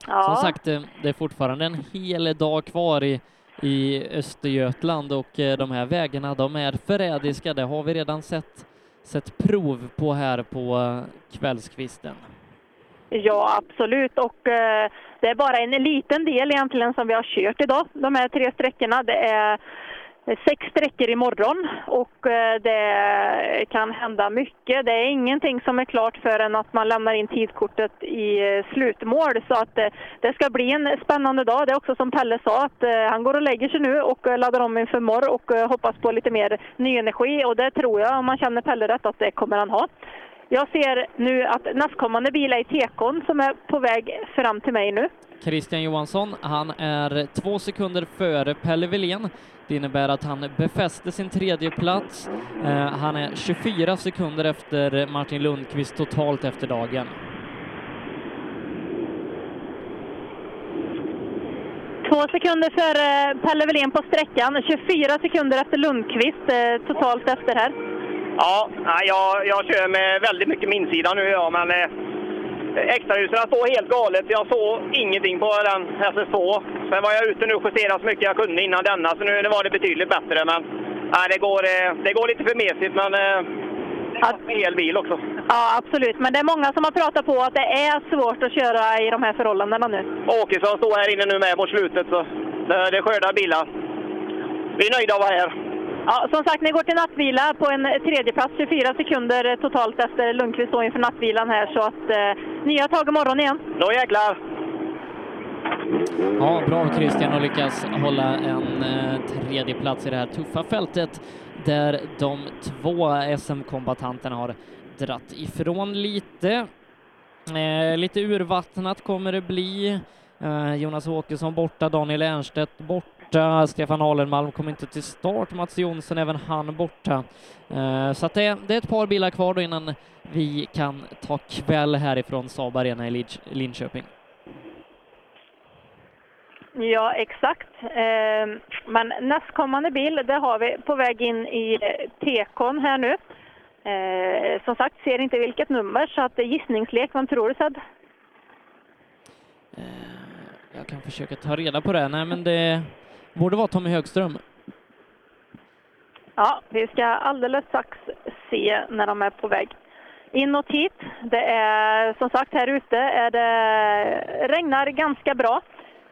Ja. som sagt, det är fortfarande en hel dag kvar i, i Östergötland och eh, de här vägarna, de är förrädiska. Det har vi redan sett, sett prov på här på eh, kvällskvisten. Ja, absolut. Och eh, det är bara en liten del egentligen som vi har kört idag. De här tre sträckorna. Det är Eh, sex sträckor imorgon och eh, det kan hända mycket. Det är ingenting som är klart förrän att man lämnar in tidkortet i eh, slutmål. Så att det ska bli en spännande dag. Det är också som Pelle sa att han går och lägger sig nu och laddar om inför morgon och hoppas på lite mer ny energi. Och det tror jag, om man känner Pelle rätt, att det kommer han ha. Jag ser nu att nästkommande bil är i tekon som är på väg fram till mig nu. Christian Johansson, han är två sekunder före Pelle Wilén. Det innebär att han befäster sin tredje plats. Eh, han är 24 sekunder efter Martin Lundqvist totalt efter dagen. Två sekunder före Pelle Wilén på sträckan, 24 sekunder efter Lundqvist eh, totalt efter här. Ja, jag, jag kör med väldigt mycket min sida nu, ja, men eh, extraljusen står helt galet. Jag såg ingenting på den SS2. Sen var jag ute nu och justerade så mycket jag kunde innan denna, så nu var det betydligt bättre. Men nej, det, går, eh, det går lite för mesigt, men eh, det är en hel bil också. Ja, absolut. Men det är många som har pratat på att det är svårt att köra i de här förhållandena nu. Åkesson står här inne nu med på slutet, så det, det skördar bilar. Vi är nöjda att vara här. Ja, som sagt, ni går till nattvila på en tredje plats 24 sekunder totalt efter Lundqvist då inför nattvilan här. Så att eh, nya tag imorgon igen. Då jäklar! Ja, bra Christian att lyckas hålla en eh, tredje plats i det här tuffa fältet där de två SM-kombatanterna har dratt ifrån lite. Eh, lite urvattnat kommer det bli. Eh, Jonas Åkesson borta, Daniel Ernstedt borta. Borta, Stefan Alenmalm kom inte till start, Mats Jonsson även han borta. Eh, så att det, det är ett par bilar kvar då innan vi kan ta kväll härifrån Saab Arena i Linköping. Ja, exakt. Eh, Men nästkommande bil, det har vi på väg in i eh, tekon här nu. Eh, Som sagt, ser inte vilket nummer, så att det är gissningslek. Vem tror du, Sed? Jag kan försöka ta reda på det. Nej, men det borde vara Tommy Högström. Ja, vi ska alldeles strax se när de är på väg inåt hit. Det är som sagt här ute är det regnar ganska bra.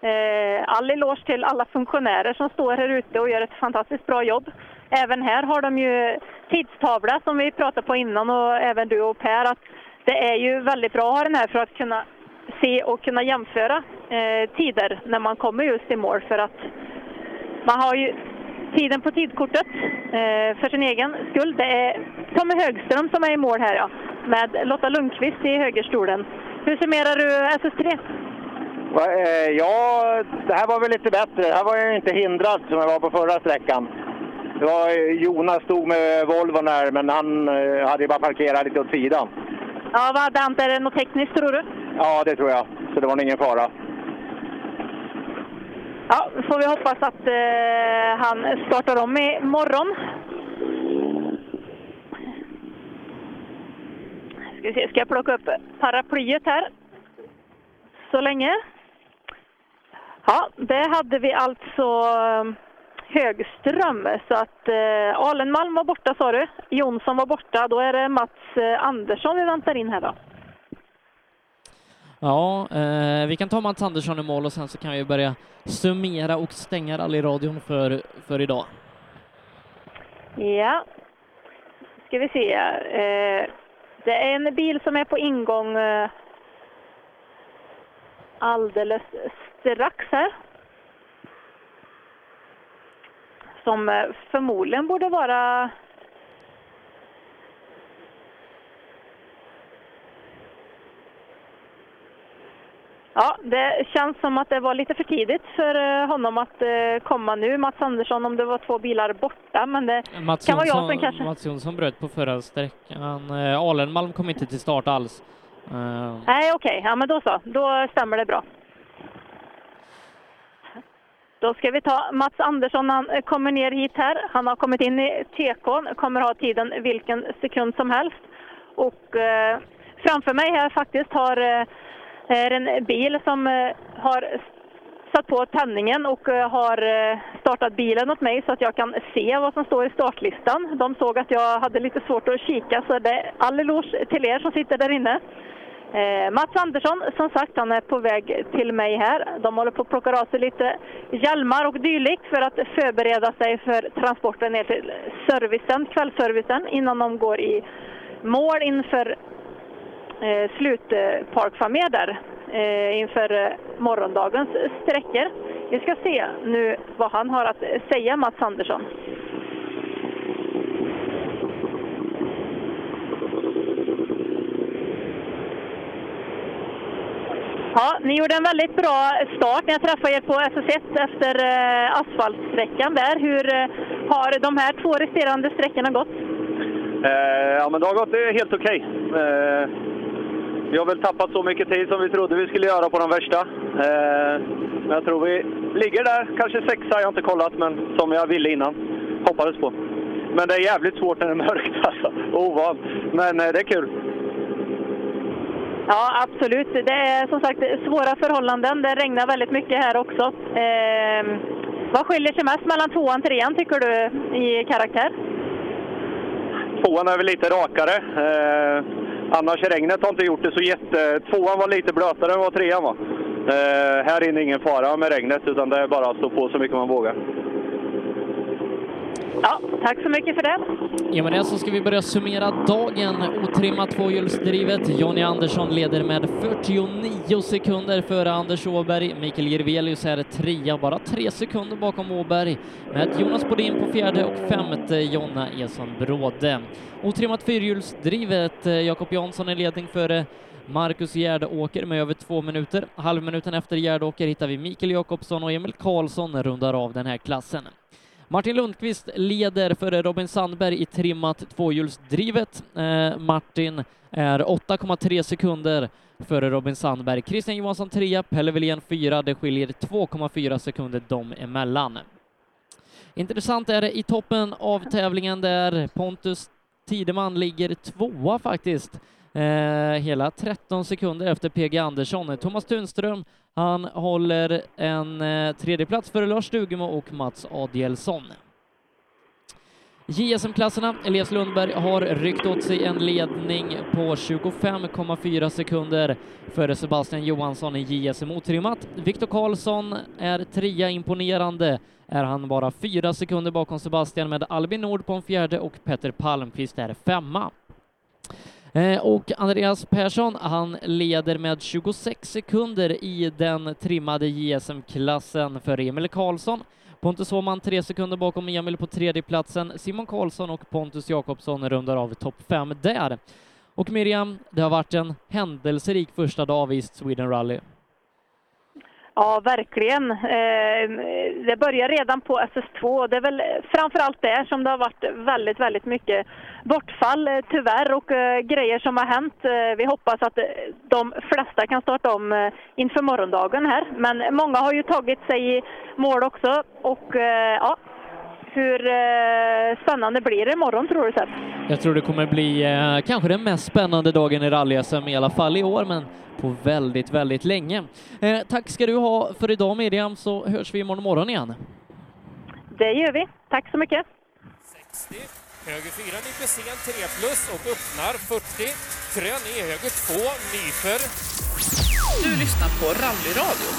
Eh, all eloge till alla funktionärer som står här ute och gör ett fantastiskt bra jobb. Även här har de ju tidstavla som vi pratade på innan och även du och Per att det är ju väldigt bra att ha den här för att kunna se och kunna jämföra eh, tider när man kommer just i mål för att man har ju tiden på tidkortet eh, för sin egen skull. Det är Tommy Högström som är i mål här ja, med Lotta Lundqvist i högerstolen. Hur summerar du SS3? Va, eh, Ja, det här var väl lite bättre. Det här var jag inte hindrad som jag var på förra sträckan. Det var, eh, Jonas stod med Volvon där, men han hade ju bara parkerat lite åt sidan. Ja, vad hade han? Är det något tekniskt tror du? Ja, det tror jag. Så det var ingen fara. Ja, får vi hoppas att eh, han startar om i morgon. Ska, vi se, ska jag plocka upp paraplyet här? Så länge. Ja, det hade vi alltså eh, Högström. Så att eh, Alenmalm var borta sa du. Jonsson var borta. Då är det Mats eh, Andersson vi väntar in här då. Ja, eh, vi kan ta Mats Andersson i mål och sen så kan vi börja summera och stänga rallyradion för, för idag. Ja, ska vi se. Eh, det är en bil som är på ingång eh, alldeles strax här. Som eh, förmodligen borde vara Ja, det känns som att det var lite för tidigt för eh, honom att eh, komma nu. Mats Andersson, om det var två bilar borta, men det Mats kan vara jag Jonsson, som kanske... Mats Jonsson bröt på förra sträckan. Eh, Alenmalm kom inte till start alls. Nej, okej. Ja, men då så. Då stämmer det bra. Då ska vi ta Mats Andersson. Han kommer ner hit här. Han har kommit in i tekon, kommer ha tiden vilken sekund som helst. Och eh, framför mig här faktiskt har eh, är en bil som eh, har satt på tändningen och eh, har eh, startat bilen åt mig så att jag kan se vad som står i startlistan. De såg att jag hade lite svårt att kika så det är all eloge till er som sitter där inne. Eh, Mats Andersson, som sagt, han är på väg till mig här. De håller på att plocka av sig lite hjälmar och dylikt för att förbereda sig för transporten ner till servicen, kvällsservicen, innan de går i mål inför eh, slutparkfamé där eh, inför eh, morgondagens sträckor. Vi ska se nu vad han har att säga, Mats Andersson. Ja, ni gjorde en väldigt bra start när jag träffade er på SS1 efter eh, asfaltsträckan där. Hur eh, har de här två resterande sträckorna gått? Eh, ja, men det har gått eh, helt okej. Eh, vi har väl tappat så mycket tid som vi trodde vi skulle göra på de värsta. Eh, men jag tror vi ligger där, kanske sexa, jag har inte kollat, men som jag ville innan. Hoppades på. Men det är jävligt svårt när det är mörkt alltså. Ovan. Men eh, det är kul. Ja, absolut. Det är som sagt svåra förhållanden. Det regnar väldigt mycket här också. Eh, vad skiljer sig mest mellan tvåan och trean tycker du i karaktär? Tvåan är väl lite rakare. Eh, annars regnet har inte gjort det så jätte... Tvåan var lite blötare än vad trean var. Eh, här inne är ingen fara med regnet, utan det är bara att stå på så mycket man vågar. Ja, tack så mycket för det. I och med det så ska vi börja summera dagen. Otrimmat tvåhjulsdrivet. Jonny Andersson leder med 49 sekunder före Anders Åberg. Mikael Jirvelius är trea, bara tre sekunder bakom Åberg med Jonas Bodin på fjärde och femte Jonna Eson Bråde. Otrimmat fyrhjulsdrivet. Jakob Jansson i ledning före Marcus Gärdåker med över två minuter. Halvminuten efter Gärdåker hittar vi Mikael Jakobsson och Emil Karlsson rundar av den här klassen. Martin Lundqvist leder före Robin Sandberg i trimmat tvåhjulsdrivet. Eh, Martin är 8,3 sekunder före Robin Sandberg. Christian Johansson trea, Pelle Wilén fyra. Det skiljer 2,4 sekunder dem emellan. Intressant är det i toppen av tävlingen där Pontus Tideman ligger tvåa faktiskt. Eh, hela 13 sekunder efter PG Andersson. Thomas Tunström, han håller en eh, tredjeplats före Lars Stugemo och Mats Adielsson. JSM-klasserna, Elias Lundberg har ryckt åt sig en ledning på 25,4 sekunder före Sebastian Johansson i JSM otrimmat. Viktor Karlsson är trea, imponerande är han bara fyra sekunder bakom Sebastian med Albin Nord på en fjärde och Petter Palmqvist är femma. Eh, och Andreas Persson, han leder med 26 sekunder i den trimmade JSM-klassen för Emil Karlsson. Pontus Åhman tre sekunder bakom Emil på tredjeplatsen. Simon Karlsson och Pontus Jakobsson rundar av topp fem där. Och Miriam, det har varit en händelserik första dag vid Sweden Rally. Ja, verkligen. Eh, det börjar redan på SS2. Det är väl framförallt där som det har varit väldigt, väldigt mycket bortfall eh, tyvärr och eh, grejer som har hänt. Vi hoppas att de flesta kan starta om inför morgondagen här. Men många har ju tagit sig i mål också och ja, hur spännande blir det imorgon tror du Sepp? Jag tror det kommer bli eh, kanske den mest spännande dagen i rally-SM i alla fall i år, men på väldigt, väldigt länge. Eh, tack ska du ha för idag Miriam, så hörs vi imorgon morgon igen. Det gör vi. Tack så mycket. 60, höger 4 nyper sen 3 plus och öppnar 40. Krön i höger 2 nyper. Du lyssnar på Rallyradion.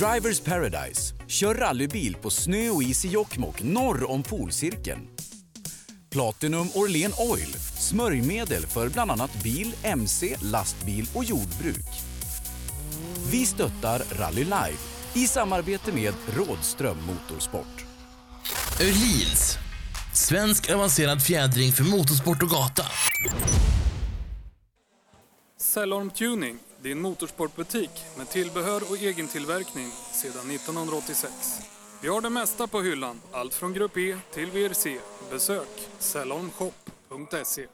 Drivers Paradise. Kör rallybil på snö och is i Jokkmokk norr om polcirkeln. Platinum Orlen Oil. Smörjmedel för bland annat bil, mc, lastbil och jordbruk. Vi stöttar Rally Live i samarbete med Rådström Motorsport. Öhlins. Svensk avancerad fjädring för motorsport och gata. Cellorm Tuning, din motorsportbutik med tillbehör och egentillverkning sedan 1986. Vi har det mesta på hyllan, allt från Grupp E till VRC. Besök cellormshop.se.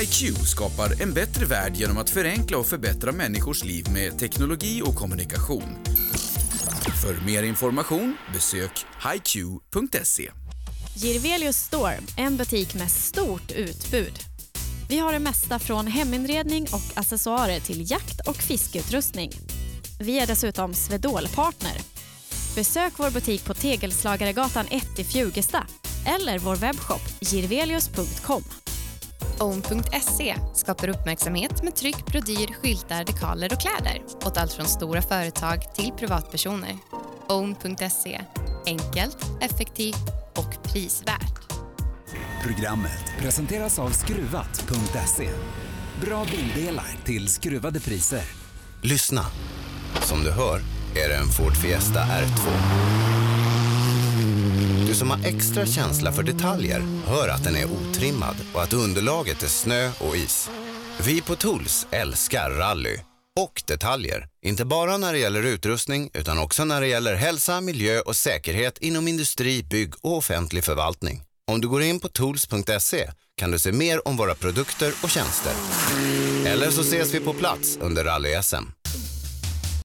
HiQ skapar en bättre värld genom att förenkla och förbättra människors liv med teknologi och kommunikation. För mer information besök hiq.se. Girvelius Store, en butik med stort utbud. Vi har det mesta från heminredning och accessoarer till jakt och fiskeutrustning. Vi är dessutom Swedol-partner. Besök vår butik på Tegelslagaregatan 1 i Fjugesta eller vår webbshop girvelius.com. Own.se skapar uppmärksamhet med tryck, brodyr, skyltar, dekaler och kläder åt allt från stora företag till privatpersoner. Own.se enkelt, effektivt och prisvärt. Programmet presenteras av Skruvat.se. Bra bildelar till skruvade priser. Lyssna. Som du hör är det en Ford Fiesta R2. Du som har extra känsla för detaljer hör att den är otrimmad och att underlaget är snö och is. Vi på Tools älskar rally och detaljer. Inte bara när det gäller utrustning utan också när det gäller hälsa, miljö och säkerhet inom industri, bygg och offentlig förvaltning. Om du går in på tools.se kan du se mer om våra produkter och tjänster. Eller så ses vi på plats under rally-SM.